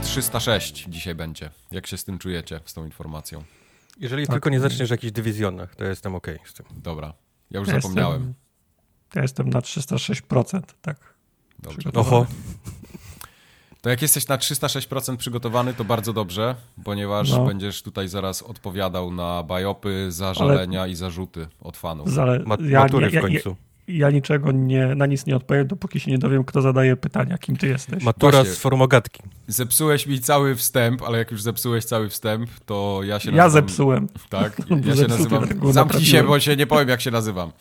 Formogatka numer 306 dzisiaj będzie. Jak się z tym czujecie, z tą informacją? Jeżeli tak. tylko nie zaczniesz w jakichś dywizjonach, to jestem ok z tym. Dobra, ja już ja zapomniałem. Jestem, ja jestem na 306%, tak. Dobrze. Oho. To jak jesteś na 306% przygotowany, to bardzo dobrze, ponieważ no. będziesz tutaj zaraz odpowiadał na bajopy, zażalenia Ale... i zarzuty od fanów. Zale... ja, matury w końcu. Ja, niczego nie, na nic nie odpowiem, dopóki się nie dowiem, kto zadaje pytania, kim ty jesteś. Matura Właśnie, z formogatki. Zepsułeś mi cały wstęp, ale jak już zepsułeś cały wstęp, to ja się nazywam... Ja zepsułem. Tak, ja się nazywam... Zamknij się, bo się nie powiem, jak się nazywam.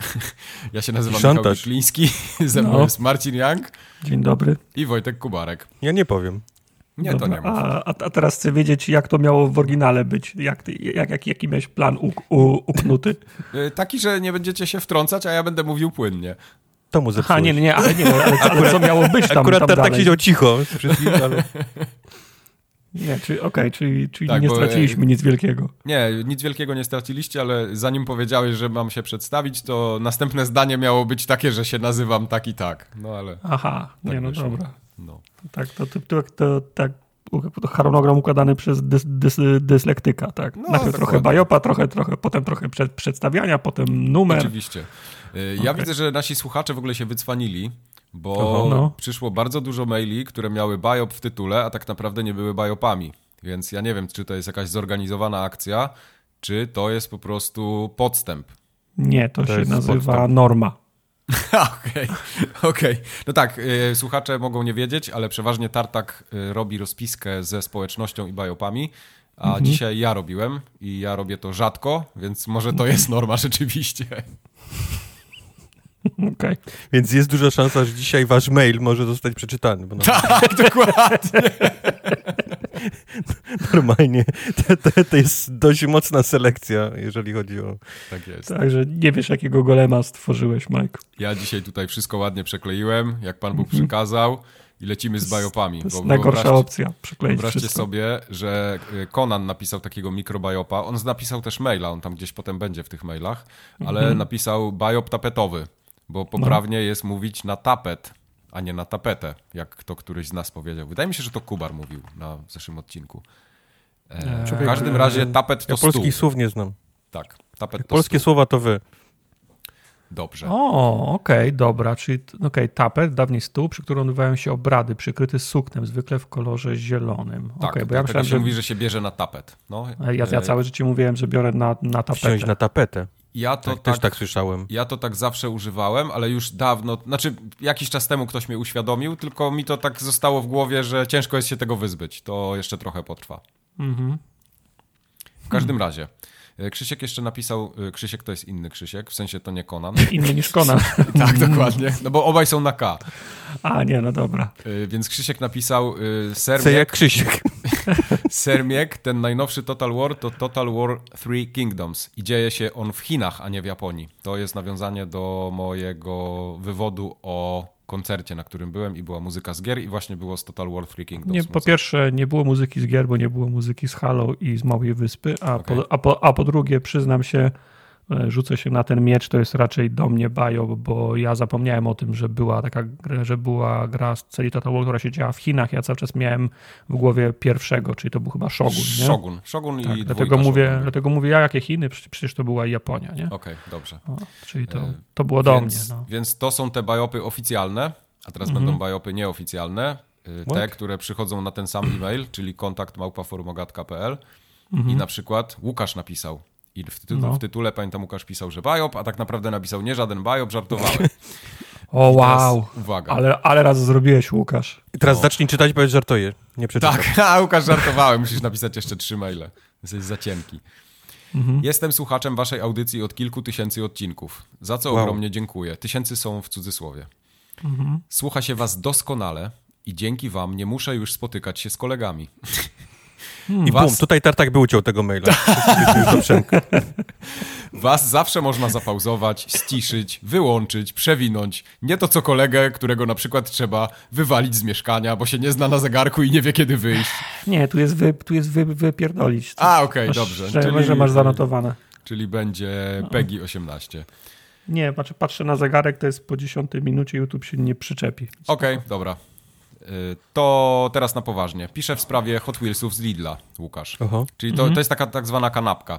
Ja się nazywam Szantaż. Michał Śliński, ze mną no. jest Marcin Young. Dzień dobry. I Wojtek Kubarek. Ja nie powiem. Nie, Dobra, to nie ma. A, a, teraz chcę wiedzieć, jak to miało w oryginale być. Jak, ty, jak, jak, jaki miałeś plan u, u, uknuty? Y, taki, że nie będziecie się wtrącać, a ja będę mówił płynnie. To mu zepsułeś. Aha, nie, nie, ale nie, ale, ale akurat, co miało być tam Akurat tam tak siedział cicho. Ale... Nie, czyli, okej, okay, czyli, czyli tak, nie straciliśmy bo, nic wielkiego. Nie, nic wielkiego nie straciliście, ale zanim powiedziałeś, że mam się przedstawić, to następne zdanie miało być takie, że się nazywam tak i tak. No ale. Aha, tak nie, no wyszło. dobra. No. Tak, to, to, to, to tak harmonogram układany przez dys, dys, dyslektyka, tak? No, Najpierw trochę bajopa, trochę, trochę, potem trochę przed, przedstawiania, potem numer. Oczywiście. Y, ja okay. widzę, że nasi słuchacze w ogóle się wycwanili, bo no. przyszło bardzo dużo maili, które miały biop w tytule, a tak naprawdę nie były biopami. Więc ja nie wiem, czy to jest jakaś zorganizowana akcja, czy to jest po prostu podstęp. Nie, to, to się nazywa podstęp. norma. Okej, okej. Okay. No tak, y, słuchacze mogą nie wiedzieć, ale przeważnie Tartak y, robi rozpiskę ze społecznością i biopami, a mhm. dzisiaj ja robiłem i ja robię to rzadko, więc może to jest norma rzeczywiście. Okay. Więc jest duża szansa, że dzisiaj wasz mail może zostać przeczytany. Bo tak, dokładnie. Normalnie to, to, to, jest dość mocna selekcja, jeżeli chodzi o... Tak jest. Także nie wiesz, jakiego golema stworzyłeś, Mike. Ja dzisiaj tutaj wszystko ładnie przekleiłem, jak pan Bóg przykazał i lecimy z biopami. To jest najgorsza opcja, przekleić Wyobraźcie wszystko. sobie, że Conan y, napisał takiego mikrobiopa. On napisał też maila, on tam gdzieś potem będzie w tych mailach, ale mhm. napisał biop tapetowy bo poprawnie no. jest mówić na tapet, a nie na tapetę, jak to któryś z nas powiedział. Wydaje mi się, że to Kubar mówił na zeszłym odcinku. E, w każdym razie tapet to ja polskich słów nie znam. Tak, tapet to Polskie stół. słowa to wy. Dobrze. O, okej, okay, dobra. Czyli okay, tapet, dawniej stół, przy którym odbywają się obrady, przykryty suknem, zwykle w kolorze zielonym. Tak, okay, bo ja myślałem, się że... mówi, że się bierze na tapet. No, ja, ja e, całe życie mówiłem, że biorę na, na tapetę. Wsiąść na tapetę. Ja to tak, tak, też tak słyszałem. Ja to tak zawsze używałem, ale już dawno, znaczy jakiś czas temu ktoś mnie uświadomił, tylko mi to tak zostało w głowie, że ciężko jest się tego wyzbyć. To jeszcze trochę potrwa. Mhm. W każdym razie, e, Krzysiek jeszcze napisał, e, Krzysiek to jest inny Krzysiek, w sensie to nie Konan. Inny niż Konan. tak, dokładnie, no bo obaj są na K. A, nie, no dobra. E, więc Krzysiek napisał Sermiek. Co jak Krzysiek. Sermiek, ten najnowszy Total War to Total War Three Kingdoms i dzieje się on w Chinach, a nie w Japonii. To jest nawiązanie do mojego wywodu o koncercie, na którym byłem i była muzyka z gier i właśnie było z Total War Three Kingdoms. Nie, po pierwsze nie było muzyki z gier, bo nie było muzyki z Halo i z Małej Wyspy, a, okay. po, a, po, a po drugie przyznam się, rzucę się na ten miecz, to jest raczej do mnie bajo, bo ja zapomniałem o tym, że była taka że była gra z Celi Total War, która się działa w Chinach. Ja cały czas miałem w głowie pierwszego, czyli to był chyba Shogun. Nie? Shogun, Shogun tak, i dlatego mówię, Shogun. dlatego mówię, ja jakie Chiny, przecież to była Japonia, nie? Okej, okay, dobrze. Czyli to, to było do więc, mnie. No. Więc to są te bajopy oficjalne, a teraz mhm. będą bajopy nieoficjalne. Te, What? które przychodzą na ten sam e-mail, czyli kontakt małpaformogat.pl mhm. i na przykład Łukasz napisał i w, tytule, no. w tytule pamiętam Łukasz pisał, że biop, a tak naprawdę napisał nie żaden biop, żartowałem. o wow, uwaga. Ale, ale raz zrobiłeś Łukasz. I teraz no. zacznij czytać, powiedz żartuję. Nie przeczytam. Tak, a Łukasz żartowałem, musisz napisać jeszcze trzy maile. Jesteś za cienki. Mhm. Jestem słuchaczem waszej audycji od kilku tysięcy odcinków, za co wow. ogromnie dziękuję. Tysięcy są w cudzysłowie. Mhm. Słucha się was doskonale i dzięki wam nie muszę już spotykać się z kolegami. Hmm. I was... bum, tutaj Tartak by uciął tego maila. Was zawsze można zapauzować, ściszyć, wyłączyć, przewinąć. Nie to co kolegę, którego na przykład trzeba wywalić z mieszkania, bo się nie zna na zegarku i nie wie kiedy wyjść. Nie, tu jest, wy, tu jest wy, wypierdolić. A, okej, okay, dobrze. Że, czyli, że masz zanotowane. Czyli będzie PEGI 18. Nie, patrzę, patrzę na zegarek, to jest po 10 minucie, YouTube się nie przyczepi. Okej, okay, dobra. To teraz na poważnie. Piszę w sprawie Hot Wheelsów z Lidla, Łukasz. Aha. Czyli to, to jest taka tak zwana kanapka.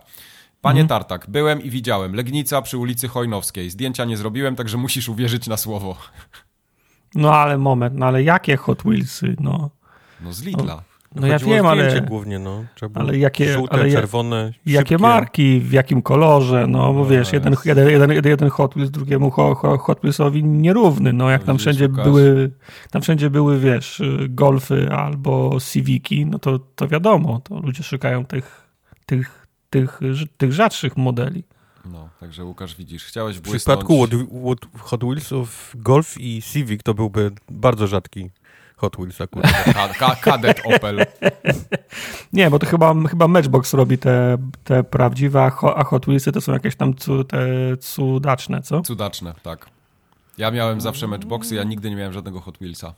Panie Tartak, byłem i widziałem. Legnica przy ulicy Chojnowskiej. Zdjęcia nie zrobiłem, także musisz uwierzyć na słowo. No ale moment, no ale jakie Hot Wheelsy, no. No z Lidla. No ja Chodziło wiem, o zdjęcie ale, głównie, no. Trzeba było ale jakie- Żółte, ale ja- czerwone, jakie szybkie. marki, w jakim kolorze, no bo No wiesz, jeden, jeden, jeden, jeden Hot Wheels drugiemu ho, ho, Hot Wheelsowi nierówny, no jak tam Widzisz, wszędzie były, tam wszędzie były, wiesz, y, Golfy albo Civiki, no to, to wiadomo, to ludzie szukają tych, tych, tych, tych rzadszych modeli. No, także Łukasz widzisz, chciałeś W błysnąć... przypadku Hot, Hot, Hot Wheelsów Golf i Civic to byłby bardzo rzadki Hot Wheels akurat. Ka ka kadet Opel. Nie, bo to chyba, chyba Matchbox robi te, te prawdziwe, a Ho- a Hot Wheelsy to są jakieś tam cu, te cudaczne, co? Cudaczne, tak. Ja miałem zawsze Matchboxy, ja nigdy nie miałem żadnego Hot Wheelsa.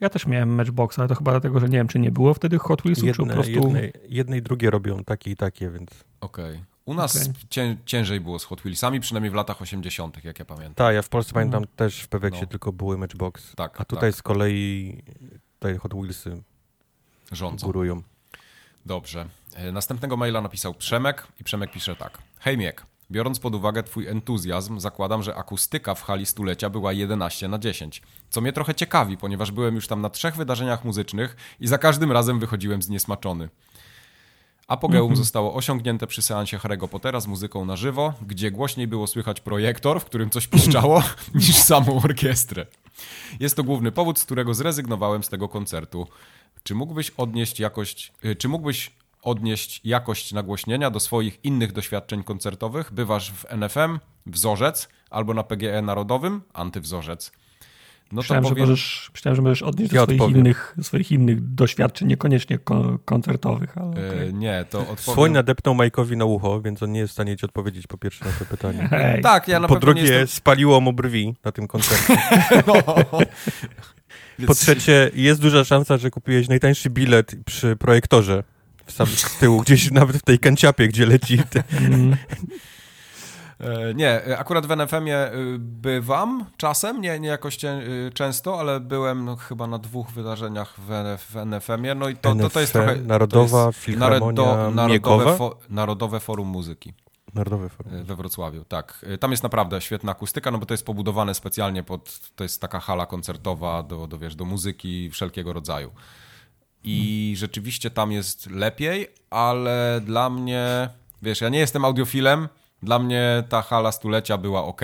Ja też miałem Matchbox, ale to chyba dlatego, że nie wiem, czy nie było wtedy Hot Wheelsów, czy po Jedne, prostu... jedne, jedne i drugie robią takie i takie, więc... Okej. U nas Okej. cię, ciężej było z Hot Wheelsami, przynajmniej w latach 80., jak ja pamiętam. Tak, ja w Polsce pamiętam też w Peweksie No. tylko były Matchbox. Tak, A tutaj tak. z kolei tutaj Hot Wheelsy Rządzą. górują. Dobrze. E, Następnego maila napisał Przemek i Przemek pisze tak. Hej Miek, biorąc pod uwagę twój entuzjazm, zakładam, że akustyka w hali stulecia była 11 na 10. Co mnie trochę ciekawi, ponieważ byłem już tam na trzech wydarzeniach muzycznych i za każdym razem wychodziłem zniesmaczony. Apogeum zostało osiągnięte przy seansie Harry'ego Pottera z muzyką na żywo, gdzie głośniej było słychać projektor, w którym coś piszczało, niż samą orkiestrę. Jest to główny powód, z którego zrezygnowałem z tego koncertu. Czy mógłbyś odnieść jakość, y, czy mógłbyś odnieść jakość nagłośnienia do swoich innych doświadczeń koncertowych? Bywasz w NFM, Wzorzec, albo na PGE Narodowym, Antywzorzec. No Myślałem, że powiem, możesz, myślałem, że możesz odnieść Ja do swoich odpowiem. innych, swoich innych doświadczeń, niekoniecznie ko- koncertowych, ale e, okej. nie, to Słoń odpowiem. nadepnął Majkowi na ucho, więc on nie jest w stanie ci odpowiedzieć po pierwsze na to pytanie. Hej. Tak, ja na Po pewno drugie, nie jestem... spaliło mu brwi na tym koncercie. No. Po trzecie, jest duża szansa, że kupiłeś najtańszy bilet przy projektorze. Sam z tyłu, gdzieś nawet w tej kanciapie, gdzie leci. Te... E, Nie, e, akurat w NFM-ie y, bywam czasem, nie, nie jakoś często, ale byłem no, chyba na dwóch wydarzeniach w, w NFM-ie, no i to, to, to jest NFM, trochę... Narodowa jest Filharmonia narodowe, Miekowa? fo, narodowe Forum Muzyki Narodowy Forum. e, we Wrocławiu, tak. E, Tam jest naprawdę świetna akustyka, no bo to jest pobudowane specjalnie pod... To jest taka hala koncertowa do, do, wiesz, do muzyki wszelkiego rodzaju. I rzeczywiście tam jest lepiej, ale dla mnie, wiesz, ja nie jestem audiofilem, dla mnie ta hala stulecia była ok.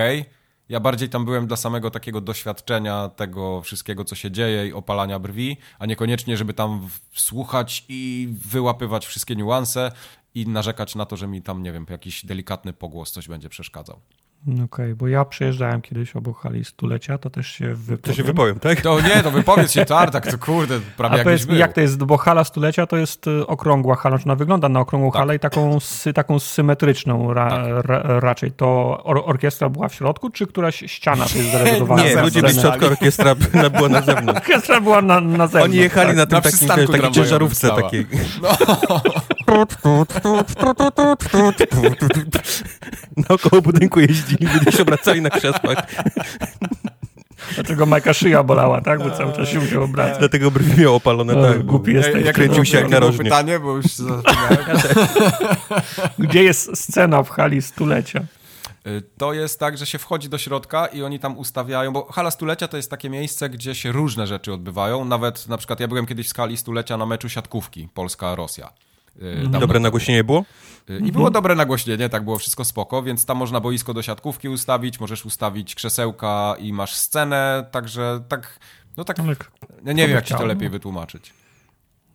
Ja bardziej tam byłem dla samego takiego doświadczenia tego wszystkiego, co się dzieje i opalania brwi, a niekoniecznie, żeby tam słuchać i wyłapywać wszystkie niuanse i narzekać na to, że mi tam, nie wiem, jakiś delikatny pogłos coś będzie przeszkadzał. Okej, bo ja przejeżdżałem kiedyś obok hali stulecia, to też się wypowiem. To się wypowiem, tak? To nie, to wypowiedz się tartak, to kurde, prawie mi, był. jak to jest, bo hala stulecia to jest y, okrągła hala, czy ona wygląda na okrągłą Tak. halę i taką, sy, taką symetryczną ra, Tak. ra, raczej. To or, orkiestra była w środku, czy któraś ściana to jest zarezerwowana? Nie, ludzie byli w środku, orkiestra była na zewnątrz. Orkiestra była na, na zewnątrz. Oni jechali tak. na tym Na takim, wiesz, takiej ciężarówce takiej. Naokoło budynku jeździli, ludzie się obracali na krzesłach, Dlatego Majka szyja bolała, tak? Bo cały czas się musiał obracać. dlatego brwi miał opalone, O, tak. głupi jesteś. Ej, Kręcił się jak narożnik. pytanie, bo już zapomniałem. Gdzie jest scena w hali stulecia? Y, To jest tak, że się wchodzi do środka i oni tam ustawiają, bo hala stulecia to jest takie miejsce, gdzie się różne rzeczy odbywają. Nawet na przykład ja byłem kiedyś w hali stulecia na meczu siatkówki Polska-Rosja. Y, dawno Dobre nagłośnienie było? Y, I było dobre nagłośnienie, tak było wszystko spoko, więc tam można boisko do siatkówki ustawić, możesz ustawić krzesełka i masz scenę, także tak, no tak, Ale ja nie wiem jak ci to lepiej no. wytłumaczyć.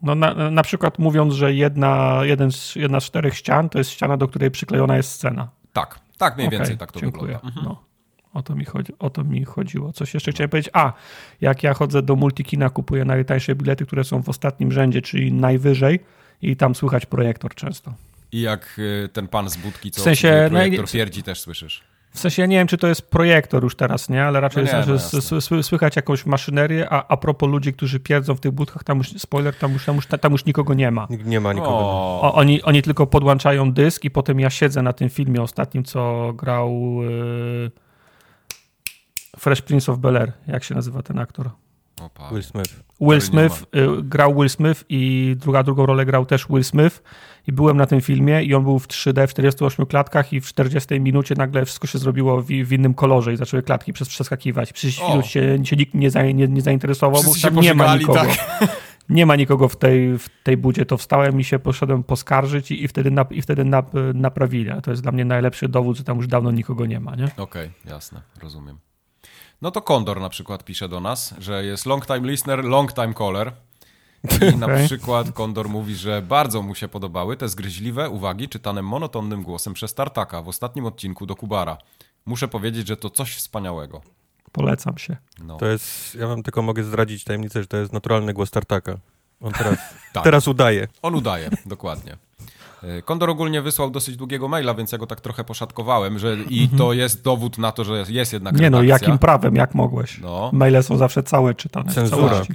No na, na przykład mówiąc, że jedna, jeden z, jedna z czterech ścian to jest ściana, do której przyklejona jest scena. Tak, tak mniej Okej, więcej tak to dziękuję. wygląda. No. O to, mi chodzi, o to mi chodziło. Coś jeszcze chciałem powiedzieć. A, jak ja chodzę do multikina, kupuję najtańsze bilety, które są w ostatnim rzędzie, czyli najwyżej i tam słychać projektor często. I jak y, ten pan z budki, co W sensie, no projektor pierdzi, też słyszysz. W sensie ja nie wiem, czy to jest projektor już teraz, nie? Ale raczej No nie, jest, no s- sły- słychać jakąś maszynerię, a, a propos ludzi, którzy pierdzą w tych budkach, tam już, spoiler, tam już, tam już, tam już nikogo nie ma. Nie ma nikogo. O, O, oni, oni tylko podłączają dysk i potem ja siedzę na tym filmie ostatnim, co grał yy, Fresh Prince of Bel-Air. Jak się nazywa ten aktor? O, Will Smith. Will Smith, y, grał Will Smith i druga, drugą rolę grał też Will Smith i byłem na tym filmie i on był w 3D w 48 klatkach i w 40 minucie nagle wszystko się zrobiło w, w innym kolorze i zaczęły klatki przez przeskakiwać. Przez O. chwilę się, się nikt nie, za, nie, nie zainteresował, bo Wszyscy się tam nie ma nikogo. tak. Nie ma nikogo w tej, w tej budzie, to wstałem i się poszedłem poskarżyć i, i wtedy, nap, i wtedy nap, naprawili. To jest dla mnie najlepszy dowód, że tam już dawno nikogo nie ma, nie? Okej, jasne, rozumiem. No to Kondor na przykład pisze do nas, że jest long time listener, long time caller. I na Okej. przykład Kondor mówi, że bardzo mu się podobały te zgryźliwe uwagi czytane monotonnym głosem przez Tartaka w ostatnim odcinku do Kubara. Muszę powiedzieć, że to coś wspaniałego. Polecam się. No. To jest, ja wam tylko mogę zdradzić tajemnicę, że to jest naturalny głos Tartaka. On teraz, Tak. teraz udaje. On udaje, dokładnie. E, Kondor ogólnie wysłał dosyć długiego maila, więc ja go tak trochę poszatkowałem, że i to jest dowód na to, że jest- jednak Mhm. Nie no, redakcja. jakim prawem, jak mogłeś? No. Maile są zawsze całe czytane. w Cenzura. całości.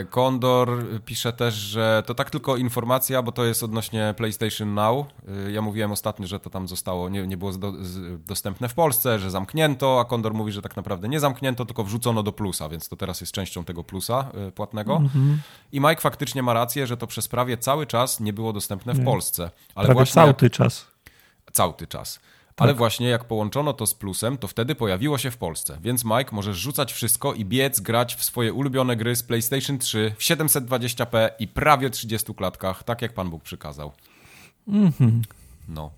E, Kondor pisze też, że to tak tylko informacja, bo to jest odnośnie PlayStation Now. E, Ja mówiłem ostatnio, że to tam zostało, nie, nie było do, z, dostępne w Polsce, że zamknięto, a Kondor mówi, że tak naprawdę nie zamknięto, tylko wrzucono do plusa, więc to teraz jest częścią tego plusa płatnego. I Mike faktycznie ma rację, że to przez prawie cały czas nie było dostępne w Polsce. Ale Prawie właśnie cały jak- czas. cały czas. Ale właśnie jak połączono to z plusem, to wtedy pojawiło się w Polsce. Więc Mike możesz rzucać wszystko i biec, grać w swoje ulubione gry z PlayStation 3 w 720p i prawie 30 klatkach, tak jak Pan Bóg przykazał. No.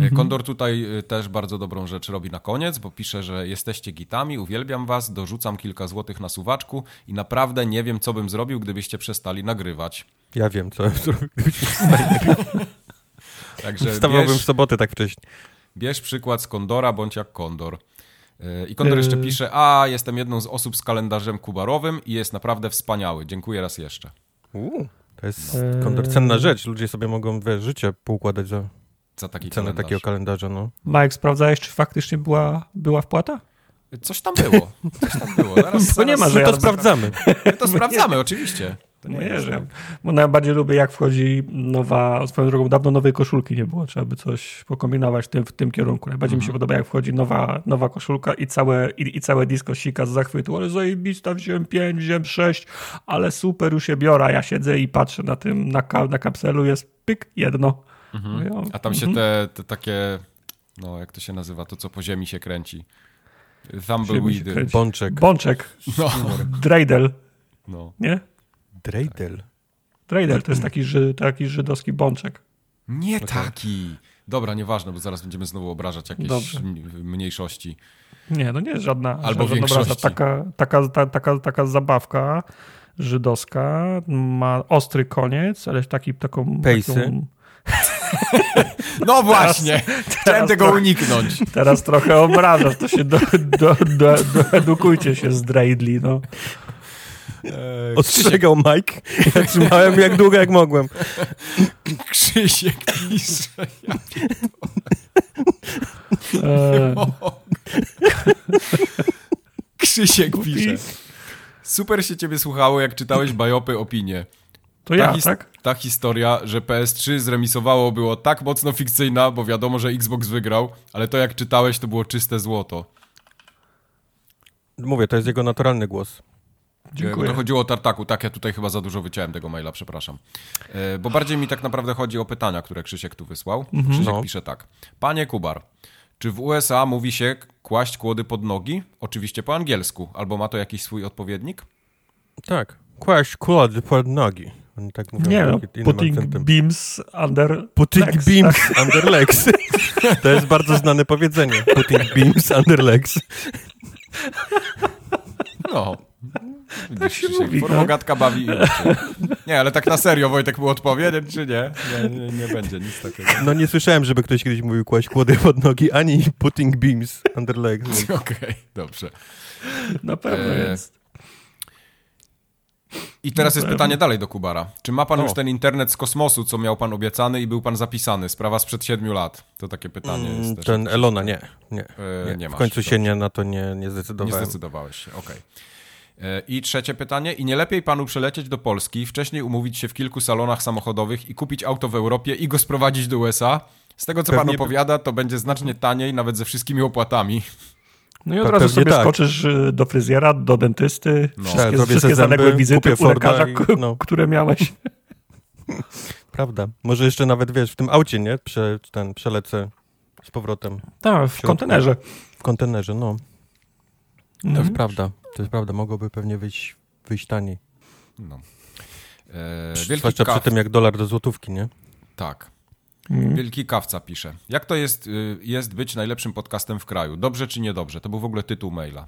E, Kondor tutaj y, też bardzo dobrą rzecz robi na koniec, bo pisze, że jesteście gitami, uwielbiam was, dorzucam kilka złotych na suwaczku i naprawdę nie wiem, co bym zrobił, gdybyście przestali nagrywać. Ja wiem, co Także Wstawałbym bierz- w sobotę tak wcześnie. Bierz przykład z Kondora, bądź jak Kondor. Yy, I Kondor jeszcze pisze, a jestem jedną z osób z kalendarzem kubarowym i jest naprawdę wspaniały. Dziękuję raz jeszcze. Uuu, to jest Eee. kondor, cenna rzecz. Ludzie sobie mogą we życie poukładać za Za taki cenę kalendarz. takiego kalendarza. No. Mike, sprawdzałeś, czy faktycznie była, była wpłata? Coś tam było. Coś tam było. Zaraz, To nie ma, że My ja to sprawdzamy. My to sprawdzamy, oczywiście. To nie Nie, jest, że bo najbardziej lubię, jak wchodzi nowa, swoją drogą, dawno nowej koszulki nie było, trzeba by coś pokombinować w tym, w tym kierunku. Najbardziej mi się podoba, jak wchodzi nowa, nowa koszulka i całe, i, i całe disco sika z zachwytu, ale zajebista, wziąłem 5, wziąłem 6, ale super, już się biorę, ja siedzę i patrzę na tym, na, ka, na kapselu jest pyk, jedno. Mówię, o, A tam się te, te takie, no jak to się nazywa, to co po ziemi się kręci. Tumbleweedy. Bączek. Bączek, No, dreidel, no. nie? Dreidel. Dreidel to jest taki, ży, taki żydowski bączek. Nie taki. Dobra, nieważne, bo zaraz będziemy znowu obrażać jakieś Dobrze. mniejszości. Nie, no nie jest żadna, Albo żadna obraza. Taka, taka, ta, taka, taka zabawka żydowska ma ostry koniec, ale taki taką... Pejsy. Taką, No właśnie, chciałem tego trochę- uniknąć. teraz trochę obrażasz, to się do, do, do, doedukujcie się z Dreidli, no. Ostrzegał Mike. Ja trzymałem jak długo jak mogłem. Krzysiek pisze. E, Krzysiek pisze. Super się ciebie słuchało, jak czytałeś bajopy opinie. to ja, ta, his- tak? ta historia, że PS3 zremisowało było tak mocno fikcyjna, bo wiadomo, że Xbox wygrał, ale to jak czytałeś, to było czyste złoto. Mówię, to jest jego naturalny głos. Dziękuję. To chodziło o Tartaku. Tak, ja tutaj chyba za dużo wyciąłem tego maila, przepraszam. E, Bo bardziej mi tak naprawdę chodzi o pytania, które Krzysiek tu wysłał. Krzysiek No. pisze tak. Panie Kubar, czy w USA mówi się kłaść kłody pod nogi? Oczywiście po angielsku. Albo ma to jakiś swój odpowiednik? Tak. Kłaść kłody pod nogi. Oni tak mówią. Nie, no, putting akcentem. beams under Putting legs, beams under legs. To jest bardzo znane powiedzenie. Putting beams under legs. No. Tak się mówi, formogatka bawi i uczy. Nie, ale tak na serio Wojtek mu odpowie, czy nie? Nie, nie, nie będzie nic takiego. No nie słyszałem, żeby ktoś kiedyś mówił kłaść kłody pod nogi, ani putting beams under legs. Okej, dobrze. Na pewno E, jest. I teraz jest pytanie dalej do Kubara. Czy ma pan O. już ten internet z kosmosu, co miał pan obiecany i był pan zapisany? Sprawa sprzed siedmiu lat. To takie pytanie jest Mm, też. Ten Elona, nie. Nie, E, nie. nie w końcu się nie, na to nie, nie Nie zdecydowałem. zdecydowałeś się, okej. E, I trzecie pytanie. I nie lepiej panu przylecieć do Polski, wcześniej umówić się w kilku salonach samochodowych i kupić auto w Europie i go sprowadzić do USA? Z tego, co pan Pewnie by- opowiada, to będzie znacznie taniej, nawet ze wszystkimi opłatami. No i od razu sobie tak. skoczysz y, do fryzjera, do dentysty, no. wszystkie, tak, wszystkie zaległe wizyty u lekarza, i, no. które miałeś. Prawda. Może jeszcze nawet, wiesz, w tym aucie, nie? Prze, ten, przelecę z powrotem. Tak, w, w kontenerze. W kontenerze, no. To jest mhm. prawda. To jest prawda. Mogłoby pewnie wyjść, wyjść taniej. No. E, Zwłaszcza przy tym, jak dolar do złotówki, nie? Tak. Mhm. Wielki kawca pisze. Jak to jest, y, jest być najlepszym podcastem w kraju? Dobrze czy niedobrze? To był w ogóle tytuł maila.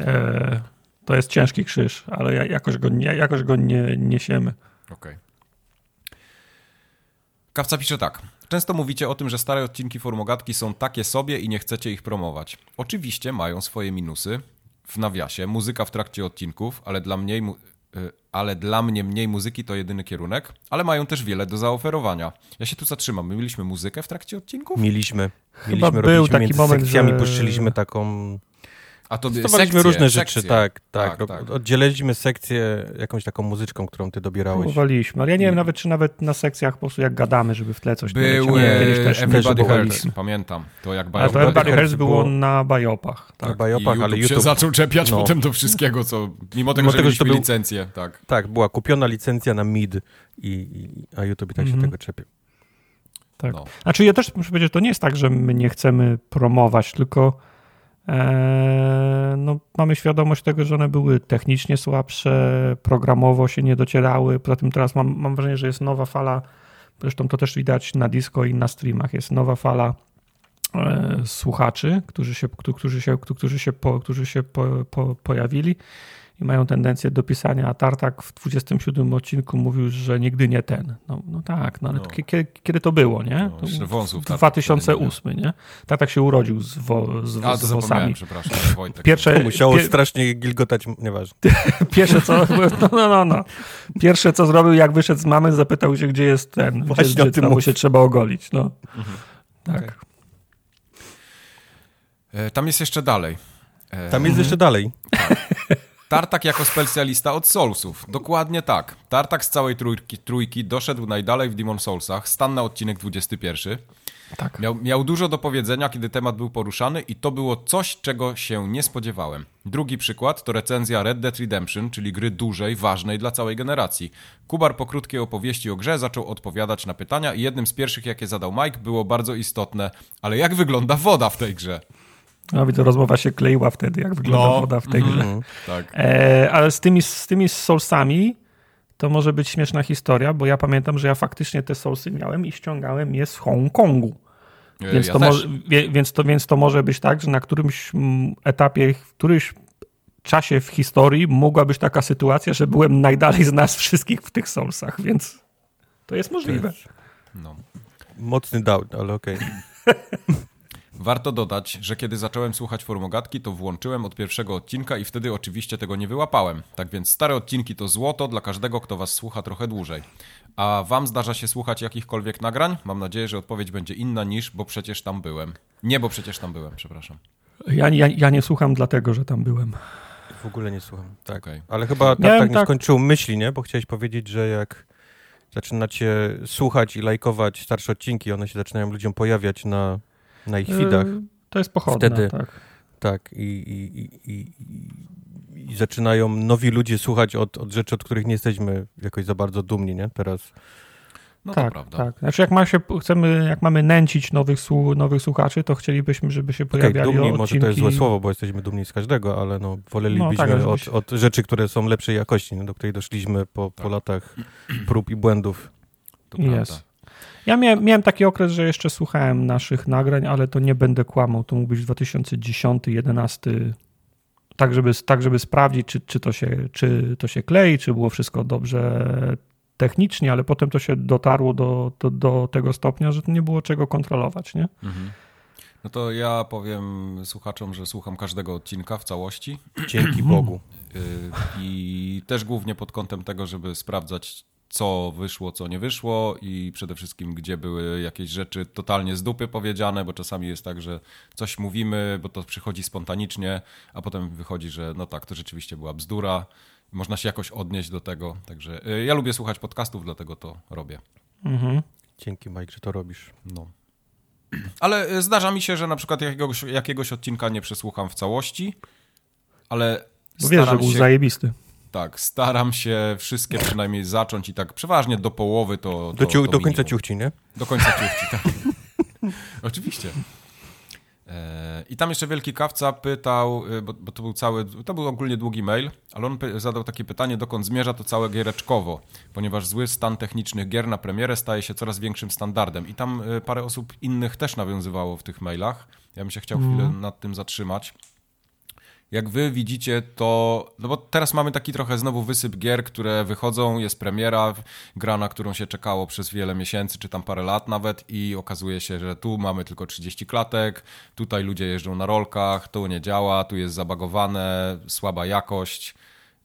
E, to jest ciężki krzyż, ale jakoś go, nie, jakoś go nie niesiemy. Okej. Okay. Kawca pisze tak. Często mówicie o tym, że stare odcinki Formogatki są takie sobie i nie chcecie ich promować. Oczywiście mają swoje minusy. W nawiasie muzyka w trakcie odcinków, ale dla mniej Y, ale dla mnie mniej muzyki to jedyny kierunek, ale mają też wiele do zaoferowania. Ja się tu zatrzymam. My mieliśmy muzykę w trakcie odcinków? Mieliśmy. Chyba mieliśmy, był taki między moment, sekcjami, że... puszczyliśmy taką a to sekcje, różne rzeczy, tak, tak, tak, tak. Oddzieliliśmy sekcję jakąś taką muzyczką, którą ty dobierałeś. Próbowaliśmy, ale ja nie wiem nawet, czy nawet na sekcjach po prostu jak gadamy, żeby w tle coś... Był nie, też Everybody Hurts, pamiętam. To jak A to Everybody Hurts było na bajopach. Tak. Na bajopach, ale YouTube się zaczął czepiać no. potem do wszystkiego, co... Mimo tego, mimo że tego, że to był, licencję, tak. Tak, była kupiona licencja na MID, i, i a YouTube tak się mhm. tego czepie. Tak. No. Znaczy ja też muszę powiedzieć, to nie jest tak, że my nie chcemy promować, tylko no, mamy świadomość tego, że one były technicznie słabsze, programowo się nie docierały. Poza tym teraz mam, mam wrażenie, że jest nowa fala, zresztą to też widać na disco i na streamach, jest nowa fala e, słuchaczy, którzy się, którzy się, którzy się, po, którzy się po, po, pojawili i mają tendencję do pisania, a Tartak w 27 odcinku mówił, że nigdy nie ten. No, no tak, no ale no. Kiedy, kiedy, to było, nie? No, wąsów, 2008, nie? Tartak się urodził z, wo, z, a, z wąsami. przepraszam, Wojtek. Pierwsze, musiało strasznie gilgotać, nieważne. Pierwsze co, no, no, no, no. Pierwsze co zrobił, jak wyszedł z mamy, zapytał się, gdzie jest ten, Właśnie gdzie, gdzie mu się trzeba ogolić, no. Mhm. Tak. Okay. E, tam jest jeszcze dalej. E, Tam jest jeszcze dalej. Tak. Tartak jako specjalista od Soulsów. Dokładnie tak. Tartak z całej trójki, trójki doszedł najdalej w Demon Soulsach. Stan na odcinek 21. Tak. Miał, miał dużo do powiedzenia, kiedy temat był poruszany i to było coś, czego się nie spodziewałem. Drugi przykład to recenzja Red Dead Redemption, czyli gry dużej, ważnej dla całej generacji. Kubar po krótkiej opowieści o grze zaczął odpowiadać na pytania i jednym z pierwszych, jakie zadał Mike, było bardzo istotne, ale jak wygląda woda w tej grze? No widzę, rozmowa się kleiła wtedy, jak wygląda no. woda w tej grze. Mm, tak. E, ale z tymi, z tymi Soulsami to może być śmieszna historia, bo ja pamiętam, że ja faktycznie te Soulsy miałem i ściągałem je z Hongkongu. E, więc, ja to może, więc, to, więc to może być tak, że na którymś etapie, w którymś czasie w historii mogła być taka sytuacja, że byłem najdalej z nas wszystkich w tych Soulsach, więc to jest możliwe. No. Mocny doubt, ale okej. Okay. Warto dodać, że kiedy zacząłem słuchać formogatki, to włączyłem od pierwszego odcinka i wtedy oczywiście tego nie wyłapałem. Tak więc stare odcinki to złoto dla każdego, kto was słucha trochę dłużej. A wam zdarza się słuchać jakichkolwiek nagrań? Mam nadzieję, że odpowiedź będzie inna niż, bo przecież tam byłem. Nie, bo przecież tam byłem, przepraszam. Ja, ja, ja nie słucham dlatego, że tam byłem. W ogóle nie słucham, tak. Okay. Ale chyba tak, tak nie tak... skończył myśli, nie? Bo chciałeś powiedzieć, że jak zaczynacie słuchać i lajkować starsze odcinki, one się zaczynają ludziom pojawiać na na ich widach. Yy, to jest pochodne, Wtedy, tak. Tak, i, i, i, i, zaczynają nowi ludzie słuchać od, od rzeczy, od których nie jesteśmy jakoś za bardzo dumni, nie? Teraz... No tak, tak. Znaczy jak ma się, chcemy, jak mamy nęcić nowych, nowych słuchaczy, to chcielibyśmy, żeby się pojawiali okay, dumni, odcinki... może to jest złe słowo, bo jesteśmy dumni z każdego, ale no, wolelibyśmy no, tak, od, od, rzeczy, które są lepszej jakości, do której doszliśmy po, tak. po latach prób i błędów. To yes. prawda. Ja miałem, miałem taki okres, że jeszcze słuchałem naszych nagrań, ale to nie będę kłamał. To mógł być 2010, 2011, tak żeby, tak żeby sprawdzić, czy, czy, to się, czy to się klei, czy było wszystko dobrze technicznie, ale potem to się dotarło do, do, do tego stopnia, że nie było czego kontrolować, nie? Mhm. No to ja powiem słuchaczom, że słucham każdego odcinka w całości. Dzięki Bogu. Y, I też głównie pod kątem tego, żeby sprawdzać, co wyszło, co nie wyszło i przede wszystkim, gdzie były jakieś rzeczy totalnie z dupy powiedziane, bo czasami jest tak, że coś mówimy, bo to przychodzi spontanicznie, a potem wychodzi, że no tak, to rzeczywiście była bzdura. Można się jakoś odnieść do tego. Także y, ja lubię słuchać podcastów, dlatego to robię. Mhm. Dzięki, Mike, że to robisz. No. Ale e, zdarza mi się, że na przykład jakiegoś, jakiegoś odcinka nie przesłucham w całości, ale Bo wiesz, że był się, zajebisty. Tak, staram się wszystkie przynajmniej zacząć i tak przeważnie do połowy to... to do, ciu, to do końca ciuchci, nie? Do końca ciuchci, tak. Oczywiście. E, I tam jeszcze Wielki Kawca pytał, e, bo, bo, to był cały, to był ogólnie długi mail, ale on zadał takie pytanie, dokąd zmierza to całe giereczkowo, ponieważ zły stan technicznych gier na premierę staje się coraz większym standardem. I tam e, parę osób innych też nawiązywało w tych mailach. Ja bym się chciał mm. chwilę nad tym zatrzymać jak wy widzicie to, no bo teraz mamy taki trochę znowu wysyp gier, które wychodzą, jest premiera, gra, na którą się czekało przez wiele miesięcy, czy tam parę lat nawet i okazuje się, że tu mamy tylko 30 klatek, tutaj ludzie jeżdżą na rolkach, to nie działa, tu jest zabagowane, słaba jakość.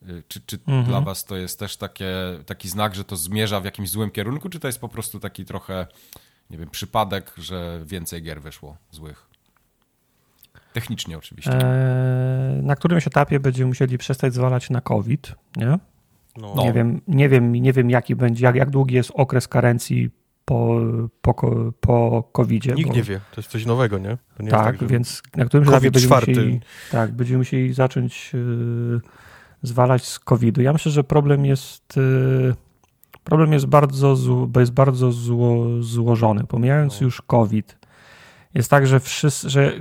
Y, czy, czy mhm. dla was to jest też takie, taki znak, że to zmierza w jakimś złym kierunku, czy to jest po prostu taki trochę, nie wiem, przypadek, że więcej gier wyszło złych? Technicznie oczywiście. Eee, na którymś etapie będziemy musieli przestać zwalać na COVID, nie? No. Nie, wiem, nie, wiem, nie wiem, jaki będzie, jak, jak długi jest okres karencji po, po, po COVID-zie. Nikt bo... nie wie, to jest coś nowego, nie? nie tak, tak więc na którymś etapie będziemy musieli, tak, będziemy musieli zacząć yy, zwalać z COVID-u. Ja myślę, że problem jest... Yy, problem jest bardzo, zło, jest bardzo zło, złożony. Pomijając no. już COVID, jest tak, że wszyscy, że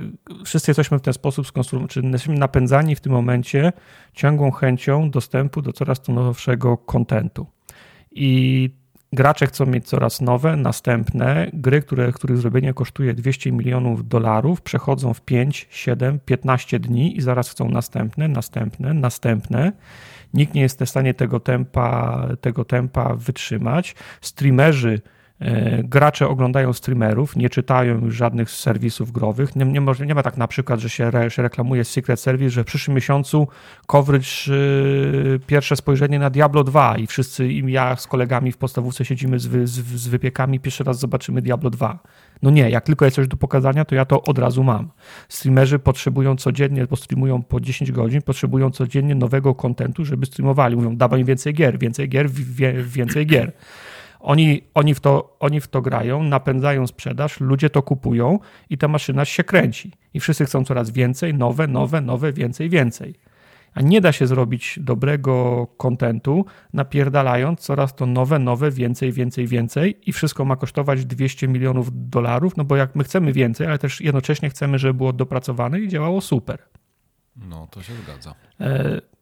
wszyscy jesteśmy w ten sposób skonstruowani, jesteśmy napędzani w tym momencie ciągłą chęcią dostępu do coraz to nowszego kontentu. I gracze chcą mieć coraz nowe, następne gry, które, których zrobienie kosztuje 200 milionów dolarów, przechodzą w 5, 7, 15 dni i zaraz chcą następne, następne, następne. Nikt nie jest w stanie tego tempa, tego tempa wytrzymać. Streamerzy gracze oglądają streamerów, nie czytają już żadnych serwisów growych. Nie, nie, nie ma tak na przykład, że się, re, się reklamuje Secret Service, że w przyszłym miesiącu coverage, yy, pierwsze spojrzenie na Diablo 2 i wszyscy, i ja z kolegami w podstawówce siedzimy z, wy, z, z wypiekami, pierwszy raz zobaczymy Diablo 2. No nie, jak tylko jest coś do pokazania, to ja to od razu mam. Streamerzy potrzebują codziennie, bo streamują po 10 godzin, potrzebują codziennie nowego kontentu, żeby streamowali. Mówią, dawaj więcej gier, więcej gier, więcej gier. Oni, oni, w to, oni w to grają, napędzają sprzedaż, ludzie to kupują i ta maszyna się kręci. I wszyscy chcą coraz więcej, nowe, nowe, nowe, więcej, więcej. A nie da się zrobić dobrego kontentu, napierdalając coraz to nowe, nowe, więcej, więcej, więcej i wszystko ma kosztować 200 milionów dolarów, no bo jak my chcemy więcej, ale też jednocześnie chcemy, żeby było dopracowane i działało super. No, to się zgadza.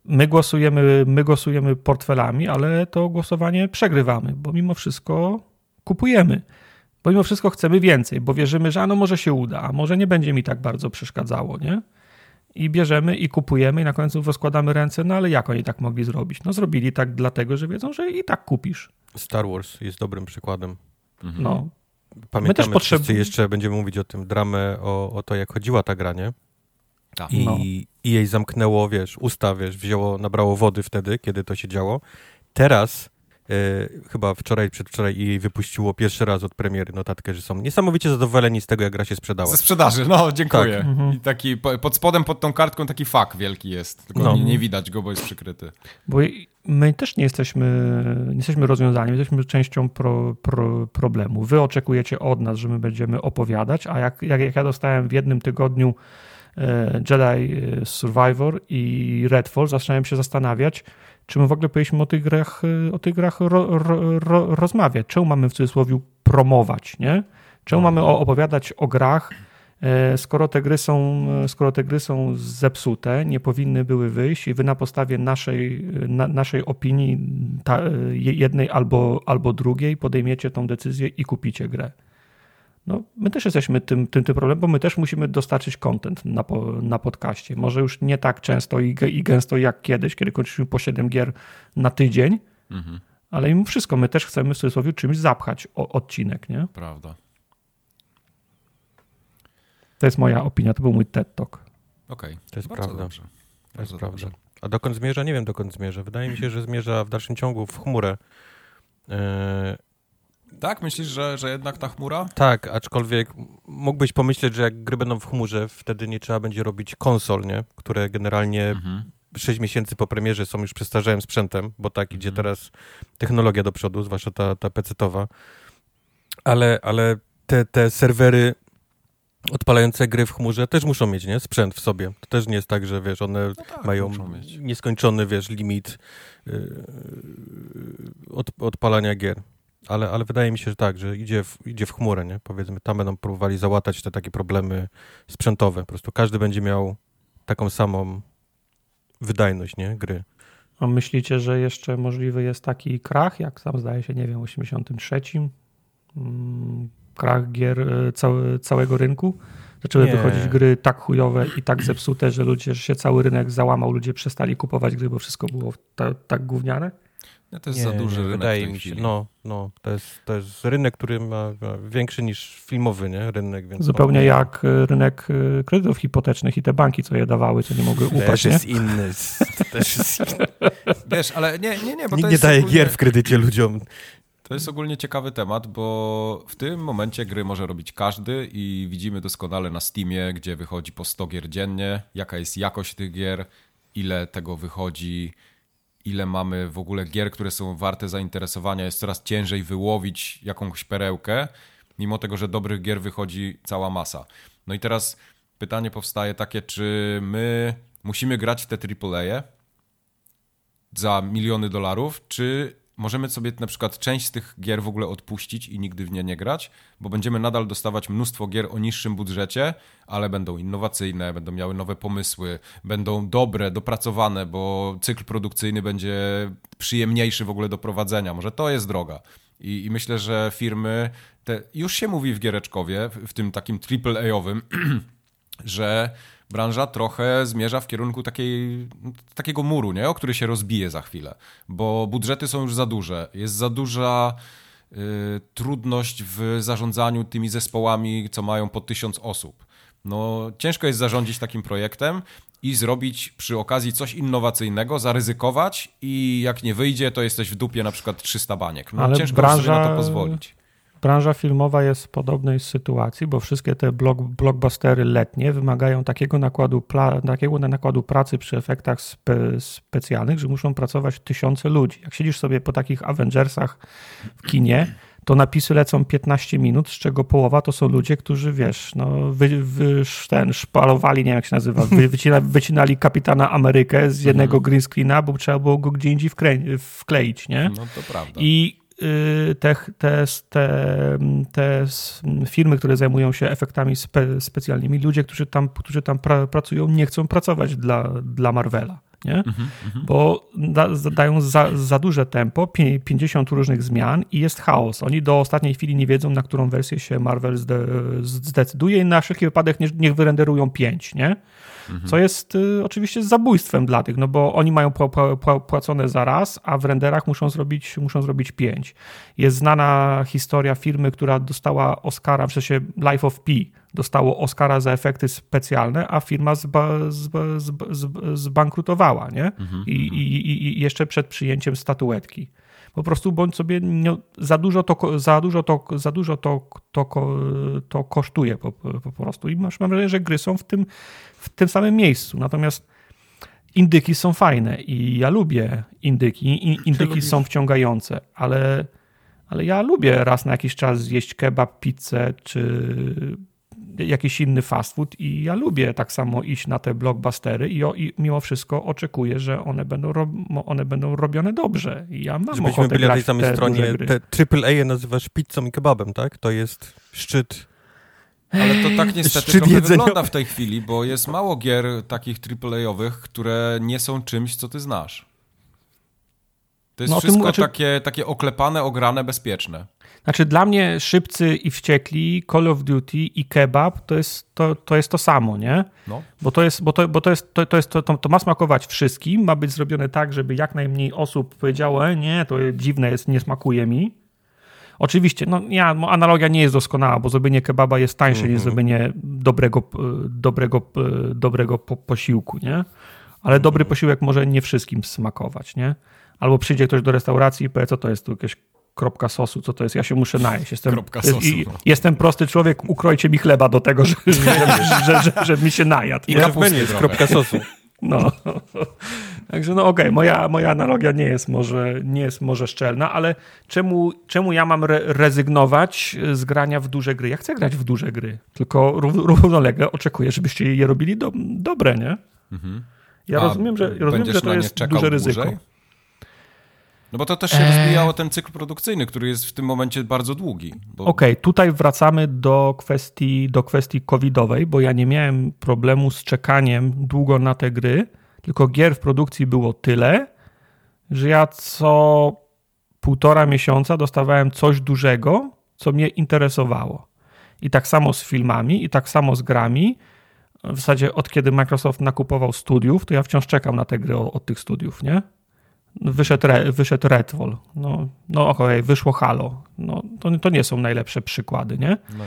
My głosujemy, my głosujemy portfelami, ale to głosowanie przegrywamy, bo mimo wszystko kupujemy. Bo mimo wszystko chcemy więcej, bo wierzymy, że ano może się uda, a może nie będzie mi tak bardzo przeszkadzało, nie? I bierzemy i kupujemy i na końcu rozkładamy ręce, no ale jak oni tak mogli zrobić? No zrobili tak dlatego, że wiedzą, że i tak kupisz. Star Wars jest dobrym przykładem. Mhm. No. Pamiętamy My też potrzeb... jeszcze będziemy mówić o tym dramę, o, o to jak chodziła ta gra, nie? Tak. I, no. I jej zamknęło, wiesz, usta, wiesz, wzięło, nabrało wody wtedy, kiedy to się działo. Teraz E, chyba wczoraj, przedwczoraj i jej wypuściło pierwszy raz od premiery notatkę, że są niesamowicie zadowoleni z tego, jak gra się sprzedała. Ze sprzedaży, no, dziękuję. Tak. Mhm. I taki pod spodem, pod tą kartką taki fak wielki jest, tylko no. nie, nie, widać go, bo jest przykryty. Bo my też nie jesteśmy, nie jesteśmy rozwiązaniem, jesteśmy częścią pro, pro, problemu. Wy oczekujecie od nas, że my będziemy opowiadać, a jak, jak, jak ja dostałem w jednym tygodniu Jedi e, Survivor i Redfall, zacząłem się zastanawiać, czy my w ogóle powinniśmy o tych grach, y, o tych grach ro, ro, ro, rozmawiać? Czemu mamy w cudzysłowie promować, nie? Czemu mamy opowiadać o grach, e, skoro te gry są, skoro te gry są zepsute, nie powinny były wyjść i wy na podstawie naszej, na, naszej opinii ta, jednej albo, albo drugiej podejmiecie tą decyzję i kupicie grę. No, my też jesteśmy tym, tym, tym problemem, bo my też musimy dostarczyć content na, po, na podcaście. Może już nie tak często i, i gęsto jak kiedyś, kiedy kończyliśmy po 7 gier na tydzień, mhm. ale mimo wszystko my też chcemy w cudzysłowie czymś zapchać o, odcinek, nie? Prawda. To jest moja opinia, to był mój TED Talk. Okej, okay. to jest Bardzo prawda. Dobrze. To jest prawda. A dokąd zmierza? Nie wiem dokąd zmierza. Wydaje mi się, że zmierza w dalszym ciągu w chmurę. Yy tak? Myślisz, że, że jednak ta chmura? Tak, aczkolwiek mógłbyś pomyśleć, że jak gry będą w chmurze, wtedy nie trzeba będzie robić konsol, nie? które generalnie mhm. 6 miesięcy po premierze są już przestarzałym sprzętem, bo tak idzie mhm. teraz technologia do przodu, zwłaszcza ta, ta PC-towa. Ale, ale te, te serwery odpalające gry w chmurze też muszą mieć, nie? Sprzęt w sobie. To też nie jest tak, że wiesz, one no tak, mają nieskończony, wiesz, limit yy, od, odpalania gier. Ale, ale wydaje mi się, że tak, że idzie w, idzie w chmurę, nie? Powiedzmy, tam będą próbowali załatać te takie problemy sprzętowe. Po prostu każdy będzie miał taką samą wydajność, nie? Gry. A myślicie, że jeszcze możliwy jest taki krach, jak tam zdaje się, nie wiem, w 83? Mm, krach gier e, całe, całego rynku? Zaczęły nie. wychodzić gry tak chujowe i tak zepsute, że ludzie, że się cały rynek załamał, ludzie przestali kupować gry, bo wszystko było ta, tak gówniane? No to jest nie, za duży rynek. Wydaje mi się. No, no to, jest, to jest rynek, który ma, ma większy niż filmowy nie? rynek. Więc Zupełnie jak e, rynek e, kredytów hipotecznych i te banki, co je dawały, co nie mogły upaść. Też jest nie? inny. Też jest inny. Wiesz, ale nie, nie, nie. Bo Nikt nie daje ogólnie... gier w kredycie ludziom. To jest ogólnie ciekawy temat, bo w tym momencie gry może robić każdy i widzimy doskonale na Steamie, gdzie wychodzi po 100 gier dziennie, jaka jest jakość tych gier, ile tego wychodzi ile mamy w ogóle gier, które są warte zainteresowania. Jest coraz ciężej wyłowić jakąś perełkę, mimo tego, że dobrych gier wychodzi cała masa. No i teraz pytanie powstaje takie, czy my musimy grać w te AAA za miliony dolarów, czy możemy sobie na przykład część z tych gier w ogóle odpuścić i nigdy w nie nie grać, bo będziemy nadal dostawać mnóstwo gier o niższym budżecie, ale będą innowacyjne, będą miały nowe pomysły, będą dobre, dopracowane, bo cykl produkcyjny będzie przyjemniejszy w ogóle do prowadzenia. Może to jest droga. I, i myślę, że firmy, te, już się mówi w Giereczkowie, w, w tym takim triple-A-owym, że branża trochę zmierza w kierunku takiej, takiego muru, nie? o który się rozbije za chwilę, bo budżety są już za duże, jest za duża y, trudność w zarządzaniu tymi zespołami, co mają po tysiąc osób. No, ciężko jest zarządzić takim projektem i zrobić przy okazji coś innowacyjnego, zaryzykować i jak nie wyjdzie, to jesteś w dupie na przykład 300 baniek. No, Ale ciężko branża... sobie na to pozwolić branża filmowa jest w podobnej sytuacji, bo wszystkie te block, blockbustery letnie wymagają takiego nakładu, takiego nakładu pracy przy efektach spe, specjalnych, że muszą pracować tysiące ludzi. Jak siedzisz sobie po takich Avengersach w kinie, to napisy lecą 15 minut, z czego połowa to są ludzie, którzy wiesz, no, wy, wy, ten, szpalowali, nie wiem jak się nazywa, wy, wycina, wycinali kapitana Amerykę z jednego mhm. green screena, bo trzeba było go gdzie indziej wkleić, nie? No to prawda. I te, te, te, te firmy, które zajmują się efektami spe, specjalnymi, ludzie, którzy tam, którzy tam pra, pracują, nie chcą pracować dla, dla Marvela. Nie? Mm -hmm. Bo da, dają za, za duże tempo, 50 różnych zmian i jest chaos. Oni do ostatniej chwili nie wiedzą, na którą wersję się Marvel zde, zdecyduje i na wszelki wypadek nie, niech wyrenderują 5, nie? Co jest y, oczywiście zabójstwem dla tych, no bo oni mają płacone za raz, a w renderach muszą zrobić, muszą zrobić pięć. Jest znana historia firmy, która dostała Oscara, w sensie Life of Pi, dostało Oscara za efekty specjalne, a firma zba, zba, zba, zbankrutowała, nie? Mhm, I, mhm. i, I jeszcze przed przyjęciem statuetki po prostu bądź sobie nie, za dużo to, za dużo to, za dużo to, to, to kosztuje po, po prostu. I masz, mam wrażenie, że gry są w tym, w tym samym miejscu. Natomiast indyki są fajne i ja lubię indyki. Indyki są wciągające, ale, ale ja lubię raz na jakiś czas zjeść kebab, pizzę czy jakiś inny fast food i ja lubię tak samo iść na te blockbustery i, o, i mimo wszystko oczekuję, że one będą, ro, one będą robione dobrze. I ja mam Żebyśmy byli na tej samej stronie, te AAA nazywasz pizzą i kebabem, tak? To jest szczyt ale to tak niestety trochę wygląda w tej chwili, bo jest mało gier takich AAA-owych, które nie są czymś, co ty znasz. To jest no, wszystko znaczy... takie, takie oklepane, ograne, bezpieczne. Znaczy dla mnie Szybcy i Wściekli, Call of Duty i Kebab to jest to, to, jest to samo, nie? No. Bo to jest, bo to, bo to jest, to, to, jest to, to, ma smakować wszystkim, ma być zrobione tak, żeby jak najmniej osób powiedziało, e, nie, to dziwne jest, nie smakuje mi. Oczywiście, no ja, analogia nie jest doskonała, bo zrobienie kebaba jest tańsze mm -hmm. niż mhm. zrobienie dobrego, dobrego, dobrego posiłku, nie? Ale dobry mhm. posiłek może nie wszystkim smakować, nie? Albo przyjdzie ktoś do restauracji i powie, co to jest tu jakieś kropka sosu, co to jest? Ja się muszę najeść. Jestem, kropka sosu. I, no. jestem prosty człowiek, ukrojcie mi chleba do tego, że, że, że mi się najadł. I kapusty jest kropka sosu. No. Także no okej, okay, moja, moja analogia nie jest, może, nie jest może szczelna, ale czemu, czemu ja mam re rezygnować z grania w duże gry? Ja chcę grać w duże gry, tylko równolegle oczekuję, żebyście je robili do, dobre, nie? Mhm. Ja A rozumiem, że, rozumiem, że to jest duże ryzyko. Dłużej? No bo to też się eee. rozbijało ten cykl produkcyjny, który jest w tym momencie bardzo długi. Bo... Okej, okay, tutaj wracamy do kwestii, do kwestii covidowej, bo ja nie miałem problemu z czekaniem długo na te gry, tylko gier w produkcji było tyle, że ja co półtora miesiąca dostawałem coś dużego, co mnie interesowało. I tak samo z filmami, i tak samo z grami. W zasadzie od kiedy Microsoft nakupował studiów, to ja wciąż czekam na te gry od tych studiów, nie? Wyszedł, re, wyszedł Redfall, no, no okej, okay, wyszło Halo. No, to, to nie są najlepsze przykłady, nie? No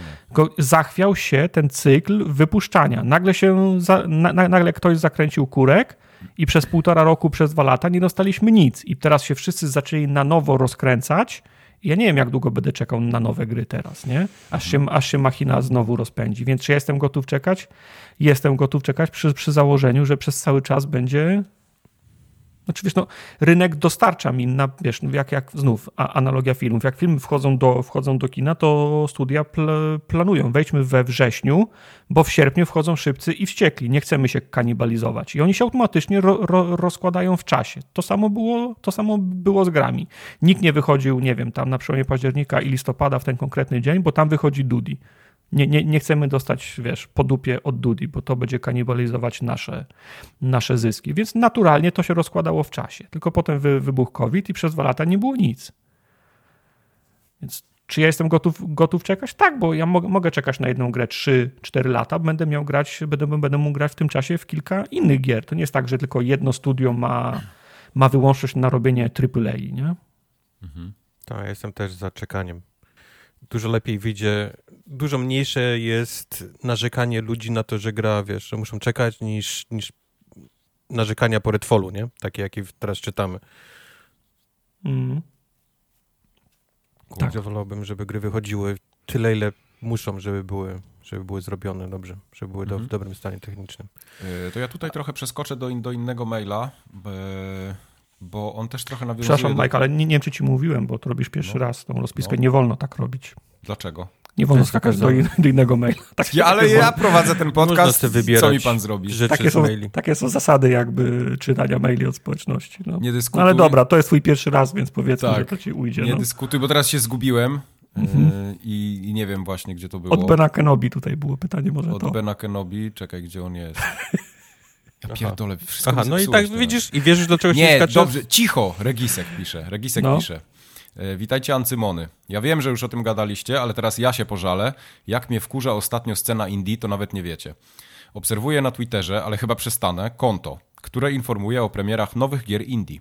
nie. zachwiał się ten cykl wypuszczania. Nagle się, za, na, nagle ktoś zakręcił kurek i przez półtora roku, przez dwa lata nie dostaliśmy nic. I teraz się wszyscy zaczęli na nowo rozkręcać. Ja nie wiem, jak długo będę czekał na nowe gry teraz, nie? Aż się, aż się machina znowu rozpędzi. Więc czy ja jestem gotów czekać? Jestem gotów czekać przy, przy założeniu, że przez cały czas będzie znaczy, wiesz, no, rynek dostarcza mi, na, wiesz, jak, jak znów analogia filmów. Jak filmy wchodzą do, wchodzą do kina, to studia pl planują. Wejdźmy we wrześniu, bo w sierpniu wchodzą szybcy i wściekli. Nie chcemy się kanibalizować. I oni się automatycznie ro, ro, rozkładają w czasie. To samo, było, to samo było z grami. Nikt nie wychodził, nie wiem, tam na przełomie października i listopada w ten konkretny dzień, bo tam wychodzi Dudi nie, nie, nie chcemy dostać, wiesz, po dupie od Dudi, bo to będzie kanibalizować nasze, nasze zyski. Więc naturalnie to się rozkładało w czasie. Tylko potem wy, wybuchł COVID i przez dwa lata nie było nic. Więc czy ja jestem gotów, gotów czekać? Tak, bo ja mogę, mogę czekać na jedną grę 3-4 lata, będę miał grać, będę, będę mógł grać w tym czasie w kilka innych gier. To nie jest tak, że tylko jedno studio ma, ma wyłączność na robienie AAA, nie? Mhm. Tak, ja jestem też za czekaniem dużo lepiej wyjdzie, dużo mniejsze jest narzekanie ludzi na to, że gra, wiesz, że muszą czekać, niż, niż narzekania po Redfallu, nie? Takie, jakie teraz czytamy. Mm. Tak. Wolałbym, żeby gry wychodziły tyle, ile muszą, żeby były, żeby były zrobione dobrze, żeby były do, w mhm. dobrym stanie technicznym. Yy, to ja tutaj trochę przeskoczę do, in, do innego maila, bo on też trochę nawiązuje... Przepraszam, do... Mike, ale nie, nie wiem, czy ci mówiłem, bo to robisz pierwszy no. raz tą rozpiskę. No. Nie wolno tak robić. Dlaczego? Nie wolno skakać do, in, do, innego maila. Tak, ja, ale ja prowadzę ten podcast, co mi pan zrobi? Takie są, takie są zasady jakby czytania maili od społeczności. No. Nie dyskutuj. No ale dobra, to jest twój pierwszy raz, więc powiedzmy, tak. że to ci ujdzie. Nie no. dyskutuj, bo teraz się zgubiłem. Mhm. E, I, I, nie wiem właśnie, gdzie to było. Od Bena Kenobi tutaj było pytanie, może Od to. Od Bena Kenobi, czekaj, gdzie on jest. Ja pierdolę, wszystko Aha, no i tak teraz. widzisz i wierzysz do czegoś Nie, dobrze, cicho, Regisek pisze, Regisek no. pisze. E, witajcie Ancymony. Ja wiem, że już o tym gadaliście, ale teraz ja się pożalę. Jak mnie wkurza ostatnio scena indie, to nawet nie wiecie. Obserwuję na Twitterze, ale chyba przestanę, konto, które informuje o premierach nowych gier indie.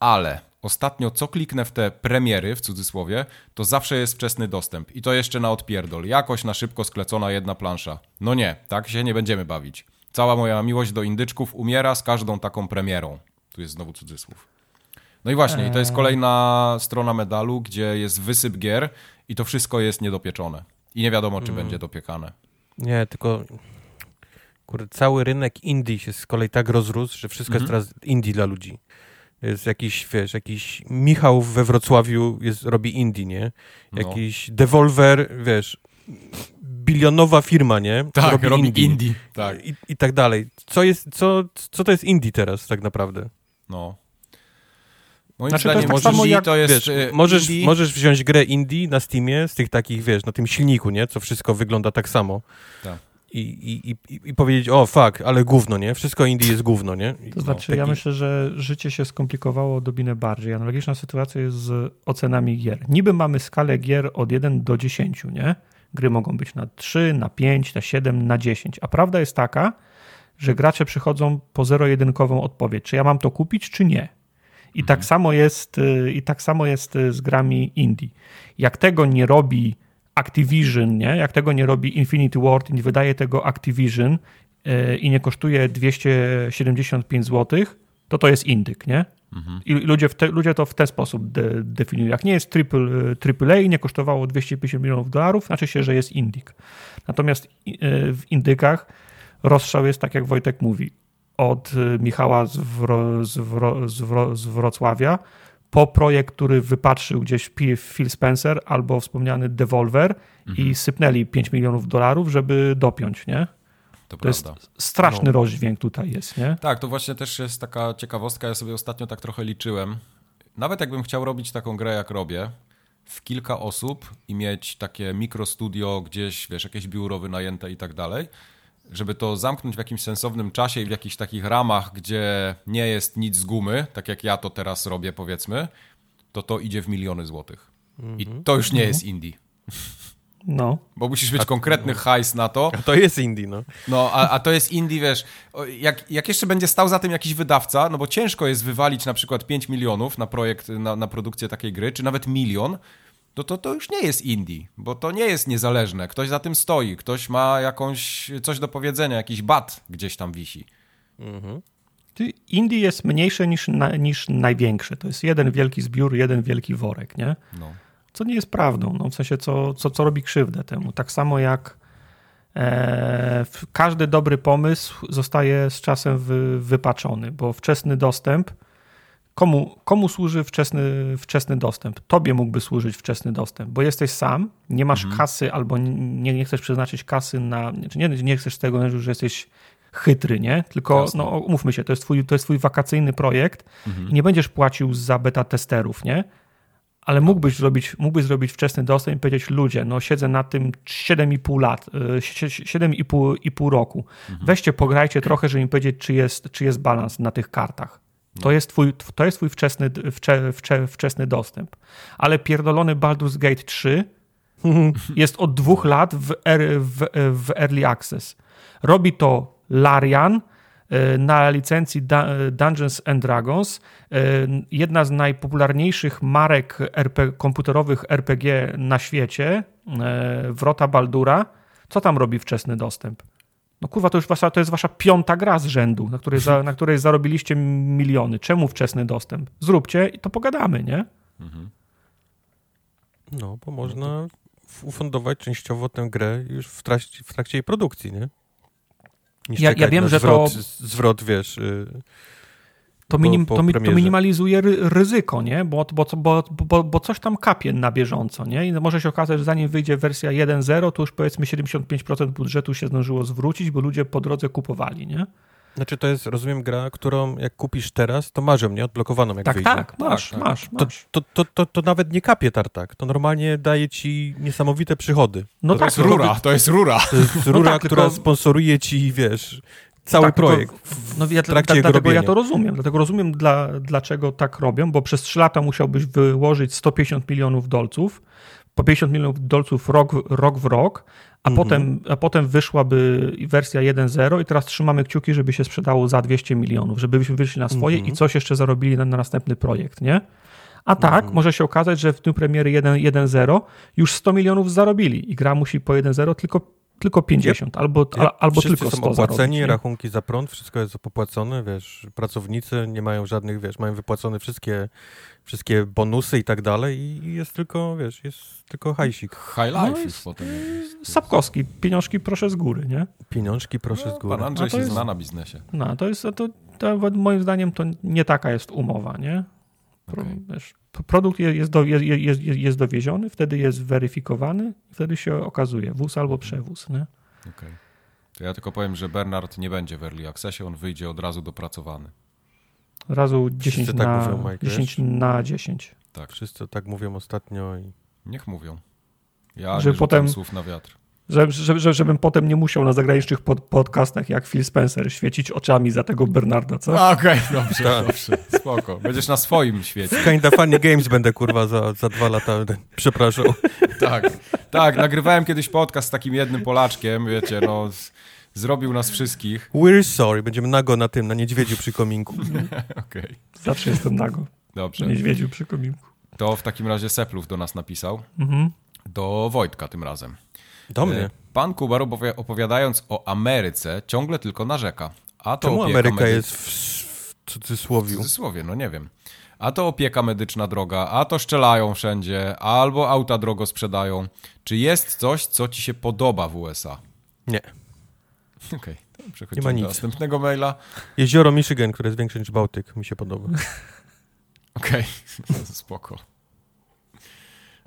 Ale ostatnio co kliknę w te premiery, w cudzysłowie, to zawsze jest wczesny dostęp. I to jeszcze na odpierdol. Jakoś na szybko sklecona jedna plansza. No nie, tak się nie będziemy bawić. Cała moja miłość do indyczków umiera z każdą taką premierą. Tu jest znowu cudzysłów. No i właśnie, i to jest eee. kolejna strona medalu, gdzie jest wysyp gier i to wszystko jest niedopieczone. I nie wiadomo, czy mm. będzie dopiekane. Nie, tylko kurde, cały rynek indie się z kolei tak rozrósł, że wszystko mm -hmm. jest mhm. teraz indie dla ludzi. Jest jakiś, wiesz, jakiś Michał we Wrocławiu jest, robi indie, nie? No. Jakiś no. Devolver, wiesz, bilionowa firma, nie? Tak, robi, robi indie. indie. Tak. I, I tak dalej. Co, jest, co, co to jest indie teraz tak naprawdę? No. Moim znaczy, zdaniem to jest, tak możesz, jak, to jest wiesz, y, możesz, możesz wziąć grę indie na Steamie z tych takich, wiesz, na tym silniku, nie? Co wszystko wygląda tak samo. Tak. I, i, i, i powiedzieć, o fuck, ale gówno, nie? Wszystko indie jest gówno, nie? I, to znaczy, no, taki... ja myślę, że życie się skomplikowało odrobinę bardziej. Analogiczna sytuacja jest z ocenami gier. Niby mamy skalę gier od 1 do 10, nie? Gry mogą być na 3, na 5, na 7, na 10. A prawda jest taka, że gracze przychodzą po zero-jedynkową odpowiedź, czy ja mam to kupić, czy nie. I tak mhm. samo jest, y, i tak samo jest y, z grami indie. Jak tego nie robi Activision, nie? jak tego nie robi Infinity Ward i nie wydaje tego Activision yy, i nie kosztuje 275 zł, to to jest indyk, nie? Mhm. I ludzie, te, ludzie to w ten sposób de, definiują. Jak nie jest triple, AAA i nie kosztowało 250 milionów dolarów, znaczy się, że jest indyk. Natomiast w indykach rozstrzał jest tak, jak Wojtek mówi. Od Michała z, Wro, z, Wro, z, Wro, z Wrocławia po projekt, który wypatrzył gdzieś Phil Spencer albo wspomniany Devolver mhm. i sypnęli 5 milionów dolarów, żeby dopiąć, nie? To, to jest straszny no. rozdźwięk tutaj jest, nie? Tak, to właśnie też jest taka ciekawostka. Ja sobie ostatnio tak trochę liczyłem. Nawet jakbym chciał robić taką grę, jak robię, w kilka osób i mieć takie mikrostudio gdzieś, wiesz, jakieś biuro wynajęte i tak dalej, żeby to zamknąć w jakimś sensownym czasie i w jakichś takich ramach, gdzie nie jest nic z gumy, tak jak ja to teraz robię, powiedzmy, to to idzie w miliony złotych. I mhm. to już nie jest indie. No. Bo musisz mieć a, konkretny no. hajs na to. A to jest indie, no. No, a, a to jest indie, wiesz, jak, jak jeszcze będzie stał za tym jakiś wydawca, no bo ciężko jest wywalić na przykład 5 milionów na projekt, na, na produkcję takiej gry, czy nawet milion, to, to to już nie jest indie, bo to nie jest niezależne. Ktoś za tym stoi, ktoś ma jakąś, coś do powiedzenia, jakiś bat gdzieś tam wisi. Mhm. Indie jest mniejsze niż, na, niż największe. To jest jeden wielki zbiór, jeden wielki worek, nie? No co nie jest prawdą, no, w sensie co, co, co robi krzywdę temu. Tak samo jak e, każdy dobry pomysł zostaje z czasem wy, wypaczony, bo wczesny dostęp, komu, komu służy wczesny, wczesny dostęp? Tobie mógłby służyć wczesny dostęp, bo jesteś sam, nie masz mhm. kasy albo nie, nie chcesz przeznaczyć kasy na, nie, nie chcesz tego, że jesteś chytry, nie? Tylko, Jasne. no umówmy się, to jest twój, to jest twój wakacyjny projekt mhm. i nie będziesz płacił za beta testerów, nie? ale mógłbyś zrobić, mógłbyś zrobić wczesny dostęp i powiedzieć, ludzie, no siedzę na tym 7,5 lat, 7,5 y, roku. Mhm. Weźcie, pograjcie trochę, żeby mi powiedzieć, czy jest, czy jest balans na tych kartach. To jest twój, to jest twój wczesny, wcze, wcze, wczesny dostęp. Ale pierdolony Baldur's Gate 3 jest od dwóch lat w, w, w Early Access. Robi to Larian, E, na licencji Dungeons and Dragons. E, jedna z najpopularniejszych marek RP, komputerowych RPG na świecie, e, Wrota Baldura. Co tam robi wczesny dostęp? No kurwa, to już wasza, to jest wasza piąta gra z rzędu, na której, za, na której zarobiliście miliony. Czemu wczesny dostęp? Zróbcie i to pogadamy, nie? Mhm. No, bo można ufundować częściowo tę grę już w trakcie, w trakcie jej produkcji, nie? niż ja, ja wiem, że zwrot, to... Zwrot, wiesz... Y, to, minim, po, po to, to, minimalizuje ryzyko, nie? Bo, bo, bo, bo, bo coś tam kapie na bieżąco, nie? I może się okazać, że zanim wyjdzie wersja 1.0, to już powiedzmy 75% budżetu się zdążyło zwrócić, bo ludzie po drodze kupowali, nie? Znaczy to jest, rozumiem, gra, którą jak kupisz teraz, to masz ją, nie? Odblokowaną jak tak, wyjdzie. Tak, masz, tak, masz, tak. masz. To, to, to, to, nawet nie kapie tartak, to normalnie daje ci niesamowite przychody. No to tak, jest rura, to jest rura. To jest no rura, no tak, która tylko... sponsoruje ci, wiesz, cały tak, projekt. no ja, da, dlatego ja to rozumiem. Dlatego rozumiem, dla, dlaczego tak robią, bo przez 3 lata musiałbyś wyłożyć 150 milionów dolców, po 50 milionów dolców rok, rok w rok, a, mhm. potem, a potem wyszłaby wersja 1.0 i teraz trzymamy kciuki, żeby się sprzedało za 200 milionów, żebyśmy wyszli na swoje mhm. i coś jeszcze zarobili na, na następny projekt, nie? A tak, mhm. może się okazać, że w dniu premiery 1.0 już 100 milionów zarobili i gra musi po 1.0 tylko tylko 50, albo, albo tylko 100 są opłaceni, zarobić, rachunki za prąd, wszystko jest popłacone, wiesz, pracownicy nie mają żadnych, wiesz, mają wypłacone wszystkie, wszystkie bonusy i tak dalej i jest tylko, wiesz, jest tylko hajsik. High life no jest, potem. Sapkowski, pieniążki proszę z góry, nie? Pieniążki proszę no, z góry. Pan Andrzej się jest, zna na biznesie. No, to jest, to, to, moim zdaniem to nie taka jest umowa, nie? Okay. produkt jest, do, jest, jest, jest dowieziony, wtedy jest weryfikowany, wtedy się okazuje wóz albo przewóz. Nie? Okay. To ja tylko powiem, że Bernard nie będzie w Early Accessie, on wyjdzie od razu dopracowany. Od razu 10 tak na, mówią, Mike, 10 na 10. Tak. Wszyscy tak mówią ostatnio. I... Niech mówią. Ja że nie potem słów na wiatr że, że, żebym potem nie musiał na zagranicznych pod, podcastach jak Phil Spencer świecić oczami za tego Bernarda, co? Okej, okay, dobrze, tak. dobrze, spoko. Będziesz na swoim świecie. Kinda Funny Games będę, kurwa, za, za dwa lata, przepraszam. tak, tak, nagrywałem kiedyś podcast z takim jednym Polaczkiem, wiecie, no... Zrobił nas wszystkich. We're sorry. Będziemy nago na tym, na niedźwiedziu przy kominku. Okej. Okay. Zawsze jestem nago. Dobrze. Na niedźwiedziu przy kominku. To w takim razie Seplów do nas napisał. Mhm. Do Wojtka tym razem. Do mnie. E, pan Kubar opowiadając o Ameryce ciągle tylko narzeka. A to Czemu Ameryka medy... jest w, w cudzysłowie? W cudzysłowie, no nie wiem. A to opieka medyczna droga, a to szczelają wszędzie, albo auta drogo sprzedają. Czy jest coś, co ci się podoba w USA? Nie. Okej. Okay. Przechodzimy do następnego maila. Jezioro Michigan, które jest większe niż Bałtyk, mi się podoba. Okej, okay. spoko.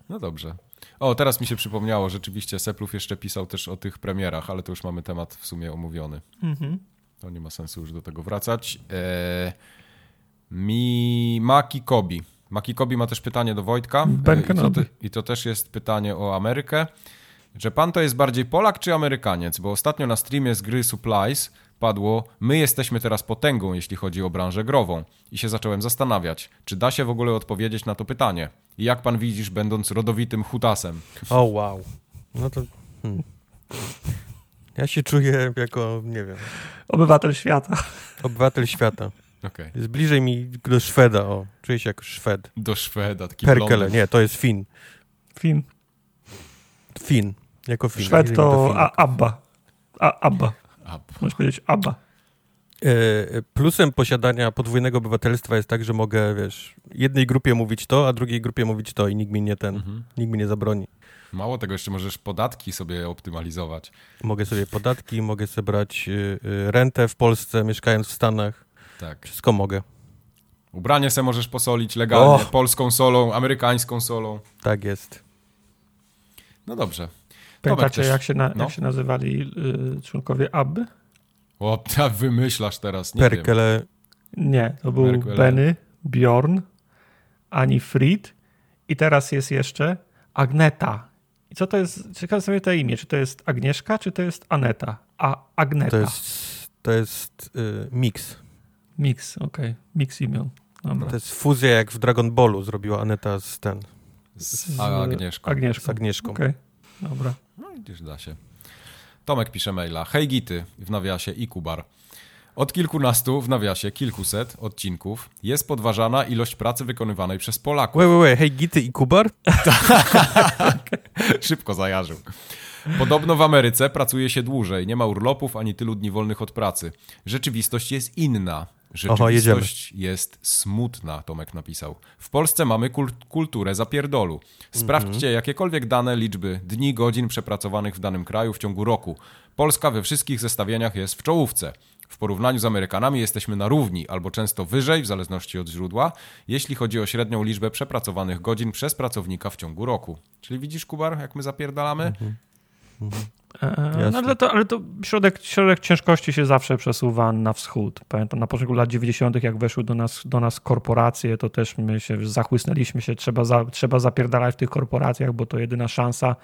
No dobrze. O, teraz mi się przypomniało, rzeczywiście Seplów jeszcze pisał też o tych premierach, ale to już mamy temat w sumie omówiony. Mhm. To nie ma sensu już do tego wracać. Eee, mi Maki Kobi. Maki Kobi ma też pytanie do Wojtka. Ben I to, I to też jest pytanie o Amerykę. Że pan to jest bardziej Polak czy Amerykaniec? Bo ostatnio na streamie z gry Supplies padło, my jesteśmy teraz potęgą, jeśli chodzi o branżę grową. I się zacząłem zastanawiać, czy da się w ogóle odpowiedzieć na to pytanie. I jak pan widzisz, będąc rodowitym hutasem? O, oh, wow. No to... Hmm. Ja się czuję jako, nie wiem... Obywatel świata. Obywatel świata. Okay. Jest bliżej mi do Szweda, o. Czuję się jak Szwed. Do Szweda, taki Perkele, nie, to jest Fin. Fin. Fin, jako Fin. Szwed to Abba. A, Abba. Abba. Możesz powiedzieć Abba. E, plusem posiadania podwójnego obywatelstwa jest tak, że mogę, wiesz, jednej grupie mówić to, a drugiej grupie mówić to i nikt mi nie ten, mhm. nikt mi nie zabroni. Mało tego, jeszcze możesz podatki sobie optymalizować. Mogę sobie podatki, mogę sobie brać y, y, rentę w Polsce, mieszkając w Stanach. Tak. Wszystko mogę. Ubranie se możesz posolić legalnie, oh. polską solą, amerykańską solą. Tak jest. No dobrze. Pamiętacie, też... jak, się na, no. jak się nazywali y, członkowie Abby? O, ty wymyślasz teraz, nie Perkele. Wiem. Nie, to był Perkele. Benny, Bjorn, Ani Fried i teraz jest jeszcze Agneta. I co to jest, ciekawe sobie to imię, czy to jest Agnieszka, czy to jest Aneta? A Agneta. To jest, to jest y, mix. Mix, okej. Okay. Mix imion. Dobra. To jest fuzja jak w Dragon Ballu zrobiła Aneta z ten. Z, z Agnieszką. Agnieszką. Z Agnieszką. Okay. Dobra. No widzisz, da się. Tomek pisze maila. Hej Gity, w nawiasie i Kubar. Od kilkunastu, w nawiasie kilkuset odcinków jest podważana ilość pracy wykonywanej przez Polaków. Wait, wait, wait. Hej Gity i Kubar? tak. Szybko zajarzył. Podobno w Ameryce pracuje się dłużej, nie ma urlopów ani tylu dni wolnych od pracy. Rzeczywistość jest inna. Rzeczywistość jest smutna, Tomek napisał. W Polsce mamy kulturę zapierdolu. Sprawdźcie mhm. jakiekolwiek dane liczby dni, godzin przepracowanych w danym kraju w ciągu roku. Polska we wszystkich zestawieniach jest w czołówce. W porównaniu z Amerykanami jesteśmy na równi, albo często wyżej, w zależności od źródła, jeśli chodzi o średnią liczbę przepracowanych godzin przez pracownika w ciągu roku. Czyli widzisz, Kubar, jak my zapierdalamy? Mhm. Mhm. E, no, ale to, ale to środek, środek ciężkości się zawsze przesuwa na wschód. Pamiętam na początku lat 90., jak weszły do nas, do nas korporacje, to też my się zachłysnęliśmy się, trzeba, za, trzeba zapierdalać w tych korporacjach, bo to jedyna szansa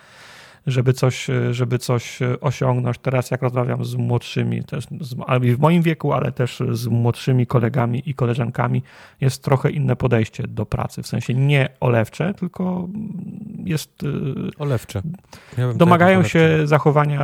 żeby coś, żeby coś osiągnąć. Teraz jak rozmawiam z młodszymi, też z, w moim wieku, ale też z młodszymi kolegami i koleżankami, jest trochę inne podejście do pracy. W sensie nie olewcze, tylko jest... Y, olewcze. Ja domagają się zachowania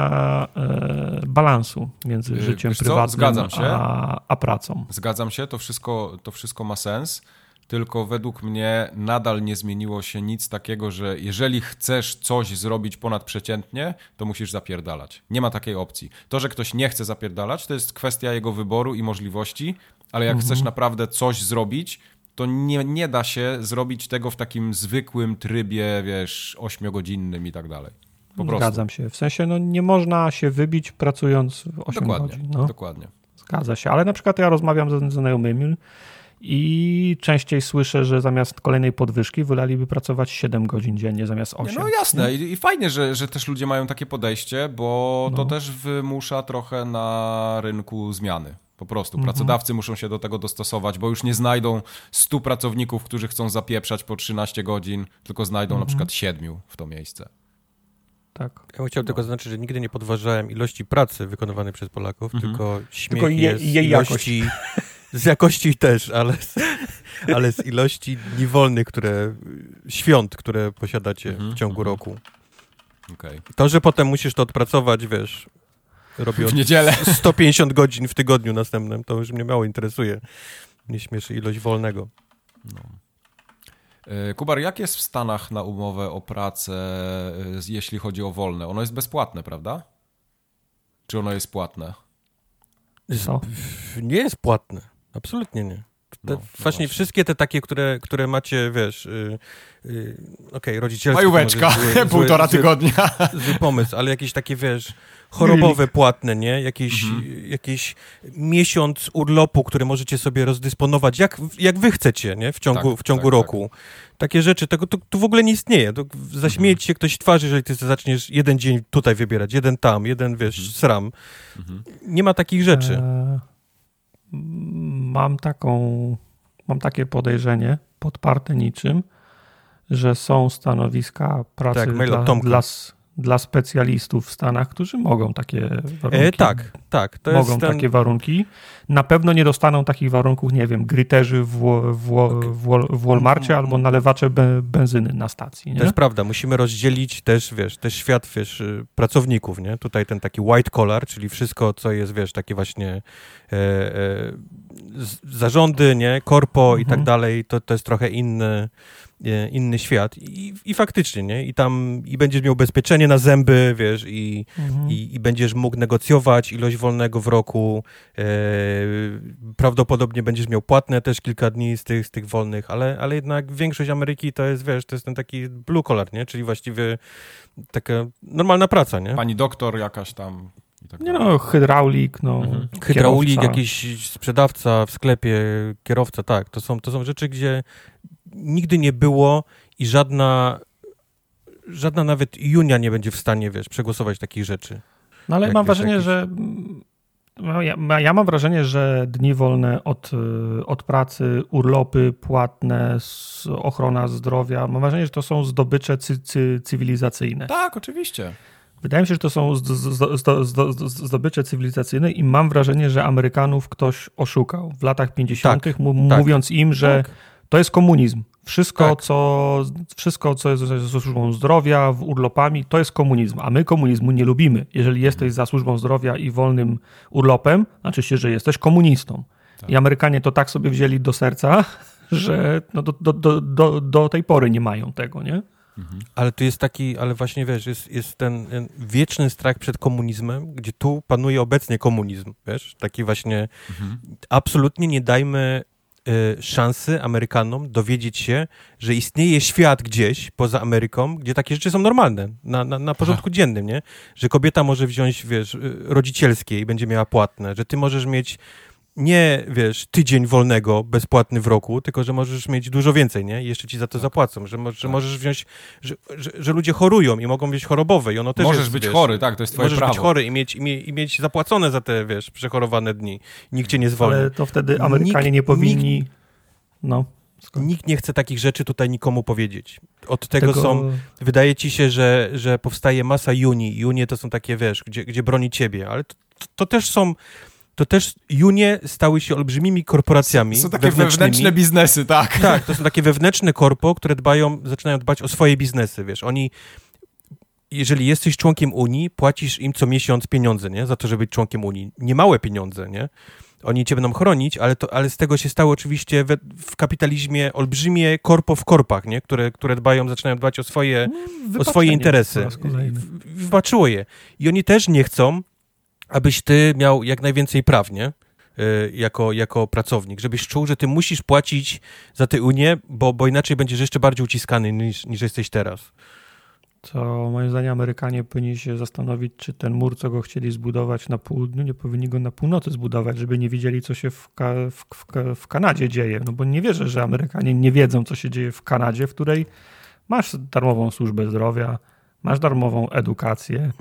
e, balansu między y, życiem Wiesz prywatnym a, a pracą. Zgadzam się, to wszystko, to wszystko ma sens tylko według mnie nadal nie zmieniło się nic takiego, że jeżeli chcesz coś zrobić ponadprzeciętnie, to musisz zapierdalać. Nie ma takiej opcji. To, że ktoś nie chce zapierdalać, to jest kwestia jego wyboru i możliwości, ale jak mhm. chcesz naprawdę coś zrobić, to nie, nie da się zrobić tego w takim zwykłym trybie, wiesz, ośmiogodzinnym i tak dalej. Po prostu. Zgadzam się. W sensie, no nie można się wybić pracując 8 dokładnie, godzin. No. Dokładnie. Zgadza się, ale na przykład ja rozmawiam ze znajomymi, i częściej słyszę, że zamiast kolejnej podwyżki wylaliby pracować 7 godzin dziennie zamiast 8. No jasne I, i, fajnie, że, że też ludzie mają takie podejście, bo no. to też wymusza trochę na rynku zmiany. Po prostu. Mhm. Pracodawcy muszą się do tego dostosować, bo już nie znajdą 100 pracowników, którzy chcą zapieprzać po 13 godzin, tylko znajdą mhm. na przykład 7 w to miejsce. Tak. Ja bym chciał no. tylko zaznaczyć, że nigdy nie podważałem ilości pracy wykonywanej przez Polaków, mhm. tylko śmiech tylko je, jest jej ilości... Z jakości też, ale z, ale z ilości dni wolnych, które, świąt, które posiadacie w mhm, ciągu mhm. roku. Okay. To, że potem musisz to odpracować, wiesz, robię w niedzielę 150 godzin w tygodniu następnym, to już mnie mało interesuje. Nie śmieszy ilość wolnego. No. E, Kubar, jak jest w Stanach na umowę o pracę, e, jeśli chodzi o wolne? Ono jest bezpłatne, prawda? Czy ono jest płatne? Co? Nie jest płatne. Absolutnie nie. Te, no, właśnie, właśnie, wszystkie te takie, które, które macie, wiesz, yy, yy, okej, okay, rodzicielstwo. Majóweczka, zły, półtora zły, tygodnia. Zły, zły, pomysł, ale jakieś takie, wiesz, chorobowe płatne, nie? Jakiś, mhm. jakiś miesiąc urlopu, który możecie sobie rozdysponować, jak, jak wy chcecie, nie? W ciągu, tak, w ciągu tak, roku. Tak. Takie rzeczy, tego to, to w ogóle nie istnieje. To zaśmieje mhm. się ktoś twarzy, jeżeli ty zaczniesz jeden dzień tutaj wybierać, jeden tam, jeden, wiesz, mhm. sram. Mhm. Nie ma takich rzeczy. E, mam taką, mam takie podejrzenie, podparte niczym, że są stanowiska pracy tak, dla, dla, dla specjalistów w Stanach, którzy mogą takie warunki. E, tak, tak. Mogą ten... takie warunki. Na pewno nie dostaną takich warunków, nie wiem, gryterzy w, w, okay. w, w Walmarcie albo nalewacze be, benzyny na stacji. Nie? To jest prawda. Musimy rozdzielić też, wiesz, też świat, wiesz, pracowników, nie? Tutaj ten taki white collar, czyli wszystko, co jest, wiesz, takie właśnie e, e, zarządy, nie? Korpo mhm. i tak mhm. dalej, to, to jest trochę inny inny świat I, i faktycznie, nie? I tam i będziesz miał ubezpieczenie na zęby, wiesz, i, mhm. i, i, będziesz mógł negocjować ilość wolnego w roku. E, prawdopodobnie będziesz miał płatne też kilka dni z tych, z tych wolnych, ale, ale jednak większość Ameryki to jest, wiesz, to jest ten taki blue collar, nie? Czyli właściwie taka normalna praca, nie? Pani doktor jakaś tam. Tak nie no, hydraulik, no. Mhm. Hydraulik, jakiś sprzedawca w sklepie, kierowca, tak. To są, to są rzeczy, gdzie nigdy nie było i żadna, żadna nawet Junia nie będzie w stanie, wiesz, przegłosować takich rzeczy. No ale Jak, mam wiesz, wrażenie, jakiś... że no, ja, ja, mam wrażenie, że dni wolne od, od pracy, urlopy płatne, ochrona zdrowia, mam wrażenie, że to są zdobycze cy, cy, cywilizacyjne. Tak, oczywiście. Wydaje mi się, że to są zdobycze cywilizacyjne i mam wrażenie, że Amerykanów ktoś oszukał w latach 50., tak, tak, mówiąc im, że tak to jest komunizm. Wszystko, tak. co, wszystko, co jest ze służbą zdrowia, w urlopami, to jest komunizm, a my komunizmu nie lubimy. Jeżeli jesteś za służbą zdrowia i wolnym urlopem, znaczy się, że jesteś komunistą. Tak. I Amerykanie to tak sobie wzięli do serca, że no do, do, do, do, do tej pory nie mają tego, nie? Mhm. Ale tu jest taki, ale właśnie wiesz, jest, jest ten, wieczny strach przed komunizmem, gdzie tu panuje obecnie komunizm, wiesz, taki właśnie mhm. absolutnie nie dajmy szansy Amerykanom dowiedzieć się, że istnieje świat gdzieś poza Ameryką, gdzie takie rzeczy są normalne, na, na, na porządku dziennym, nie? Że kobieta może wziąć, wiesz, y, rodzicielskie i będzie miała płatne, że ty możesz mieć nie, wiesz, tydzień wolnego, bezpłatny w roku, tylko że możesz mieć dużo więcej, nie? I jeszcze ci za to tak. zapłacą, że, mo że tak. możesz wziąć, że, że, że, ludzie chorują i mogą być chorobowe i ono też Możesz jest, być wiesz, chory, tak, to jest twoje możesz prawo. Możesz być chory i mieć, i, mie i, mieć zapłacone za te, wiesz, przechorowane dni. Nikt cię nie zwolni. Ale to wtedy Amerykanie nikt, nie powinni... Nikt, no. Skąd? Nikt nie chce takich rzeczy tutaj nikomu powiedzieć. Od tego, tego, są, wydaje ci się, że, że powstaje masa juni. Junie to są takie, wiesz, gdzie, gdzie broni ciebie, ale to, to też są to też Junie stały się olbrzymimi korporacjami. Są takie wewnętrzne biznesy, tak. Tak, to są takie wewnętrzne korpo, które dbają, zaczynają dbać o swoje biznesy, wiesz. Oni, jeżeli jesteś członkiem Unii, płacisz im co miesiąc pieniądze, nie? Za to, żeby być członkiem Unii. Niemałe pieniądze, nie? Oni cię będą chronić, ale, to, ale z tego się stało oczywiście we, w kapitalizmie olbrzymie korpo w korpach, nie? Które, które dbają, zaczynają dbać o swoje, no, o swoje interesy. Wybaczyło je. I oni też nie chcą, abyś ty miał jak najwięcej praw, nie? Y, jako, jako pracownik, żebyś czuł, że ty musisz płacić za tę Unię, bo, bo inaczej będziesz jeszcze bardziej uciskany niż, niż jesteś teraz to moim zdaniem Amerykanie powinni się zastanowić, czy ten mur, co go chcieli zbudować na południu, nie powinni go na północy zbudować, żeby nie wiedzieli, co się w, Ka w, w, w Kanadzie dzieje. No bo nie wierzę, że Amerykanie nie wiedzą, co się dzieje w Kanadzie, w której masz darmową służbę zdrowia, masz darmową edukację,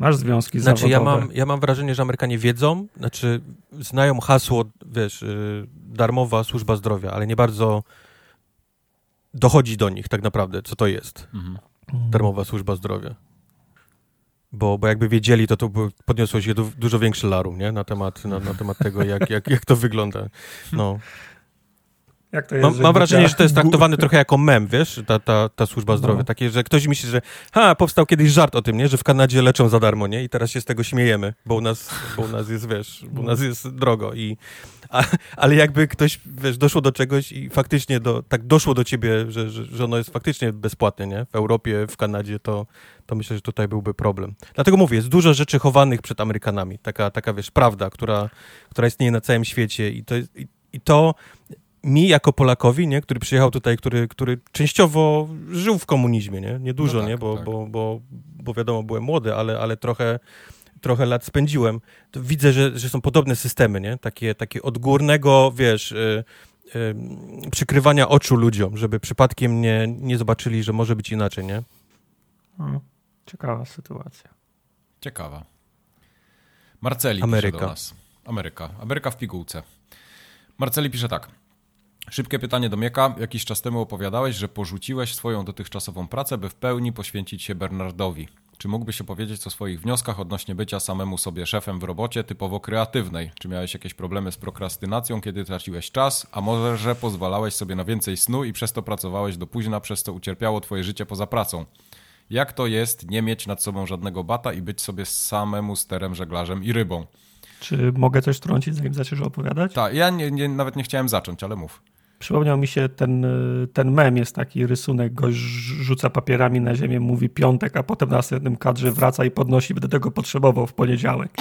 masz związki znaczy, zawodowe. Ja mam, ja mam wrażenie, że Amerykanie wiedzą, znaczy znają hasło, wiesz, yy, darmowa służba zdrowia, ale nie bardzo dochodzi do nich tak naprawdę, co to jest. Mhm darmowa służba zdrowia. Bo, bo jakby wiedzieli, to, to podniosło się du, dużo większy larum, nie? Na temat, na, na temat tego, jak, jak, jak to wygląda. No. Jest, mam, mam wrażenie, że to jest traktowane trochę jako mem, wiesz, ta, ta, ta służba zdrowia. No. Takie, że ktoś myśli, że ha, powstał kiedyś żart o tym, nie, że w Kanadzie leczą za darmo, nie? I teraz się z tego śmiejemy, bo u nas, bo u nas jest, wiesz, bo u nas jest drogo. I, a, ale jakby ktoś, wiesz, doszło do czegoś i faktycznie do, tak doszło do ciebie, że, że, że ono jest faktycznie bezpłatne, nie? W Europie, w Kanadzie, to, to myślę, że tutaj byłby problem. Dlatego mówię, jest dużo rzeczy chowanych przed Amerykanami. Taka, taka wiesz, prawda, która, która istnieje na całym świecie i to i I to mi jako Polakowi, nie, który przyjechał tutaj, który, który częściowo żył w komunizmie, nie, nie dużo, no tak, nie, bo, tak. bo, bo, bo wiadomo, byłem młody, ale, ale trochę, trochę lat spędziłem, to widzę, że, że są podobne systemy, nie, takie, takie odgórnego, wiesz, y, y, przykrywania oczu ludziom, żeby przypadkiem nie, nie zobaczyli, że może być inaczej, nie? Hmm, ciekawa sytuacja. Ciekawa. Marceli Ameryka. pisze do nas. Ameryka. Ameryka w pigułce. Marceli pisze tak. Szybkie pytanie do Mieka. Jakiś czas temu opowiadałeś, że porzuciłeś swoją dotychczasową pracę, by w pełni poświęcić się Bernardowi. Czy mógłbyś opowiedzieć o swoich wnioskach odnośnie bycia samemu sobie szefem w robocie typowo kreatywnej? Czy miałeś jakieś problemy z prokrastynacją, kiedy traciłeś czas, a może, że pozwalałeś sobie na więcej snu i przez to pracowałeś do późna, przez co ucierpiało twoje życie poza pracą? Jak to jest nie mieć nad sobą żadnego bata i być sobie samemu sterem, żeglarzem i rybą? Czy mogę coś trącić, zanim zaczniesz opowiadać? Tak, ja nie, nie, nawet nie chciałem zacząć, ale mów. Przypomniał mi się ten, ten mem, jest taki rysunek, gość rzuca papierami na ziemię, mówi piątek, a potem na następnym kadrze wraca i podnosi, będę tego potrzebował w poniedziałek.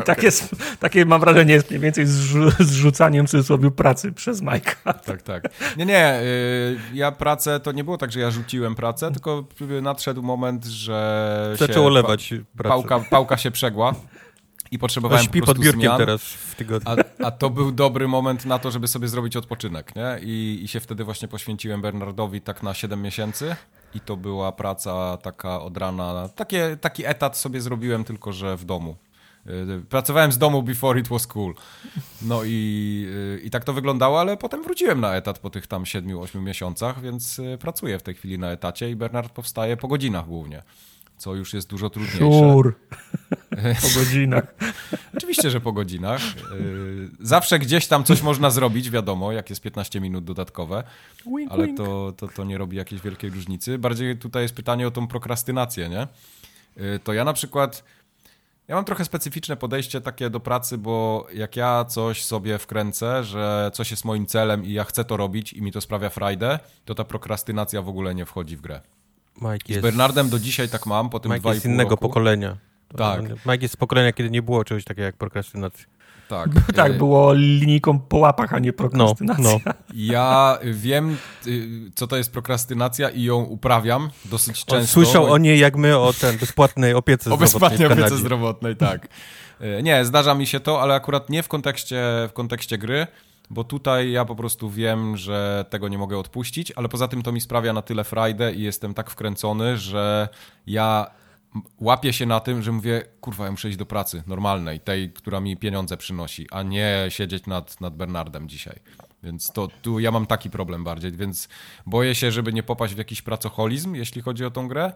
I tak jest, takie mam wrażenie jest mniej więcej z zrzucaniem w cudzysłowie pracy przez Majka. Tak, tak. Nie, nie, y, ja pracę, to nie było tak, że ja rzuciłem pracę, tylko nadszedł moment, że Zaczęło lewać pa, pałka, pałka się przegła i potrzebowałem śpi po pod biurkiem zmian, teraz w tygodniu. A, a, to był dobry moment na to, żeby sobie zrobić odpoczynek, nie? I, I się wtedy właśnie poświęciłem Bernardowi tak na 7 miesięcy i to była praca taka od rana, takie, taki etat sobie zrobiłem, tylko że w domu. Y, pracowałem z domu before it was cool. No i, y, i tak to wyglądało, ale potem wróciłem na etat po tych tam 7-8 miesiącach, więc y, pracuję w tej chwili na etacie i Bernard powstaje po godzinach głównie co już jest dużo trudniejsze. Sure. po godzinach. Oczywiście, że po godzinach. Zawsze gdzieś tam coś można zrobić, wiadomo, jak jest 15 minut dodatkowe, wink, ale to, to, to nie robi jakiejś wielkiej różnicy. Bardziej tutaj jest pytanie o tą prokrastynację, nie? To ja na przykład ja mam trochę specyficzne podejście takie do pracy, bo jak ja coś sobie wkręcę, że coś jest moim celem i ja chcę to robić i mi to sprawia frajdę, to ta prokrastynacja w ogóle nie wchodzi w grę. Mike jest... Z Bernardem do dzisiaj tak mam, po tym Mike jest innego roku. pokolenia. Tak. Mike jest z pokolenia, kiedy nie było czegoś takiego jak prokrastynacja. Tak. tak, y- było linijką po łapach, a nie prokrastynacja. No, no. Ja wiem, y, co to jest prokrastynacja i ją uprawiam dosyć często. On słyszał o niej jak my o ten bezpłatnej opiece o zdrowotnej. O bezpłatnej opiece zdrowotnej, tak. Y, nie, zdarza mi się to, ale akurat nie w kontekście, w kontekście gry, bo tutaj ja po prostu wiem, że tego nie mogę odpuścić, ale poza tym to mi sprawia na tyle frajdę i jestem tak wkręcony, że ja łapię się na tym, że mówię, kurwa, ja muszę iść do pracy normalnej, tej, która mi pieniądze przynosi, a nie siedzieć nad, nad Bernardem dzisiaj. Więc to tu ja mam taki problem bardziej, więc boję się, żeby nie popaść w jakiś pracoholizm, jeśli chodzi o tą grę,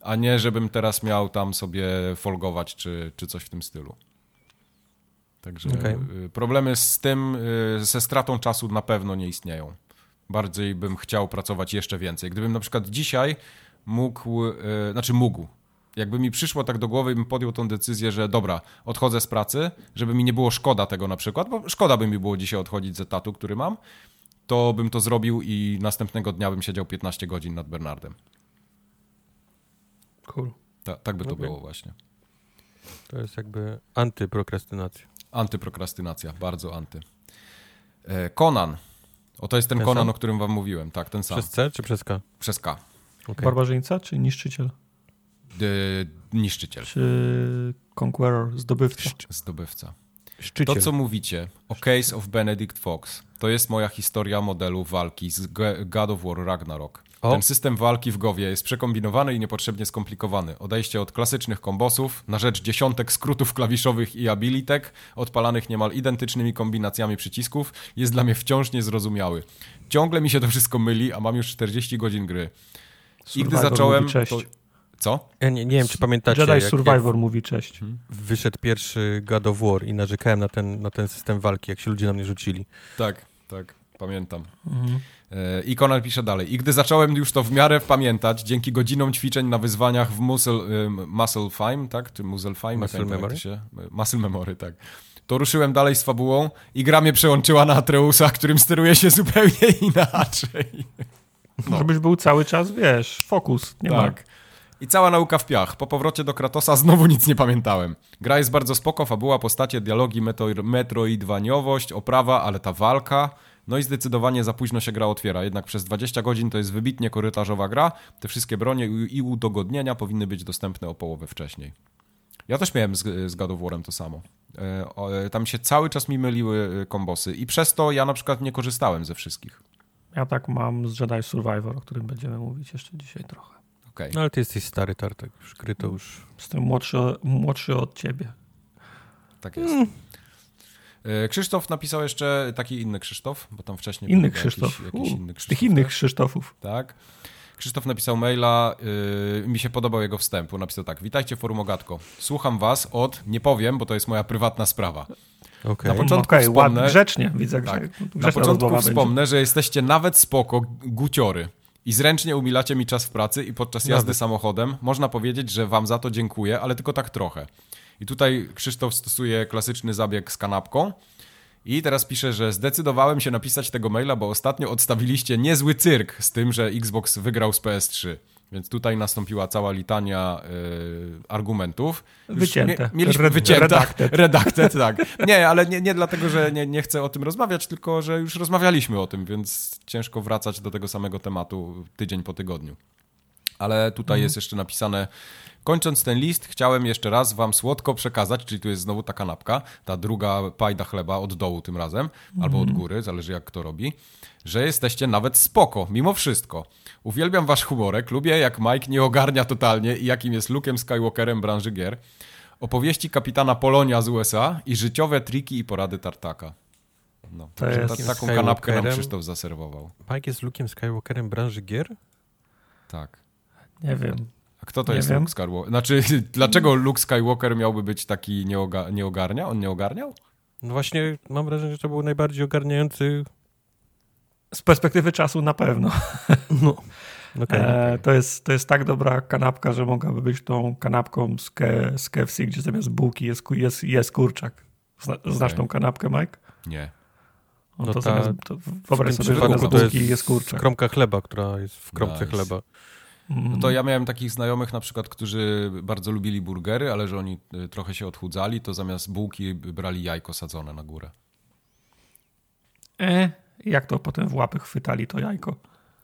a nie żebym teraz miał tam sobie folgować czy, czy coś w tym stylu. Także okay. Problemy z tym, y, ze stratą czasu na pewno nie istnieją. Bardziej bym chciał pracować jeszcze więcej. Gdybym na przykład dzisiaj mógł, y, znaczy mógł, jakby mi przyszło tak do głowy i bym podjął tą decyzję, że dobra, odchodzę z pracy, żeby mi nie było szkoda tego na przykład, bo szkoda by mi było dzisiaj odchodzić z etatu, który mam, to bym to zrobił i następnego dnia bym siedział 15 godzin nad Bernardem. Cool. Ta, tak by to okay. było właśnie. To jest jakby antyprokrastynacja. Antyprokrastynacja, bardzo anty. E, Conan. O, to jest ten, ten Conan, sam? o którym wam mówiłem. Tak, ten sam. Przez C czy przez K? Przez K. Okay. Barbarzyńca czy niszczyciel? niszczyciel. Czy Conqueror, zdobywca? Zdobywca. Szczyciel. To, co mówicie o Case of Benedict Fox, to jest moja historia modelu walki z God of War Ragnarok. O. Ten system walki w Gowie jest przekombinowany i niepotrzebnie skomplikowany. Odejście od klasycznych kombosów na rzecz dziesiątek skrótów klawiszowych i abilitek, odpalanych niemal identycznymi kombinacjami przycisków, jest dla mnie wciąż niezrozumiały. Ciągle mi się to wszystko myli, a mam już 40 godzin gry. I gdy zacząłem... To... Co? Ja nie, nie wiem, czy pamiętacie. Jedi jak, Survivor jak mówi cześć. Wyszedł pierwszy God of War i narzekałem na ten, na ten system walki, jak się ludzie na mnie rzucili. Tak, tak, pamiętam. Mhm. E, I Conan pisze dalej. I gdy zacząłem już to w miarę pamiętać, dzięki godzinom ćwiczeń na wyzwaniach w Muscle, muscle Fime, tak? Czy Muscle Fime? Muscle Memory? Się, muscle Memory, tak. To ruszyłem dalej z fabułą i gra mnie przełączyła na Atreusa, którym steruje się zupełnie inaczej. No. Żebyś był cały czas, wiesz, fokus, nie tak. ma. I cała nauka w piach. Po powrocie do Kratosa znowu nic nie pamiętałem. Gra jest bardzo spoko, fabuła, postacie, dialogi, metro, metroidwaniowość, oprawa, ale ta walka... No i zdecydowanie za późno się gra otwiera, jednak przez 20 godzin to jest wybitnie korytarzowa gra. Te wszystkie bronie i udogodnienia powinny być dostępne o połowę wcześniej. Ja też miałem z, z God of War'em to samo. E, tam się cały czas mi myliły e, kombosy i przez to ja na przykład nie korzystałem ze wszystkich. Ja tak mam z Jedi Survivor, o którym będziemy mówić jeszcze dzisiaj trochę. Okay. No ale ty jesteś stary tartek, już gry to już... Jestem młodszy, młodszy od ciebie. Tak jest. Mm. E, Krzysztof napisał jeszcze taki inny Krzysztof, bo tam wcześniej inny Krzysztof. Jakiś, jakiś inny Krzysztof. Tych innych? Krzysztofów. Tak. Krzysztof napisał maila, yy, mi się podobał jego wstępu. Napisał tak: Witajcie, forum Ogatko. Słucham was od, nie powiem, bo to jest moja prywatna sprawa. Okay. Na początku okay, wspomnę, grzecznie, widzę, tak, Na początku wspomnę, będzie. że jesteście nawet spoko guciory i zręcznie umilacie mi czas w pracy i podczas jazdy nawet. samochodem. Można powiedzieć, że wam za to dziękuję, ale tylko tak trochę. I tutaj Krzysztof stosuje klasyczny zabieg z kanapką. I teraz pisze, że zdecydowałem się napisać tego maila, bo ostatnio odstawiliście niezły cyrk z tym, że Xbox wygrał z PS3. Więc tutaj nastąpiła cała litania y, argumentów. Już wycięte. mieliśmy wycięte. Redacted. redacted, tak. Nie, ale nie, nie dlatego, że nie, nie chcę o tym rozmawiać, tylko że już rozmawialiśmy o tym, więc ciężko wracać do tego samego tematu tydzień po tygodniu. Ale tutaj mhm. jest jeszcze napisane Kończąc ten list, chciałem jeszcze raz wam słodko przekazać, czyli tu jest znowu ta kanapka, ta druga pajda chleba od dołu tym razem, mm. albo od góry, zależy jak kto robi, że jesteście nawet spoko, mimo wszystko. Uwielbiam wasz humorek, lubię jak Mike nie ogarnia totalnie i jakim jest Luke'em Skywalkerem branży gier. Opowieści kapitana Polonia z USA i życiowe triki i porady Tartaka. No, to jest taką kanapkę nam Krzysztof zaserwował. Mike jest Luke'em Skywalkerem branży gier? Tak. Nie wiem. Kto to nie jest wiem. Luke Skywalker? Znaczy, dlaczego Luke Skywalker miałby być taki nieoga nie ogarnia? On nie ogarniał? No właśnie, mam wrażenie, że to był najbardziej ogarniający. Z perspektywy czasu na pewno. No. Okay, e, to, jest, to jest tak dobra kanapka, że mogłaby być tą kanapką z, ke, z KFC, gdzie zamiast bułki jest, jest, jest kurczak. Zna, okay. Znasz tą kanapkę, Mike? Nie. No, no to, ta, zamiast, to wyobraź sobie, że zamiast bułki jest, jest kurczak. Kromka chleba, która jest w kromce nice. chleba. No to ja miałem takich znajomych na przykład, którzy bardzo lubili burgery, ale że oni y, trochę się odchudzali, to zamiast bułki brali jajko sadzone na górę. E, jak to potem w łapy chwytali to jajko?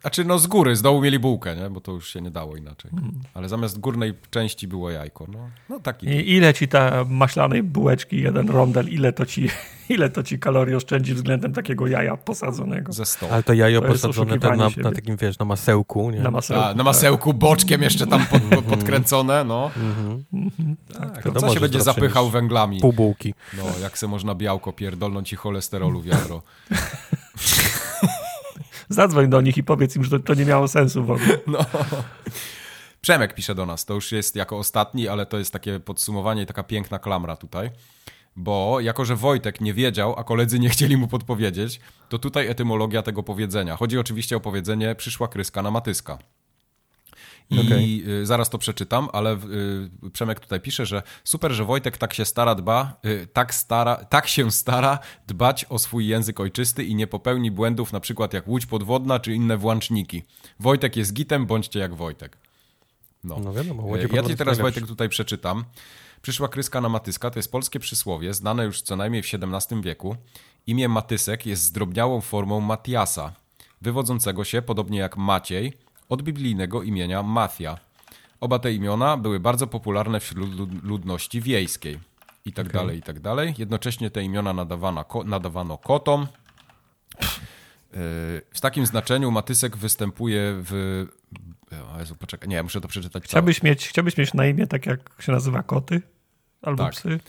A czy no z góry, z dołu mieli bułkę, nie? bo to już się nie dało inaczej. Hmm. Ale zamiast górnej części było jajko. No, no taki. I ile ci ta maślanej bułeczki, jeden rondel, ile to ci, ile to ci kalorii oszczędzi względem takiego jaja posadzonego? Ze sto. Ale to jajo to posadzone to na, na, takim, wiesz, na masełku, nie? Na masełku, A, na masełku tak. boczkiem jeszcze tam pod, podkręcone, no. Mm -hmm. Tak, no, co się będzie zapychał węglami? Pół bułki. No, jak se można białko pierdolnąć i cholesterolu wiadro. Zadzwoń do nich i powiedz im, że to, nie miało sensu w ogóle. No. Przemek pisze do nas, to już jest jako ostatni, ale to jest takie podsumowanie, taka piękna klamra tutaj. Bo jako, że Wojtek nie wiedział, a koledzy nie chcieli mu podpowiedzieć, to tutaj etymologia tego powiedzenia. Chodzi oczywiście o powiedzenie przyszła kryska na matyska. I okay. zaraz to przeczytam, ale y, Przemek tutaj pisze, że super, że Wojtek tak się stara dba, y, tak, stara, tak się stara dbać o swój język ojczysty i nie popełni błędów na przykład jak łódź podwodna czy inne włączniki. Wojtek jest gitem, bądźcie jak Wojtek. No, no wiadomo. Ja ci teraz Wojtek tutaj przeczytam. Przyszła kryska na matyska to jest polskie przysłowie, znane już co najmniej w XVII wieku. Imię Matysek jest zdrobniałą formą Matiasa, wywodzącego się, podobnie jak Maciej, od biblijnego imienia Mathia. Oba te imiona były bardzo popularne wśród ludności wiejskiej. I tak okay. dalej, i tak dalej. Jednocześnie te imiona nadawano, nadawano kotom. W takim znaczeniu Matysek występuje w. O Jezu, poczekaj, nie, muszę to przeczytać. Chciałbyś mieć, chciałbyś mieć na imię tak, jak się nazywa koty albo tak. psy?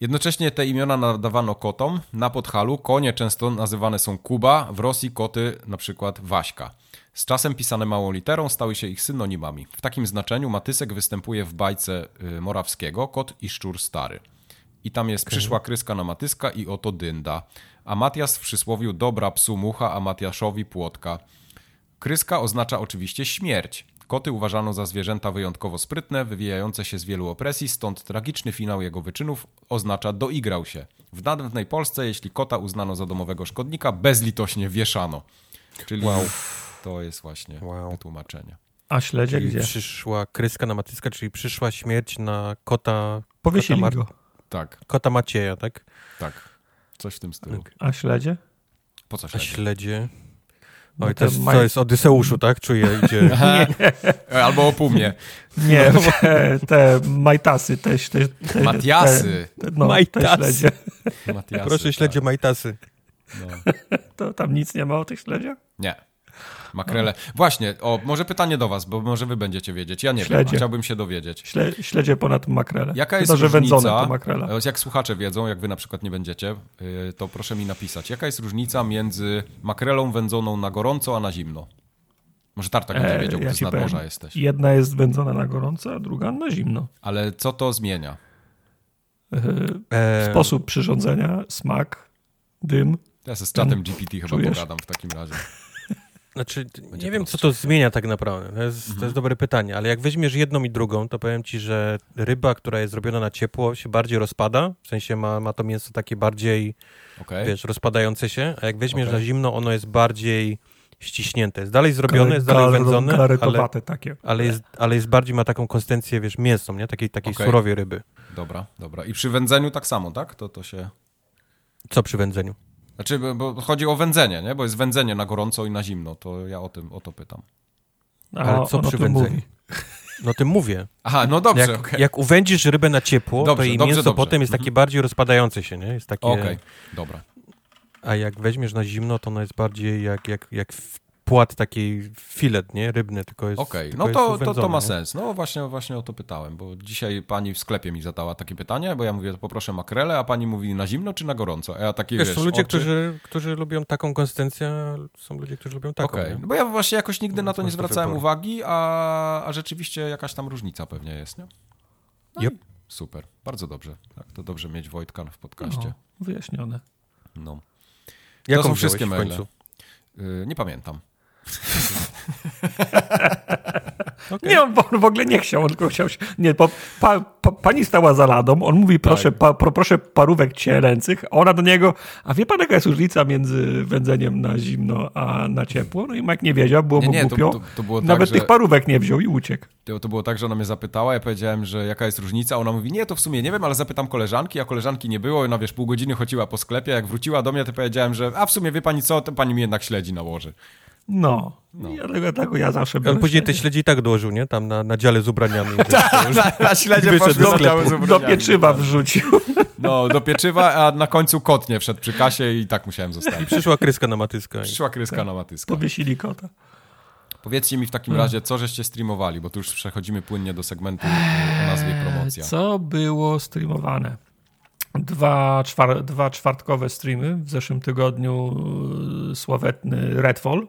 Jednocześnie te imiona nadawano kotom. Na Podhalu konie często nazywane są Kuba, w Rosji koty na przykład Waśka. Z czasem pisane małą literą stały się ich synonimami. W takim znaczeniu Matysek występuje w bajce y, Morawskiego Kot i Szczur Stary. I tam jest okay. przyszła kryska na Matyska i oto dynda. A Matias w przysłowiu dobra psu mucha, a Matiaszowi płotka. Kryska oznacza oczywiście śmierć. Koty uważano za zwierzęta wyjątkowo sprytne, wywijające się z wielu opresji, stąd tragiczny finał jego wyczynów oznacza doigrał się. W dawnej Polsce, jeśli kota uznano za domowego szkodnika, bezlitośnie wieszano. Czyli wow. To jest właśnie wow. wytłumaczenie. A śledzie czyli gdzie? przyszła kryska na Matyska, czyli przyszła śmierć na kota... Powiesili kota go. Tak. Kota Macieja, tak? Tak. Coś w tym stylu. Tak. A śledzie? Po co A śledzie? śledzie... No Oj, to jest, maj- to jest Odyseuszu, tak? Czuję, idzie... Albo o pół mnie. Nie, te, te majtasy, te, te, te Matiasy. Te, no, Majtasy. te śledzie. Matiasy, Proszę, śledzie majtasy. Tak. No. To tam nic nie ma o tych śledziach? Nie. Makrele. Właśnie, o, może pytanie do was, bo może wy będziecie wiedzieć. Ja nie wiem, Śledzie. a chciałbym się dowiedzieć. Śle, śledzie ponad makrele. Jaka jest Chyba, różnica, makrela. e, jak słuchacze wiedzą, jak wy na przykład nie będziecie, y, to proszę mi napisać, jaka jest różnica między makrelą wędzoną na gorąco, a na zimno? Może Tartak będzie E, wiedział, bo ja ty z ci powiem. nadmorza jesteś. Jedna jest wędzona na gorąco, a druga na zimno. Ale co to zmienia? E, E, Sposób przyrządzenia, smak, dym. Ja ze z czatem GPT chyba czujesz? pogadam w takim razie. Znaczy, Będzie nie wiem, co to zmienia tak naprawdę. To jest, Mhm. to jest dobre pytanie, ale jak weźmiesz jedną i drugą, to powiem ci, że ryba, która jest zrobiona na ciepło, się bardziej rozpada. W sensie ma, ma to mięso takie bardziej, Okej? wiesz, rozpadające się, a jak weźmiesz Okej. na zimno, ono jest bardziej ściśnięte. Jest dalej zrobione, jest dalej wędzone, ale, takie. ale, jest, ale jest bardziej, ma taką konsystencję, wiesz, mięsną, nie? Takiej, takiej Okej. surowej ryby. Dobra, dobra. I przy wędzeniu tak samo, tak? To, to się... Co przy wędzeniu? Znaczy, bo- chodzi o wędzenie, nie? Bo jest wędzenie na gorąco i na zimno, to ja o tym, o to pytam. A Ale co przy wędzeniu? mówi. No tym mówię. Aha, no dobrze, jak, okej. jak uwędzisz rybę na ciepło, Dobrze, to jej dobrze, mięso dobrze. potem jest takie Mhm. bardziej rozpadające się, nie? Jest takie... Okej, dobra. A jak weźmiesz na zimno, to ono jest bardziej jak, jak, jak w- płat takiej filet, nie? Rybny, tylko jest Okej, tylko no jest to, to, to ma nie? sens. No właśnie, właśnie o to pytałem, bo dzisiaj pani w sklepie mi zadała takie pytanie, bo ja mówię, to poproszę makrele, a pani mówi na zimno czy na gorąco? A ja taki, Wiesz, wiesz, są ludzie, oczy... którzy, którzy lubią taką konsystencję, są ludzie, którzy lubią taką. Okej, nie? no bo ja właśnie jakoś nigdy na to nie zwracałem wyboru. uwagi, a, a rzeczywiście jakaś tam różnica pewnie jest, nie? No Yep. super, bardzo dobrze. Tak, to dobrze mieć Wojtka w podcaście. No, wyjaśnione. No. Jaką są wziąłeś wszystkie w maile. końcu? Yy, nie pamiętam. Okej. Nie, on w- ogóle nie chciał, on tylko chciał się... Nie, po, pa, pa, pani stała za ladą, on mówi, proszę, Tak. pa, pro, proszę parówek cielęcych, a ona do niego, a wie pan jaka jest różnica między wędzeniem na zimno, a na ciepło? No i Mike nie wiedział, było Nie, mu nie, to, głupio. to, to było Nawet tak, że... tych parówek nie wziął i uciekł. To, to było tak, że ona mnie zapytała, ja powiedziałem, że jaka jest różnica, ona mówi, nie, to w sumie nie wiem, ale zapytam koleżanki, a koleżanki nie było, ona wiesz, pół godziny chodziła po sklepie, jak wróciła do mnie, to powiedziałem, że a w sumie wie pani co, to pani mi jednak śledzi nałoży. No. I dlatego tego ja zawsze On byłem później te śledzi. i tak dołożył, nie? Tam na, na dziale z ubraniami. Na śledzie Wyszedł poszły do do pieczywa wrzucił. No, do pieczywa, a na końcu kot nie wszedł przy kasie i tak musiałem I zostawić. przyszła kryska na matyska. i- Przyszła kryska na matyska. Powiesili kota. Powiedzcie mi w takim Hmm. razie, co żeście streamowali, bo tu już przechodzimy płynnie do segmentu o nazwie promocja. Co było streamowane? Dwa, czwar dwa czwartkowe streamy. W zeszłym tygodniu y, sławetny Redfall.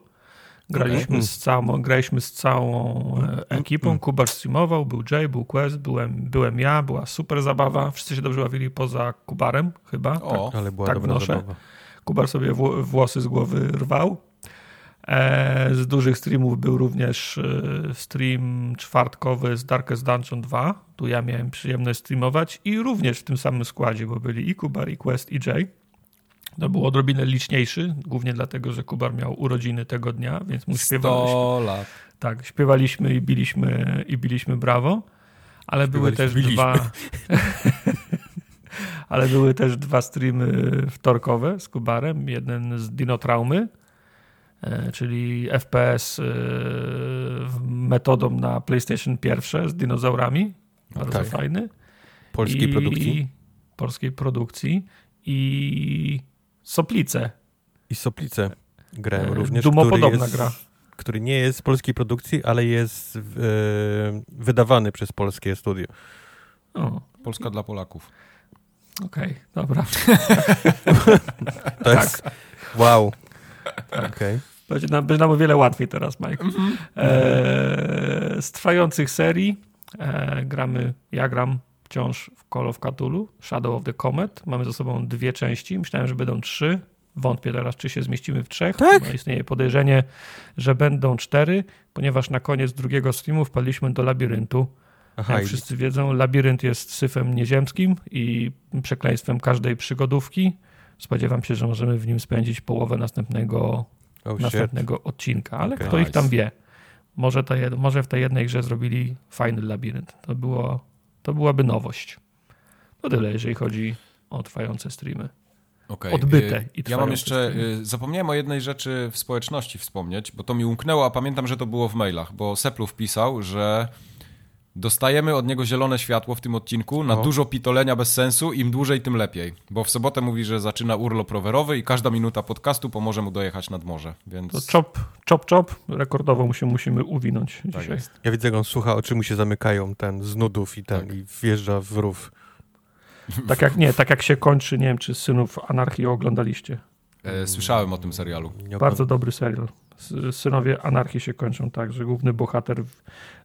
Graliśmy, z całą, graliśmy z całą e, ekipą. Kubar streamował, był Jay, był Quest, byłem, byłem ja, była super zabawa. Wszyscy się dobrze bawili poza Kubarem chyba. O, Ale była Tak dobra wnoszę. zabawa. Kubar sobie wło- włosy z głowy rwał. E, z dużych streamów był również e, stream czwartkowy z Darkest Dungeon 2. Tu ja miałem przyjemność streamować i również w tym samym składzie, bo byli i Kubar, i Quest, i Jay. To był odrobinę liczniejszy, głównie dlatego, że Kubar miał urodziny tego dnia, więc mu śpiewaliśmy. 100 lat. Tak, śpiewaliśmy i biliśmy, i biliśmy brawo, ale były też Śpiewaliśmy, dwa. ale były też dwa streamy wtorkowe z Kubarem. Jeden z Dinotraumy, e, czyli FPS e, metodą na PlayStation pierwsze z dinozaurami. Bardzo tak. fajny. Polskiej I- produkcji. Polskiej produkcji. I Soplice. I Soplice grałem E, również, Dumopodobna jest, gra. który nie jest z polskiej produkcji, ale jest e, wydawany przez polskie studio. O, Polska dla Polaków. okej, dobra. To jest... Wow. Okej. Będzie nam, będzie nam o wiele łatwiej teraz, Mike. E, z trwających serii e, gramy, ja gram wciąż w Call of Cthulhu, Shadow of the Comet. Mamy ze sobą dwie części. Myślałem, że będą trzy. Wątpię teraz, czy się zmieścimy w trzech. Tak? Bo istnieje podejrzenie, że będą cztery, ponieważ na koniec drugiego streamu wpadliśmy do labiryntu. Aha, Jak i- wszyscy wiedzą, labirynt jest syfem nieziemskim i przekleństwem każdej przygodówki. Spodziewam się, że możemy w nim spędzić połowę następnego oh, następnego odcinka, ale Okej. kto ich tam Nice. wie. może, to, może w tej jednej grze zrobili fajny labirynt. To, było, to byłaby nowość. To tyle, jeżeli chodzi o trwające streamy. Okay. Odbyte y, i Ja mam jeszcze, streamy. zapomniałem o jednej rzeczy w społeczności wspomnieć, bo to mi umknęło, a pamiętam, że to było w mailach, bo Seplów pisał, że Dostajemy od niego zielone światło w tym odcinku na dużo pitolenia bez sensu. Im dłużej, tym lepiej. Bo w sobotę mówi, że zaczyna urlop rowerowy i każda minuta podcastu pomoże mu dojechać nad morze. Więc... To chop, chop, chop. Rekordowo mu się musimy uwinąć tak dzisiaj. Jest. Ja widzę, jak on słucha, oczy mu się zamykają ten z nudów i ten tak. i wjeżdża w rów. Tak jak nie, tak jak się kończy, nie wiem, czy Synów Anarchii oglądaliście. E, słyszałem o tym serialu. Bardzo dobry serial. Synowie Anarchii się kończą tak, że główny bohater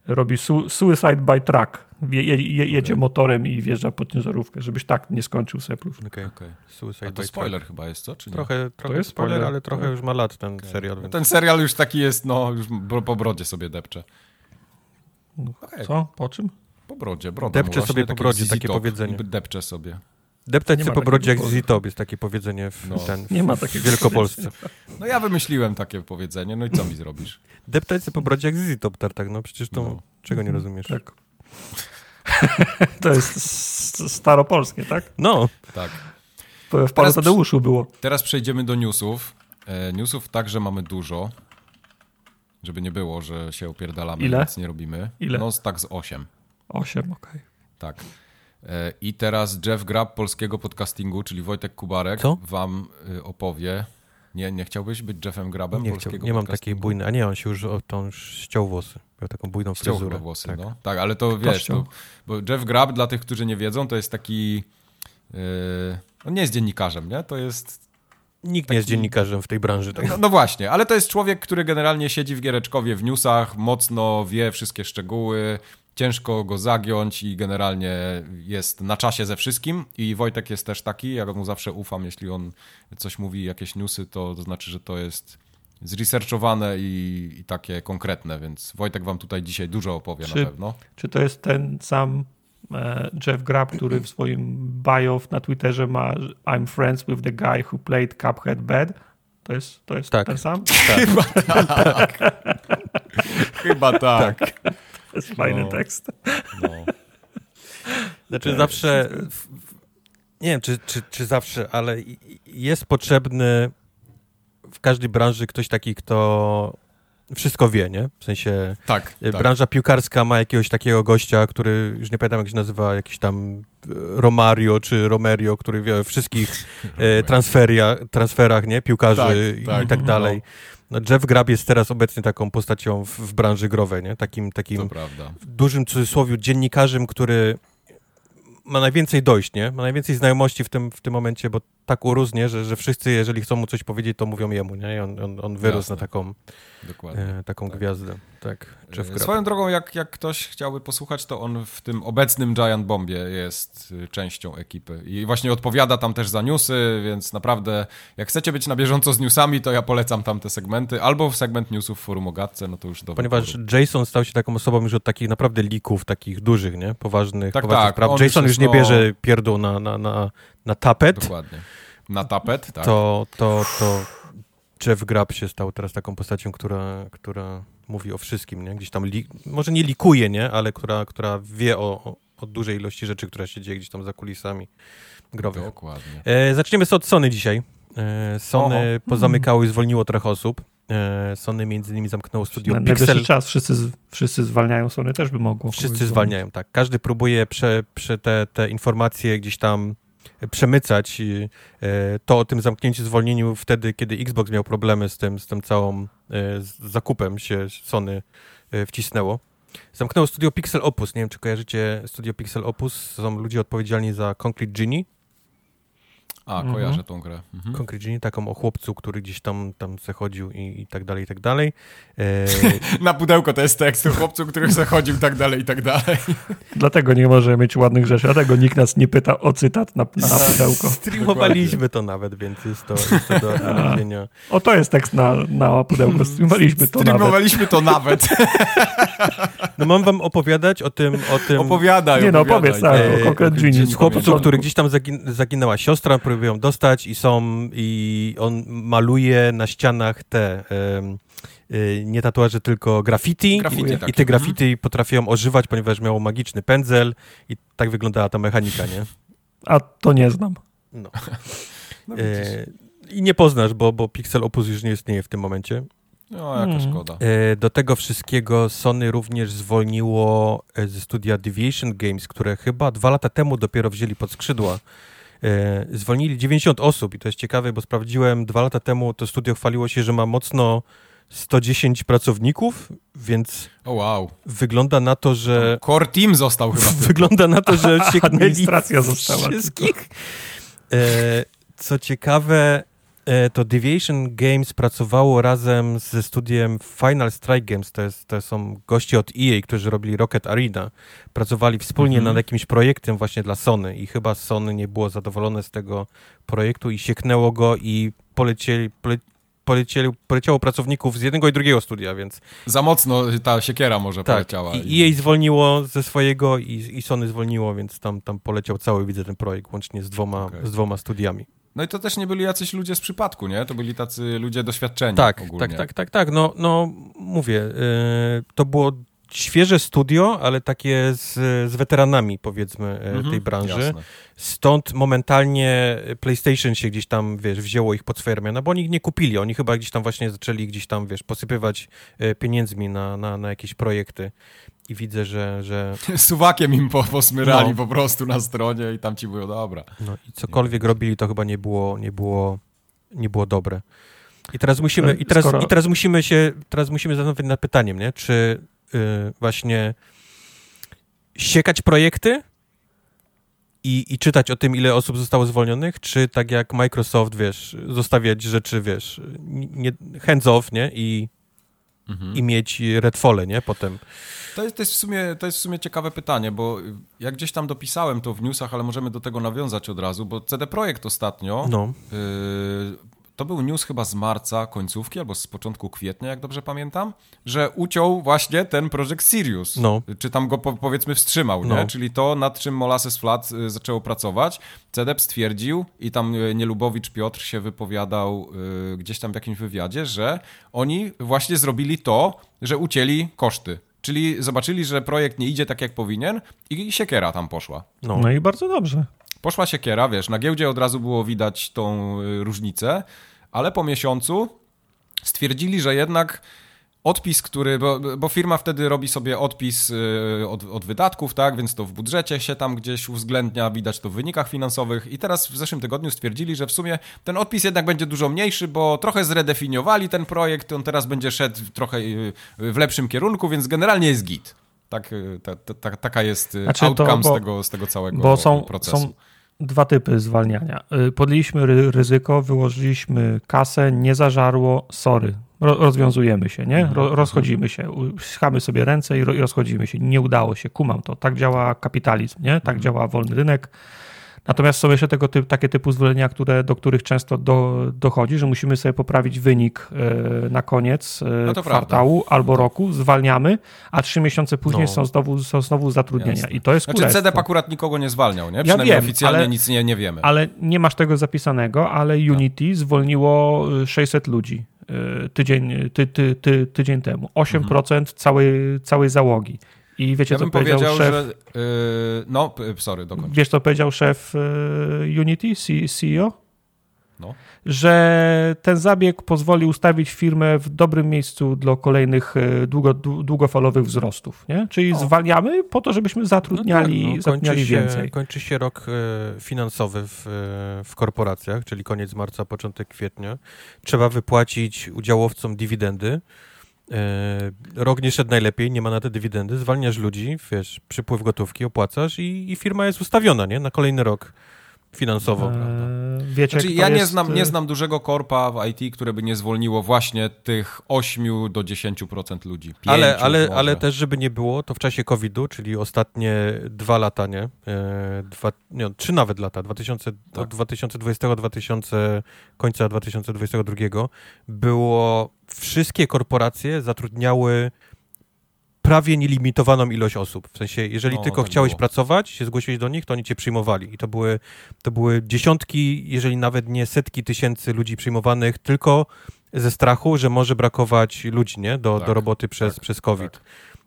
robi su suicide by truck. Je, je, jedzie okay. motorem i wjeżdża pod ciężarówkę, żebyś tak nie skończył Seplów. Okay, okay. Suicide A to spoiler truck. chyba jest, co? Czy nie? Trochę, trochę jest spoiler, spoiler, ale trochę już ma lat ten okay. serial. Więc... Ten serial już taki jest, no, już po brodzie sobie depcze. Co? Po czym? Po brodzie, broda Depcze sobie po brodzie, takie powiedzenie. Depcze sobie. Deptać się po brodzie jak Zitob jest takie powiedzenie w, no. ten, nie ma takiego w Wielkopolsce. No ja wymyśliłem takie powiedzenie, no i co mi zrobisz? Deptać się po brodzie jak Zitob, tak, no przecież to no. czego nie rozumiesz? Tak. to jest staropolskie, tak? No. Tak. W Panu Tadeuszu było. Teraz przejdziemy do newsów. E, newsów także mamy dużo, żeby nie było, że się opierdalamy Ile? nic nie robimy. Ile? No tak z 8. 8, okej. Okay. Tak. I teraz Jeff Grab polskiego podcastingu, czyli Wojtek Kubarek, Co? wam y, opowie. Nie, nie chciałbyś być Jeffem Grabem nie polskiego chciał, Nie mam takiej bujnej, a nie, on się już on już ściął włosy. Miał taką bujną ściął fryzurę. włosy, tak. no. Tak, ale to wiesz, to, bo Jeff Grab, dla tych, którzy nie wiedzą, to jest taki... Yy, on nie jest dziennikarzem, nie? To jest Nikt Taki... nie jest dziennikarzem w tej branży. Tak? No, no, właśnie, ale to jest człowiek, który generalnie siedzi w Giereczkowie w newsach, mocno wie wszystkie szczegóły, ciężko go zagiąć i generalnie jest na czasie ze wszystkim i Wojtek jest też taki, ja mu zawsze ufam, jeśli on coś mówi, jakieś newsy, to, to znaczy, że to jest zresearchowane i, i takie konkretne, więc Wojtek wam tutaj dzisiaj dużo opowie czy, na pewno. Czy to jest ten sam e, Jeff Grab, który w swoim bio na Twitterze ma I'm friends with the guy who played Cuphead Bad? To jest, to jest tak. ten sam? Tak. Chyba tak. Chyba tak. tak. To jest fajny no, tekst. No. Znaczy tak. zawsze, nie wiem czy, czy, czy zawsze, ale jest potrzebny w każdej branży ktoś taki, kto wszystko wie, nie? W sensie tak, e, branża tak. piłkarska ma jakiegoś takiego gościa, który już nie pamiętam jak się nazywa, jakiś tam e, Romario czy Romerio, który wie o wszystkich e, transferia, transferach, nie? Piłkarzy tak, tak, i tak dalej. No Jeff Grab jest teraz obecnie taką postacią w, w branży growej, nie? Takim, takim w dużym cudzysłowie dziennikarzem, który ma najwięcej dojść, nie? Ma najwięcej znajomości w tym, w tym momencie, bo tak urósł, nie? Że, że wszyscy, jeżeli chcą mu coś powiedzieć, to mówią jemu, nie? I on, on, on wyrósł Jasne. na taką, e, taką tak. gwiazdę. Tak, e, Swoją drogą, jak, jak ktoś chciałby posłuchać, to on w tym obecnym Giant Bombie jest y, częścią ekipy i właśnie odpowiada tam też za newsy, więc naprawdę jak chcecie być na bieżąco z newsami, to ja polecam tam te segmenty, albo w segment newsów w forum Ogatce, no to już do Ponieważ forum. Jason stał się taką osobą już od takich naprawdę lików, takich dużych, nie? Poważnych, tak, poważnych tak. spraw. Jason już nie no... bierze pierdół na, na, na, na tapet. Dokładnie. Na tapet, tak. To, to, to Jeff Grab się stał teraz taką postacią, która, która mówi o wszystkim, nie? Gdzieś tam, li, może nie likuje, nie? Ale która, która wie o, o, o, dużej ilości rzeczy, która się dzieje gdzieś tam za kulisami growych. Dokładnie. E, zaczniemy od Sony dzisiaj. E, Sony Oho. pozamykało i zwolniło trochę osób. E, Sony między innymi zamknęło studio Na Pixel. czas, wszyscy, wszyscy zwalniają, Sony też by mogło. Wszyscy zwalniają, tak. Każdy próbuje prze, prze te, te informacje gdzieś tam przemycać e, to o tym zamknięciu, zwolnieniu wtedy, kiedy Xbox miał problemy z tym, z tym całą z zakupem się Sony e, wcisnęło. Zamknęło studio Pixel Opus. Nie wiem, czy kojarzycie studio Pixel Opus. Są ludzie odpowiedzialni za Concrete Genie. A, mhm. kojarzę tą grę. Mhm. Concrete taką o chłopcu, który gdzieś tam, tam zachodził i, i tak dalej, i tak dalej. E... na pudełko to jest tekst o chłopcu, który zachodził i tak dalej, i tak dalej. Dlatego nie może mieć ładnych rzeczy, dlatego nikt nas nie pyta o cytat na, na pudełko. Streamowaliśmy to nawet, więc jest to, jest to do odnowienia. O, to jest tekst na, na pudełko, streamowaliśmy to Streamowaliśmy nawet. to nawet. No mam wam opowiadać o tym... O tym... Opowiadaj, Nie no, opowiedz, tak, e, o konkretnie. Chłopcu, który gdzieś tam zagin zaginęła siostra, próbują dostać i są, i on maluje na ścianach te y, nie tatuaże, tylko graffiti. graffiti I, I, te graffiti mhm. potrafią ożywać, ponieważ miało magiczny pędzel i tak wyglądała ta mechanika, nie? A to nie znam. No. no e, I nie poznasz, bo, bo Pixel Opus już nie istnieje w tym momencie. No, jaka hmm. szkoda. E, do tego wszystkiego Sony również zwolniło e, ze studia Deviation Games, które chyba dwa lata temu dopiero wzięli pod skrzydła. E, zwolnili 90 osób i to jest ciekawe, bo sprawdziłem dwa lata temu, to studio chwaliło się, że ma mocno 110 pracowników, więc oh, wow. wygląda na to, że... Core team został chyba. Wygląda na to, że się Administracja została. Wszystkich. Co ciekawe, E, to Deviation Games pracowało razem ze studiem Final Strike Games, to, jest, to są goście od EA, którzy robili Rocket Arena. Pracowali wspólnie mhm. nad jakimś projektem właśnie dla Sony i chyba Sony nie było zadowolone z tego projektu i sieknęło go i polecieli, pole, polecieli, poleciało pracowników z jednego i drugiego studia, więc... Za mocno ta siekiera może tak, poleciała. I EA zwolniło ze swojego i, i Sony zwolniło, więc tam, tam poleciał cały, widzę, ten projekt łącznie z dwoma, okay. z dwoma studiami. No i to też nie byli jacyś ludzie z przypadku, nie? To byli tacy ludzie doświadczeni tak, ogólnie. Tak, tak, tak, tak. No, no mówię, yy, to było świeże studio, ale takie z, z weteranami, powiedzmy, e, mhm, tej branży. Jasne. Stąd momentalnie PlayStation się gdzieś tam, wiesz, wzięło ich pod swoje ramiona, bo oni ich nie kupili. Oni chyba gdzieś tam właśnie zaczęli gdzieś tam, wiesz, posypywać e, pieniędzmi na, na, na jakieś projekty i widzę, że... że... Suwakiem im po, posmyrali no. po prostu na stronie i tam ci było dobra. No i cokolwiek nie. robili, to chyba nie było, nie było, nie było dobre. I teraz musimy, i teraz, Skoro... i teraz musimy się, teraz musimy zastanowić nad pytaniem, nie? Czy właśnie siekać projekty i, i czytać o tym, ile osób zostało zwolnionych, czy tak jak Microsoft, wiesz, zostawiać rzeczy, wiesz, nie, hands off, nie? I, mhm. i mieć redfole, nie? Potem. To jest, to, jest w sumie, to jest w sumie ciekawe pytanie, bo ja gdzieś tam dopisałem to w newsach, ale możemy do tego nawiązać od razu, bo CD Projekt ostatnio, no. y, to był news chyba z marca, końcówki, albo z początku kwietnia, jak dobrze pamiętam, że uciął właśnie ten Project Sirius. No. Czy tam go po, powiedzmy wstrzymał, no. nie? Czyli to, nad czym Molasses Flat y, zaczęło pracować. CDEP stwierdził i tam y, Nielubowicz Piotr się wypowiadał y, gdzieś tam w jakimś wywiadzie, że oni właśnie zrobili to, że ucięli koszty. Czyli zobaczyli, że projekt nie idzie tak, jak powinien i siekiera tam poszła. No, no i bardzo dobrze. Poszła siekiera, wiesz, na giełdzie od razu było widać tą y, różnicę, ale po miesiącu stwierdzili, że jednak odpis, który, bo, bo, firma wtedy robi sobie odpis y, od, od, wydatków, tak, więc to w budżecie się tam gdzieś uwzględnia, widać to w wynikach finansowych i teraz w zeszłym tygodniu stwierdzili, że w sumie ten odpis jednak będzie dużo mniejszy, bo trochę zredefiniowali ten projekt, on teraz będzie szedł trochę y, w lepszym kierunku, więc generalnie jest git. Tak, y, ta, ta, taka jest znaczy outcome to, bo, z, tego, z tego całego bo są, procesu. Są dwa typy zwalniania. Podjęliśmy ryzyko, wyłożyliśmy kasę, nie zażarło, sorry, rozwiązujemy się, nie? Mhm. rozchodzimy się, schamy sobie ręce i rozchodzimy się. Nie udało się, kumam to. Tak działa kapitalizm, nie? Tak mhm. działa wolny rynek. Natomiast są jeszcze tego typ, takie typu zwolnienia, które, do których często do, dochodzi, że musimy sobie poprawić wynik e, na koniec e, no kwartału prawda. albo roku, zwalniamy, a trzy miesiące później no. są, znowu, są znowu zatrudnienia. Jasne. I to jest Znaczy CDP akurat nikogo nie zwalniał, nie? Przynajmniej ja wiem, oficjalnie ale, nic nie, nie wiemy. Ale nie masz tego zapisanego, ale tak. Unity no. zwolniło 600 ludzi e, tydzień, ty, ty, ty, tydzień temu. 8% mhm. całej, całej załogi. I wiecie, ja co powiedział, powiedział szef... Że, yy, no, sorry, dokończ. Wiesz, co powiedział szef yy, Unity, CEO? No. Że ten zabieg pozwoli ustawić firmę w dobrym miejscu dla kolejnych y, długo, długofalowych wzrostów. Nie? Czyli o. zwalniamy po to, żebyśmy zatrudniali, no tak, no, zatrudniali się, więcej. Kończy się rok y, finansowy w, y, w korporacjach, czyli koniec marca, początek kwietnia. Trzeba wypłacić udziałowcom dywidendy. E, rok nie szedł najlepiej, nie ma na te dywidendy, zwalniasz ludzi, wiesz, przypływ gotówki, opłacasz i, i firma jest ustawiona, nie? Na kolejny rok finansowo. Eee, wiecie, znaczy, ja nie, znam, nie y- znam dużego korpa w IT, które by nie zwolniło właśnie tych 8 do 10% ludzi. ale, ale, ale też, żeby nie było, to w czasie COVID-u, czyli ostatnie dwa lata, nie? Eee, dwa, nie trzy nawet lata, 2000, tak. od 2020 2000, końca 2022 było wszystkie korporacje zatrudniały prawie nielimitowaną ilość osób. W sensie, jeżeli no, tylko tak chciałeś było. pracować, się zgłosiłeś do nich, to oni cię przyjmowali. I to były, to były dziesiątki, jeżeli nawet nie setki tysięcy ludzi przyjmowanych tylko ze strachu, że może brakować ludzi, nie? Do, tak, do roboty przez, tak, przez COVID. Tak.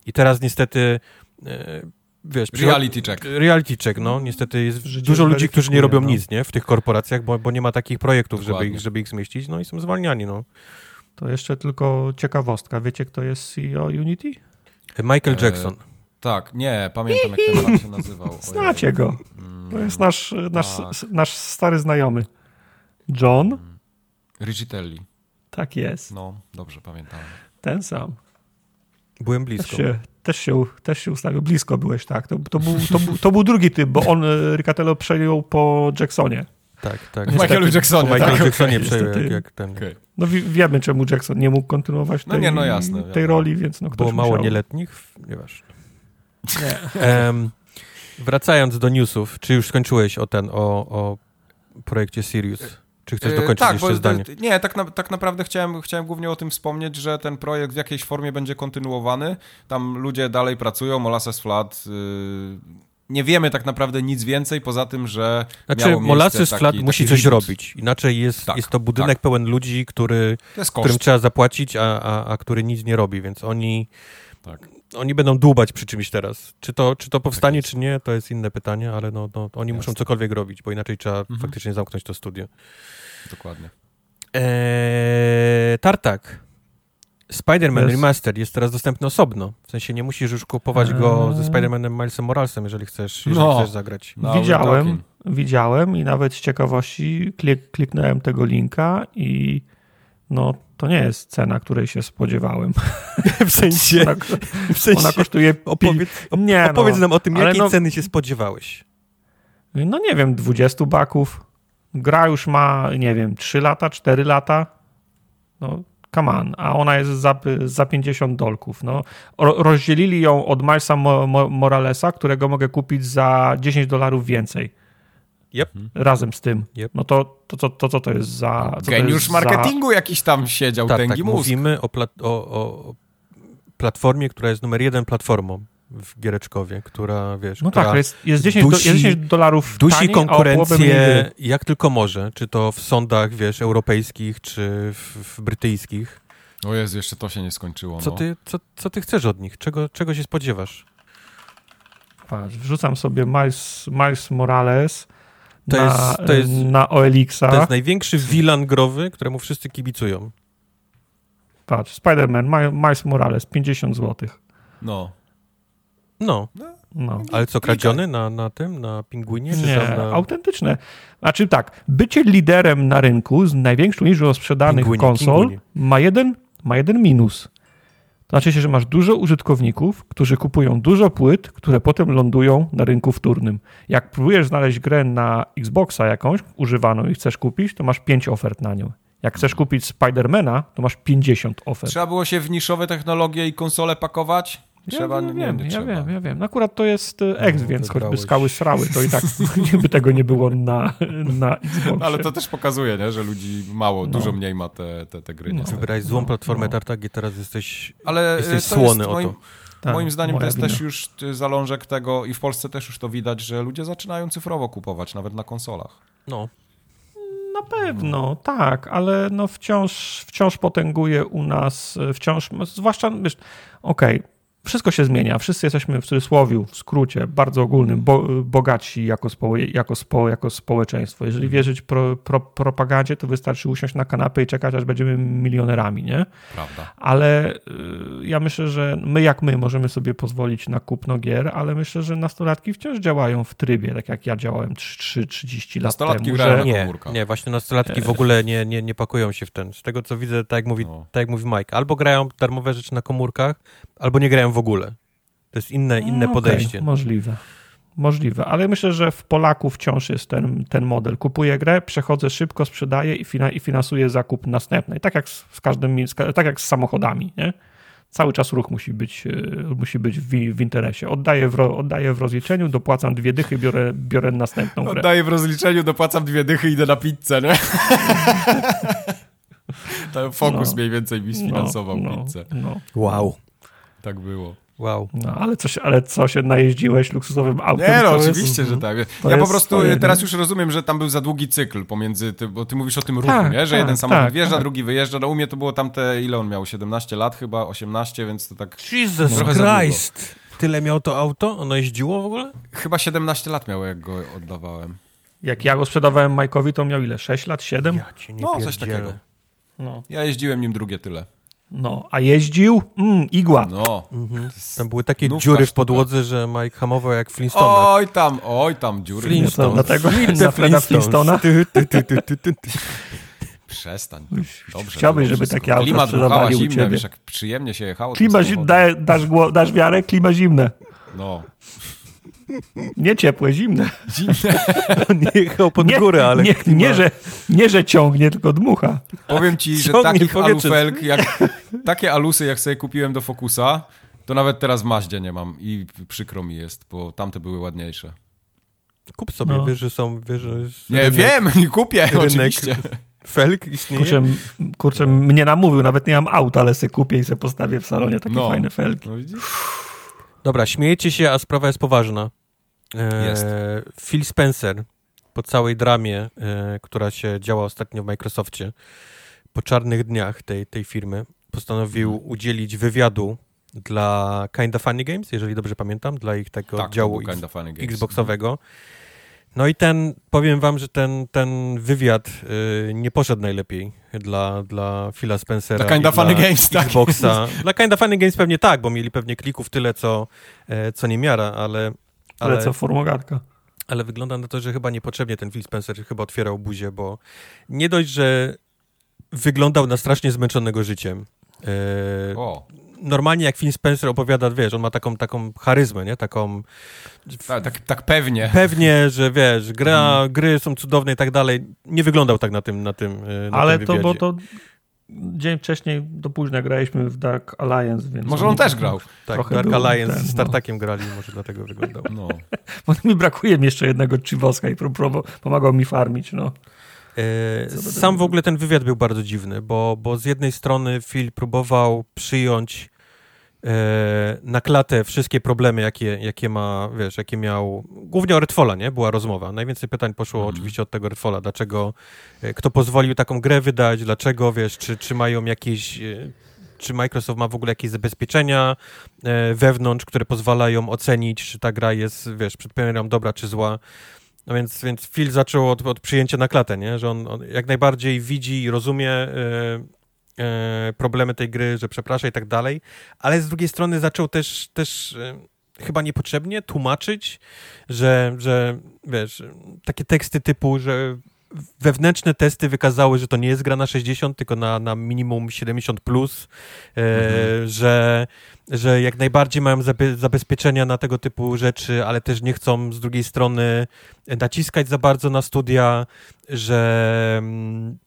I teraz niestety e, wiesz... Reality check. Reality check, no. Niestety jest Życie dużo ludzi, którzy nie robią no. nic, nie? W tych korporacjach, bo, bo nie ma takich projektów, żeby ich, żeby ich zmieścić, no i są zwalniani, no. To jeszcze tylko ciekawostka. Wiecie, kto jest CEO Unity? Michael e, Jackson. tak, nie, pamiętam jak ten pan się nazywał. Znacie go. To jest nasz, nasz, tak. nasz stary znajomy. John? Mm. Rigitelli. Tak jest. No, dobrze pamiętam. Ten sam. Byłem blisko. Też się, też się, też się ustawił. Blisko byłeś, tak. To, to, był, to, był, to był drugi typ, bo on, e, Ricatello, przejął po Jacksonie. Tak, tak. W Michaelu Jacksonie. Michaelu tak? Jacksonie przejął, jak, jak ten. Okay. No wiemy, czemu Jackson nie mógł kontynuować tej, no nie, no jasne, tej roli, więc no ktoś Było mało musiał. nieletnich? Nieważne. Nie. Um, wracając do newsów, czy już skończyłeś o ten, o, o projekcie Sirius? Czy chcesz e, dokończyć tak, jeszcze zdanie? Nie, tak, na, tak naprawdę chciałem, chciałem głównie o tym wspomnieć, że ten projekt w jakiejś formie będzie kontynuowany. Tam ludzie dalej pracują, Molasses Flood... Yy, nie wiemy tak naprawdę nic więcej, poza tym, że Znaczy, Molasses Flood musi coś robić. Inaczej jest, tak, jest to budynek tak. pełen ludzi, który, którym trzeba zapłacić, a, a, a który nic nie robi, więc oni... Tak oni będą dłubać przy czymś teraz. Czy to, czy to powstanie, tak czy nie, to jest inne pytanie, ale no, no oni Jasne. muszą cokolwiek robić, bo inaczej trzeba mhm. faktycznie zamknąć to studio. Dokładnie. Eee, Tartak. Spider-Man yes. Remastered jest teraz dostępny osobno. W sensie nie musisz już kupować eee. go ze Spider-Manem Milesem Moralesem, jeżeli chcesz, jeżeli no. chcesz zagrać. No, widziałem, widziałem i nawet z ciekawości klik, kliknąłem tego linka i no to nie jest cena, której się spodziewałem. W sensie, ona, w sensie ona kosztuje... Opowiedz, nie, opowiedz no, nam o tym, jakiej no, ceny się spodziewałeś. No nie wiem, 20 baków. Gra już ma, nie wiem, 3 lata, 4 lata. No, come on. A ona jest za, za 50 dolków. No, rozdzielili ją od Milesa Moralesa, którego mogę kupić za 10 dolarów więcej. Yep. Razem z tym. Yep. No to, to, to, to co to jest za... Co Geniusz jest marketingu za... jakiś tam siedział, tak, tak, mówimy o, plat o, o, platformie, która jest numer jeden platformą w Giereczkowie, która, wiesz... No tak, jest, jest, 10 dusi, do, jest 10 dolarów Dusi taniej, konkurencję jak tylko może, czy to w sądach, wiesz, europejskich, czy w, w brytyjskich. O Jezu, jeszcze to się nie skończyło. Co, no. ty, co, co ty chcesz od nich? Czego, czego się spodziewasz? Patrz, wrzucam sobie Miles, Miles Morales to na, jest, to jest, na OLX-a. To jest największy wilan growy, któremu wszyscy kibicują. Patrz, Spider-Man, Miles Morales, 50 zł. No. No. no. Ale co, kradziony na, na tym, na pingwinie? Nie, na... autentyczne. Znaczy tak, bycie liderem na rynku z największą liczbą sprzedanych konsol ma jeden, ma jeden minus. To znaczy się, że masz dużo użytkowników, którzy kupują dużo płyt, które potem lądują na rynku wtórnym. Jak próbujesz znaleźć grę na Xboxa jakąś używaną i chcesz kupić, to masz 5 ofert na nią. Jak chcesz kupić Spidermana, to masz 50 ofert. Trzeba było się w niszowe technologie i konsole pakować? Trzeba, ja, nie, wiem, nie, ja wiem, ja wiem. No akurat to jest e, X, no, więc choćby skały srały, to i tak by tego nie było na, na Xboxie. Ale to też pokazuje, nie? że ludzi mało, no. dużo mniej ma te, te, te gry. No. Wybrałeś złą no, platformę no. Tartak i teraz jesteś, Ale e, jesteś słony o to. Tak, moim zdaniem to jest wina. też już zalążek tego i w Polsce też już to widać, że ludzie zaczynają cyfrowo kupować, nawet na konsolach. No. Na pewno, tak, ale no wciąż, wciąż potęguje u nas, wciąż, zwłaszcza, wiesz, okej, okay, wszystko się zmienia. Wszyscy jesteśmy w cudzysłowie, w skrócie, bardzo ogólnym, bo, bogaci jako, spo, jako, spo, jako społeczeństwo. Jeżeli mhm. wierzyć pro, pro, propagandzie, to wystarczy usiąść na kanapę i czekać, aż będziemy milionerami, nie? Prawda. Ale y, ja myślę, że my jak my możemy sobie pozwolić na kupno gier, ale myślę, że nastolatki wciąż działają w trybie, tak jak ja działałem 3-30 lat nastolatki temu. Nastolatki że... nie, nie, właśnie nastolatki w ogóle nie, nie, nie pakują się w ten. Z tego, co widzę, tak jak mówi, no. tak jak mówi Mike, albo grają darmowe rzeczy na komórkach, albo nie grają w ogóle. To jest inne, inne no, podejście. Okay, możliwe. Możliwe, ale myślę, że w Polaku wciąż jest ten, ten model. Kupuję grę, przechodzę szybko, sprzedaję i, fina, i finansuję zakup następny. Tak jak z, każdym, tak jak z samochodami, nie? Cały czas ruch musi być, e, musi być w, w interesie. Oddaję w, oddaję w rozliczeniu, dopłacam dwie dychy, biorę, biorę następną grę. Oddaję w rozliczeniu, dopłacam dwie dychy, idę na pizzę, nie? Ten Fokus no, mniej więcej mi sfinansował no, no, pizzę. No. Wow. Tak było. Wow. No, ale, coś, ale co się najeździłeś luksusowym autem? Nie, no oczywiście, jest, że tak. Ja po prostu teraz już rozumiem, że tam był za długi cykl pomiędzy, ty, bo ty mówisz o tym ruchu, tak, nie? Że tak, jeden samochód tak, wjeżdża, tak. drugi wyjeżdża. No u mnie to było tamte, ile on miał? 17 lat chyba, 18, więc to tak Jesus Christ! Tyle miał to auto? Ono jeździło w ogóle? Chyba 17 lat miało, jak go oddawałem. Jak ja go sprzedawałem Majkowi, to miał ile? 6 lat? 7? Ja no, coś takiego. No. Ja jeździłem nim drugie tyle. No, a jeździł? Mm, igła. No. Mhm. Tam były takie Nówka dziury w podłodze, że Mike hamował jak Flintstone. Oj tam, oj tam, dziury. Flintstone. Dlatego na Flintstona. Przestań. Dobrze. Chciałbyś, żeby takie auto Klimat u ciebie. Wiesz, jak przyjemnie się jechało. Klima zimne, dasz, dasz wiarę? Klima zimne. No. Nie ciepłe, zimne. Zimne. nie jechał pod nie, górę, ale nie, nie, że, nie, że ciągnie, tylko dmucha. Powiem ci, że takich alufelk, jak, takie alusy, jak sobie kupiłem do Focusa, to nawet teraz w Maździe nie mam i przykro mi jest, bo tamte były ładniejsze. Kup sobie, no. wiesz, że są... Wiesz, że nie, rynek, wiem, nie kupię, rynek oczywiście. Felk istnieje? Kurczę, kurczę, mnie namówił, nawet nie mam auta, ale sobie kupię i sobie postawię w salonie takie no. fajne felki. No Dobra, śmiejecie się, a sprawa jest poważna. E, jest. Phil Spencer po całej dramie, e, która się działa ostatnio w Microsoftie, po czarnych dniach tej, tej firmy, postanowił mhm. udzielić wywiadu dla Kinda Funny Games, jeżeli dobrze pamiętam, dla ich tego tak, działu Xboxowego. No i ten, powiem wam, że ten, ten wywiad y, nie poszedł najlepiej dla, dla Phila Spencera. Dla Kinda Funny Games, tak. Xboxa. Dla Kinda Funny Games pewnie tak, bo mieli pewnie klików tyle, co, e, co niemiara, ale... Ale, ale co formogatka. Ale wygląda na to, że chyba niepotrzebnie ten Phil Spencer chyba otwierał buzię, bo nie dość, że wyglądał na strasznie zmęczonego życiem. E, o normalnie jak Phil Spencer opowiada, wiesz, on ma taką, taką charyzmę, nie? Taką... Tak, tak, tak pewnie. Pewnie, że wiesz, gra, hmm. gry są cudowne i tak dalej. Nie wyglądał tak na tym na tym na Ale tym to, bo to dzień wcześniej do późna graliśmy w Dark Alliance, więc... Może on też grał. Tak, Dark Alliance ten, z Tartakiem no. grali, może dlatego wyglądał. No. bo mi brakuje mi jeszcze jednego Chivoska i pomagał mi farmić, no. E, sam w ogóle ten wywiad był bardzo dziwny, bo, bo z jednej strony Phil próbował przyjąć na klatę wszystkie problemy, jakie, jakie ma, wiesz, jakie miał, głównie o Redfalla, nie? Była rozmowa. Najwięcej pytań poszło mhm. oczywiście od tego Redfalla, dlaczego, e, kto pozwolił taką grę wydać, dlaczego, wiesz, czy, czy mają jakieś czy Microsoft ma w ogóle jakieś zabezpieczenia wewnątrz, które pozwalają ocenić, czy ta gra jest, wiesz, przed premierą dobra czy zła. No więc, więc Phil zaczął od, od przyjęcia na klatę, nie? że on, on jak najbardziej widzi i rozumie e, e, problemy tej gry, że przeprasza i tak dalej, ale z drugiej strony zaczął też, też e, chyba niepotrzebnie tłumaczyć, że, że wiesz, takie teksty typu, że wewnętrzne testy wykazały, że to nie jest gra na 60, tylko na, na minimum 70, plus, e, mhm. że, że jak najbardziej mają zabezpieczenia na tego typu rzeczy, ale też nie chcą z drugiej strony naciskać za bardzo na studia, że. Mm,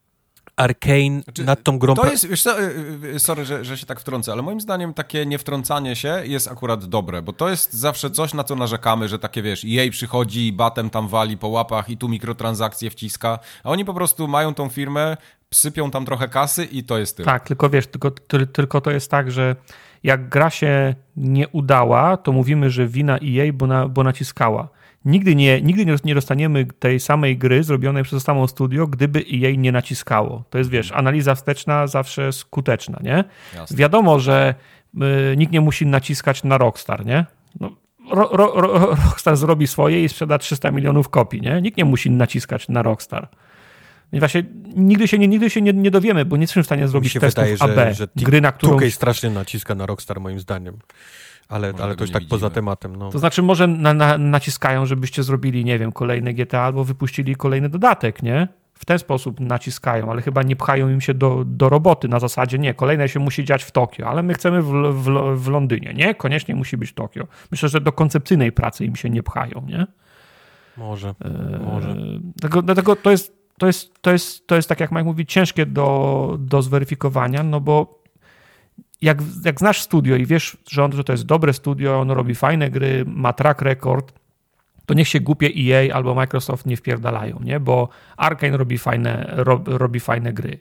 Arkane znaczy, nad tą grą... To jest, wiesz co, y, y, sorry, że, że się tak wtrącę, ale moim zdaniem takie niewtrącanie się jest akurat dobre, bo to jest zawsze coś, na co narzekamy, że takie, wiesz, EA przychodzi i batem tam wali po łapach i tu mikrotransakcje wciska, a oni po prostu mają tą firmę, sypią tam trochę kasy i to jest tyle. Tak, tylko wiesz, tylko, tylko to jest tak, że jak gra się nie udała, to mówimy, że wina EA, bo, na, bo naciskała. Nigdy nie, nigdy nie dostaniemy tej samej gry zrobionej przez samo studio, gdyby jej nie naciskało. To jest, wiesz, analiza wsteczna zawsze skuteczna, nie? Jasne. Wiadomo, że y, nikt nie musi naciskać na Rockstar, nie? No, ro, ro, ro, Rockstar zrobi swoje i sprzeda 300 milionów kopii, nie? Nikt nie musi naciskać na Rockstar. Właśnie nigdy się, nie, nigdy się nie, nie dowiemy, bo nie jesteśmy w stanie zrobić testów wydaje, AB. Że, że gry, na którą... strasznie naciska na Rockstar moim zdaniem. Ale, ale to już tak widzimy. poza tematem. No. To znaczy, może na, na, naciskają, żebyście zrobili, nie wiem, kolejne GTA albo wypuścili kolejny dodatek, nie? W ten sposób naciskają, ale chyba nie pchają im się do, do roboty na zasadzie, nie, kolejne się musi dziać w Tokio, ale my chcemy w, w, w Londynie, nie? Koniecznie musi być Tokio. Myślę, że do koncepcyjnej pracy im się nie pchają, nie? Może, e, może. Dlatego, dlatego to jest, to jest, to jest, to jest tak jak Mike mówi, ciężkie do, do zweryfikowania, no bo jak, jak znasz studio i wiesz, że, on, że to jest dobre studio, ono robi fajne gry, ma track record, to niech się głupie EA albo Microsoft nie wpierdalają, nie? Bo Arkane robi fajne, rob, robi fajne gry.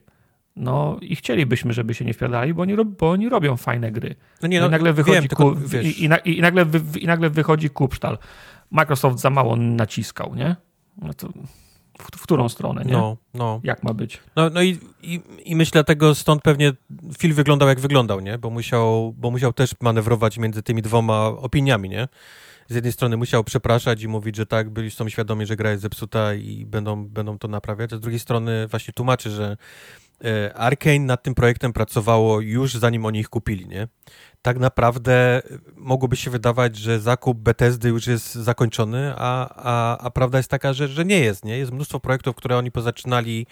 No i chcielibyśmy, żeby się nie wpierdali, bo oni, bo oni robią fajne gry. No nie, no, I nagle wychodzi wiem, ku, i, i, i, nagle wy, i nagle wychodzi kupsztal. Microsoft za mało naciskał, nie? No to w, w, którą stronę, nie? No, no. Jak ma być? No, no i, i, i myślę tego stąd pewnie film wyglądał jak wyglądał, nie? Bo musiał, bo musiał też manewrować między tymi dwoma opiniami, nie? Z jednej strony musiał przepraszać i mówić, że tak, byli są świadomi, że gra jest zepsuta i będą, będą to naprawiać, a z drugiej strony właśnie tłumaczy, że Arkane nad tym projektem pracowało już zanim oni ich kupili, nie? tak naprawdę mogłoby się wydawać, że zakup Bethesdy już jest zakończony, a, a, a prawda jest taka, że, że nie jest. Nie? Jest mnóstwo projektów, które oni pozaczynali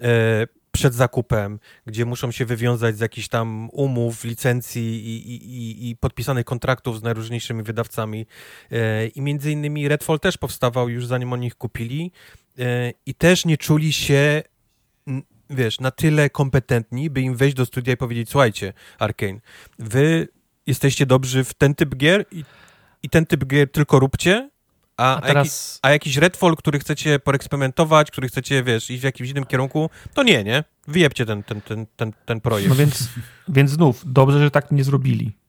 e, przed zakupem, gdzie muszą się wywiązać z jakichś tam umów, licencji i, i, i podpisanych kontraktów z najróżniejszymi wydawcami. E, I między innymi Redfall też powstawał już zanim oni ich kupili e, i też nie czuli się wiesz, na tyle kompetentni, by im wejść do studia i powiedzieć, słuchajcie, Arkane, wy jesteście dobrzy w ten typ gier i, i ten typ gier tylko róbcie, a, a, teraz... jakiś, a jakiś Redfall, który chcecie poreksperymentować, który chcecie, wiesz, iść w jakimś innym kierunku, to nie, nie? Wyjebcie ten, ten, ten, ten, ten projekt. No więc, więc znów, dobrze, że tak nie zrobili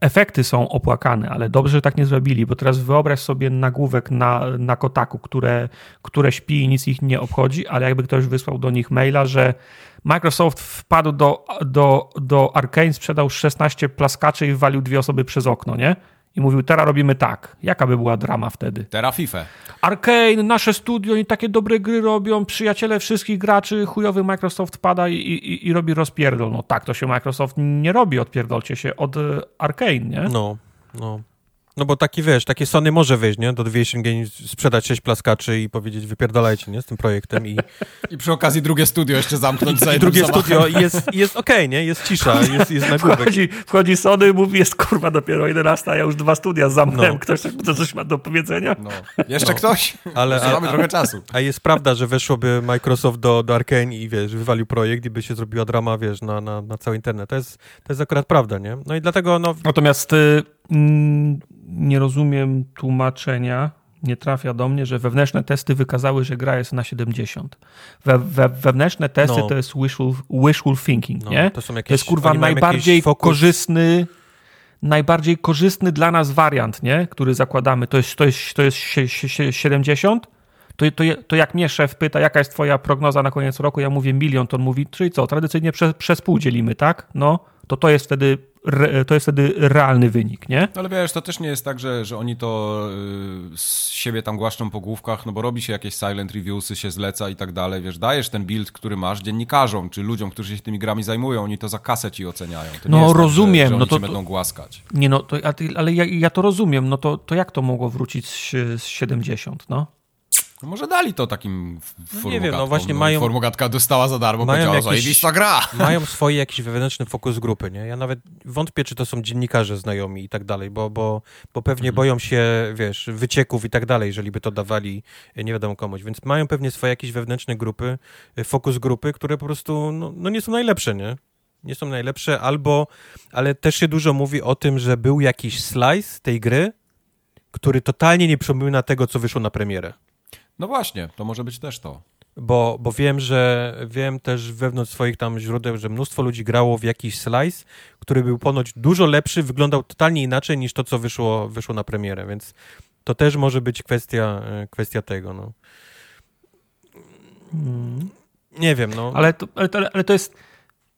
efekty są opłakane, ale dobrze, że tak nie zrobili, bo teraz wyobraź sobie nagłówek na, na Kotaku, które, które śpi i nic ich nie obchodzi, ale jakby ktoś wysłał do nich maila, że Microsoft wpadł do, do, do Arkane, sprzedał 16 plaskaczy i walił dwie osoby przez okno, nie? I mówił, teraz robimy tak. Jaka by była drama wtedy? Teraz FIFA. Arkane, nasze studio, oni takie dobre gry robią, przyjaciele wszystkich graczy, chujowy Microsoft pada i, i, i robi rozpierdol. No tak, to się Microsoft nie robi, odpierdolcie się od e, Arkane, nie? No, no. No bo taki, wiesz, takie Sony może wyjść, nie? Do Deviation Games sprzedać sześć plaskaczy i powiedzieć wypierdalajcie, nie? Z tym projektem i... I przy okazji drugie studio jeszcze zamknąć za I drugie studio i jest, jest okej, okay, nie? Jest cisza, jest, jest nagłówek. Wchodzi, wchodzi Sony i mówi, jest kurwa dopiero 11, a ja już dwa studia zamknąłem. No. Ktoś to coś ma do powiedzenia? No. Jeszcze no. ktoś? Ale, jeszcze mamy trochę czasu. A jest prawda, że weszłoby Microsoft do, do Arkane i wiesz, wywalił projekt i by się zrobiła drama, wiesz, na, na, na cały internet. To jest, to jest akurat prawda, nie? No i dlatego, no... Natomiast... Y nie rozumiem tłumaczenia, nie trafia do mnie, że wewnętrzne testy wykazały, że gra jest na 70. We, we, wewnętrzne testy no. to jest wishful, wishful thinking, no, nie? To, są jakieś, to jest kurwa najbardziej korzystny najbardziej korzystny dla nas wariant, nie? który zakładamy. To jest, to jest, to jest 70. To, to, to jak mnie szef pyta, jaka jest twoja prognoza na koniec roku, ja mówię milion, to on mówi, czyli co, tradycyjnie przez, przez pół dzielimy, tak? No, to to jest wtedy to jest wtedy realny wynik, nie? Ale wiesz, to też nie jest tak, że, że oni to y, z siebie tam głaszczą po główkach, no bo robi się jakieś silent reviewsy, się zleca i tak dalej, wiesz, dajesz ten build, który masz dziennikarzom, czy ludziom, którzy się tymi grami zajmują, oni to za kasę ci oceniają. To no rozumiem. Tak, że, że no to, będą głaskać. Nie no, to, ale ja, ja, to rozumiem, no to, to jak to mogło wrócić z, z 70, no? No może dali to takim no Nie wiem, no właśnie no, mają... Formogatka dostała za darmo, mają powiedziała, jakieś, gra. Mają swoje jakiś wewnętrzny fokus grupy, nie? Ja nawet wątpię, czy to są dziennikarze znajomi i tak dalej, bo, bo, bo pewnie mhm. boją się, wiesz, wycieków i tak dalej, jeżeli by to dawali nie wiadomo komuś. Więc mają pewnie swoje jakieś wewnętrzne grupy, fokus grupy, które po prostu no, no nie są najlepsze, nie? Nie są najlepsze, albo, ale też się dużo mówi o tym, że był jakiś slice tej gry, który totalnie nie przypomina tego, co wyszło na premierę. No właśnie, to może być też to. Bo, bo wiem, że wiem też wewnątrz swoich tam źródeł, że mnóstwo ludzi grało w jakiś slice, który był ponoć dużo lepszy, wyglądał totalnie inaczej niż to, co wyszło, wyszło na premierę, więc to też może być kwestia, e, kwestia tego. No. Hmm. Nie wiem, no. Ale to, ale to, ale to jest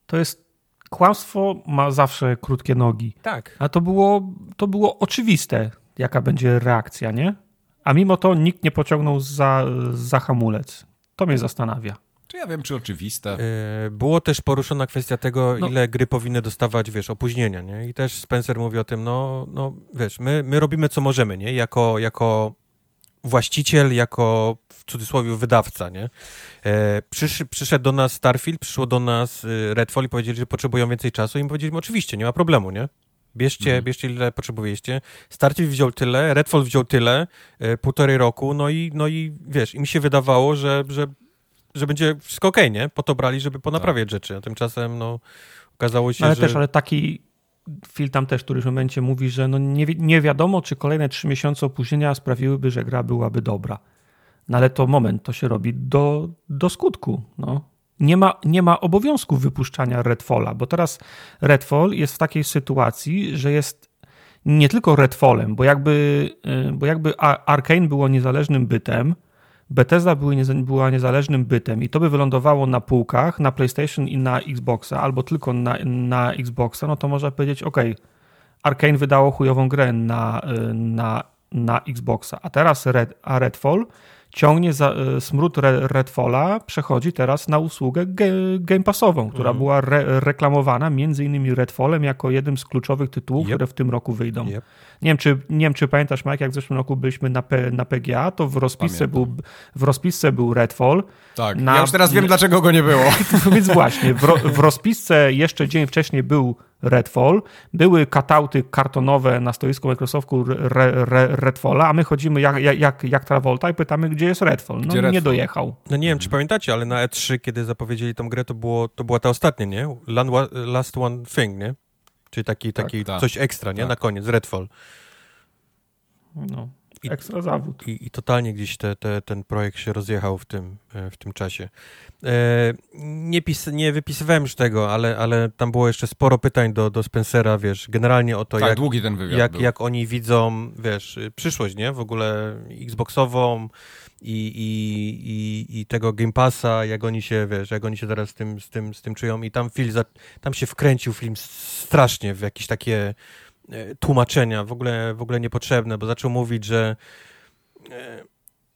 to jest kłamstwo ma zawsze krótkie nogi. Tak. A to było, to było oczywiste, jaka będzie reakcja, nie? A mimo to nikt nie pociągnął za, za hamulec. To mnie zastanawia. Czy ja wiem, czy oczywiste. Yy, było też poruszona kwestia tego, no. ile gry powinny dostawać, wiesz, opóźnienia, nie? I też Spencer mówi o tym, no, no wiesz, my, my robimy co możemy, nie? Jako, jako właściciel, jako w cudzysłowie wydawca, nie? E, przysz, przyszedł do nas Starfield, przyszło do nas y, Redfall i powiedzieli, że potrzebują więcej czasu i my powiedzieliśmy, oczywiście, nie ma problemu, nie? Bierzcie, mhm. bierzcie ile potrzebujecie. Starfield wziął tyle, Redfall wziął tyle, e, półtorej roku, no i, no i wiesz, im się wydawało, że, że, że będzie wszystko okej, okay, nie? Po to brali, żeby ponaprawiać tak. rzeczy, a tymczasem no okazało się, ale że... Ale też, ale taki Phil tam też w którymś momencie mówi, że no nie, nie wiadomo, czy kolejne trzy miesiące opóźnienia sprawiłyby, że gra byłaby dobra. No ale to moment, to się robi do, do skutku, no. Nie ma, nie ma obowiązku wypuszczania Redfalla, bo teraz Redfall jest w takiej sytuacji, że jest nie tylko Redfallem, bo jakby, y, bo jakby Arkane było niezależnym bytem, Bethesda była niezależnym bytem i to by wylądowało na półkach, na PlayStation i na Xboxa, albo tylko na, na Xboxa, no to można powiedzieć, ok, Arkane wydało chujową grę na, y, na, na Xboxa, a teraz Red, a Redfall ciągnie za, e, smród Redfalla, przechodzi teraz na usługę Game Passową, która mm. była re, reklamowana między innymi Redfallem jako jednym z kluczowych tytułów, yep. które w tym roku wyjdą. Yep. Nie, wiem, czy, nie wiem, czy pamiętasz, Mike, jak w zeszłym roku byliśmy na, P, na PGA, to w rozpisce, był, w rozpisce był Redfall. Tak, na, ja już teraz wiem, dlaczego go nie było. Więc właśnie, w, w rozpisce jeszcze dzień wcześniej był Redfall. Były katauty kartonowe na stoisku Microsoftu Re, Re, Redfalla, a my chodzimy jak, jak, jak Travolta i pytamy, gdzie jest Redfall. No gdzie nie Redfall? dojechał. No nie wiem, czy pamiętacie, ale na E3, kiedy zapowiedzieli tą grę, to, było, to była ta ostatnia, nie? Last One Thing, nie? Czyli taki, taki tak, tak. coś ekstra, nie? Tak. Na koniec, Redfall. No. I, Ekstra zawód. I, I, totalnie gdzieś te, te, ten projekt się rozjechał w tym, e, w tym czasie. E, nie, pis, nie wypisywałem już tego, ale, ale tam było jeszcze sporo pytań do, do Spencera, wiesz, generalnie o to, tak, jak, długi ten wywiad jak, jak oni widzą, wiesz, przyszłość, nie? W ogóle Xboxową i, i, i, i tego Game Passa, jak oni się, wiesz, jak oni się teraz z tym, z tym, z tym czują i tam film, tam się wkręcił film strasznie w jakieś takie tłumaczenia, w ogóle, w ogóle niepotrzebne, bo zaczął mówić, że, e,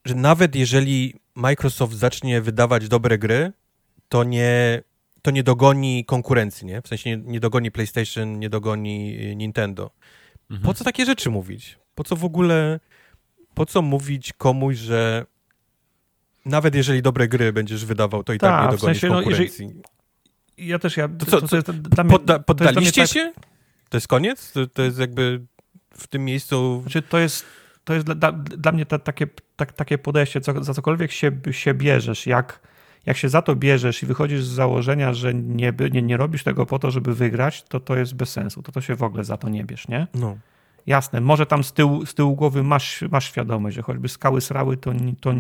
że nawet jeżeli Microsoft zacznie wydawać dobre gry, to nie, to nie dogoni konkurencji, nie? W sensie nie, nie dogoni PlayStation, nie dogoni e, Nintendo. Mhm. Po co takie rzeczy mówić? Po co w ogóle, po co mówić komuś, że nawet jeżeli dobre gry będziesz wydawał, to i tak, tak nie dogonisz w sensie, konkurencji. No, jeżeli... Ja też, ja... To co, to, to, mnie, podda, poddaliście tak- się? To jest koniec? To, to jest jakby w tym miejscu... Znaczy to jest, to jest dla, dla mnie ta, takie, tak, takie podejście, co, za cokolwiek się, się bierzesz, jak, jak się za to bierzesz i wychodzisz z założenia, że nie, nie, nie robisz tego po to, żeby wygrać, to to jest bez sensu. To to się w ogóle za to nie bierz, nie? No. Jasne, może tam z tyłu, z tyłu głowy masz, masz świadomość, że choćby skały srały, to, to,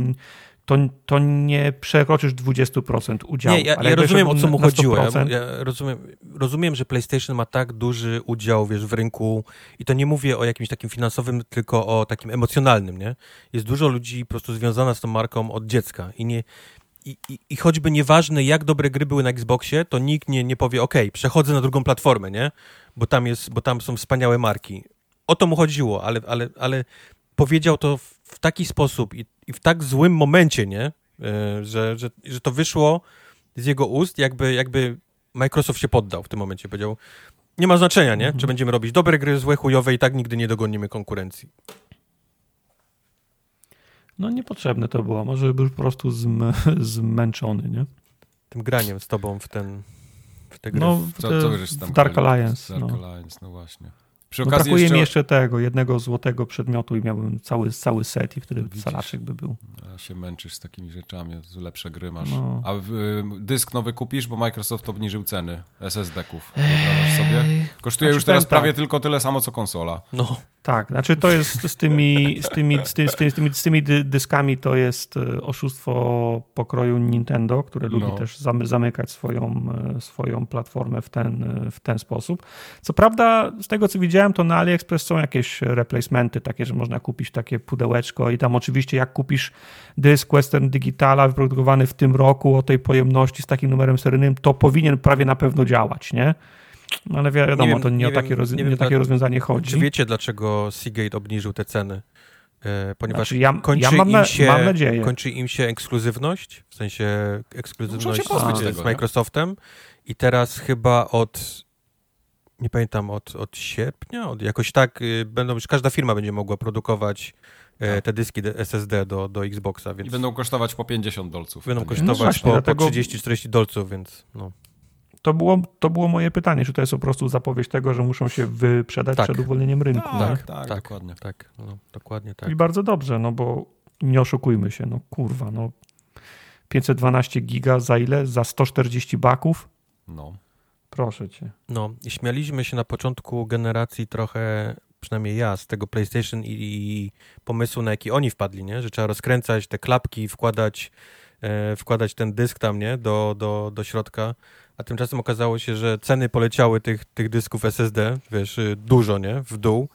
to, to nie przekroczysz 20% udziału. Nie, ja, ja rozumiem, o co mu chodziło. Ja, ja, rozumiem, rozumiem, że PlayStation ma tak duży udział, wiesz, w rynku i to nie mówię o jakimś takim finansowym, tylko o takim emocjonalnym, nie? Jest dużo ludzi po prostu związana z tą marką od dziecka i nie... I, i, I choćby nieważne, jak dobre gry były na Xboxie, to nikt nie, nie powie, ok, przechodzę na drugą platformę, nie? Bo tam, jest, bo tam są wspaniałe marki. O to mu chodziło, ale, ale, ale powiedział to w taki sposób i i w tak złym momencie, nie? E, że, że, że to wyszło z jego ust, jakby, jakby Microsoft się poddał w tym momencie. Powiedział, nie ma znaczenia, nie? Mhm. Czy będziemy robić dobre gry, złe, chujowe i tak nigdy nie dogonimy konkurencji. No niepotrzebne to było. Może był po prostu zm zmęczony, nie? Tym graniem z tobą w ten w te gry. No, w, co, co w Dark Alliance. Dark no. Alliance, no właśnie. Przy no okazji brakuje jeszcze... mi jeszcze tego, jednego złotego przedmiotu i miałbym cały, cały set i wtedy Widzisz, salaczek by był. Ja się męczysz z takimi rzeczami, lepsze gry masz. No. A y, dysk nowy kupisz, bo Microsoft obniżył ceny SSD-ków. Sobie? Kosztuje znaczy, już teraz prawie tak. tylko tyle samo, co konsola. No. Tak, znaczy to jest z tymi, z tymi, z tymi, z tymi, z tymi, z tymi dyskami to jest e, oszustwo pokroju Nintendo, które lubi no. też zamykać swoją, e, swoją platformę w ten, e, w ten sposób. Co prawda, z tego co widziałem, to na AliExpress są jakieś replacementy takie, że można kupić takie pudełeczko i tam oczywiście jak kupisz dysk Western Digitala wyprodukowany w tym roku o tej pojemności z takim numerem seryjnym, to powinien prawie na pewno działać, nie? No ale wiadomo, nie wiem, to nie, nie o takie, roz, nie, nie takie rozwiązanie chodzi. Czy wiecie, dlaczego Seagate obniżył te ceny? E, ponieważ znaczy ja, kończy, ja mam, im się, mam nadzieję. kończy im się ekskluzywność, w sensie ekskluzywność z, tego, z Microsoftem i teraz chyba od nie pamiętam, od, od sierpnia, od jakoś tak, y, będą już każda firma będzie mogła produkować e, tak. te dyski SSD do, do Xboxa, więc... I będą kosztować po 50 dolców. Będą kosztować no właśnie, po, dlatego... po 30-40 dolców, więc no. To było, to było moje pytanie, czy to jest po prostu zapowiedź tego, że muszą się wyprzedać tak. przed uwolnieniem rynku, tak? Tak, tak, tak dokładnie. Tak, no, dokładnie tak. I bardzo dobrze, no bo nie oszukujmy się, no kurwa, no 512 giga za ile? Za 140 baków? No. Proszę cię. No, i śmialiśmy się na początku generacji trochę, przynajmniej ja, z tego PlayStation i, i pomysłu, na jaki oni wpadli, nie? Że trzeba rozkręcać te klapki, wkładać e, wkładać ten dysk tam, nie, do, do, do środka, a tymczasem okazało się, że ceny poleciały tych, tych dysków SSD, wiesz, y, dużo, nie, w dół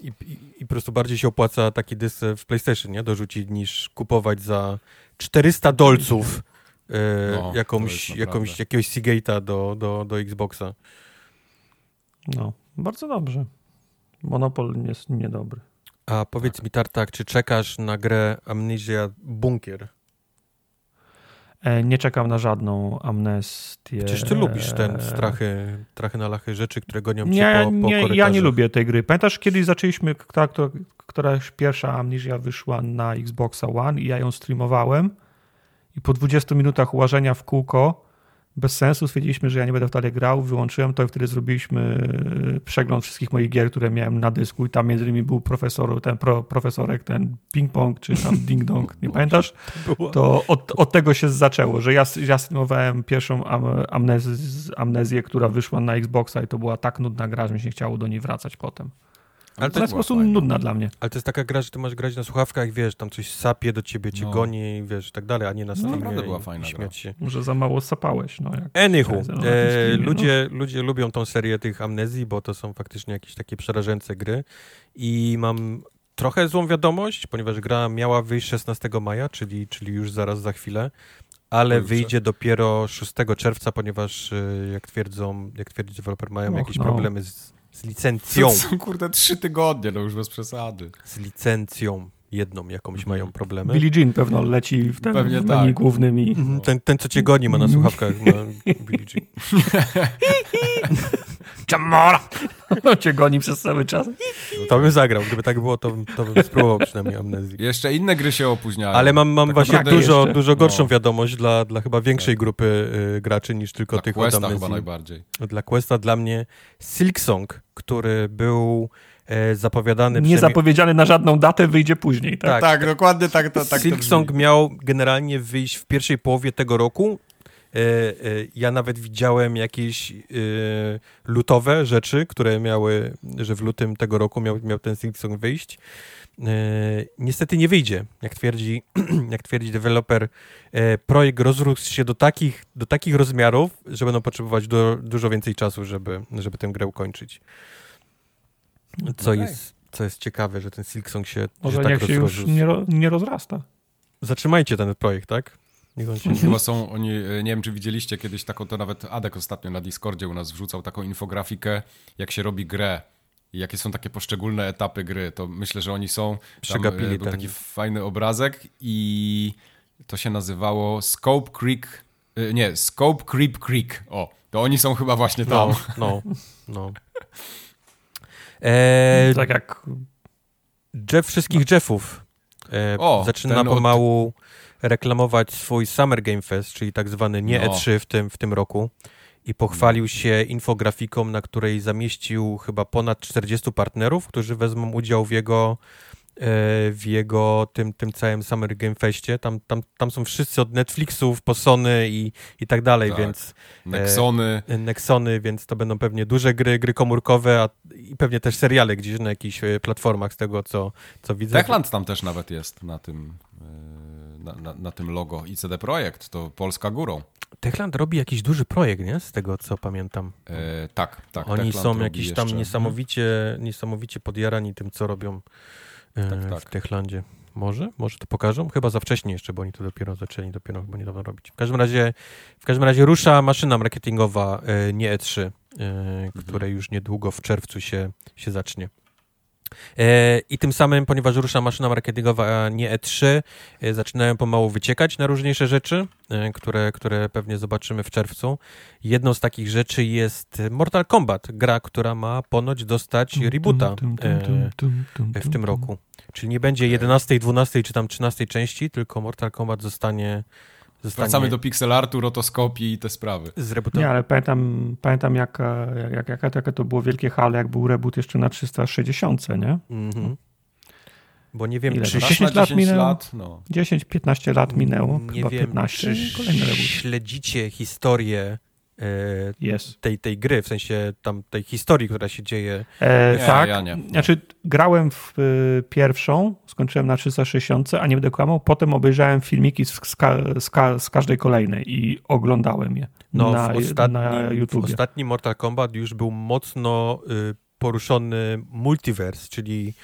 i, i, i po prostu bardziej się opłaca taki dysk w PlayStation, nie, dorzucić niż kupować za 400 dolców e, no, jakąś, jakąś, jakiegoś Seagate'a do, do, do Xboxa. No, bardzo dobrze. Monopol jest niedobry. A powiedz tak. mi, Tartak, czy czekasz na grę Amnesia Bunkier? E, nie czekam na żadną amnestię. Przecież ty lubisz ten strachy, trachy na lachy rzeczy, które gonią nie, cię po, po nie, Ja nie lubię tej gry. Pamiętasz, kiedyś zaczęliśmy, która, która, któraś pierwsza Amnesia wyszła na Xboxa One i ja ją streamowałem i po 20 minutach ułożenia w kółko bez sensu. Stwierdziliśmy, że ja nie będę w dalej grał, wyłączyłem to i wtedy zrobiliśmy e, przegląd wszystkich moich gier, które miałem na dysku i tam między innymi był profesor, ten pro, profesorek, ten ping-pong, czy tam ding-dong, nie pamiętasz? To od, od tego się zaczęło, że ja, ja streamowałem pierwszą am, amnezję, amnezję, która wyszła na Xboxa i to była tak nudna gra, że mi się nie chciało do niej wracać potem. Ale to jest po prostu nudna dla mnie. Ale to jest taka gra, że ty masz grać na słuchawkach, wiesz, tam coś sapie do ciebie, cię no. goni, wiesz, i tak dalej, a nie na streamie. No, naprawdę była fajna śmiać się. Może za mało sapałeś, no. Jak Anywho, e, ludzie, no. ludzie lubią tą serię tych amnezji, bo to są faktycznie jakieś takie przerażające gry i mam trochę złą wiadomość, ponieważ gra miała wyjść 16 maja, czyli, czyli już zaraz za chwilę, ale wyjdzie dopiero 6 czerwca, ponieważ e, jak twierdzą, jak twierdzi deweloper, mają Och, jakieś no. problemy z z licencją. To są kurde trzy tygodnie, no już bez przesady. Z licencją jedną jakąś mhm. mają problemy. Billie Jean pewno leci w ten Pewnie w tak. głównym i... Mhm, ten, ten, co cię goni ma na słuchawkach na Billie Jean. Jamora! No cię goni przez cały czas. No to bym zagrał. Gdyby tak było, to, to bym spróbował przynajmniej amnezji. Jeszcze inne gry się opóźniają. Ale mam, mam tak właśnie dużo, dużo gorszą no. wiadomość dla, dla chyba większej tak. grupy y, graczy niż tylko dla tych Questa od amnezji. chyba najbardziej. Dla Questa dla mnie Silksong, który był e, zapowiadany... Nie zapowiedziany na żadną datę, wyjdzie później. Tak, tak, tak dokładnie tak to tak Silksong to miał generalnie wyjść w pierwszej połowie tego roku. E, e, ja nawet widziałem jakieś e, lutowe rzeczy, które miały, że w lutym tego roku miał, miał ten Silksong wyjść. Niestety nie wyjdzie. Jak twierdzi, jak twierdzi deweloper, projekt rozrósł się do takich, do takich rozmiarów, że będą potrzebować do, dużo więcej czasu, żeby, żeby tę grę ukończyć. Co, okay. jest, co jest ciekawe, że ten Silksong się Może tak się już nie, nie rozrasta. Zatrzymajcie ten projekt, tak? Niech on się... Chyba są oni, e, nie wiem czy widzieliście kiedyś taką, to nawet Adek ostatnio na Discordzie u nas wrzucał taką infografikę, jak się robi grę i jakie są takie poszczególne etapy gry, to myślę, że oni są, tam e, był ten. taki fajny obrazek i to się nazywało Scope Creek, e, nie, Scope Creep Creek, o, to oni są chyba właśnie tam. No, no, no. E, tak jak... Jeff wszystkich. Jeffów e, o, zaczyna pomału od... reklamować swój Summer Game Fest, czyli tak zwany nie no. E3 w tym, w tym roku i pochwalił się infografiką, na której zamieścił chyba ponad 40 partnerów, którzy wezmą udział w jego E, w jego tym, tym całym Summer Game Festie. Tam, tam, tam są wszyscy od Netflixów po Sony i, i tak dalej, tak. więc... E, Nexony. E, Nexony, więc to będą pewnie duże gry, gry komórkowe a, i pewnie też seriale gdzieś na jakichś e, platformach z tego, co, co widzę. Techland tam też nawet jest na tym, na, na, na tym logo. I CD Projekt, to Polska górą. Techland robi jakiś duży projekt, nie? Z tego, co pamiętam. E, tak, tak. Oni Techland są jakiś tam niesamowicie, niesamowicie podjarani tym, co robią tak, e, tak. w Techlandzie. Może? Może to pokażą? Chyba za wcześnie jeszcze, bo oni to dopiero zaczęli, dopiero chyba niedawno robić. W każdym razie, w każdym razie rusza maszyna marketingowa, e, nie E3, e, mhm. które już niedługo w czerwcu się, się zacznie. I tym samym, ponieważ rusza maszyna marketingowa, nie E3, zaczynają pomału wyciekać na różniejsze rzeczy, które, które pewnie zobaczymy w czerwcu. Jedną z takich rzeczy jest Mortal Kombat, gra, która ma ponoć dostać rebota w tym roku. Czyli nie będzie 11, 12 czy tam 13 części, tylko Mortal Kombat zostanie Zostanie... Wracamy do pixelartu, rotoskopii i te sprawy. Nie, ale pamiętam, pamiętam jak, jak, jak, jak, to było wielkie hale, jak był reboot jeszcze na 360, nie? Mhm. Bo nie wiem, Ile? czy 10 lat minęło. Lat, no. 10-15 lat minęło. Nie wiem, 15, czy śledzicie historię yes. tej, tej gry, w sensie tam tej historii, która się dzieje. E, nie, tak, ja nie. znaczy grałem w y, pierwszą, skończyłem na 360, a nie będę kłamał, potem obejrzałem filmiki z, z, z, z każdej kolejnej i oglądałem je no, na, w ostatni, na YouTube. W ostatnim Mortal Kombat już był mocno y, poruszony multiverse, czyli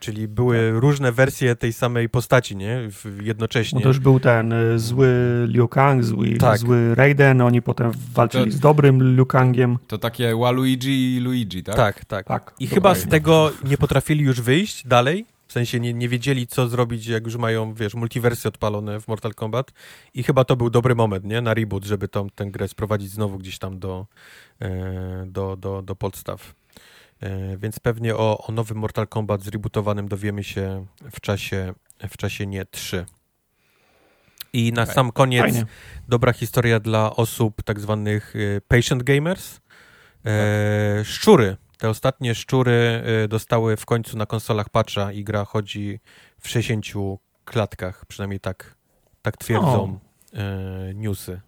Czyli były różne wersje tej samej postaci, nie? Jednocześnie. No to już był ten y, zły Liu Kang, zły, tak. zły Raiden, oni potem walczyli to, z dobrym Liu Kangiem. To takie Waluigi i Luigi, tak? Tak, tak. tak I chyba z tego nie potrafili już wyjść dalej, w sensie nie, nie wiedzieli, co zrobić, jak już mają, wiesz, multiwersy odpalone w Mortal Kombat. I chyba to był dobry moment, nie? Na reboot, żeby tą, tę grę sprowadzić znowu gdzieś tam do, e, do, do, do podstaw. E, więc pewnie o, o nowym Mortal Kombat zrebootowanym dowiemy się w czasie, w czasie nie 3. I na okay. sam koniec Fajnie. dobra historia dla osób tak zwanych e, patient gamers. E, tak. szczury. Te ostatnie szczury e, dostały w końcu na konsolach patcha i gra chodzi w 60 klatkach. Przynajmniej tak, tak twierdzą e, newsy.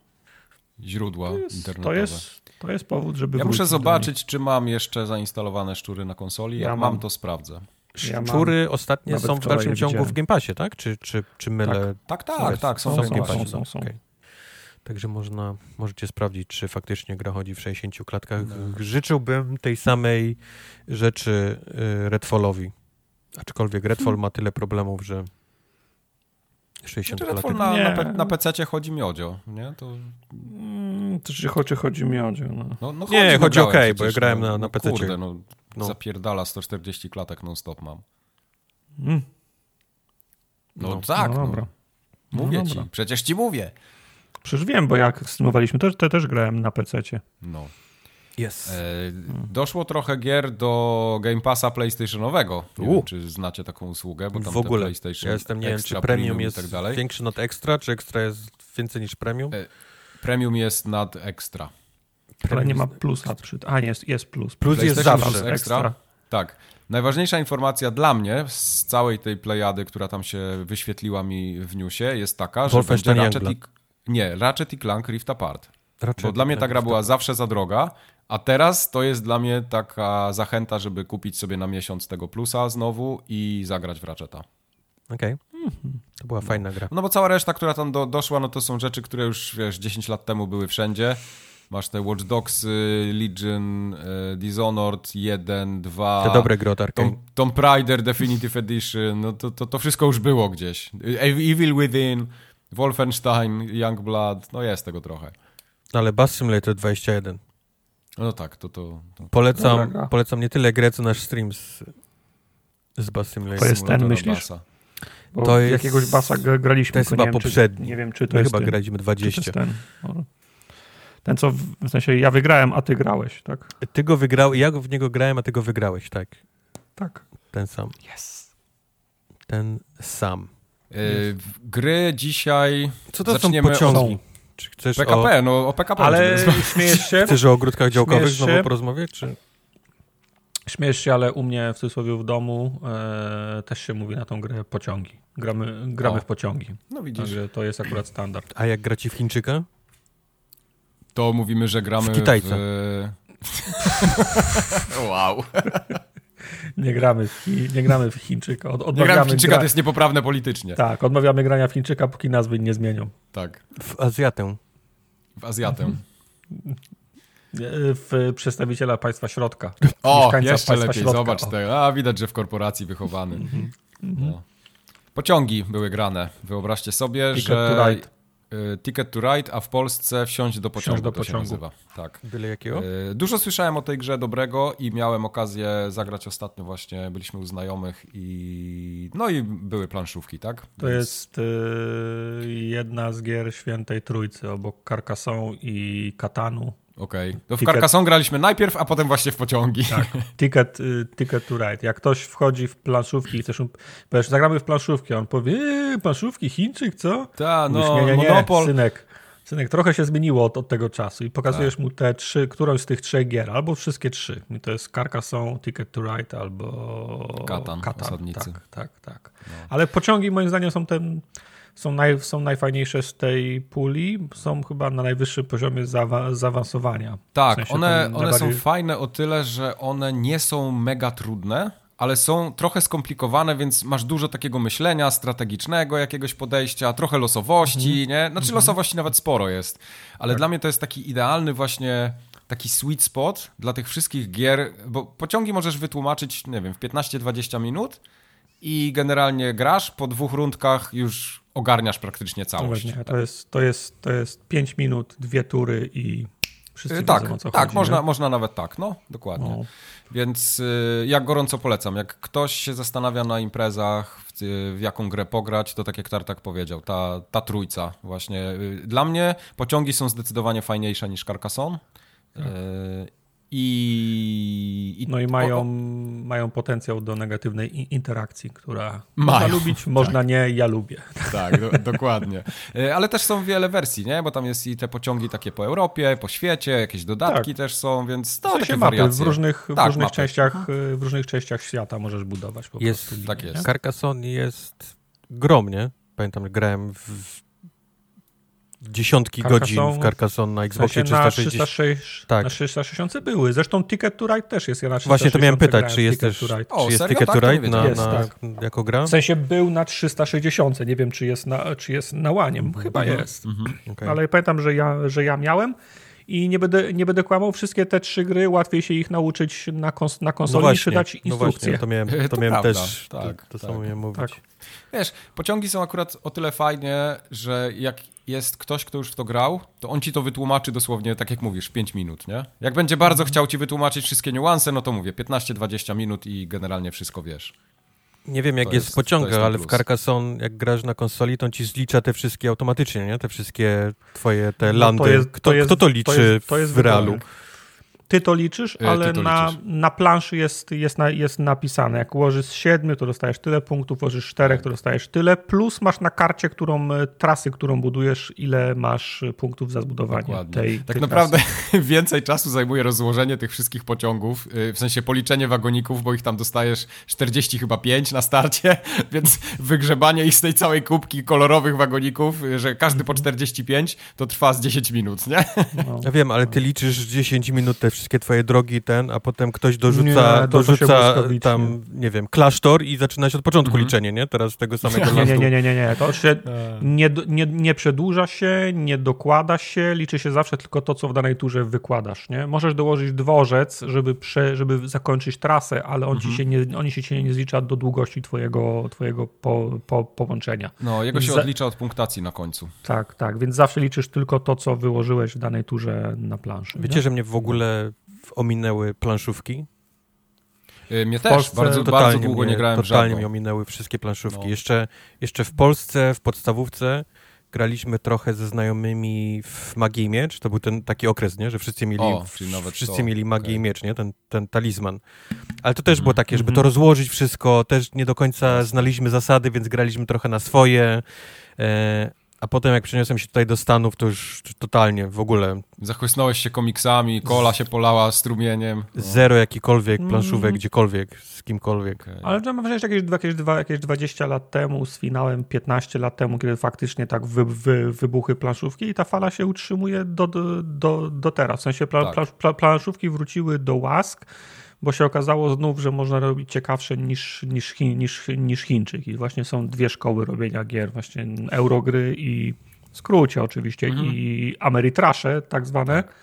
Źródła to jest, internetowe. To jest, to jest powód, żeby. Ja muszę zobaczyć, czy mam jeszcze zainstalowane szczury na konsoli. Jak ja mam, to sprawdzę. Szczury ja ostatnie są w dalszym ciągu w Game Passie, tak? Czy, czy, czy mylę? Tak, tak, tak, tak są, są, w Game Passie. Są, są, okay. Także można, możecie sprawdzić, czy faktycznie gra chodzi w 60 klatkach. No. Życzyłbym tej samej rzeczy y, Redfallowi. Aczkolwiek Redfall hmm. ma tyle problemów, że 60 znaczy, klatek. Na, na, na PC chodzi miodzio, nie? To... Mm, to czy chodzi, chodzi miodzio, no. no, no chodzi, nie, chodzi ok, bo ja grałem no, na, na PC. Kurde, no, no. zapierdala 140 klatek non-stop mam. Mm. No, no, tak, no, dobra. Mówię ci, przecież ci mówię. Przecież wiem, bo jak streamowaliśmy, to, to też grałem na PC. No. Yes. E, doszło trochę gier do Game Passa PlayStationowego. Nie wiem, czy znacie taką usługę, bo tam w ogóle. PlayStation ja jestem, nie wiem, czy premium jest tak dalej. większy nad extra, czy extra jest więcej niż premium? E, premium jest nad extra. Ale nie ma plusa przy... A, jest, jest plus. Plus jest zawsze. Plus extra. extra. Tak. Najważniejsza informacja dla mnie z całej tej plejady, która tam się wyświetliła mi w newsie, jest taka, że będzie Ratchet i... Nie, Ratchet i Clank Rift Apart. Ratchet Bo dla mnie ta gra była zawsze za droga, a teraz to jest dla mnie taka zachęta, żeby kupić sobie na miesiąc tego plusa znowu i zagrać w Ratcheta. Okej. Okay. To była fajna gra. No bo cała reszta, która tam do, doszła, no to są rzeczy, które już wiesz, 10 lat temu były wszędzie. Masz te Watch Dogs, Legion, Dishonored 1, 2. Te dobre gry Tomb, Tomb Raider Definitive Edition, no to, to, to wszystko już było gdzieś. Evil Within, Wolfenstein, Youngblood, no jest tego trochę. Ale Bass Simulator 21. No tak, to... to, to polecam, polecam nie tyle grę, co nasz stream z, z Bass Simulator. To jest ten, myślisz? Bo to jest, jakiegoś basa graliśmy. To jest chyba poprzedni. Czy, nie wiem, czy to My jest chyba ten, graliśmy 20. ten, ten, co w, w sensie ja wygrałem, a ty grałeś, tak? Ty go wygrałeś, ja w niego grałem, a ty go wygrałeś, tak. Tak. Ten sam. Yes. Ten sam. Yy, gry dzisiaj. Co to są pociągi? Od... Czy chcesz PKP, o... no o PKP. Ale śmiejesz się? Chcesz o ogródkach działkowych śmiejesz znowu się? porozmawiać, czy... Śmiesz się, ale u mnie w cudzysłowie w domu e, też się mówi na tą grę pociągi. Gramy, gramy w pociągi. No widzisz. Także to jest akurat standard. A jak gracie w Chińczyka? To mówimy, że gramy w Kitajca. W... wow. Nie gramy w, Chi nie gramy w Chińczyka. Od, odmawiamy nie gramy w Chińczyka, gra... to jest niepoprawne politycznie. Tak, odmawiamy grania w Chińczyka, póki nazwy nie zmienią. Tak. W Azjatę. W Azjatę. W przedstawiciela państwa środka. O, jeszcze lepiej, środka. zobacz tego. A, widać, że w korporacji wychowany. Mm -hmm. no. Pociągi były grane. Wyobraźcie sobie, Ticket że Ticket to Ride, a w Polsce Wsiąść do pociągu. Wsiąść do pociągu. Tak. Byle jakiego? Y, dużo słyszałem o tej grze dobrego i miałem okazję zagrać ostatnio właśnie, byliśmy u znajomych i no i były planszówki, tak? To Więc... jest y, jedna z gier Świętej Trójcy obok Carcassonne i Katanu. Okej. Okay. To w ticket... Carcassonne graliśmy najpierw, a potem właśnie w pociągi. Tak. Ticket, y, ticket to ride. Jak ktoś wchodzi w planszówki i chcesz, powiesz, zagramy w planszówki, on powie, eee, planszówki, Chińczyk, co? Tak, no, nie, nie, nie, Monopol. Synek, synek, trochę się zmieniło od, od tego czasu i pokazujesz tak. mu te trzy, którąś z tych trzech gier, albo wszystkie trzy. I to jest Carcassonne, Ticket to Ride albo Katan, Katan. Tak, tak, tak. No. Ale pociągi moim zdaniem są ten są, naj, są najfajniejsze z tej puli, są chyba na najwyższym poziomie zaawa zaawansowania. Tak, w sensie one, one najbardziej... są fajne o tyle, że one nie są mega trudne, ale są trochę skomplikowane, więc masz dużo takiego myślenia strategicznego, jakiegoś podejścia, trochę losowości, mhm. nie? Znaczy mhm. losowości nawet sporo jest, ale tak. dla mnie to jest taki idealny właśnie taki sweet spot dla tych wszystkich gier, bo pociągi możesz wytłumaczyć, nie wiem, w 15-20 minut i generalnie grasz, po dwóch rundkach już ogarniasz praktycznie całość. No to, jest, to, jest, to jest 5 minut, dwie tury i wszyscy tak, wiedzą, Tak, chodzi, można, można nawet tak, no, dokładnie. No. Więc y, jak gorąco polecam, jak ktoś się zastanawia na imprezach, w, w, jaką grę pograć, to tak jak Tartak powiedział, ta, ta trójca właśnie. Dla mnie pociągi są zdecydowanie fajniejsze niż Carcassonne. Tak. Y, i, i, no i mają, o, mają potencjał do negatywnej interakcji, która mają, można lubić, tak. można nie, ja lubię. Tak, do, dokładnie. E, ale też są wiele wersji, nie? Bo tam jest i te pociągi takie po Europie, po świecie, jakieś dodatki tak. też są, więc to takie mapy wariacje. W różnych, tak, w, różnych częściach, w różnych częściach świata możesz budować po jest, prostu. Tak jest. Carcassonne jest grom, nie? Pamiętam, że grałem w dziesiątki Carcassonne, godzin w Carcassonne na Xboxie 360. Na 360, tak. na 360 były. Zresztą Ticket to Ride też jest. Ja na Właśnie to miałem pytać, czy jest też o, czy jest Ticket tak, to Ride na, jest, na, tak. jako gra? W sensie był na 360. Nie wiem, czy jest na, czy jest na łaniem. Chyba mhm. jest. Mhm. Okay. Ale pamiętam, że ja, że ja miałem. I nie będę, nie będę kłamał, wszystkie te trzy gry łatwiej się ich nauczyć na, kons na konsoli no czytać instrukcje. No właśnie, to miałem, to, to miałem też, tak, to, to tak, samo miałem mówić. Tak. Wiesz, pociągi są akurat o tyle fajnie, że jak jest ktoś, kto już w to grał, to on ci to wytłumaczy dosłownie, tak jak mówisz, 5 minut, nie? Jak będzie bardzo chciał ci wytłumaczyć wszystkie niuanse, no to mówię, 15-20 minut i generalnie wszystko wiesz. Nie wiem, jak jest, jest w pociągach, ale w Carcassonne, jak grasz na konsoli, to on ci zlicza te wszystkie automatycznie, nie? Te wszystkie twoje, te landy. No to jest, kto, to jest, kto to liczy to jest, w realu? Ty to liczysz, e, ale to na, na planszy jest, jest, na, jest napisane. Jak ułożysz 7, to dostajesz tyle punktów, ułożysz 4, to dostajesz tyle, plus masz na karcie, którą e, trasy, którą budujesz, ile masz e, punktów za zbudowanie Dokładnie. tej Tak tej naprawdę więcej czasu zajmuje rozłożenie tych wszystkich pociągów, w sensie policzenie wagoników, bo ich tam dostajesz 40 chyba 5 na starcie, więc wygrzebanie ich z tej całej kubki kolorowych wagoników, że każdy po 45, to trwa z 10 minut, nie? No. Ja wiem, ale ty liczysz 10 minut te wszystkie twoje drogi, ten, a potem ktoś dorzuca, nie, dorzuca tam, nie wiem, klasztor i zaczyna się od początku mhm. liczenie, nie? Teraz tego samego nie, nie, nie, nie, nie, nie. To się nie, nie, nie przedłuża się, nie dokłada się, liczy się zawsze tylko to, co w danej turze wykładasz, nie? Możesz dołożyć dworzec, żeby, prze, żeby zakończyć trasę, ale on mhm. ci się nie, oni się nie zlicza do długości twojego, twojego po, po, połączenia. No, jego się odlicza od punktacji na końcu. Tak, tak, więc zawsze liczysz tylko to, co wyłożyłeś w danej turze na planszy. Wiecie, nie? że mnie w ogóle ominęły planszówki. Y, mnie w też, Polsce bardzo, bardzo długo mnie, nie grałem Totalnie mi ominęły wszystkie planszówki. No. Jeszcze, jeszcze w Polsce, w podstawówce graliśmy trochę ze znajomymi w Magię i Miecz. To był ten taki okres, nie? że wszyscy mieli, o, wszyscy to. mieli Magię okay. i Miecz, nie? Ten, ten talizman. Ale to też było takie, żeby to mhm. rozłożyć wszystko, też nie do końca znaliśmy zasady, więc graliśmy trochę na swoje. E, a potem jak przeniosłem się tutaj do Stanów, to już totalnie w ogóle. Zachłysnąłeś się komiksami, kola się polała strumieniem. No. Zero jakikolwiek planszówek, mm. gdziekolwiek, z kimkolwiek. Okay. Ale mam wrażenie, że jakieś, jakieś, dwa, jakieś 20 lat temu, z finałem 15 lat temu, kiedy faktycznie tak wy, wy, wybuchły planszówki i ta fala się utrzymuje do, do, do, do teraz. W sensie pla, tak. pla, planszówki wróciły do łask bo się okazało znów, że można robić ciekawsze niż, niż, niż, niż Chińczyk. I właśnie są dwie szkoły robienia gier, właśnie Eurogry i w skrócie oczywiście, mhm. i Ameritrasze tak zwane. Tak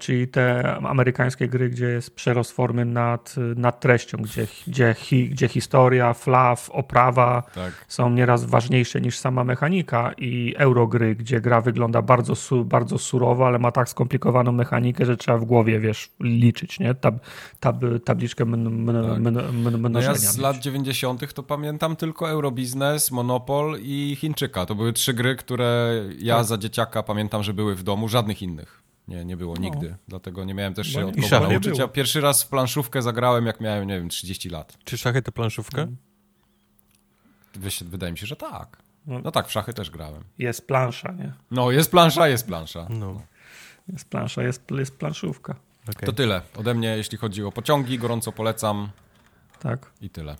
czyli te amerykańskie gry, gdzie jest przerost formy nad, nad treścią, gdzie, gdzie, hi, gdzie historia, flaw, oprawa tak. są nieraz ważniejsze niż sama mechanika i eurogry, gdzie gra wygląda bardzo, su, bardzo surowo, ale ma tak skomplikowaną mechanikę, że trzeba w głowie, wiesz, liczyć, nie? Tab, tab, tabliczkę tak. mnożenia. No ja z lat 90. to pamiętam tylko Eurobiznes, Monopol i Chińczyka. To były trzy gry, które ja tak. za dzieciaka pamiętam, że były w domu, żadnych innych. Nie, nie było no. nigdy. Dlatego nie miałem też się od kogo nauczyć. Ja pierwszy raz w planszówkę zagrałem, jak miałem, nie wiem, 30 lat. Czy szachy to planszówkę? Mm. Wydaje mi się, że tak. No. no tak, w szachy też grałem. Jest plansza, nie? No, jest plansza, jest plansza. No. no. Jest plansza, jest, jest planszówka. Okay. To tyle ode mnie, jeśli chodzi o pociągi. Gorąco polecam. Tak. I tyle.